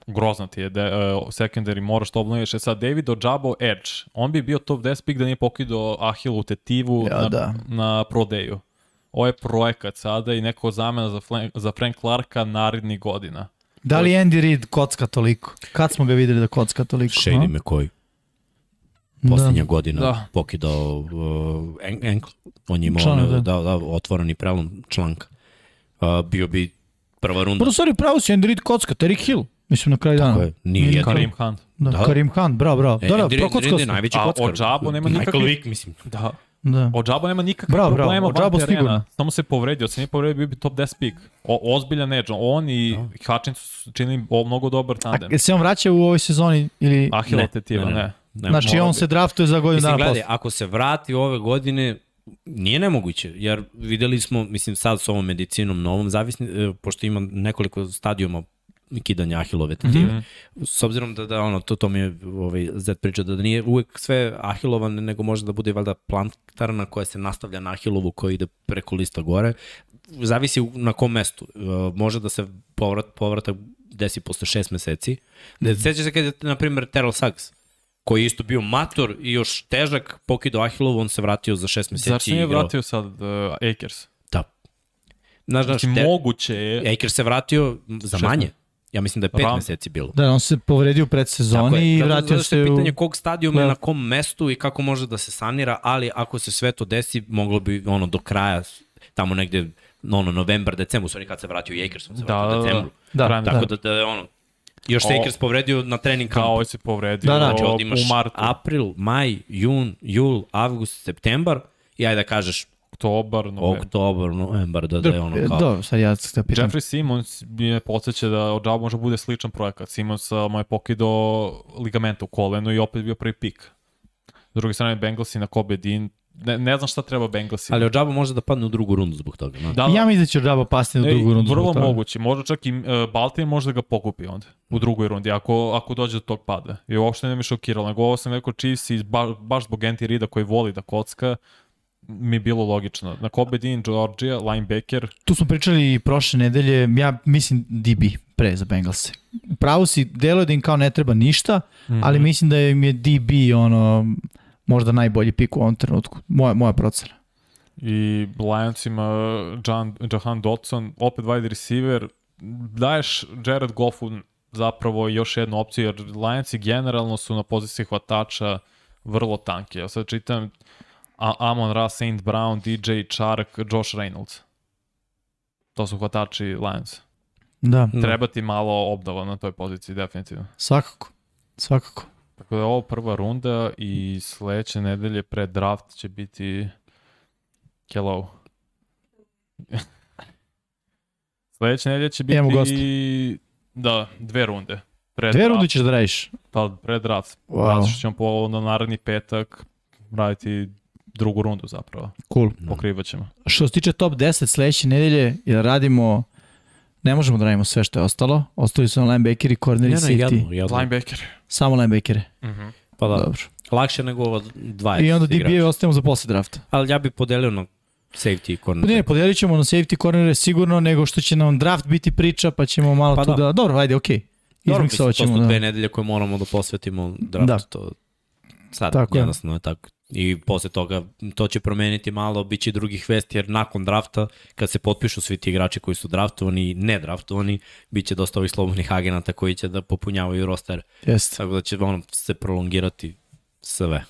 grozno ti je, de, uh, secondary moraš to obnoviš. E sad, David Ojabo Edge, on bi bio top 10 pick da nije pokidao Ahilu tetivu Ja, na, da. na Pro Dayu. Ovo je projekat sada i neko zamena za, Flan, za Frank Clarka narednih godina. Da li Andy Reid kocka toliko? Kad smo ga videli da kocka toliko? Shady a? McCoy. Posljednja Da. godina Da. pokidao uh, en, en, on je imao Članak, ono, da. da. da, otvoreni prelom članka. Uh, bio bi prva runda. U stvari pravo si Andy Reid kocka, Terry Hill. Mislim na kraju dana. Tako je, nije Nije jedno. Karim Hunt. Da, Da. Karim Khan, bravo, bravo. E, da, da, Andy Reid- prokockao najveći A kockar. Ojabo nema Michael nikakvih- Vick, mislim. Da. Da. Ojabo nema nikakvih Bravo, bravo. problema Ojabo van terena. sigurno. Samo se povredio, se nije povredio, bio bi top 10 pick. O, ozbiljan edge. On i Hutchins su činili o, mnogo dobar A tandem. jel se on vraća u ovoj sezoni ili... Ahila Ne, tetiva, ne, ne. ne. Ne, Znači on bi. se draftuje za godinu Mislim, dana gledaj, posle. ako se vrati ove godine, nije nemoguće, jer videli smo, mislim sad s ovom medicinom novom, zavisni, e, pošto ima nekoliko stadijuma kidanja ahilove tetive. Mm -hmm. S obzirom da, da ono, to, to mi je ovaj, Z priča, da nije uvek sve ahilovan, nego može da bude valjda plantarna koja se nastavlja na ahilovu koja ide preko lista gore. Zavisi na kom mestu. E, može da se povrat, povratak desi posle šest meseci. Da, seća se kad je, na primjer, Terrell Suggs, koji je isto bio mator i još težak, pokido Ahilovu, on se vratio za šest meseci. I nije vratio sad uh, Akers? Da. Znaš, znaš, Znači, te, moguće je... Aker se vratio za Šest manje. Ja mislim da je pet Ram- meseci bilo. Da, on se povredio pred sezoni je. i vratio zato što je se u... pitanje kog stadijuma je Da. na kom mestu i kako može da se sanira, ali ako se sve to desi, moglo bi ono do kraja, tamo negde ono, novembar, decembar, u stvari kad se vratio i Akers, on se Da, vratio u da, da. decembru. Da, Krajem Tako da. da, da je ono, još se Akers povredio na trening kampu. ovaj se povredio Da, da. Znači ovdje imaš u martu, april, maj, jun, jul, avgust, septembar i ajde da kažeš oktobar, novembar. oktobar, novembar, da, da je ono kao... Dobro, sad ja se pitam. Jeffrey Simmons je podsjeća da Ojabo može bude sličan projekat. Simmons uh, mu je pokido ligamenta u kolenu i opet bio prvi pik. S druge strane, Bengalsi na Kobe Dean, ne, ne znam šta treba Bengalsi. Ali Ojabo može da padne u drugu rundu zbog toga. No? da, Ja mislim da će Džaba pasti u drugu rundu. Vrlo zbog toga. moguće. Možda čak i uh, Baltimore može da ga pokupi onda u drugoj rundi, ako, ako dođe do tog pada. I uopšte ne mi šokiralo. Nego ovo sam rekao Chiefs i baš, baš zbog Anti Rida koji voli da kocka, mi je bilo logično. Na Kobe Dean, Georgia, linebacker, Tu smo pričali i prošle nedelje, ja mislim DB pre za Bengalse. Pravo si, deluje da im kao ne treba ništa, mm. -hmm. ali mislim da im je DB ono, možda najbolji pik u ovom trenutku. Moja, moja procena. i Lionsima John, Jahan Dotson, opet wide receiver, daješ Jared Goffu zapravo još jednu opciju, jer Lionsi generalno su na poziciji hvatača vrlo tanki. Ja sad čitam Amon Ra, Saint Brown, DJ Chark, Josh Reynolds. To su hvatači Lions. Da, Da. Treba ti malo obnova na toj poziciji, definitivno. svakako. Svakako. Tako da je ovo prva runda i sledeće nedelje pred draft će biti Hello. sledeće nedelje će biti Imamo goste. da, dve runde. Pred Dve draft. runde ćeš da radiš. Pa, pred draft. Wow. Zato što ćemo po, na naredni petak raditi drugu rundu zapravo. Cool. Pokrivat ćemo. Što se tiče top 10 sledeće nedelje, jer radimo ne možemo da radimo sve što je ostalo. Ostali su nam linebackeri, corneri, Ne, ne, safety. jedno, jedno. Linebacker. Samo linebackere. Pa da, Dobro. lakše nego ova dva. I onda igrača. DB ostavimo za posle drafta. Ali ja bih podelio na safety i corner. Ne, podelit ćemo na safety cornere sigurno, nego što će nam draft biti priča, pa ćemo malo Pa tu da... da. Dobro, ajde, okej. izmiksovat to ćemo. su Da. dve nedelje koje moramo da posvetimo draftu. Da. To, sad, Tako je. jednostavno je tako. I posle toga to će promeniti malo, bit će drugih vesti, jer nakon drafta, kad se potpišu svi ti igrači koji su draftovani i ne draftovani, bit će dosta ovih slobodnih agenata koji će da popunjavaju roster. Jeste. Tako da će ono, se prolongirati sve.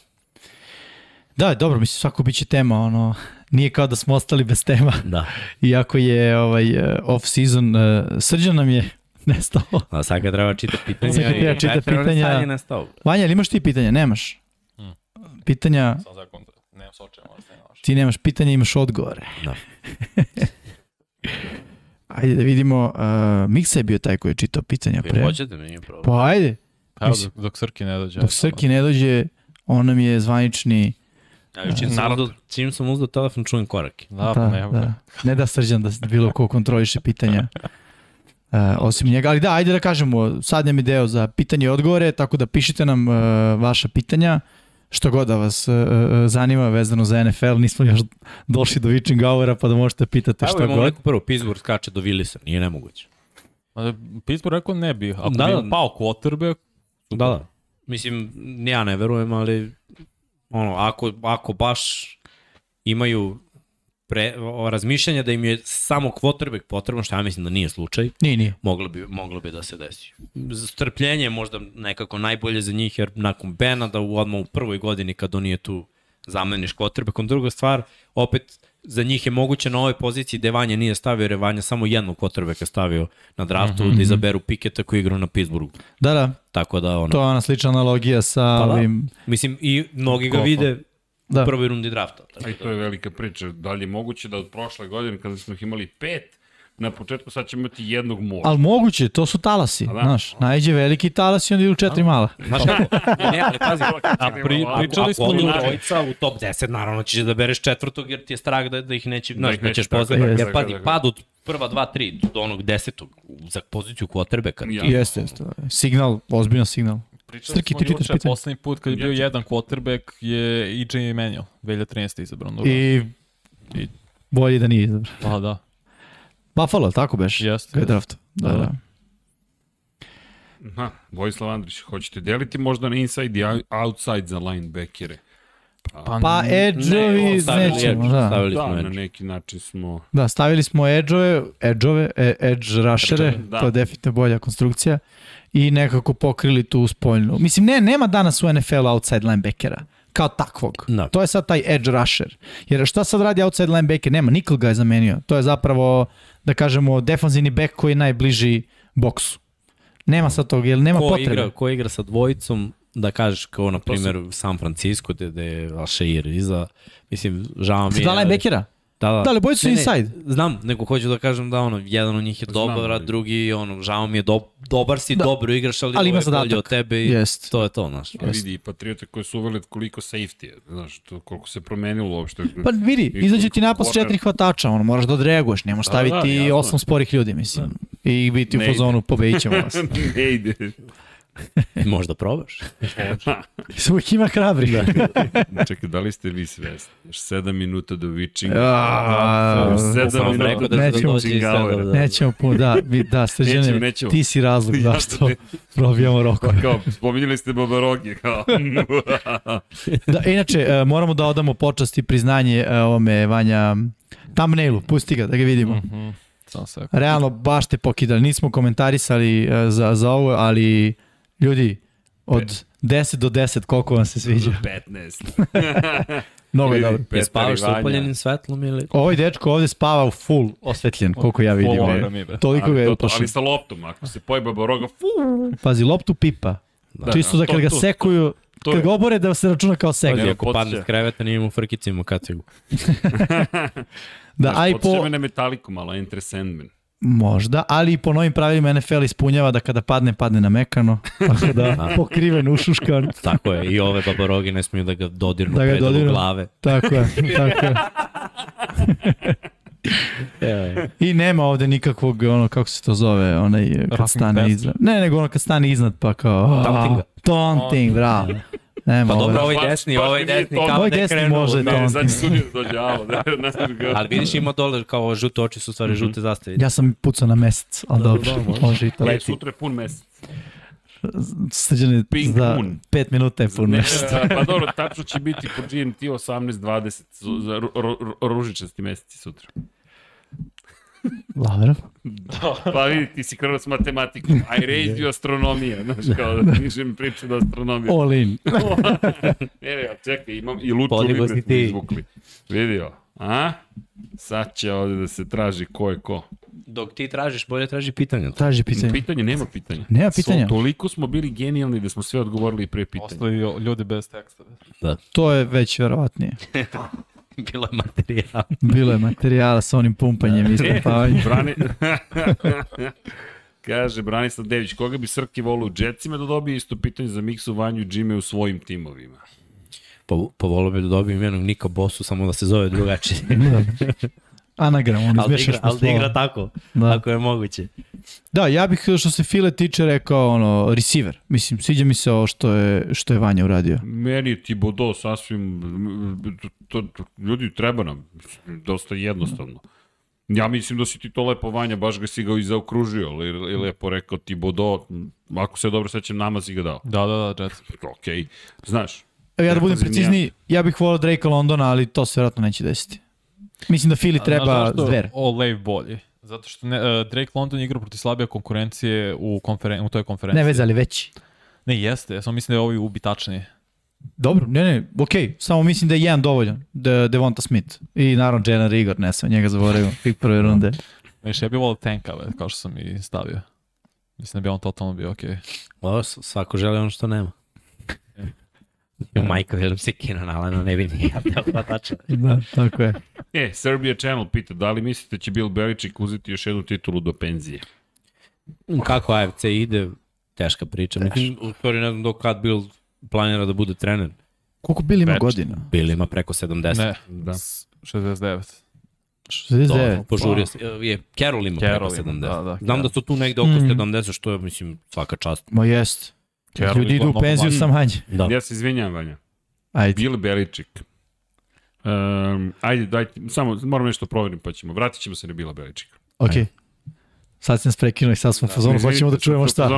Da, dobro, mislim, svako biće tema, ono, nije kao da smo ostali bez tema, Da. iako je ovaj, eh, off-season, uh, srđan nam je nestao. A sad kad treba čitati pitanja... Sad kad treba treba pitanja- nestao. Vanja, ali imaš ti pitanja? Nemaš. Pitanja, Sam zakon, nemam soče, možda ne nemaš. ti nemaš pitanja, imaš odgovore. Da. Ajde da vidimo, uh, Miksa je bio taj koji je čitao pitanja Vi pre. hoćete mi nije problem. Pa ajde, Pa evo, Mislim- dok, dok Srki ne dođe. dok Srki ne dođe, on nam je zvanični... Ja, čim, sam uzdo, čim sam uzdo telefon, čujem korake. Da, pa ne, da. Ne da srđan da bilo ko kontroliše pitanja. Uh, osim njega, ali da, ajde da kažemo, sad nam je deo za pitanje i odgovore, tako da pišite nam uh, vaša pitanja, što god da vas uh, zanima vezano za NFL, nismo još došli do witching houra pa da možete pitati Evo šta imamo god. neku prvo, Pittsburgh skače do Willisa, nije nemoguće. Ma, Pittsburgh rekao ne bi. Ako Da, da, da. bi pao quarterback, Da, da. Mislim, ja ne verujem, ali ono, ako, ako baš imaju pre, o, razmišljanja da im je samo quarterback potrebno, što ja mislim da nije slučaj, Nije, nije. moglo bi, moglo bi da se desi. Strpljenje je možda nekako najbolje za njih, jer nakon Bena da u odmah u prvoj godini kad on nije tu zameniš quarterbackom. Druga stvar, opet za njih je moguće na ovoj poziciji gde Vanja nije stavio, jer je Vanja samo jednog quarterbacka stavio na draftu, mm -hmm. da izaberu Piketa koji igra na Pittsburghu. Da, da, Tako da, ono, to je ona slična analogija sa Pa da. ovim... Mislim, i mnogi ga Goffom. vide Da. u prvoj rundi drafta. Tako i to je velika priča. Da li je moguće da od prošle godine, kada smo ih imali pet, na početku sad ćemo imati jednog možda. Ali moguće, to su talasi, da. znaš, najđe veliki talas i onda idu četiri mala. Znaš kako? Ne, ali pazi, a pri, pričali ako smo ljudi. trojica u top 10, naravno ćeš da bereš četvrtog jer ti je strah da, da ih neće, znaš, da neće ćeš tako, pozdati. tako, Jer tako. pad od prva, dva, tri do onog desetog za poziciju quarterbacka. Ja. Jeste, jeste. Signal, ozbiljan signal. Pričali Srki, smo juče, poslednji put kad je bio jedan quarterback je EJ Manuel, 2013. izabran. I... I I- bolje da nije izabran. Pa da, Buffalo, tako beš? Jeste. Ga je draft. Da, Da, da. da. Ha, Vojislav Andrić, hoćete deliti možda na inside i outside za linebackere? Pa edge-ovi stavili nećemo, edge, da. Stavili Da, smo na edge. neki način smo... Da, stavili smo edge-ove, edge-ove, e, edge rushere, Edge-ove, da. to je definitivno bolja konstrukcija i nekako pokrili tu spoljnu. Mislim, ne, nema danas u NFL outside linebackera kao takvog. Da. To je sad taj edge rusher. Jer šta sad radi outside linebacker? Nema, Nikol ga je zamenio. To je zapravo, da kažemo, defanzivni back koji je najbliži boksu. Nema sad tog, jer nema Ko potrebe. igra, ko igra sa dvojicom, da kažeš kao na primjer u San Francisco gde, gde je Alšeir iza, mislim, žao mi je. Dva ali- linebackera? Da, da. Da, ali bojice su Ne, ne, inside. Znam, nego hoću da kažem da ono, jedan od njih je dobar, a drugi, ono, žao mi je, do, dobar si, Da. dobro igraš, ali, Ali ima je bolje zadatak. od tebe i Jest. to je to, znaš. A vidi, i Patriote koje su uveli koliko safety je, znaš, to, koliko se promenilo uopšte. Pa vidi, izađe ti napad s četiri hvatača, ono, moraš da odreaguješ, ne možeš Da, da, staviti jasno. osam sporih ljudi, mislim. I biti u Ne fazonu, pobedit ćemo vas. ne ide. Možda probaš. Uvijek ima hrabri. Da. Čekaj, da li ste vi svesni? Još sedam minuta do Witchinga. A, Sedam minuta. rekao da, Nećemo da. Da, Nećemo puno, da, vi- da, Nećemo, srđane, nećemo. ti si razlog Ja zašto ne- probijamo rokove. Pa kao, spominjali ste Babarogi, kao. Da, inače, e, moramo da odamo počast i priznanje e, ovome Vanja thumbnailu, pusti ga da ga vidimo. Samo se. Realno, baš te pokidali. Nismo komentarisali e, za, za ovo, ali ljudi, od 10 do 10, koliko vam se sviđa? 15. Mnogo je dobro. Je spavaš i sa upaljenim svetlom ili... Ovaj dečko ovde spava u full osvetljen, koliko ja vidim. Full. Toliko ga je uplašen. ali sa loptom, ako se poje Babaroga, fu, Pazi, loptu pipa. Da, Čisto da to- kad ga sekuju, to kad ga obore da se računa kao sek. Ako podsjeća. padne s kreveta, nije mu frkicima kacigu. Da, aj Podsjeća po, me na Metaliku malo, Enter Sandman. Možda, ali i po novim pravilima NFL ispunjava da kada padne, padne na mekano. Tako da, pokriven, ušuškan. Tako je, i ove babarogi ne smiju da ga dodirnu Da da ga dodirnu. glave. Tako je, tako je. I nema ovde nikakvog, ono, kako se to zove, onaj, kad Roughing stane iznad. Ne, nego ono kad stane iznad, pa kao... Tauntinga. Taunting, bravo. Nema, Pa dobro, ovaj desni, baš ovaj desni to- kao Ovaj desni krenuo. može Ne, sad će da dođe, alo, ne, ne. Ali vidiš ima dole kao žute oči su stvari žute zastave. Ja sam pucao na mesec, ali dobro, može i to. Ne, sutra je pun mesec. Srđane, za moon. pet minuta je pun Ne, mesec. pa dobro, tačno će biti po GMT 18.20 su za ru, ru, ru, ružičasti meseci sutra. Dobro. Pa vidi, ti si krenuo s matematikom, a i raised astronomija, znaš, kao da pišem priče do astronomije. All in. Ne, ne, čekaj, imam i luču libre smo ti. izvukli. Vidio, a? Sad će ovde da se traži ko je ko. Dok ti tražiš, bolje traži pitanja. Traži pitanje. Pitanje, nema pitanja. Nema pitanja. So, toliko smo bili genijalni da smo sve odgovorili pre pitanja. Ostavio ljudi bez teksta. To je već verovatnije. Bilo je materijal. Bilo je materijala sa onim pumpanjem i istrapavanjem. Brani... Kaže Branislav Dević, koga bi Srki volio u Jetsima da dobije isto pitanje za Miksu, Vanju i Jimmy u svojim timovima? Pa, pa volio bi da dobijem jednog Nika Bosu, samo da se zove drugačije. Anagram, on ali da igra, po ali da igra slova. tako, Da. ako je moguće. Da, ja bih što se File tiče rekao ono, receiver. Mislim, sviđa mi se ovo što je, što je Vanja uradio. Meni je Thibodeau sasvim, to, to, ljudi treba nam, dosta jednostavno. Ja mislim da si ti to lepo Vanja, baš ga si ga i zaokružio, ili, lepo rekao Thibodeau, ako se dobro sećam, nama si ga dao. Da, da, da, Jets. Okej, znaš. Evo ja da budem precizniji, ja bih volao Drake Londona, ali to se vjerojatno neće desiti. Mislim da Fili treba zašto zver. Olave bolji? Zato što ne, uh, Drake London igra protiv slabije konkurencije u, konferen, u toj konferenciji. Ne veze, ali veći. Ne, jeste. Ja samo mislim da je ovaj ubitačniji. Dobro, ne, ne, okej, samo mislim da je jedan dovoljan, da Devonta Smith. I naravno Jalen Rigor, ne sam njega zaboravio, pik prve runde. Viš, ja bih volio tanka, ve, kao što sam i stavio. Mislim da bi on totalno bio okej. Ovo, s- svako želi ono što nema. Jo, majko, želim se Keenan Allena, ne bi ni ja teo hvatača. Da, tako je. E, Serbia Channel pita, da li mislite da će Bill Belichick uzeti još jednu titulu do penzije? Kako AFC ide, teška priča. Mislim, u stvari ne znam do kad Bill planira da bude trener. Koliko Bill ima Već. godina? Bill ima preko 70. Ne, Da. s- 69. 69. To, požurio se. Je, Carroll ima Carroll preko ima, 70. da, da, Znam da su tu negde oko Mm. 70, što je, mislim, svaka čast. Ma jest. Carroll Ljudi idu u penziju sa manje. Da. Ja se izvinjam, Vanja. Ajde. Bill Belichick. Um, ajde, dajte, samo moram nešto proverim pa ćemo. Vratit ćemo se na Bila Beličika. Ok. Sad sam sprekinuo i sad smo u fazonu, hoćemo da čujemo šta.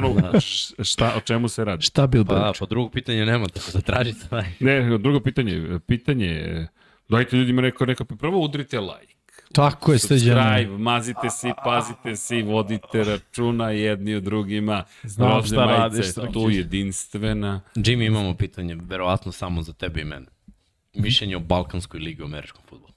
šta, o čemu se radi. Šta Bill Pa da, Belichick? pa drugog pitanja nema, tako da tražite. Ne, drugo pitanje. Pitanje je, dajte ljudima neko, neko, prvo udrite like. Tako je, sređeno. Subscribe, mazite se, pazite se, vodite računa jedni od drugima. Znam šta majice radiš, tu jedinstvena. Jimmy, imamo pitanje, verovatno samo za tebe i mene. Mišljenje o Balkanskoj ligi u američkom futbolu.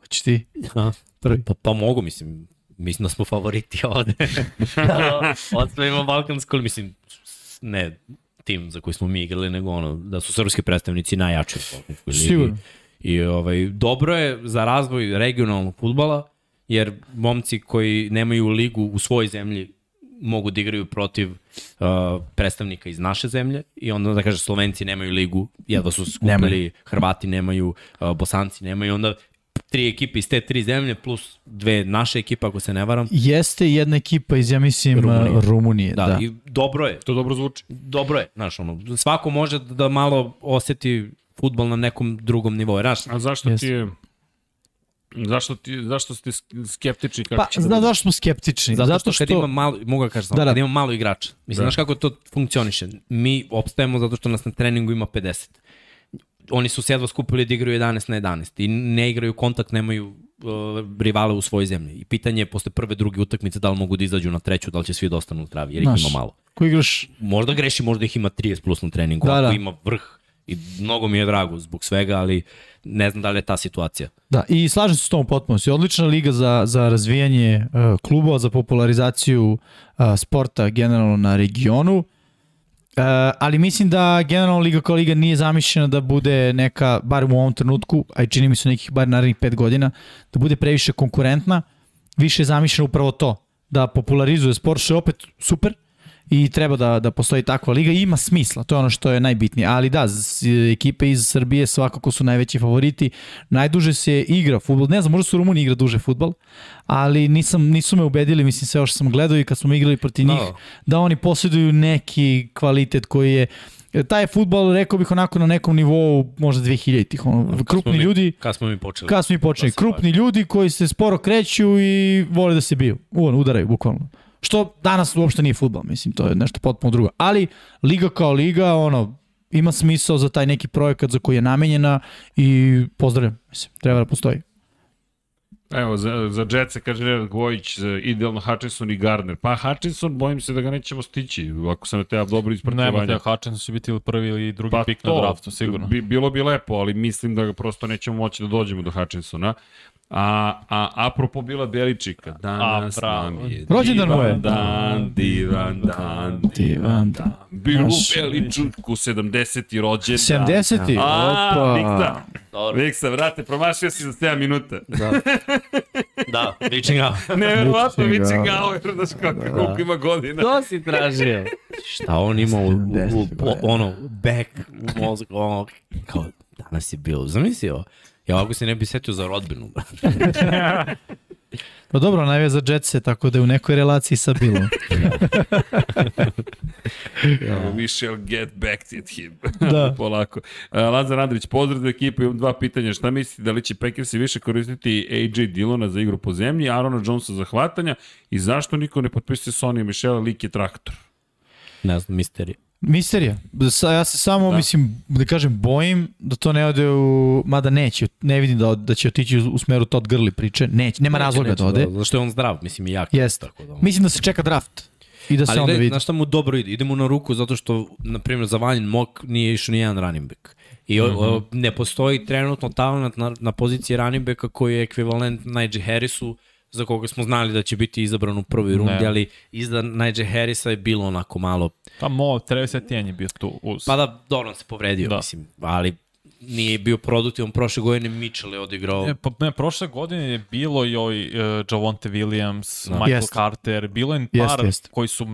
Hoćeš ti? Ha? Prvi. Pa, pa mogu, mislim, mislim da smo favoriti ovde. Odsvojimo Balkansku, ali mislim, s- ne tim za koji smo mi igrali, nego ono, da su srpski predstavnici najjači u Balkanskoj ligi. Sigurno. I ovaj, dobro je za razvoj regionalnog futbala, jer momci koji nemaju ligu u svojoj zemlji mogu da igraju protiv uh, predstavnika iz naše zemlje i onda da kaže Slovenci nemaju ligu, jedva su skupili, Nemaju. Hrvati nemaju, uh, Bosanci nemaju, onda tri ekipe iz te tri zemlje plus dve naše ekipe ako se ne varam. Jeste jedna ekipa iz, ja mislim, Rumunije. Rumunije. Rumunije Da, da. da. i dobro je, To dobro zvuči. dobro je, znaš, ono, svako može da malo oseti futbol na nekom drugom nivou. Znaš, A zašto Jeste. ti je... Zašto, ti, zašto ste skeptični kako Pa, će zna da... zašto smo skeptični? Zato, što, kad ima malo, mogu da kažem, Da, da. kad ima malo igrača. Mislim, Da. znaš kako to funkcioniše? Mi opstajemo zato što nas na treningu ima 50. Oni su se jedva skupili da igraju 11 na 11 i ne igraju kontakt, nemaju uh, rivale u svojoj zemlji. I pitanje je posle prve, druge utakmice da li mogu da izađu na treću, da li će svi da ostanu u travi, jer ih ima malo. Ko igraš Možda greši, možda ih ima 30 plus na treningu, Da, da, ako da. ima vrh. I mnogo mi je drago zbog svega, ali ne znam da li je ta situacija. Da, i slažem se s tom potpuno. Si odlična liga za, za razvijanje uh, klubova, za popularizaciju uh, sporta generalno na regionu. Uh, ali mislim da generalno liga kao liga nije zamišljena da bude neka, bar u ovom trenutku, a i čini mi se nekih bar narednih pet godina, da bude previše konkurentna. Više je zamišljena upravo to, da popularizuje sport, što je opet super i treba da, da postoji takva liga i ima smisla, to je ono što je najbitnije. Ali da, ekipe iz Srbije svakako su najveći favoriti. Najduže se igra futbol, ne znam, možda su u Rumuniji igra duže futbol, ali nisam, nisu me ubedili, mislim sve što sam gledao i kad smo igrali protiv njih, Da. da oni posjeduju neki kvalitet koji je Taj futbol, rekao bih onako na nekom nivou, možda 2000-ih, ono, krupni mi- ljudi, Kad smo mi počeli? kad smo mi počeli, Da krupni ljudi koji se sporo kreću i vole da se biju, on, udaraju, bukvalno. Što danas uopšte nije futbol, mislim, to je nešto potpuno drugo. Ali, liga kao liga, ono, ima smisao za taj neki projekat za koji je namenjena i pozdravljam, mislim, treba da postoji. Evo, za, za Jet se kaže Nenad Gojić, za idealno Hutchinson i Gardner. Pa Hutchinson, bojim se da ga nećemo stići, ako sam te ja dobro Nema ispraćevanja. te, Hutchinson će biti ili prvi ili drugi Pa pik na draftu, sigurno. Bi, bilo bi lepo, ali mislim da ga prosto nećemo moći da dođemo do Hutchinsona. A, a apropo bila Beličika, danas A, nam je Rođendan mu je. dan, divan dan, divan dan. Bilu Naš- Beličuku, 70. rođendan. 70-ti? A, Opa. Viksa, Dobro. Viksa, vrate, promašio si za 7 minuta. Da. da, reaching out. Neverovatno, Reaching out. Znaš kako, koliko ima godina. To si tražio. Šta on ima u, u, u, u ono, back u mozgu, ono, kao, danas je bilo, zamislio, ja ovako se ne bi setio za rodbinu. Pa dobro, najve za Jet se, tako da je u nekoj relaciji sa Bilom. We shall get back at him. Da. Polako. Uh, Lazar Andrić, pozdrav za ekipu, imam dva pitanja. Šta mislite, da li će Packersi više koristiti AJ Dillona za igru po zemlji, Arona Jonesa za hvatanja i zašto niko ne potpisuje Sonny Michela, lik je traktor? ne znam, misterija. Misterija. Sa, ja se samo, da. Da. mislim, da kažem, bojim da to ne ode u... Mada neće, ne vidim da, da će otići u, u smeru Todd Gurley priče. Neće, nema razloga da ode. Zašto je on zdrav, mislim i jak. Jeste. Tako da, on- Mislim da se čeka draft. I da se Ali onda vidi. znaš šta mu dobro ide? Ide mu na ruku zato što, na primjer, za Vanjin Mok nije išao ni jedan running back. I mm -hmm. ne postoji trenutno talent na, na poziciji running backa koji je ekvivalent Najee Harrisu, za koga smo znali da će biti izabran u prvoj rundi, Ne. ali iza Najee Harrisa je bilo onako malo... Pa mo, Travis Etienne je bio tu uz. Pa da, dobro se povredio, da. Da. mislim, ali nije bio produktivan prošle godine, Mitchell je odigrao... E, pa, ne, prošle godine je bilo i ovaj uh, Javonte Williams, Michael Jest. Carter, bilo je Jest, par jest. koji su,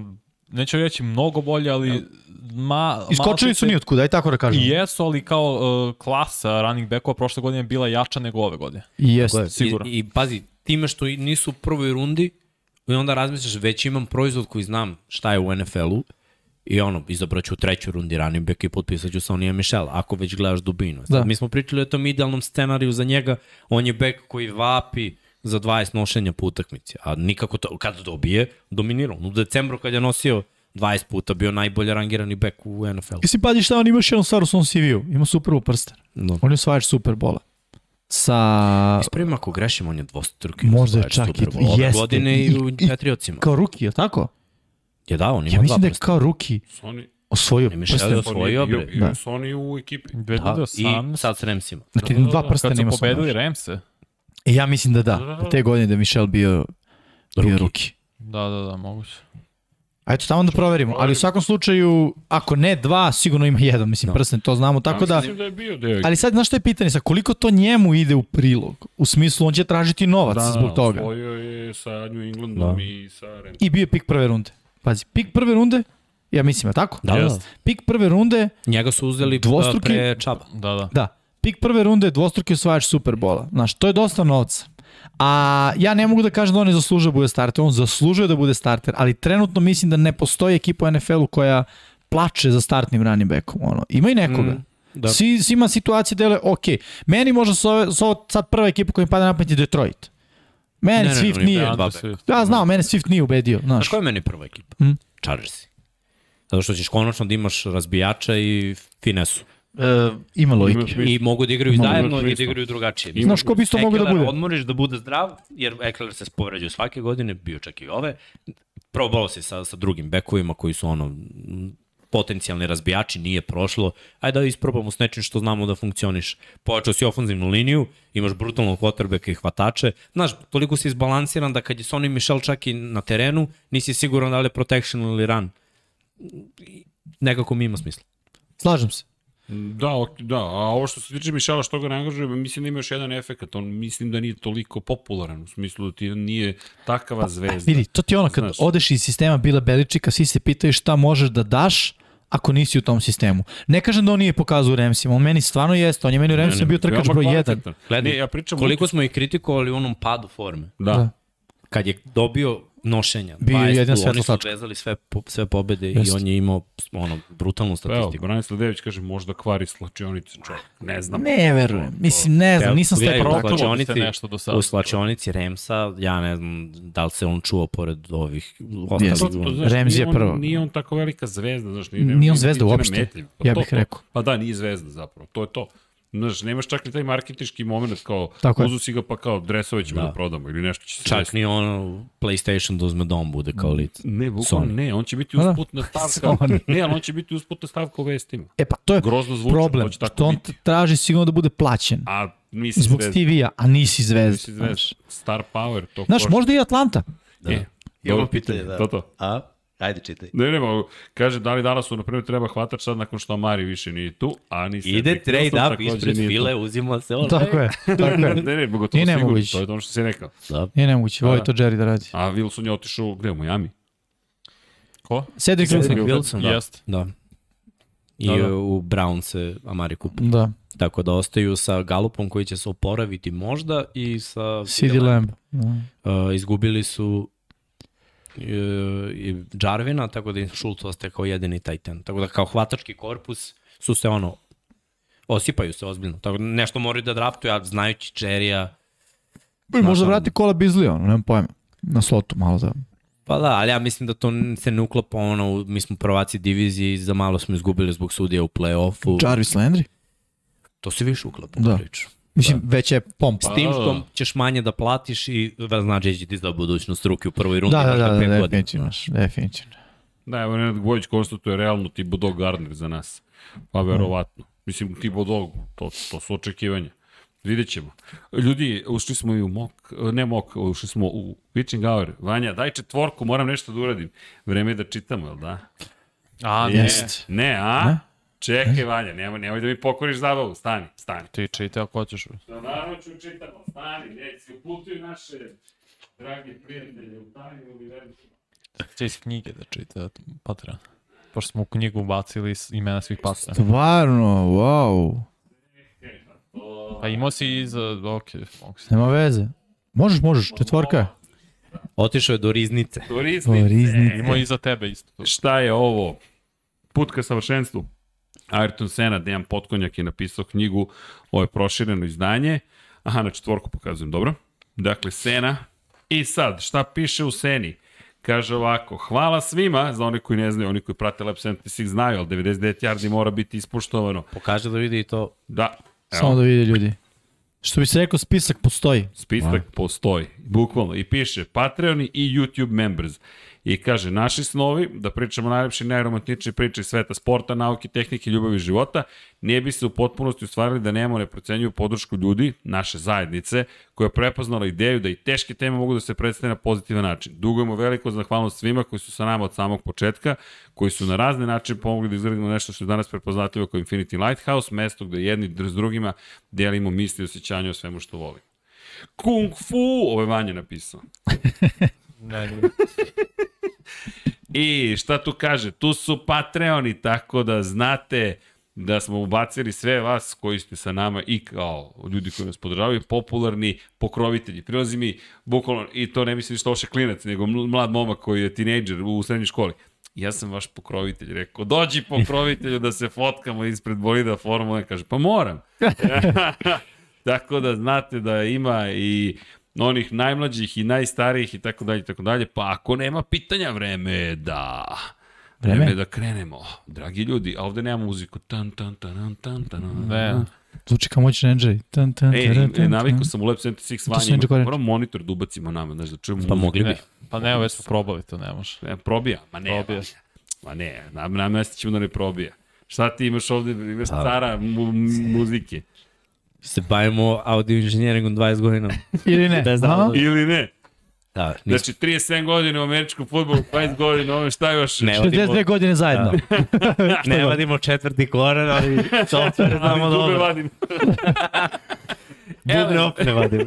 neću reći mnogo bolje, ali ma, Iskočili malo su ni otkuda, aj tako da kažem. I jesu, ali kao uh, klasa running backova prošle godine je bila jača nego ove godine. I jest. Sigurno. I, I pazi, time što i nisu u prvoj rundi, i onda razmisliš, već imam proizvod koji znam šta je u NFL-u, i ono, izabraću u trećoj rundi running back i potpisaću sa Onija Michel, ako već gledaš dubinu. Da. Mi smo pričali o tom idealnom scenariju za njega, on je back koji vapi za 20 nošenja po utakmici, a nikako to, kad dobije, dominirao. U decembru kad je nosio 20 puta, bio najbolje rangirani back u NFL-u. Mislim, pazi šta on ima još jednu stvar u svom CV-u. Ima Super prsten. No. On je osvajač Superbola. Sa... Ispravim ako grešim, on je dvostruki. Možda je čak i- jeste. godine i u I- Patriotsima. Kao ruki, je tako? Je da, on ima Ja mislim da dva je kao ruki Sonny, osvojio I Michel prsten. je osvojio, bre. Da. Sonny u ekipi. Da, i 2018. sad s Ramsima. Znači, Da, da, dva da. prstena Kad su ima pobedili. Ramse. E, ja mislim da da. Da, da, da. Te godine da je Michel bio, bio ruki. Da, da, da, moguće. A eto, tamo da proverimo. Ali u svakom slučaju, ako ne dva, sigurno ima jedan, mislim, Da. prsten, to znamo. Tako da, Mislim da je bio deo ali sad, znaš što je pitanje? Sa koliko to njemu ide u prilog? U smislu, on će tražiti novac Da, zbog toga. Osvojio je sa New Englandom Da. i sa Ramsom. I bio je pik prve runde. Pazi, pik prve runde, ja mislim, je tako? Da, da. Pik prve runde, Njega su uzeli Dvostruki- Dvostruki... pre Čaba. Da, da. da, pik prve runde, dvostruki osvajač Superbola. Znaš, to je dosta novca. A ja ne mogu da kažem da on ne zaslužuje da bude starter, on zaslužuje da bude starter, ali trenutno mislim da ne postoji ekipa u NFL-u koja plače za startnim running backom. Ono. Ima i nekoga. Mm, Da. Svi, svi ima situacije je, ok, meni možda su ove, ovo sad prva ekipa koja mi pada na pamet je Detroit. Mene Ne, ne, Swift oni nije, imaju dva Swift. ja znam, mene Swift nije ubedio, Znaš znaš. koja je meni prva ekipa? Mm. Chargersi. Zato što ćeš konačno da imaš razbijača i finesu. E, ima logike. I mogu da igraju Mogu zajedno i da igraju drugačije. Ima- Znaš ko bi isto mogao da bude? odmoriš da bude zdrav, jer Ekler se povređuje svake godine, bio čak i ove. Probao se sa, sa drugim bekovima koji su ono potencijalni razbijači, nije prošlo. Ajde da isprobamo s nečim što znamo da funkcioniš. Pojačao si ofanzivnu liniju, imaš brutalnog quarterbacka i hvatače. Znaš, toliko si izbalansiran da kad je Sonny Michel čak i na terenu, nisi siguran da li je protection ili run. Nekako mi ima smisla. Slažem se. Da, ok, da, a ovo što se tiče Mišela što ga ne angažuje, mislim da ima još jedan efekt, on mislim da nije toliko popularan, u smislu da ti nije takava zvezda. Vidi, to ti je ono, kad Znaš. odeš iz sistema Bila Beličika, svi se pitaju šta možeš da daš ako nisi u tom sistemu. Ne kažem da on nije pokazao u Remsima, on meni stvarno jeste, on je meni u Remsima bio trkač broj 1. kvalitetan. Gledaj, ne, ja pričam Koliko smo ih kritikovali u onom padu forme. Da. Da. Kad je dobio nošenja. Bio je 20 jedna tu, svetla Oni su tačka. vezali sve, po, sve pobede Jeste. i on je imao ono, brutalnu Evo, statistiku. Branislav Dević kaže možda kvari slačionice čovjek. Ne znam. Ne verujem. Mislim, ne znam, Evo, nisam stekao se slačionici- nešto do sada. U slačionici Remsa, ja ne znam da li se on čuo pored ovih ostalih. Znaš, Ramsey je prvo. Nije on tako velika zvezda, znaš, nije, Nije on zvezda uopšte. Pa ja bih rekao. Pa da, nije zvezda zapravo, to je to. Znaš, nemaš čak ni taj marketinški moment kao Tako uzu si ga pa kao dresove ćemo da, Da. prodamo ili nešto će se Čak desiti. ni ono PlayStation da uzme dom bude kao lice. Ne, bukvalno ne, on će biti Pa da. usputna stavka. Ne, ali on će biti usputna stavka u vestima. E pa to je Grozno zvuči, problem, će tako što on biti. traži sigurno da bude plaćen. A nisi Zbog zvezda. TV-a, a nisi zvezda. Nisi zvezda. Star power, to Znaš, košta. možda i Atlanta. Da. E, Imamo pitanje, da. To to. A? Ajde, čitaj. Ne, ne, mogu. Kaže, da li danas su, na primjer, treba hvatač sad nakon što Amari više nije tu, a ni Ide Cedric trade Wilson up ispred file, uzima se ono. Tako je, tako je. ne, ne, mogu to Nije sigurno, to je ono što si rekao. Da. Nije nemoguće, voli Da. to Jerry da radi. A Wilson je otišao, gde, u Miami? Ko? Cedric Cedric Wilson. Wilson, da. Jeste. Da. I Da, da. u Brown se Amari kupa. Da, Tako da ostaju sa Galupom koji će se oporaviti možda i sa CD Lamb. Da. Uh, izgubili su i Jarvina, tako da im Schultz ostaje kao jedini Titan. Tako da kao hvatački korpus su se ono osipaju se ozbiljno. Tako da nešto moraju da draftuju, a znajući Cherrya, Pa možda vrati kola Bizlija, ono, nemam pojma. Na slotu malo da... pa da, ali ja mislim da to se ne uklapa ono, mi smo prvaci divizije i za malo smo izgubili zbog sudija u play-offu. Jarvis Landry? To se više uklapa Da. priču. Mislim, već je pompa. S tim Pa, što ćeš manje da platiš i znači da će ti za budućnost ruke u prvoj rundi. Da, da, imaš da, da, definitivno. Definitivno. Da, evo Nenad Gvojić konstatuje realno Thibodeau Gardner za nas. Pa verovatno. Mislim, Thibodeau, to, to su očekivanja. Vidjet ćemo. Ljudi, ušli smo i u mok, ne mok, ušli smo u pitching hour. Vanja, daj četvorku, moram nešto da uradim. Vreme je da čitamo, jel da? A, ne. Jest. Ne, a? Ne? Čekaj, Vanja, nemoj, nemoj da mi pokoriš zabavu. Stani, stani. Ti čitaj ako hoćeš. Da, naravno ću čitamo. Stani, ne, si uputuju naše dragi prijatelje u tajnu univerzum. Će iz knjige da čita Patreon. Pošto smo u knjigu ubacili s- imena svih Patreon. Stvarno, wow. Pa imao si iz... Ok, mogu si. Nema veze. Možeš, možeš, četvorka je. Otišao je do riznice. Korisnice. O, riznice. Imao i za tebe isto. Šta je ovo? Put ka savršenstvu. Ayrton Senna, Dejan Potkonjak je napisao knjigu, ovo je prošireno izdanje. Aha, na četvorku pokazujem, dobro. Dakle, Sena. I sad, šta piše u Seni? Kaže ovako, hvala svima, za one koji ne znaju, oni koji prate Lab 76 znaju, ali 99 yardi mora biti ispoštovano. Pokaže da vidi i to. Da, Samo evo, da vide ljudi. Što bi se rekao, spisak postoji. spisak postoji, bukvalno. I piše Patreoni i YouTube members. I kaže, naši snovi, da pričamo najlepše i priče sveta sporta, nauke, tehnike, ljubavi i života, nije bi se u potpunosti ustvarili da nemamo neprocenjuju podršku ljudi, naše zajednice, koja je prepoznala ideju da i teške teme mogu da se predstave na pozitivan način. Dugujemo veliko zahvalnost svima koji su sa nama od samog početka, koji su na razne načine pomogli da izgradimo nešto što je danas prepoznatljivo kao Infinity Lighthouse, mesto gde jedni s drugima delimo misli i osjećanja o svemu što volimo. Kung Fu, ovo je Vanja napisao. I šta tu kaže? Tu su Patreoni, tako da znate da smo ubacili sve vas koji ste sa nama i kao ljudi koji nas podržavaju, popularni pokrovitelji. Prilazi mi, bukvalno, i to ne mislim što loše klinac, nego ml- mlad momak koji je tinejdžer u srednjoj školi. Ja sam vaš pokrovitelj, rekao, dođi pokrovitelju da se fotkamo ispred bolida formule, kaže, pa moram. tako da znate da ima i onih najmlađih i najstarijih i tako dalje i tako dalje, pa ako nema pitanja, vreme je da... Vreme Vreme? je da krenemo. Dragi ljudi, a ovde nema muziku. Tan, tan, tan, tan, tan, Ne. Zvuči kao moćni Andrzej. Tan, tan, E, e, tan, navikao tan. sam u Lab 76 sam vanje, moram monitor da ubacimo nama, znaš, da čujemo Pa mogli bi. ne. Pa ne, već smo probali, to ne može. E, probija, ma ne, Probija. ma ne, nam, namestit ćemo da ne probija. Šta ti imaš ovde, imaš Pa. cara mu, muzike. Se bavimo audio inženjeringom 20 godina. Ili ne? Bez. Ili ne? Da, nismo. Znači, 37 godina u američkom futbolu, 20 godina, ovo šta još? Ne, vadimo, 62 godine zajedno. ne vadimo četvrti koren, ali software znamo Ali dube dobro. vadim. Bubne opet ne vadimo.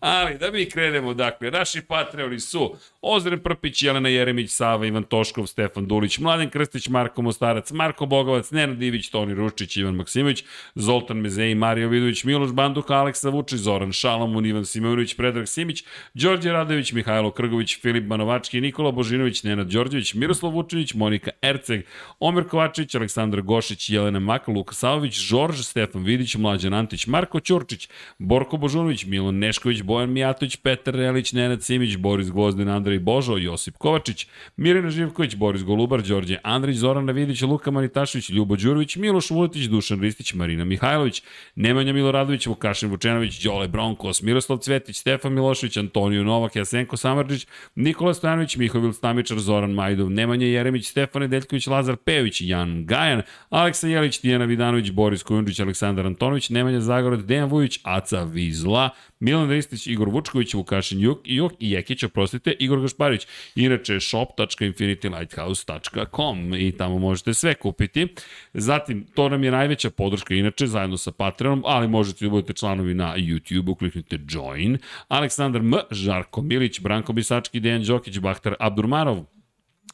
Ali, da mi krenemo, dakle, naši Patreoni su Ozren Prpić, Jelena Jeremić, Sava, Ivan Toškov, Stefan Dulić, Mladen Krstić, Marko Mostarac, Marko Bogovac, Nenad Divić, Toni Ruščić, Ivan Maksimović, Zoltan Mezeji, Mario Vidović, Miloš Banduka, Aleksa Vučić, Zoran Šalamun, Ivan Simonović, Predrag Simić, Đorđe Radović, Mihajlo Krgović, Filip Banovački, Nikola Božinović, Nenad Đorđević, Miroslav Vučević, Monika Erceg, Omer Kovačić, Aleksandar Gošić, Jelena Mak, Luka Savović, Žorž, Stefan Vidić, Mlađan Antić, Marko Ćurčić, Borko Božunović, Milan Nešković, Bojan Mijatović, Petar Relić, Nenad Simić, Boris Gvozden, Andrej Božo, Josip Kovačić, Mirina Živković, Boris Golubar, Đorđe Andrić, Zoran Navidić, Luka Manitašević, Ljubo Đurović, Miloš Vuletić, Dušan Ristić, Marina Mihajlović, Nemanja Miloradović, Vukašin Vučenović, Đole Bronkos, Miroslav Cvetić, Stefan Milošević, Antonio Novak, Jasenko Samarđić, Nikola Stojanović, Mihovil Stamičar, Zoran Majdov, Nemanja Jeremić, Stefan Nedeljković, Lazar Pejović, Jan Gajan, Aleksa Jelić, Tijana Vidanović, Boris Kujundžić, Aleksandar Antonović, Nemanja Zagorod, Dejan Vujić, Aca Vizla, Milan Ristić, Igor Vučković, Vukašin Juk, Juk i Jekić, oprostite, Igor Gašparić. Inače, shop.infinitylighthouse.com i tamo možete sve kupiti. Zatim, to nam je najveća podrška, inače, zajedno sa Patreonom, ali možete da budete članovi na YouTube-u, kliknite Join. Aleksandar M, Žarko Milić, Branko Bisački, Dejan Đokić, Bahtar Abdurmanov,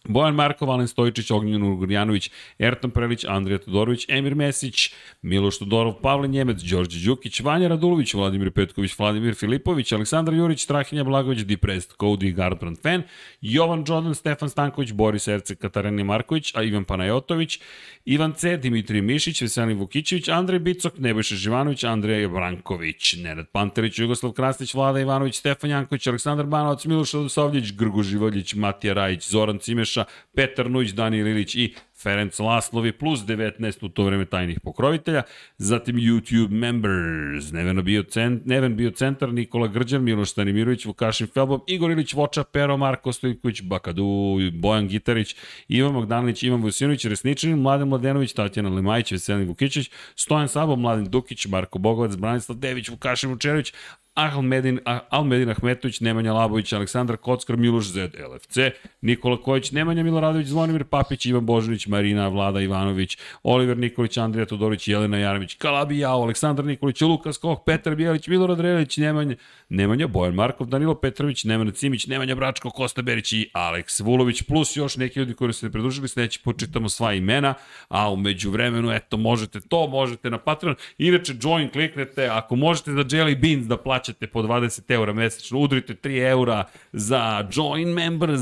Bojan Markov, Alen Stojičić, Ognjen Ugorjanović, Ertan Prelić, Andrija Todorović, Emir Mesić, Miloš Todorov, Pavle Njemec, Đorđe Đukić, Vanja Radulović, Vladimir Petković, Vladimir Filipović, Aleksandar Jurić, Strahinja Blagović, Depressed, Cody, Gardbrand Fan, Jovan Jordan, Stefan Stanković, Boris Erce, Katarina Marković, a Ivan Panajotović, Ivan C, Dimitrij Mišić, Veselin Vukićević, Andrej Bicok, Nebojša Živanović, Andrej Branković, Nenad Panterić, Jugoslav Krasnić, Vlada Ivanović, Stefan Janković, Aleksandar Banovac, Miloš Radosavljević, Grgo Živoljić, Matija Rajić, Zoran Cimeša, Petar Nujić, Dani Lilić i Ferenc Laslovi plus 19 u to vreme tajnih pokrovitelja, zatim YouTube members, Neven bio, cent, Neven bio centar, Nikola Grđan, Miloš Stanimirović, Vukašin Felbom, Igor Ilić Voča, Pero Marko Stojković, Bakadu, Bojan Gitarić, Ivan Magdanović, Ivan Vujsinović, Resničanin, Mladen Mladenović, Tatjana Lemajić, Veselin Vukićić, Stojan Sabo, Mladen Dukić, Marko Bogovac, Branislav Dević, Vukašin Vučerović, Ahmedin, Almedin Ahmetović, Nemanja Labović, Aleksandar Kockar, Miloš Zed, LFC, Nikola Kojić, Nemanja Miloradović, Zvonimir Papić, Ivan Božanić, Marina, Vlada Ivanović, Oliver Nikolić, Andrija Todorović, Jelena Jaramić, Kalabi Jao, Aleksandar Nikolić, Lukas Koh, Petar Bijelić, Milorad Relić, Nemanja, Nemanja, Bojan Markov, Danilo Petrović, Nemanja Cimić, Nemanja Bračko, Kosta Berić i Aleks Vulović, plus još neki ljudi koji su se pridružili, sledeći počitamo sva imena, a umeđu vremenu, eto, možete to, možete na Patreon, inače join kliknete, ako možete za Jelly Beans da plaćate po 20 eura mesečno, udrite 3 eura za join members,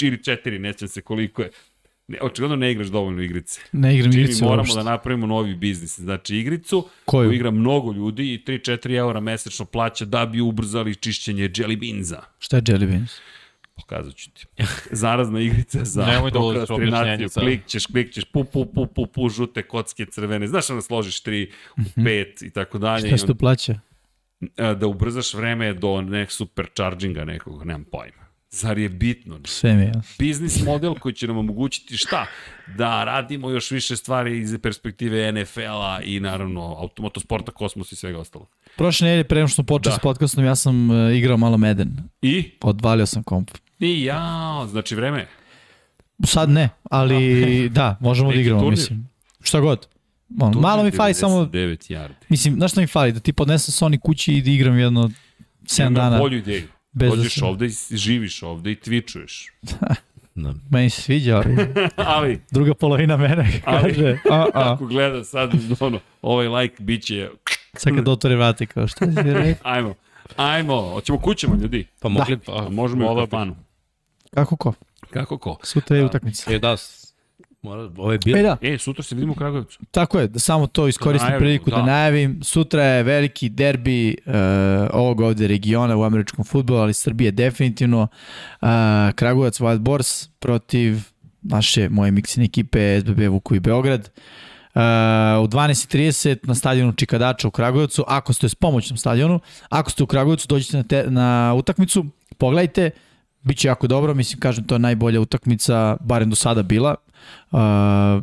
ili 4, nećem se koliko je, Ne, očigledno ne igraš dovoljno igrice. Ne igram Čini igrice moramo uopšte. da napravimo novi biznis. Znači igricu Koju? koju igra mnogo ljudi i 3-4 eura mesečno plaća da bi ubrzali čišćenje jelly beansa. Šta je Jelly Beans? Pokazat ću ti. Zarazna igrica za Nemoj da prokrastinaciju. objašnjenje sad. Klikćeš, klikćeš, pu, pu, pu, pu, pu, žute kocke crvene. Znaš ono složiš 3 u 5 i tako dalje. Mhm. Šta i se to plaća? Da ubrzaš vreme do nek supercharginga nekog, nemam pojma. Zar je bitno? Sve mi je jasno. biznis model koji će nam omogućiti šta? Da radimo još više stvari iz perspektive NFL-a i naravno automotosporta, kosmos i svega ostalog. Prošle nedelje, pre nego što smo počeli Da. s podcastom, ja sam uh, igrao malo Meden. I? Odvalio sam komp. I ja, znači vreme. je. Sad ne, ali da, možemo da Neki igramo, turnir? mislim. Šta god. Ono, malo mi fali samo, 9 yardi. mislim, znaš šta mi fali? Da ti podnesem Sony kući i da igram jedno 7 Imam dana. bolju ideju. Bez da Dođeš se- ovde i živiš ovde i twitchuješ. Da. Meni se sviđa, ali Ali, druga polovina mene Ali- kaže, a, a, ako gleda sad, ono, ovaj like bit će, sad kad doktore vrati, kao šta si rekao? ajmo, ajmo, hoćemo kućemo ljudi. Pa mogli... A Pa, možemo i u kafanu. Kako ko? Kako ko? Sutra je utakmica. E da, mora, ovo je bilo... E da, E, sutra se vidimo u Kragujevcu. tako je, da samo to iskoristim najavimo, priliku da. da. najavim. Sutra je veliki derbi uh, ovog ovde regiona u američkom futbolu, ali Srbije definitivno. Uh, Kragujevac Wild Boars protiv naše, moje miksine ekipe SBB Vukovi Beograd. Uh, u 12.30 na stadionu Čikadača u Kragujevcu, ako ste s pomoćnom stadionu, ako ste u Kragujevcu, dođite na, te, na utakmicu, pogledajte, Biće jako dobro, mislim, kažem, to je najbolja utakmica, barem do sada bila. Uh,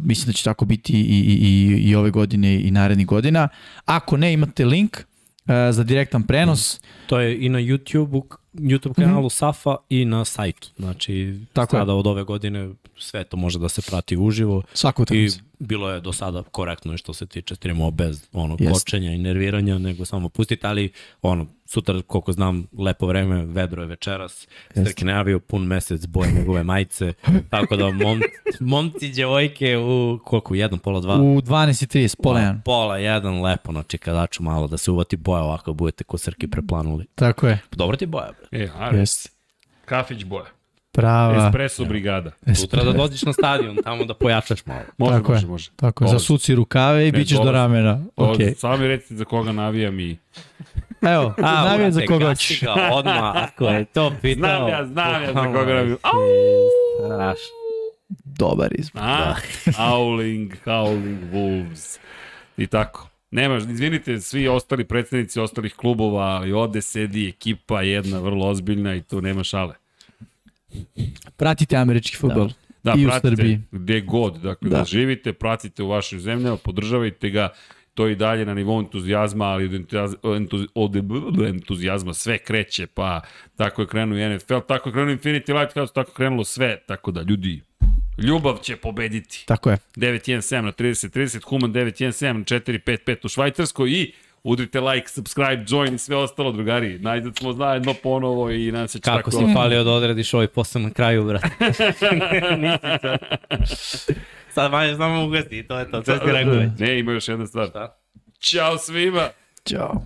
mislim da će tako biti i, i, i, i ove godine i narednih godina. Ako ne, imate link uh, za direktan prenos. To je i na YouTube-u, YouTube kanalu mm -hmm. Safa i na sajtu. Znači, Tako je. sada od ove godine sve to može da se prati uživo. Svaku I bilo je do sada korektno što se tiče streamova bez ono Jeste. kočenja i nerviranja, nego samo pustite, ali ono, sutra, koliko znam, lepo vreme, vedro je večeras, Srki najavio pun mesec boje njegove majice, tako da mom, momci i djevojke u koliko, jedan, pola, dva? U 12.30, pola jedan. Pola, jedan, lepo na čekadaču malo, da se uvati boja ovako, budete ko Srki preplanuli. Tako je. Dobro ti boja, bre. E, Ares, Jeste. kafić boja. Prava. Espresso brigada. Sutra da dođeš na stadion, tamo da pojačaš malo. Može, Tako može, je. može. Tako je. Zasuci rukave i bit ćeš do ramena. Ok. Ok. Sami recite za koga navijam i... Evo, navijam za brate, koga gasi hoćeš. ga odmah, ako je to pitao. Znam ja, znam ja za koga. Au! Strašno. Dobar izbor. A? Howling, Howling Wolves. I tako. Nema, izvinite, svi ostali predsednici ostalih klubova, ali ovde sedi ekipa jedna vrlo ozbiljna i tu nema šale. Pratite američki futbol. Da, I u pratite Srbiji. gde god, dakle da. Da. da živite, pratite u vašim zemljama, podržavajte ga, to i dalje na nivou entuzijazma, ali od, entuzijaz, entuz, od entuzijazma sve kreće, pa tako je krenuo i NFL, tako je krenuo Infinity Lighthouse, tako je krenulo sve, tako da ljudi, ljubav će pobediti. Tako je. 917 na 30-30, Human 917 na 455 u Švajcarskoj i udrite like, subscribe, join i sve ostalo, drugari. Najzad smo zajedno ponovo i nam se će Kako tako... si falio da odradiš ovaj posao na kraju, brate. Nisi sad. Manje znamo ugasti, to je to. Sve ti rekao već. Ne, ima još jedna stvar. Šta? Ćao svima! Ćao.